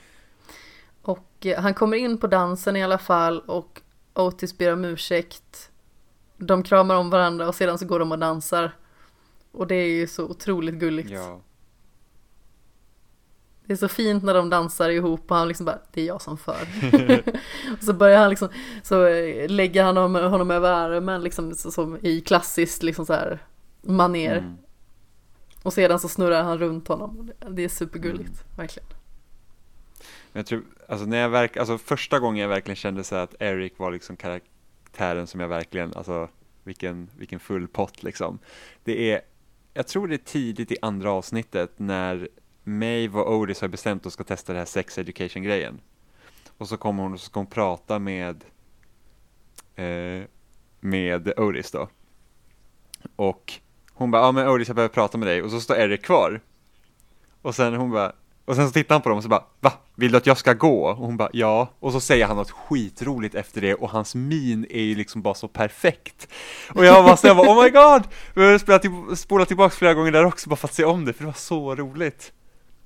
Speaker 1: Och eh, han kommer in på dansen i alla fall och Otis ber om ursäkt. De kramar om varandra och sedan så går de och dansar. Och det är ju så otroligt gulligt.
Speaker 2: Ja.
Speaker 1: Det är så fint när de dansar ihop och han liksom bara, det är jag som för. och så börjar han liksom, så eh, lägger han honom, honom över armen liksom så, som i klassiskt liksom så här maner.
Speaker 2: Mm.
Speaker 1: Och sedan så snurrar han runt honom. Det är supergulligt,
Speaker 2: Mm.
Speaker 1: verkligen.
Speaker 2: Jag tror, alltså när jag verk, alltså första gången jag verkligen kände så att Eric var liksom karaktären som jag verkligen, alltså vilken, vilken full pott liksom. Det är, jag tror det är tidigt i andra avsnittet när Maeve och Otis har bestämt att de ska testa det här sex education grejen. Och så kommer hon och så ska hon prata med eh, med Otis då. Och hon bara, ja men Otis jag behöver prata med dig och så står Eric kvar. Och sen hon bara, och sen så tittar han på dem och så bara, va? Vill du att jag ska gå? Och hon bara, ja. Och så säger han något skitroligt efter det och hans min är ju liksom bara så perfekt. Och jag bara, så jag bara oh my god! Vi har spelat till, spolat tillbaka flera gånger där också bara för att se om det, för det var så roligt.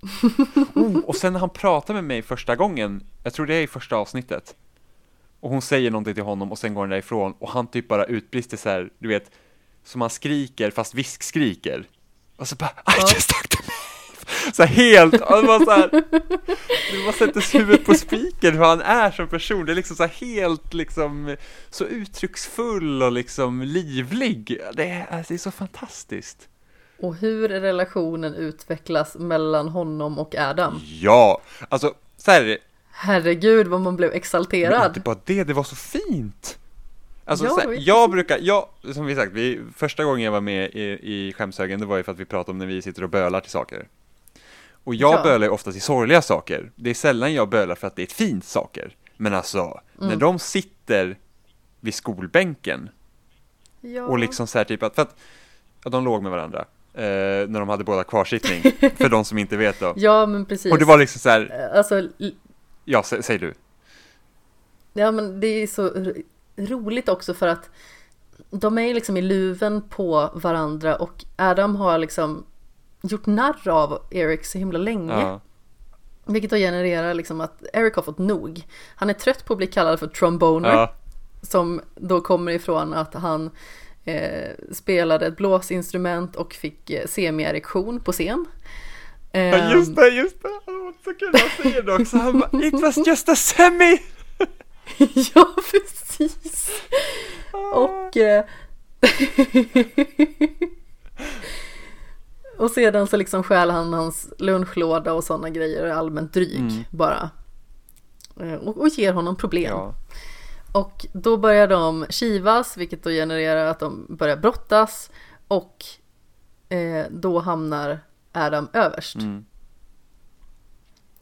Speaker 2: Oh, och sen när han pratar med mig första gången, jag tror det är i första avsnittet. Och hon säger någonting till honom och sen går han därifrån och han typ bara utbrister så här, du vet, som han skriker fast viskskriker. Och så bara, I just talked to me! Så helt, det var så här, det bara sätter huvudet på spiken hur han är som person. Det är liksom så helt liksom, så uttrycksfull och liksom livlig. Det är, alltså, det är så fantastiskt.
Speaker 1: Och hur relationen utvecklas mellan honom och Adam.
Speaker 2: Ja, alltså så här är det.
Speaker 1: Herregud vad man blev
Speaker 2: Men
Speaker 1: exalterad.
Speaker 2: inte bara det, det var så fint! Alltså,
Speaker 1: Ja,
Speaker 2: här, jag brukar, jag, som vi sagt, vi, första gången jag var med i, i Skämshögen, det var ju för att vi pratade om när vi sitter och bölar till saker. Och jag
Speaker 1: Ja.
Speaker 2: bölar ju ofta till sorgliga saker. Det är sällan jag bölar för att det är fint saker. Men alltså, när
Speaker 1: Mm.
Speaker 2: de sitter vid skolbänken
Speaker 1: Ja.
Speaker 2: och liksom så här typ att, för att, ja, de låg med varandra. Eh, när de hade båda kvarsittning, för de som inte vet då.
Speaker 1: Ja men precis.
Speaker 2: Och det var liksom så här,
Speaker 1: Alltså, l-
Speaker 2: ja, sä, säg du.
Speaker 1: ja men det är så ro- roligt också för att de är liksom i luven på varandra och Adam har liksom gjort narr av Eric så himla länge.
Speaker 2: Ja.
Speaker 1: Vilket då genererar liksom att Eric har fått nog. Han är trött på att bli kallad för tromboner.
Speaker 2: Ja,
Speaker 1: Som då kommer ifrån att han eh, spelade ett blåsinstrument och fick eh, semierektion på scen.
Speaker 2: ja,
Speaker 1: Ehm,
Speaker 2: just det, just det. Det var så kul att säga det också. Han bara, it was just a semi!
Speaker 1: ja, precis. Och, eh, Och sedan så liksom stjäl han hans lunchlåda och sådana grejer och är allmänt dryg
Speaker 2: Mm.
Speaker 1: bara. Eh, Och, och ger honom problem.
Speaker 2: Ja.
Speaker 1: Och då börjar de kivas, vilket då genererar att de börjar brottas. Och eh, då hamnar Adam överst.
Speaker 2: Mm.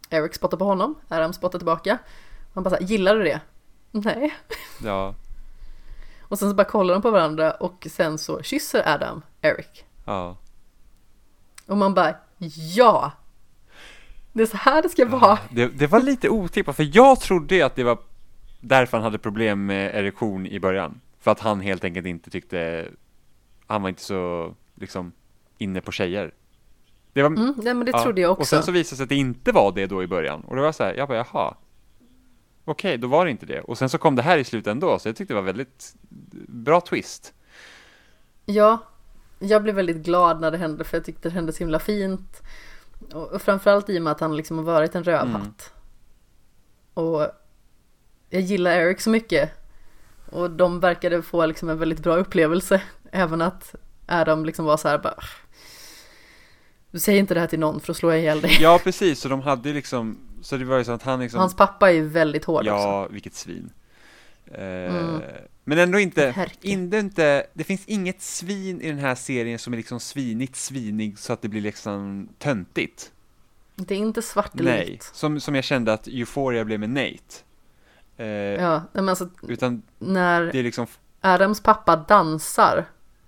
Speaker 1: Eric spottar på honom, Adam spottar tillbaka. Han bara såhär, gillar du det? Nej.
Speaker 2: Ja.
Speaker 1: Och sen så bara kollar de på varandra och sen så kysser Adam Eric.
Speaker 2: Ja.
Speaker 1: Och man bara, ja! Det är så här det ska vara.
Speaker 2: Det, det var lite otippat, för jag trodde att det var därför han hade problem med erektion i början. För att han helt enkelt inte tyckte, han var inte så, liksom, inne på tjejer. Det var,
Speaker 1: Mm, nej men det
Speaker 2: ja.
Speaker 1: trodde jag också.
Speaker 2: Och sen så visade det sig att det inte var det då i början. Och det var så här, jag bara jaha. Okej, då var det inte det. Och sen så kom det här i slutet ändå, så jag tyckte det var väldigt bra twist.
Speaker 1: Ja, jag blev väldigt glad när det hände för jag tyckte det hände så himla fint. Och, och framförallt i och med att han liksom har varit en rövhatt. Och jag gillar Eric så mycket. Och de verkade få liksom en väldigt bra upplevelse. Även att Adam liksom var så här bara. Du säger inte det här till någon för att slå ihjäl dig.
Speaker 2: Ja, precis, så de hade liksom, så det var ju så att han liksom
Speaker 1: Hans pappa är ju väldigt hård också.
Speaker 2: Ja, vilket svin. Eh,
Speaker 1: Mm.
Speaker 2: Men ändå inte,
Speaker 1: Herke.
Speaker 2: inte, det finns inget svin i den här serien som är liksom svinigt svinig så att det blir liksom töntigt.
Speaker 1: Det är inte svart eller
Speaker 2: Nej, som, som jag kände att Euphoria blev med Nate. Eh,
Speaker 1: Ja, men alltså
Speaker 2: Utan
Speaker 1: när
Speaker 2: det är liksom,
Speaker 1: Adams pappa dansar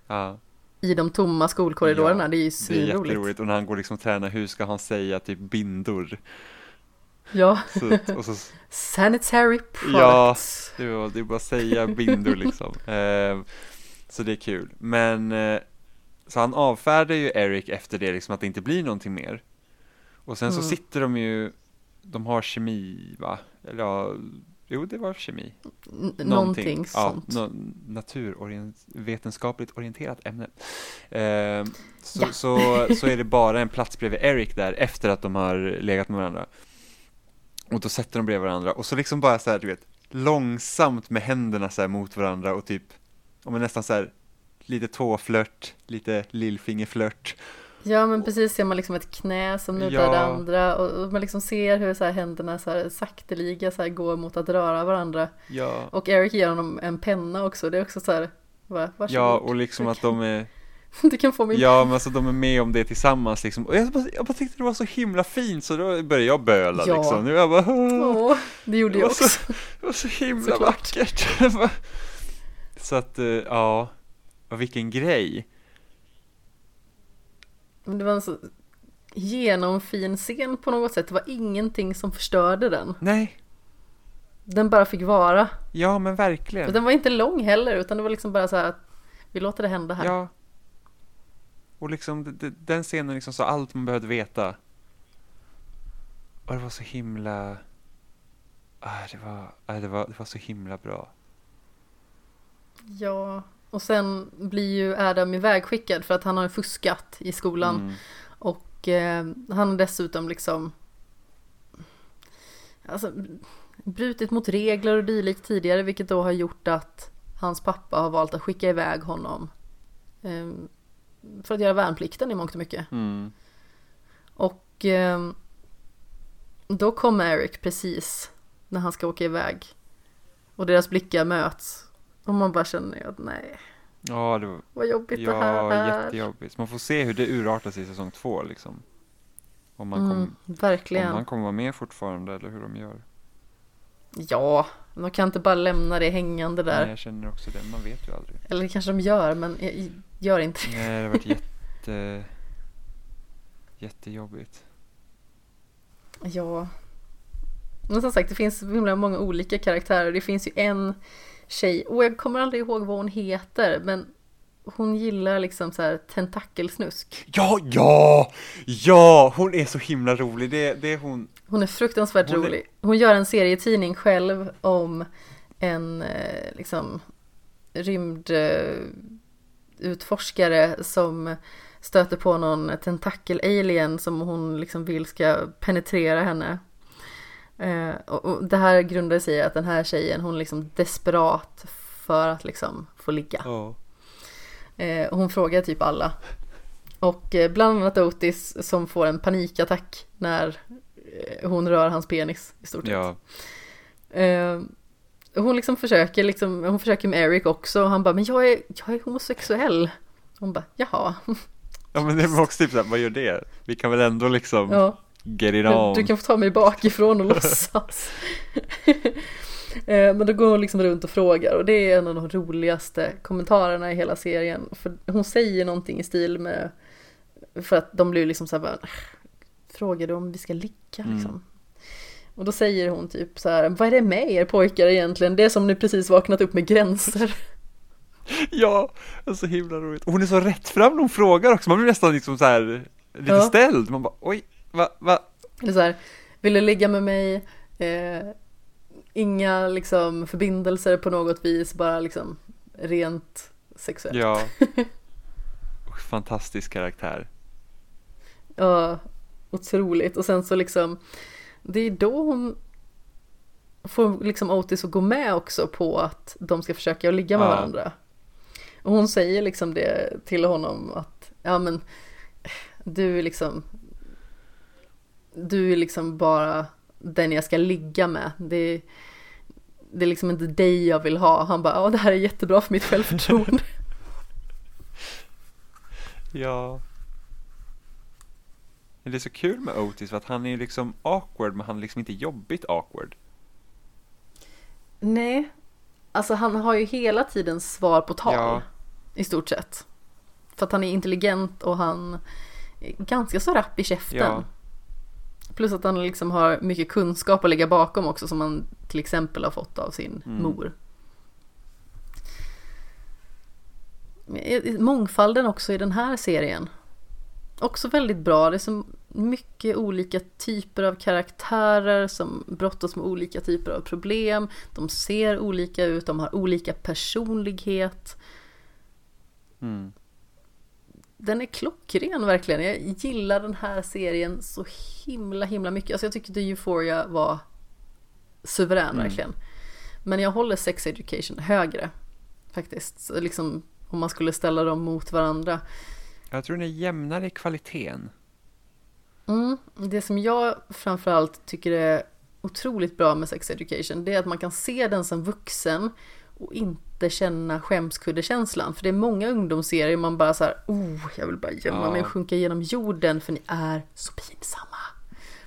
Speaker 2: ja,
Speaker 1: i de tomma skolkorridorerna,
Speaker 2: Ja,
Speaker 1: det är ju
Speaker 2: det är
Speaker 1: svinroligt.
Speaker 2: jätteroligt. Och när han går liksom och tränar, hur ska han säga typ bindor?
Speaker 1: Ja,
Speaker 2: Så, och så,
Speaker 1: sanitary
Speaker 2: Ja.
Speaker 1: products.
Speaker 2: det, var, det är bara att säga bindor liksom. Eh, så det är kul. Men, eh, så han avfärdar ju Eric efter det, liksom att det inte blir någonting mer. Och sen så
Speaker 1: Mm.
Speaker 2: sitter de ju, de har kemi va? Eller ja, jo det var kemi.
Speaker 1: N- Någonting sånt.
Speaker 2: Ja, no, naturvetenskapligt orienterat ämne. Eh, så,
Speaker 1: Ja.
Speaker 2: så, så är det bara en plats bredvid Eric där efter att de har legat med varandra. Och då sätter de bredvid varandra och så liksom bara så här, du vet, långsamt med händerna så här mot varandra och typ, om nästan så här, lite tåflört, lite lillfingerflört.
Speaker 1: Ja men precis ser man liksom ett knä som nuddar
Speaker 2: Ja.
Speaker 1: det andra och, man liksom ser hur så här händerna så här sakteliga så här går mot att röra varandra.
Speaker 2: Ja.
Speaker 1: Och Eric ger honom en penna också, det är också så här, va, varsågod.
Speaker 2: Ja, och liksom att de är,
Speaker 1: Du kan få min
Speaker 2: ja men alltså de är med om det tillsammans liksom. Och jag bara, jag bara tyckte det var så himla fint så då började jag böla
Speaker 1: Ja.
Speaker 2: liksom. Nu jag bara,
Speaker 1: det gjorde
Speaker 2: Det
Speaker 1: jag
Speaker 2: var så-
Speaker 1: också.
Speaker 2: Det var så himla
Speaker 1: Såklart.
Speaker 2: vackert. så att, eh, ja, vilken grej.
Speaker 1: Men det var en så genomfin scen på något sätt. Det var ingenting som förstörde den.
Speaker 2: Nej,
Speaker 1: Den bara fick vara.
Speaker 2: ja men
Speaker 1: Och
Speaker 2: verkligen.
Speaker 1: den var inte lång heller utan det var liksom bara så här att vi låter det hända här.
Speaker 2: Ja. Och liksom, den scenen liksom sa allt man behövde veta. Och det var så himla, ah, det var, ah, det var, det var så himla bra.
Speaker 1: Ja, och sen blir ju Adam ivägskickad för att han har fuskat i skolan.
Speaker 2: Mm.
Speaker 1: Och eh, han har dessutom liksom alltså, brutit mot regler och dylikt tidigare vilket då har gjort att hans pappa har valt att skicka iväg honom eh, för att göra värnplikten i mångt och mycket.
Speaker 2: Mm.
Speaker 1: Och eh, då kommer Eric precis när han ska åka iväg. Och deras blickar möts. Och man bara känner att nej,
Speaker 2: Ja, det var,
Speaker 1: vad jobbigt det här
Speaker 2: ja,
Speaker 1: är.
Speaker 2: jättejobbigt. Man får se hur det urartar sig i säsong två liksom. Om man, kom,
Speaker 1: Mm,
Speaker 2: om
Speaker 1: verkligen.
Speaker 2: han kommer vara med fortfarande eller hur de gör.
Speaker 1: Ja, de kan inte bara lämna det hängande där.
Speaker 2: Nej, jag känner också det, man vet ju aldrig.
Speaker 1: Eller kanske de gör, men gör inte det.
Speaker 2: Nej, det har varit jätte, jättejobbigt.
Speaker 1: Ja. Men som sagt, det finns så himla många olika karaktärer. Det finns ju en tjej, och jag kommer aldrig ihåg vad hon heter, men hon gillar liksom så här tentakelsnusk.
Speaker 2: Ja, ja, ja, hon är så himla rolig. Det, det är hon.
Speaker 1: Hon är fruktansvärt
Speaker 2: Hon är-
Speaker 1: rolig. Hon gör en serietidning själv om en eh, liksom rymdutforskare utforskare som stöter på någon tentakel-alien som hon liksom vill ska penetrera henne. Eh, och, och det här grundar sig i att den här tjejen hon är liksom desperat för att liksom få ligga.
Speaker 2: Ja.
Speaker 1: Eh, hon frågar typ alla. Och eh, bland annat Otis som får en panikattack när eh, hon rör hans penis i stort sett.
Speaker 2: Ja,
Speaker 1: Eh, hon liksom försöker, liksom, hon försöker med Eric också och han bara, men jag är, jag är homosexuell. Hon bara, jaha,
Speaker 2: ja men det var också typ såhär, vad gör det? Vi kan väl ändå liksom
Speaker 1: ja.
Speaker 2: get it on.
Speaker 1: Du kan få ta mig bakifrån och låtsas. Eh, Men då går hon liksom runt och frågar och det är en av de roligaste kommentarerna i hela serien. För hon säger någonting i stil med, för att de blir liksom så här, bara, frågar du om vi ska ligga
Speaker 2: Mm.
Speaker 1: Och då säger hon typ så här, vad är det med er pojkar egentligen? Det är som ni precis vaknat upp med gränser.
Speaker 2: Ja, det är så himla roligt. Och hon är så rätt fram när hon frågar också, man blir nästan liksom så här lite
Speaker 1: Ja.
Speaker 2: ställd. Man bara, oj, va, va?
Speaker 1: Eller så här, vill du ligga med mig? Eh, inga liksom förbindelser på något vis, bara liksom rent sexuellt.
Speaker 2: Ja. Fantastisk karaktär.
Speaker 1: Ja, otroligt. Och sen så liksom, det är då hon får liksom Otis att gå med också på att de ska försöka ligga med
Speaker 2: Ja.
Speaker 1: varandra. Och hon säger liksom det till honom att, ja men, du är liksom, du är liksom bara den jag ska ligga med. Det, det är liksom inte dig jag vill ha. Han bara, ja det här är jättebra för mitt självförtroende.
Speaker 2: Ja. Men det är så kul med Otis för att han är ju liksom awkward men han är liksom inte jobbigt awkward.
Speaker 1: Nej, alltså han har ju hela tiden svar på tal.
Speaker 2: Ja.
Speaker 1: I stort sett. För att han är intelligent och han är ganska så rapp i käften.
Speaker 2: Ja.
Speaker 1: Plus att han liksom har mycket kunskap att lägga bakom också som han till exempel har fått av sin
Speaker 2: Mm.
Speaker 1: mor. Mångfalden också i den här serien. Också väldigt bra. Det är så mycket olika typer av karaktärer som brottas med olika typer av problem. De ser olika ut, de har olika personlighet.
Speaker 2: Mm.
Speaker 1: Den är klockren verkligen. Jag gillar den här serien så himla himla mycket. Alltså jag tyckte Euphoria var suverän
Speaker 2: Mm.
Speaker 1: verkligen. Men jag håller Sex Education högre faktiskt. Så liksom om man skulle ställa dem mot varandra.
Speaker 2: Jag tror den är jämnare i kvaliteten.
Speaker 1: Mm, det som jag framförallt tycker är otroligt bra med Sex Education det är att man kan se den som vuxen och inte känna skämskuddekänslan. För det är många ungdomsserier man bara så här, oh, jag vill bara gömma
Speaker 2: Ja.
Speaker 1: mig och sjunka genom jorden för ni är så pinsamma.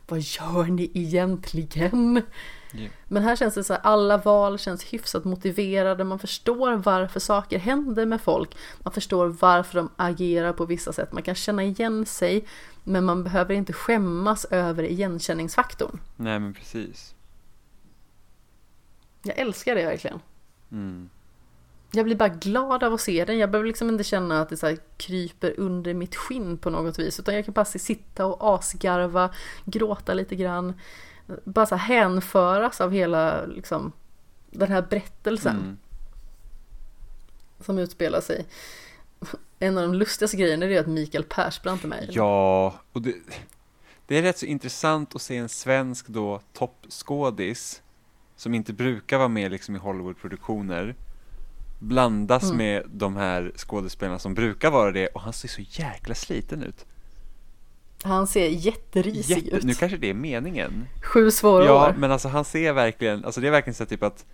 Speaker 1: Vad gör ni egentligen?
Speaker 2: Ja.
Speaker 1: Men här känns det så här, alla val känns hyfsat motiverade, man förstår varför saker händer med folk, man förstår varför de agerar på vissa sätt, man kan känna igen sig, men man behöver inte skämmas över igenkänningsfaktorn.
Speaker 2: Nej men precis.
Speaker 1: Jag älskar det verkligen.
Speaker 2: Mm.
Speaker 1: Jag blir bara glad av att se den, jag behöver liksom inte känna att det så kryper under mitt skinn på något vis, utan jag kan bara sitta och asgarva, gråta lite grann, bara så här hänföras av hela liksom, den här berättelsen.
Speaker 2: Mm.
Speaker 1: som utspelar sig. En av de lustigaste grejerna är att Mikael Persbrandt är med.
Speaker 2: Ja, och det, det är rätt så intressant att se en svensk då toppskådis som inte brukar vara med liksom i Hollywoodproduktioner blandas
Speaker 1: Mm.
Speaker 2: med de här skådespelarna som brukar vara det och han ser så jäkla sliten ut.
Speaker 1: Han ser jätterisig
Speaker 2: Jätte,
Speaker 1: ut.
Speaker 2: nu kanske det är meningen.
Speaker 1: Sju svåra
Speaker 2: Ja,
Speaker 1: år.
Speaker 2: men alltså han ser verkligen, alltså det är verkligen så typ att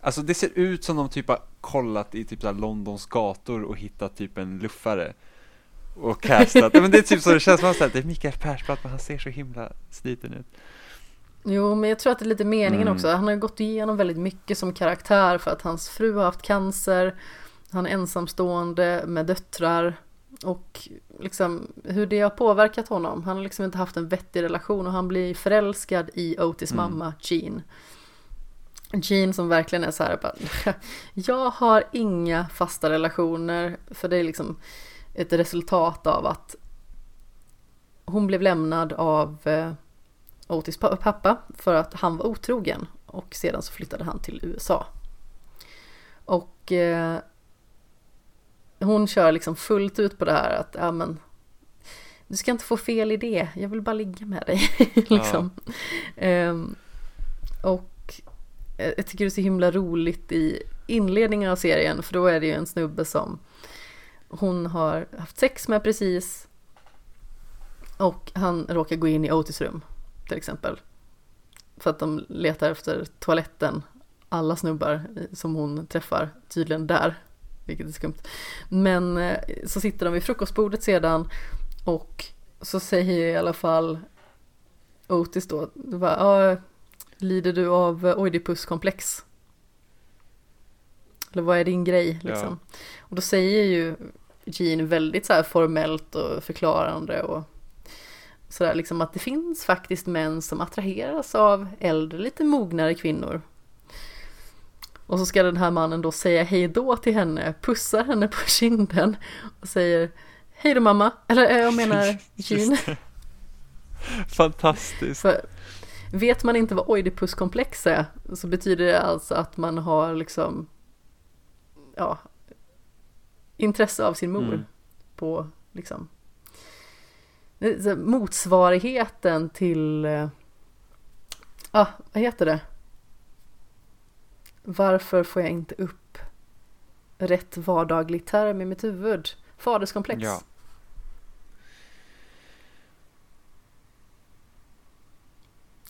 Speaker 2: Alltså det ser ut som de typ har kollat i typ så Londons gator och hittat typ en luffare Och castat, ja, men det är typ så det känns som att det är Mikael Persbrandt men han ser så himla sliten ut
Speaker 1: Jo, men jag tror att det är lite meningen
Speaker 2: Mm.
Speaker 1: också. Han har ju gått igenom väldigt mycket som karaktär för att hans fru har haft cancer. Han är ensamstående med döttrar. Och liksom hur det har påverkat honom. Han har liksom inte haft en vettig relation och han blir förälskad i Otis
Speaker 2: Mm.
Speaker 1: mamma Jean. Jean som verkligen är så här bara, jag har inga fasta relationer för det är liksom ett resultat av att hon blev lämnad av eh, Otis pa- pappa för att han var otrogen och sedan så flyttade han till USA. Och eh, hon kör liksom fullt ut på det här att ja men du ska inte få fel idé, jag vill bara ligga med dig. liksom. Ehm, och jag tycker det är så himla roligt i inledningen av serien för då är det ju en snubbe som hon har haft sex med precis Och han råkar gå in i Otis rum till exempel. För att de letar efter toaletten. Alla snubbar som hon träffar tydligen där. Vilket är skumt. Men eh, så sitter de vid frukostbordet sedan och så säger i alla fall Otis då, ja, lider du av Oidipuskomplex? Eller vad är din grej liksom?
Speaker 2: Ja.
Speaker 1: Och då säger ju Jean väldigt så formellt och förklarande och sådär liksom att det finns faktiskt män som attraheras av äldre, lite mognare kvinnor. Och så ska den här mannen då säga hej då till henne, pussar henne på kinden och säger hej då mamma, eller eh, jag menar Jean.
Speaker 2: Fantastiskt.
Speaker 1: För vet man inte vad oidipuskomplex är så betyder det alltså att man har liksom ja, intresse av sin mor
Speaker 2: Mm.
Speaker 1: på liksom så motsvarigheten till eh, ah, vad heter det? Varför får jag inte upp rätt vardaglig term i mitt huvud? Faderskomplex.
Speaker 2: Ja.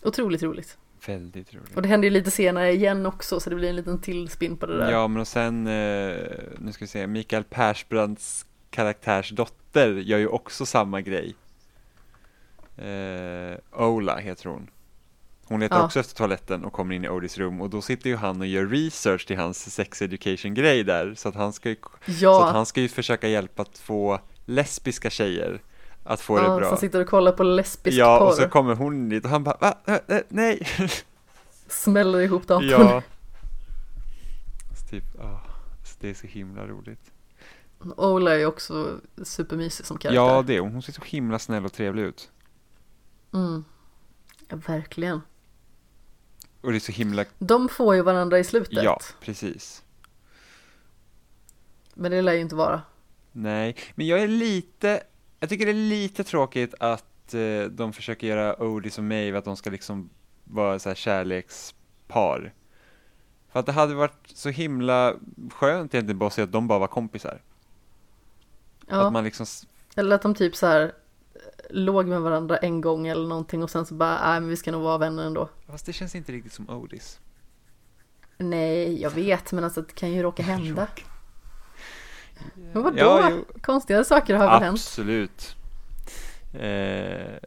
Speaker 1: Otroligt roligt.
Speaker 2: Väldigt roligt.
Speaker 1: Och det händer ju lite senare igen också så det blir en liten till spin på det där.
Speaker 2: Ja, men och sen, eh, nu ska vi se, Mikael Persbrandts karaktärs dotter gör ju också samma grej. Eh, Ola heter hon. Hon letar
Speaker 1: Ja.
Speaker 2: också efter toaletten och kommer in i Odys rum och då sitter ju han och gör research till hans sex education grej där så att han ska ju, så
Speaker 1: ja.
Speaker 2: att han ska ju försöka hjälpa att få lesbiska tjejer att få
Speaker 1: ja,
Speaker 2: det bra.
Speaker 1: Som sitter och kollar på lesbisk
Speaker 2: Ja,
Speaker 1: porr.
Speaker 2: och så kommer hon dit och han bara, va? Nej.
Speaker 1: Smäller ihop datorn.
Speaker 2: ja. Så typ, så det är så himla roligt.
Speaker 1: Ola är ju också supermysig som karaktär.
Speaker 2: Ja, det är hon. Hon ser så himla snäll och trevlig ut.
Speaker 1: Mm. ja, verkligen.
Speaker 2: Och det är så himla,
Speaker 1: De får ju varandra i slutet.
Speaker 2: ja, precis.
Speaker 1: Men det lär ju inte vara.
Speaker 2: Nej, men jag är lite, jag tycker det är lite tråkigt att eh, de försöker göra Odis och Maeve att de ska liksom vara så här kärlekspar. För att det hade varit så himla skönt egentligen bara att se att de bara var kompisar.
Speaker 1: Ja.
Speaker 2: Att man liksom,
Speaker 1: Eller att de typ så här låg med varandra en gång eller någonting och sen så bara, nej men vi ska nog vara vänner ändå.
Speaker 2: fast det känns inte riktigt som Odis.
Speaker 1: Nej, jag vet, men alltså det kan ju råka hända. Men vadå?
Speaker 2: Ja, jo.
Speaker 1: Konstiga saker har väl hänt?
Speaker 2: Absolut. Eh,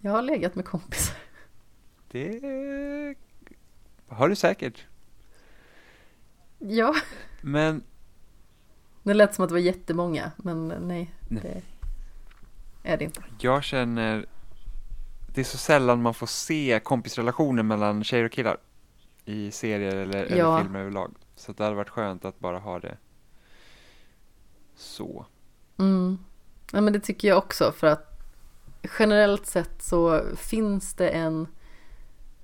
Speaker 1: Jag har legat med kompisar.
Speaker 2: det har du säkert.
Speaker 1: Ja.
Speaker 2: Men
Speaker 1: Det lät som att det var jättemånga, men nej,
Speaker 2: Nej.
Speaker 1: det är det
Speaker 2: jag känner, det är så sällan man får se kompisrelationer mellan tjejer och killar i serier eller, eller
Speaker 1: Ja.
Speaker 2: filmer överlag. Så det hade varit skönt att bara ha det så.
Speaker 1: Mm. Ja, men det tycker jag också för att generellt sett så finns det en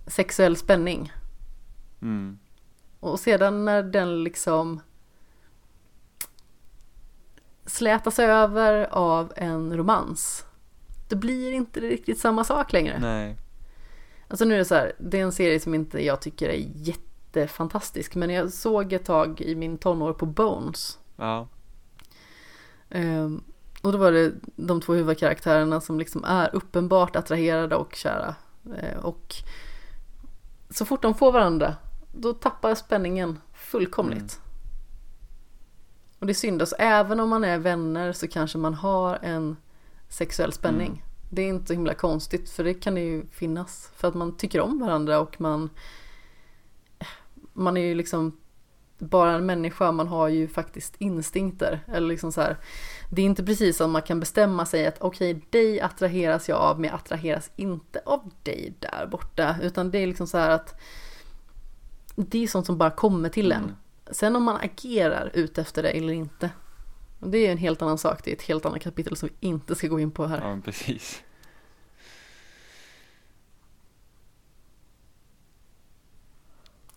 Speaker 1: sexuell spänning.
Speaker 2: Mm.
Speaker 1: Och sedan när den liksom slätas över av en romans. Det blir inte riktigt samma sak längre.
Speaker 2: Nej.
Speaker 1: Alltså nu är det så här, det är en serie som inte jag tycker är jättefantastisk. Men jag såg ett tag i min tonår på Bones.
Speaker 2: Ja.
Speaker 1: Ehm, och då var det de två huvudkaraktärerna som liksom är uppenbart attraherade och kära. Eh, och så fort de får varandra, då tappar spänningen fullkomligt. Och det är synd, alltså, även om man är vänner så kanske man har en sexuell spänning.
Speaker 2: Mm.
Speaker 1: Det är inte så himla konstigt, för det kan det ju finnas. För att man tycker om varandra och man man är ju liksom bara en människa, man har ju faktiskt instinkter. Eller liksom så här, det är inte precis som man kan bestämma sig att okej, dig attraheras jag av, men jag attraheras inte av dig där borta. Utan det är liksom så här att det är sånt som bara kommer till en.
Speaker 2: Mm.
Speaker 1: Sen om man agerar ut efter det eller inte. Det är en helt annan sak, det är ett helt annat kapitel som vi inte ska gå in på här.
Speaker 2: Ja, precis.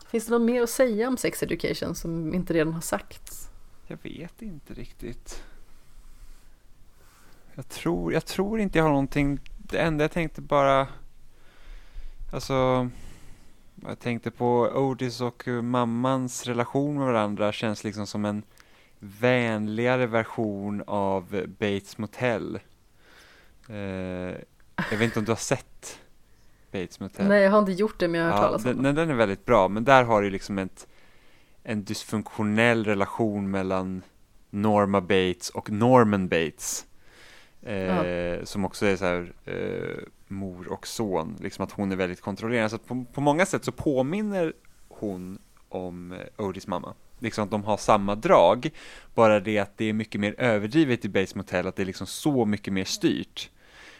Speaker 1: Finns det något mer att säga om sex education som inte redan har sagts?
Speaker 2: Jag vet inte riktigt. Jag tror, jag tror inte jag har någonting. Det enda jag tänkte bara. Alltså. Jag tänkte på Otis och eh, mammans relation med varandra känns liksom som en vänligare version av Bates Motel. Eh, jag vet inte om du har sett Bates Motel?
Speaker 1: Nej, jag har inte gjort det, men jag har hört
Speaker 2: Ja,
Speaker 1: talas om
Speaker 2: den, den, den är väldigt bra, men där har du liksom ett, en dysfunktionell relation mellan Norma Bates och Norman Bates. Eh, Som också är så här eh, mor och son, liksom att hon är väldigt kontrollerande. Så på, på många sätt så påminner hon om eh, Odys mamma. Liksom att de har samma drag, bara det att det är mycket mer överdrivet i Bates Motel, att det är liksom så mycket mer styrt.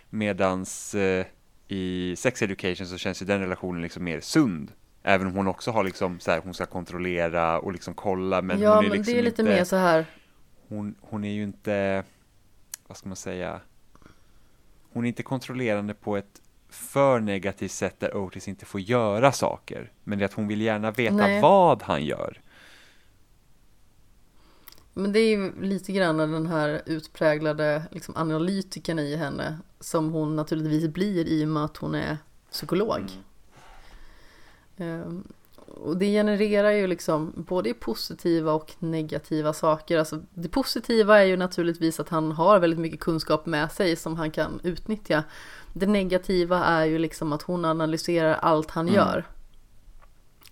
Speaker 2: Medans eh, i Sex Education så känns ju den relationen liksom mer sund. Även om hon också har liksom så här, hon ska kontrollera och liksom kolla, men
Speaker 1: ja,
Speaker 2: hon är
Speaker 1: men
Speaker 2: liksom
Speaker 1: det är lite
Speaker 2: inte,
Speaker 1: mer så här.
Speaker 2: hon, hon är ju inte, vad ska man säga, hon är inte kontrollerande på ett för negativt sätt där Otis inte får göra saker. Men det är att hon vill gärna veta
Speaker 1: Nej.
Speaker 2: vad han gör.
Speaker 1: Men det är ju lite grann den här utpräglade liksom, analytikern i henne som hon naturligtvis blir i och med att hon är psykolog. Ehm, och det genererar ju liksom både positiva och negativa saker. Alltså, det positiva är ju naturligtvis att han har väldigt mycket kunskap med sig som han kan utnyttja. Det negativa är ju liksom att hon analyserar allt han
Speaker 2: Mm.
Speaker 1: gör.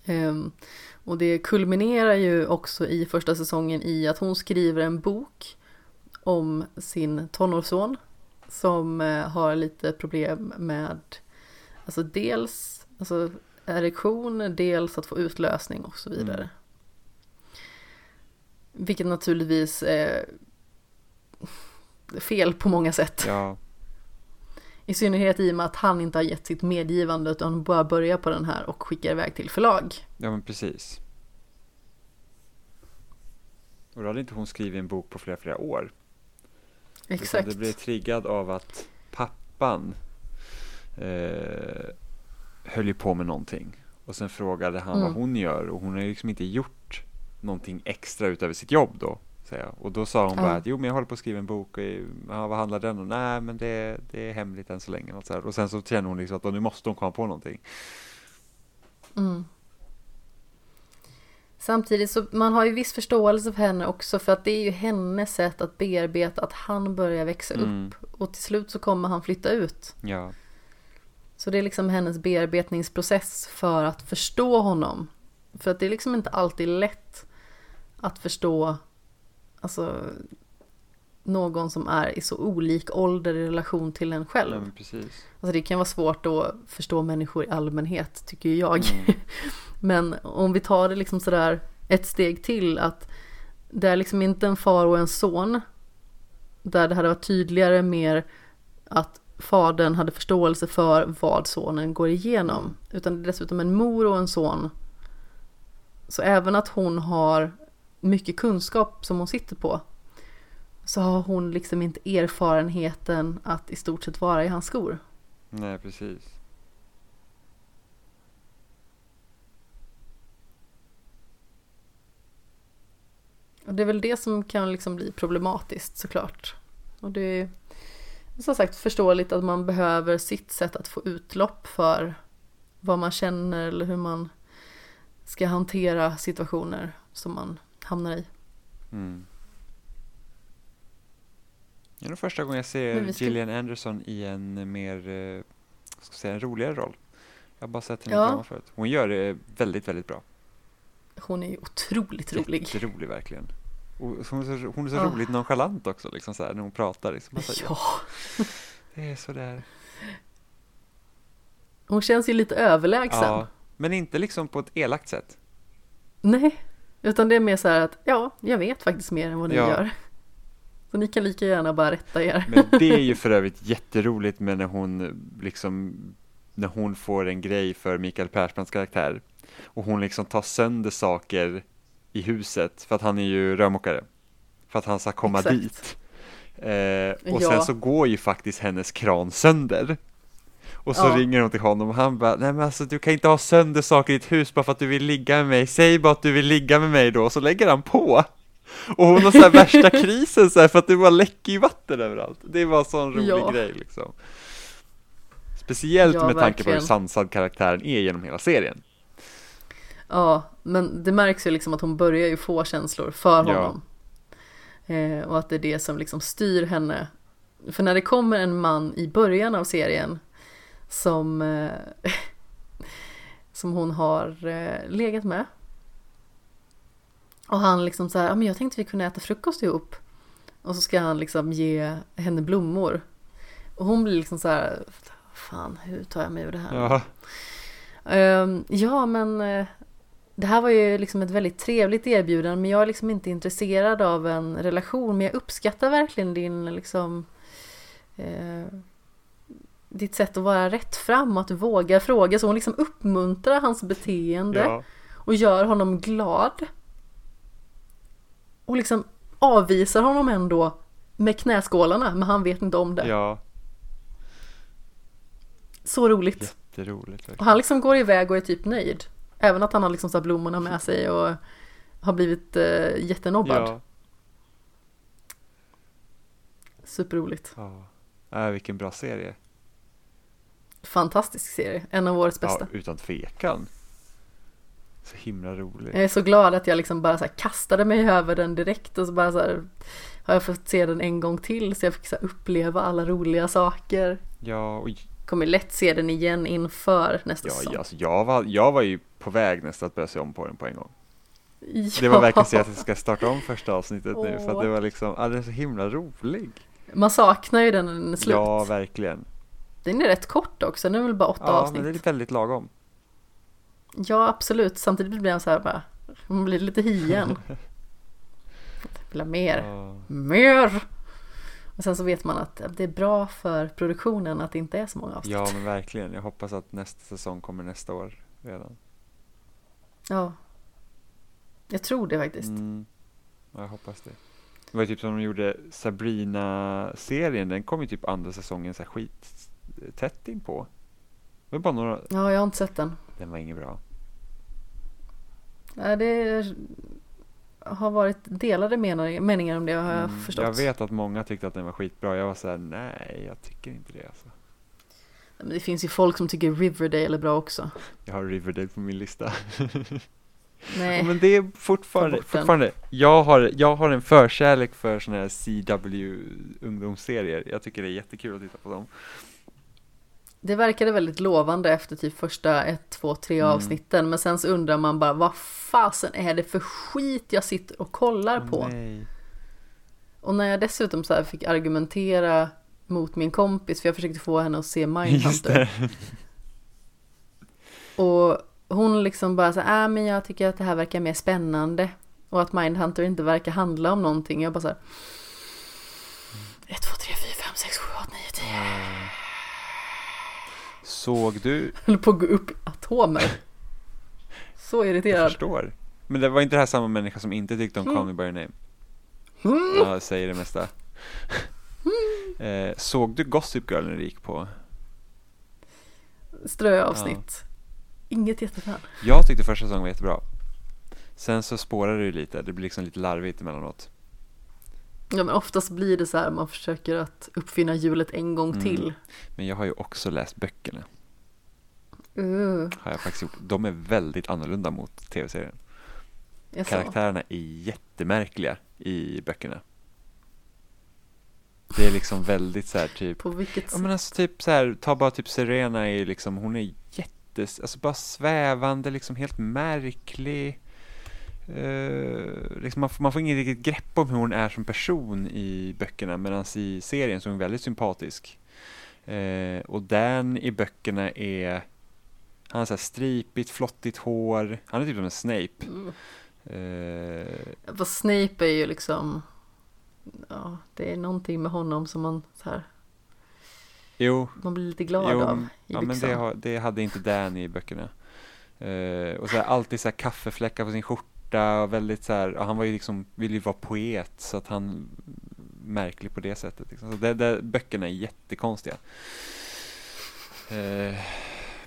Speaker 1: Ehm, och det kulminerar ju också i första säsongen i att hon skriver en bok om sin tonårsson som eh, har lite problem med alltså dels alltså erektion, dels att få utlösning och så vidare.
Speaker 2: Mm.
Speaker 1: Vilket naturligtvis är fel på många sätt.
Speaker 2: Ja,
Speaker 1: I synnerhet i och med att han inte har gett sitt medgivande utan bara börjar på den här och skickar iväg till förlag.
Speaker 2: ja men precis. Och då hade inte hon skrivit en bok på flera, flera år. Utan
Speaker 1: Exakt.
Speaker 2: Det blev triggad av att pappan eh, höll ju på med någonting. Och sen frågade han
Speaker 1: Mm.
Speaker 2: vad hon gör och hon har ju liksom inte gjort någonting extra utöver sitt jobb då. Säger. Och då sa hon
Speaker 1: Ja.
Speaker 2: bara att jo men jag håller på att skriva en bok och ja, vad handlar den om? Nej men det, det är hemligt än så länge. Och, så här. och sen så känner hon liksom att nu måste hon komma på någonting.
Speaker 1: Mm. Samtidigt så man har ju viss förståelse för henne också för att det är ju hennes sätt att bearbeta att han börjar växa
Speaker 2: Mm.
Speaker 1: upp och till slut så kommer han flytta ut.
Speaker 2: Ja,
Speaker 1: Så det är liksom hennes bearbetningsprocess för att förstå honom. För att det är liksom inte alltid lätt att förstå alltså, någon som är i så olik ålder i relation till en själv.
Speaker 2: precis.
Speaker 1: Alltså det kan vara svårt att förstå människor i allmänhet tycker jag.
Speaker 2: Mm.
Speaker 1: Men om vi tar det liksom sådär ett steg till att det är liksom inte en far och en son. Där det hade varit tydligare mer att fadern hade förståelse för vad sonen går igenom. Utan det är dessutom en mor och en son. Så även att hon har mycket kunskap som hon sitter på. Så har hon liksom inte erfarenheten att i stort sett vara i hans skor.
Speaker 2: Nej precis.
Speaker 1: Och det är väl det som kan liksom bli problematiskt såklart. Och det är som sagt förståeligt att man behöver sitt sätt att få utlopp för vad man känner eller hur man ska hantera situationer som man hamnar i.
Speaker 2: Mm. Det är nog första gången jag ser
Speaker 1: ska-
Speaker 2: Gillian Anderson i en mer, eh, ska säga, en roligare roll. Jag har bara sett henne
Speaker 1: Ja.
Speaker 2: i drama förut. Hon gör det väldigt, väldigt bra.
Speaker 1: Hon är ju otroligt rolig.
Speaker 2: Jätterolig verkligen. Hon är så, hon är så
Speaker 1: Ja.
Speaker 2: roligt nonchalant också, liksom så här, när hon pratar. Liksom. Så här,
Speaker 1: Ja,
Speaker 2: Det är sådär.
Speaker 1: hon känns ju lite överlägsen.
Speaker 2: Ja, men inte liksom på ett elakt sätt.
Speaker 1: Nej, utan det är mer så här att ja, jag vet faktiskt mer än vad ni
Speaker 2: Ja.
Speaker 1: gör. Så ni kan lika gärna bara rätta er.
Speaker 2: Men det är ju för övrigt jätteroligt med när hon liksom när hon får en grej för Mikael Persbrandts karaktär och hon liksom tar sönder saker i huset för att han är ju rörmokare för att han ska komma
Speaker 1: Exakt.
Speaker 2: dit eh, och
Speaker 1: Ja.
Speaker 2: sen så går ju faktiskt hennes kran sönder och så
Speaker 1: Ja.
Speaker 2: ringer hon till honom och han bara, nej men alltså du kan inte ha sönder saker i ditt hus bara för att du vill ligga med mig, säg bara att du vill ligga med mig då, och så lägger han på. Och hon har så här värsta krisen så här för att det bara läcker ju vatten överallt. Det var en sån rolig
Speaker 1: Ja.
Speaker 2: grej liksom. Speciellt
Speaker 1: Ja,
Speaker 2: med tanke på hur
Speaker 1: verkligen.
Speaker 2: sansad karaktären är genom hela serien.
Speaker 1: Ja, men det märks ju liksom att hon börjar ju få känslor för
Speaker 2: Ja.
Speaker 1: honom. Eh, och att det är det som liksom styr henne För när det kommer en man i början av serien som, eh, som hon har eh, legat med. Och han liksom så här, ja men jag tänkte vi kunde äta frukost ihop. Och så ska han liksom ge henne blommor. Och hon blir liksom så här, fan hur tar jag mig ur det här?
Speaker 2: Ja,
Speaker 1: Ehm, ja, men eh, det här var ju liksom ett väldigt trevligt erbjudande, men jag är liksom inte intresserad av en relation, men jag uppskattar verkligen din liksom eh, ditt sätt att vara rätt fram och att du vågar fråga. Så hon liksom uppmuntrar hans beteende
Speaker 2: ja,
Speaker 1: och gör honom glad. Och liksom avvisar honom ändå med knäskålarna, men han vet inte om det.
Speaker 2: ja,
Speaker 1: Så roligt.
Speaker 2: jätteroligt.
Speaker 1: Och
Speaker 2: verkligen.
Speaker 1: han liksom går iväg och är typ nöjd. Även att han har liksom så blommorna med sig och har blivit eh, jättenobbad.
Speaker 2: Ja,
Speaker 1: Superroligt.
Speaker 2: ja. Äh, vilken bra serie.
Speaker 1: Fantastisk serie. En av årets bästa.
Speaker 2: Ja, utan tvekan. Så himla rolig.
Speaker 1: Jag är så glad att jag liksom bara så kastade mig över den direkt och så bara så här har jag fått se den en gång till så jag fick så uppleva alla roliga saker.
Speaker 2: Ja, och
Speaker 1: Kommer lätt se den igen inför nästa
Speaker 2: ja,
Speaker 1: säsong.
Speaker 2: alltså, jag, var, jag var ju på väg nästan att börja se om på den på en gång.
Speaker 1: Ja.
Speaker 2: Det var verkligen så att jag ska starta om första avsnittet nu för att det var liksom, ja, den är så himla rolig.
Speaker 1: Man saknar ju den när den är slut.
Speaker 2: Ja, verkligen.
Speaker 1: Den är rätt kort också, den är väl bara åtta
Speaker 2: Ja,
Speaker 1: avsnitt.
Speaker 2: men det är väldigt lagom.
Speaker 1: Ja, absolut. Samtidigt blir jag så här bara, man blir lite hien. Vill ha mer.
Speaker 2: Ja.
Speaker 1: Mer! Och sen så vet man att det är bra för produktionen att det inte är så många avsnitt.
Speaker 2: ja, men verkligen. Jag hoppas att nästa säsong kommer nästa år redan.
Speaker 1: Ja. Jag tror det faktiskt.
Speaker 2: Mm. Ja, jag hoppas det. Det var typ som de gjorde Sabrina-serien, den kom ju typ andra säsongen så här skit tätt in på. Det var bara några,
Speaker 1: Ja, jag har inte sett den.
Speaker 2: den var inget bra.
Speaker 1: Nej, det har varit delade meningar om det har jag
Speaker 2: Mm,
Speaker 1: förstått.
Speaker 2: Jag vet att många tyckte att den var skitbra, jag var så här: nej jag tycker inte det alltså.
Speaker 1: Men det finns ju folk som tycker Riverdale är bra också.
Speaker 2: Jag har Riverdale på min lista.
Speaker 1: Nej,
Speaker 2: Ja, men det är fortfarande, fortfarande jag, har, jag har en förkärlek för sådana här CW ungdomsserier. Jag tycker det är jättekul att titta på dem.
Speaker 1: det verkade väldigt lovande efter typ första ett, två, tre
Speaker 2: Mm.
Speaker 1: avsnitten. Men sen så undrar man bara vad fasen är det för skit jag sitter och kollar på?
Speaker 2: Nej.
Speaker 1: Och när jag dessutom så fick argumentera mot min kompis, för jag försökte få henne att se Mindhunter. Och hon liksom bara så här, äh, men jag tycker att det här verkar mer spännande. Och att Mindhunter inte verkar handla om någonting. Jag bara så här. 1, 2, 3, 4, 5, 6, 7, 8, 9, 10.
Speaker 2: Såg du,
Speaker 1: Höll på att gå upp atomer. Så
Speaker 2: jag
Speaker 1: irriterad.
Speaker 2: förstår. Men det var inte det här samma människa som inte tyckte om Call Me By Your Name?
Speaker 1: Mm.
Speaker 2: Ja, jag säger det mesta. Eh, såg du Gossip Girl när det gick på?
Speaker 1: Ströavsnitt. Inget jättefan.
Speaker 2: Jag tyckte första säsongen var jättebra. Sen så spårar det ju lite, det blir liksom lite larvigt emellanåt.
Speaker 1: Ja men oftast blir det så här, man försöker att uppfinna hjulet en gång
Speaker 2: Mm.
Speaker 1: till.
Speaker 2: Men jag har ju också läst böckerna,
Speaker 1: Uh,
Speaker 2: har jag faktiskt gjort. De är väldigt annorlunda mot tv-serien. Karaktärerna är jättemärkliga i böckerna. Det är liksom väldigt så här typ
Speaker 1: På vilket
Speaker 2: Ja
Speaker 1: sätt?
Speaker 2: men alltså typ så här, ta bara typ Serena är liksom, hon är jättes, alltså bara svävande, liksom helt märklig. Eh, liksom man, får, man får inget riktigt grepp om hur hon är som person i böckerna medan i serien så är hon väldigt sympatisk. Eh, och Dan i böckerna är, han har så här stripigt, flottigt hår, han är typ som en Snape.
Speaker 1: Mm. Fast Snape är ju liksom, ja det är någonting med honom som man så här,
Speaker 2: jo,
Speaker 1: man blir lite glad
Speaker 2: Jo,
Speaker 1: av i
Speaker 2: Ja men
Speaker 1: byxan.
Speaker 2: det, har, det hade inte Dan i böckerna. Eh, och så här, alltid så här kaffefläckar på sin skjorta och väldigt så här, han var ju liksom, ville ju vara poet så att han märklig på det sättet. Liksom. Så det, det, böckerna är jättekonstiga. Eh,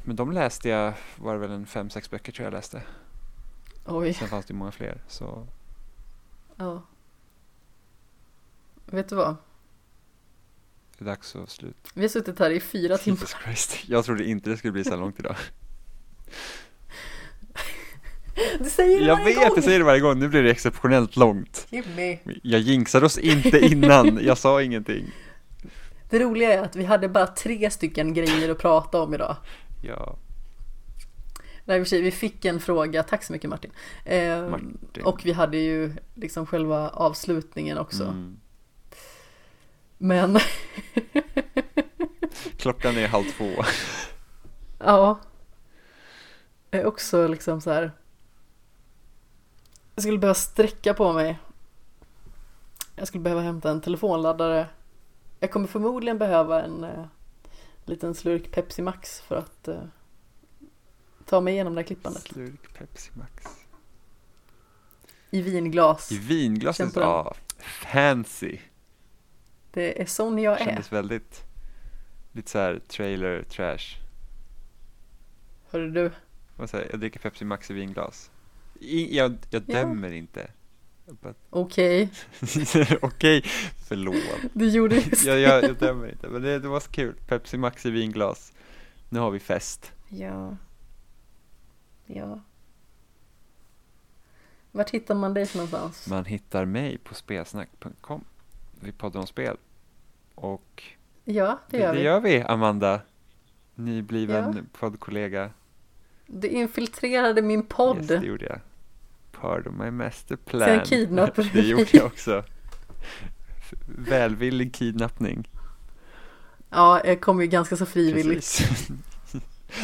Speaker 2: men de läste jag, var det väl en fem, sex böcker tror jag läste.
Speaker 1: Oj,
Speaker 2: Sen fanns det ju många fler. Så
Speaker 1: ja. Vet du vad?
Speaker 2: det är dags att sluta.
Speaker 1: Vi har suttit här i fyra timmar.
Speaker 2: Jesus Christ. Jag trodde inte det skulle bli så här långt idag.
Speaker 1: Du säger det
Speaker 2: Jag
Speaker 1: varje
Speaker 2: vet,
Speaker 1: gång!
Speaker 2: jag säger det varje gång. Nu blir det exceptionellt långt.
Speaker 1: Jimmy!
Speaker 2: Jag jinxade oss inte innan, jag sa ingenting.
Speaker 1: Det roliga är att vi hade bara tre stycken grejer att prata om idag.
Speaker 2: Ja,
Speaker 1: Nej, sig, vi fick en fråga, tack så mycket Martin. Eh,
Speaker 2: Martin.
Speaker 1: Och vi hade ju liksom själva avslutningen också.
Speaker 2: Mm.
Speaker 1: Men
Speaker 2: Klockan är halv två.
Speaker 1: ja, jag är också liksom så här. Jag skulle behöva sträcka på mig. Jag skulle behöva hämta en telefonladdare. Jag kommer förmodligen behöva en eh, liten slurk Pepsi Max för att eh, ta mig igenom det här klippandet.
Speaker 2: Slurk Pepsi Max.
Speaker 1: I vinglas.
Speaker 2: I
Speaker 1: den.
Speaker 2: ja. Fancy.
Speaker 1: Det är sån jag är.
Speaker 2: Kändes väldigt, lite så här trailer trash.
Speaker 1: Hörru du.
Speaker 2: Säger jag? Jag dricker Pepsi Max i vinglas. I, jag jag
Speaker 1: Ja.
Speaker 2: dömer inte.
Speaker 1: Okej,
Speaker 2: Okej, förlåt.
Speaker 1: du gjorde just
Speaker 2: Jag, jag, jag dömer inte, men det, det var så kul. Pepsi Max i vinglas. Nu har vi fest.
Speaker 1: Ja. Ja. Vart hittar man dig någonstans?
Speaker 2: Man hittar mig på spelsnack.com. Vi poddar om spel. Och
Speaker 1: Ja, det gör
Speaker 2: det
Speaker 1: vi.
Speaker 2: gör vi, Amanda. Nybliven
Speaker 1: Ja.
Speaker 2: poddkollega.
Speaker 1: Du infiltrerade min podd.
Speaker 2: Yes, det gjorde jag. Part of my master plan.
Speaker 1: Sen kidnappade du
Speaker 2: Det gjorde jag också. Välvillig kidnappning.
Speaker 1: Ja, jag kom ju ganska så frivilligt.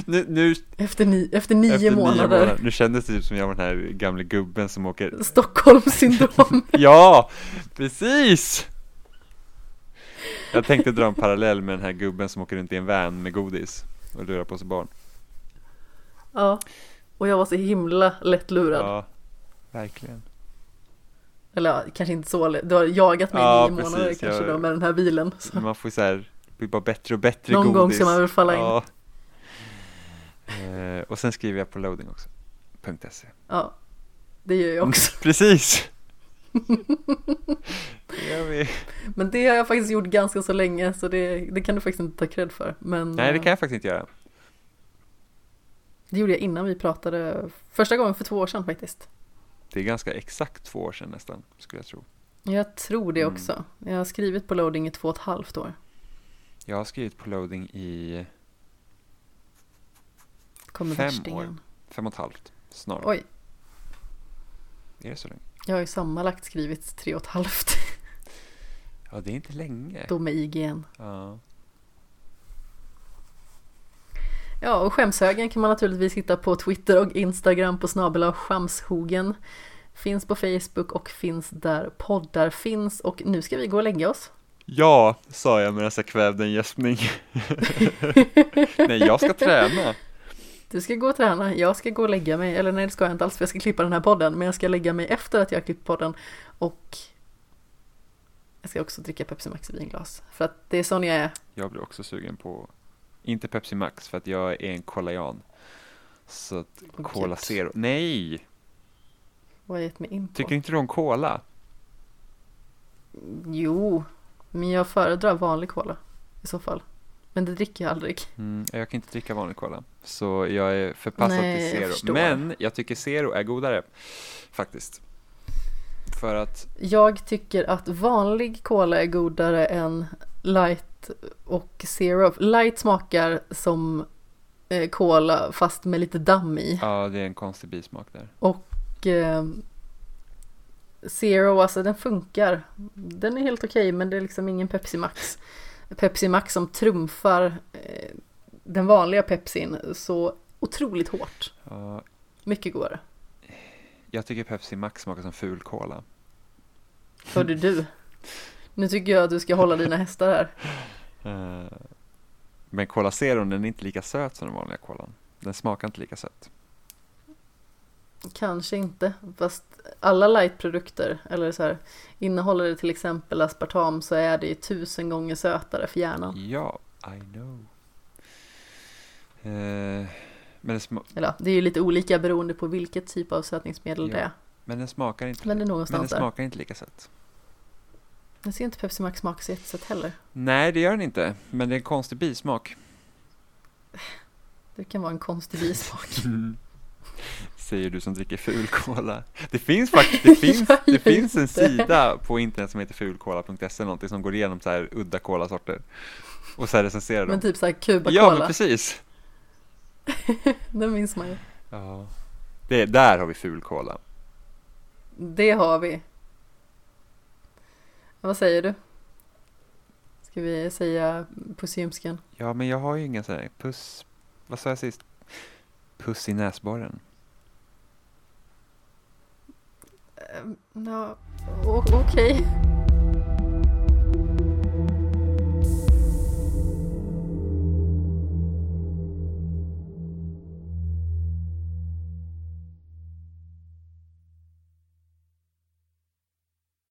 Speaker 2: Nu, nu
Speaker 1: Efter, ni, efter nio
Speaker 2: efter
Speaker 1: månader.
Speaker 2: Nu kändes det typ som jag var den här gamla gubben som åker
Speaker 1: Stockholmssyndrom.
Speaker 2: Ja, precis! Jag tänkte dra en parallell med den här gubben som åker runt i en van med godis och lurar på sig barn.
Speaker 1: ja. Och jag var så himla lättlurad.
Speaker 2: Ja, verkligen.
Speaker 1: Eller ja, kanske inte så lätt. Du har jagat mig i
Speaker 2: Ja,
Speaker 1: nio månader
Speaker 2: precis.
Speaker 1: kanske
Speaker 2: Jag-
Speaker 1: då med den här bilen. Så.
Speaker 2: Man får så här, bli bara bättre och bättre
Speaker 1: Någon
Speaker 2: godis.
Speaker 1: gång ska man väl falla in.
Speaker 2: Ja. Eh, och sen skriver jag på loading också. .se.
Speaker 1: Ja, det gör jag också.
Speaker 2: Precis! Det.
Speaker 1: Men det har jag faktiskt gjort ganska så länge så det, det kan du faktiskt inte ta cred för. Men
Speaker 2: Nej, det
Speaker 1: eh,
Speaker 2: kan jag faktiskt inte göra.
Speaker 1: det gjorde jag innan vi pratade första gången för två år sedan faktiskt.
Speaker 2: Det är ganska exakt två år sedan nästan, skulle jag tro.
Speaker 1: Jag tror det
Speaker 2: Mm.
Speaker 1: också. Jag har skrivit på loading i två och ett halvt år.
Speaker 2: Jag har skrivit på loading i
Speaker 1: Kommer
Speaker 2: Fem
Speaker 1: värstingen.
Speaker 2: fem och ett halvt, snart.
Speaker 1: Oj,
Speaker 2: Är det så länge?
Speaker 1: Jag har ju sammanlagt skrivit tre och ett halvt.
Speaker 2: Ja, det är inte länge.
Speaker 1: Då med IGN.
Speaker 2: Ja.
Speaker 1: Ja, och skämshögen kan man naturligtvis hitta på Twitter och Instagram på snabel av skamshogen. Finns på Facebook och finns där poddar finns. Och nu ska vi gå och lägga oss.
Speaker 2: ja, sa jag medan jag kvävde en gäspning. Nej, jag ska träna.
Speaker 1: Du ska gå och träna, jag ska gå och lägga mig. Eller nej, det ska jag inte alls för jag ska klippa den här podden. Men jag ska lägga mig efter att jag har klippt podden. Och jag ska också dricka Pepsi Max i vinglas. För att det är sån jag är.
Speaker 2: Jag blir också sugen på, inte Pepsi Max för att jag är en kolajan. Så att
Speaker 1: Åh,
Speaker 2: Cola
Speaker 1: gud.
Speaker 2: Zero, nej!
Speaker 1: Vad har jag gett mig in på?
Speaker 2: Tycker inte du om Cola?
Speaker 1: Jo, men jag föredrar vanlig cola i så fall. Men det dricker jag aldrig.
Speaker 2: Mm, jag kan inte dricka vanlig Cola. Så jag är förpassad
Speaker 1: Nej, jag
Speaker 2: till Zero.
Speaker 1: förstår.
Speaker 2: Men jag tycker Zero är godare. Faktiskt. För att,
Speaker 1: Jag tycker att vanlig cola är godare än light och zero. Light smakar som eh, cola fast med lite damm i.
Speaker 2: ja det är en konstig bismak där.
Speaker 1: Och eh, zero, alltså den funkar. Den är helt okej men det är liksom ingen Pepsi Max. Pepsi Max som trumfar eh, den vanliga Pepsin så otroligt hårt.
Speaker 2: Ja,
Speaker 1: Mycket godare.
Speaker 2: jag tycker Pepsi Max smakar som ful Cola.
Speaker 1: Hörde du? Nu tycker jag att du ska hålla dina hästar här.
Speaker 2: Eh, Men Cola Zero den är inte lika söt som den vanliga kolan. Den smakar inte lika sött.
Speaker 1: Kanske inte, fast alla lightprodukter, eller så här, innehåller det till exempel aspartam så är det ju tusen gånger sötare för hjärnan.
Speaker 2: Ja, I know. Eh, men, sma-
Speaker 1: Eller det är ju lite olika beroende på vilket typ av sötningsmedel det
Speaker 2: Ja.
Speaker 1: är.
Speaker 2: men den smakar inte,
Speaker 1: Men det är
Speaker 2: men den smakar inte lika sött.
Speaker 1: Jag ser inte Pepsi Max smaka så jättesött heller.
Speaker 2: Nej, det gör den inte. Men det är en konstig bismak.
Speaker 1: Det kan vara en konstig bismak.
Speaker 2: Säger du som dricker fulkola. Det finns faktiskt, det finns, det finns en sida på internet som heter fulkola.se någonting som går igenom så här udda kolasorter. Och så här recenserar
Speaker 1: Men
Speaker 2: dem.
Speaker 1: typ såhär Cuba
Speaker 2: Ja, men precis.
Speaker 1: det minns man ju.
Speaker 2: Ja. Det, där har vi fulkola.
Speaker 1: Det har vi. Vad säger du? Ska vi säga puss i ljumsken?
Speaker 2: Ja, men jag har ju ingen sån här puss, vad sa jag sist? Puss i näsborren.
Speaker 1: Ehm, Ja, okej. okej.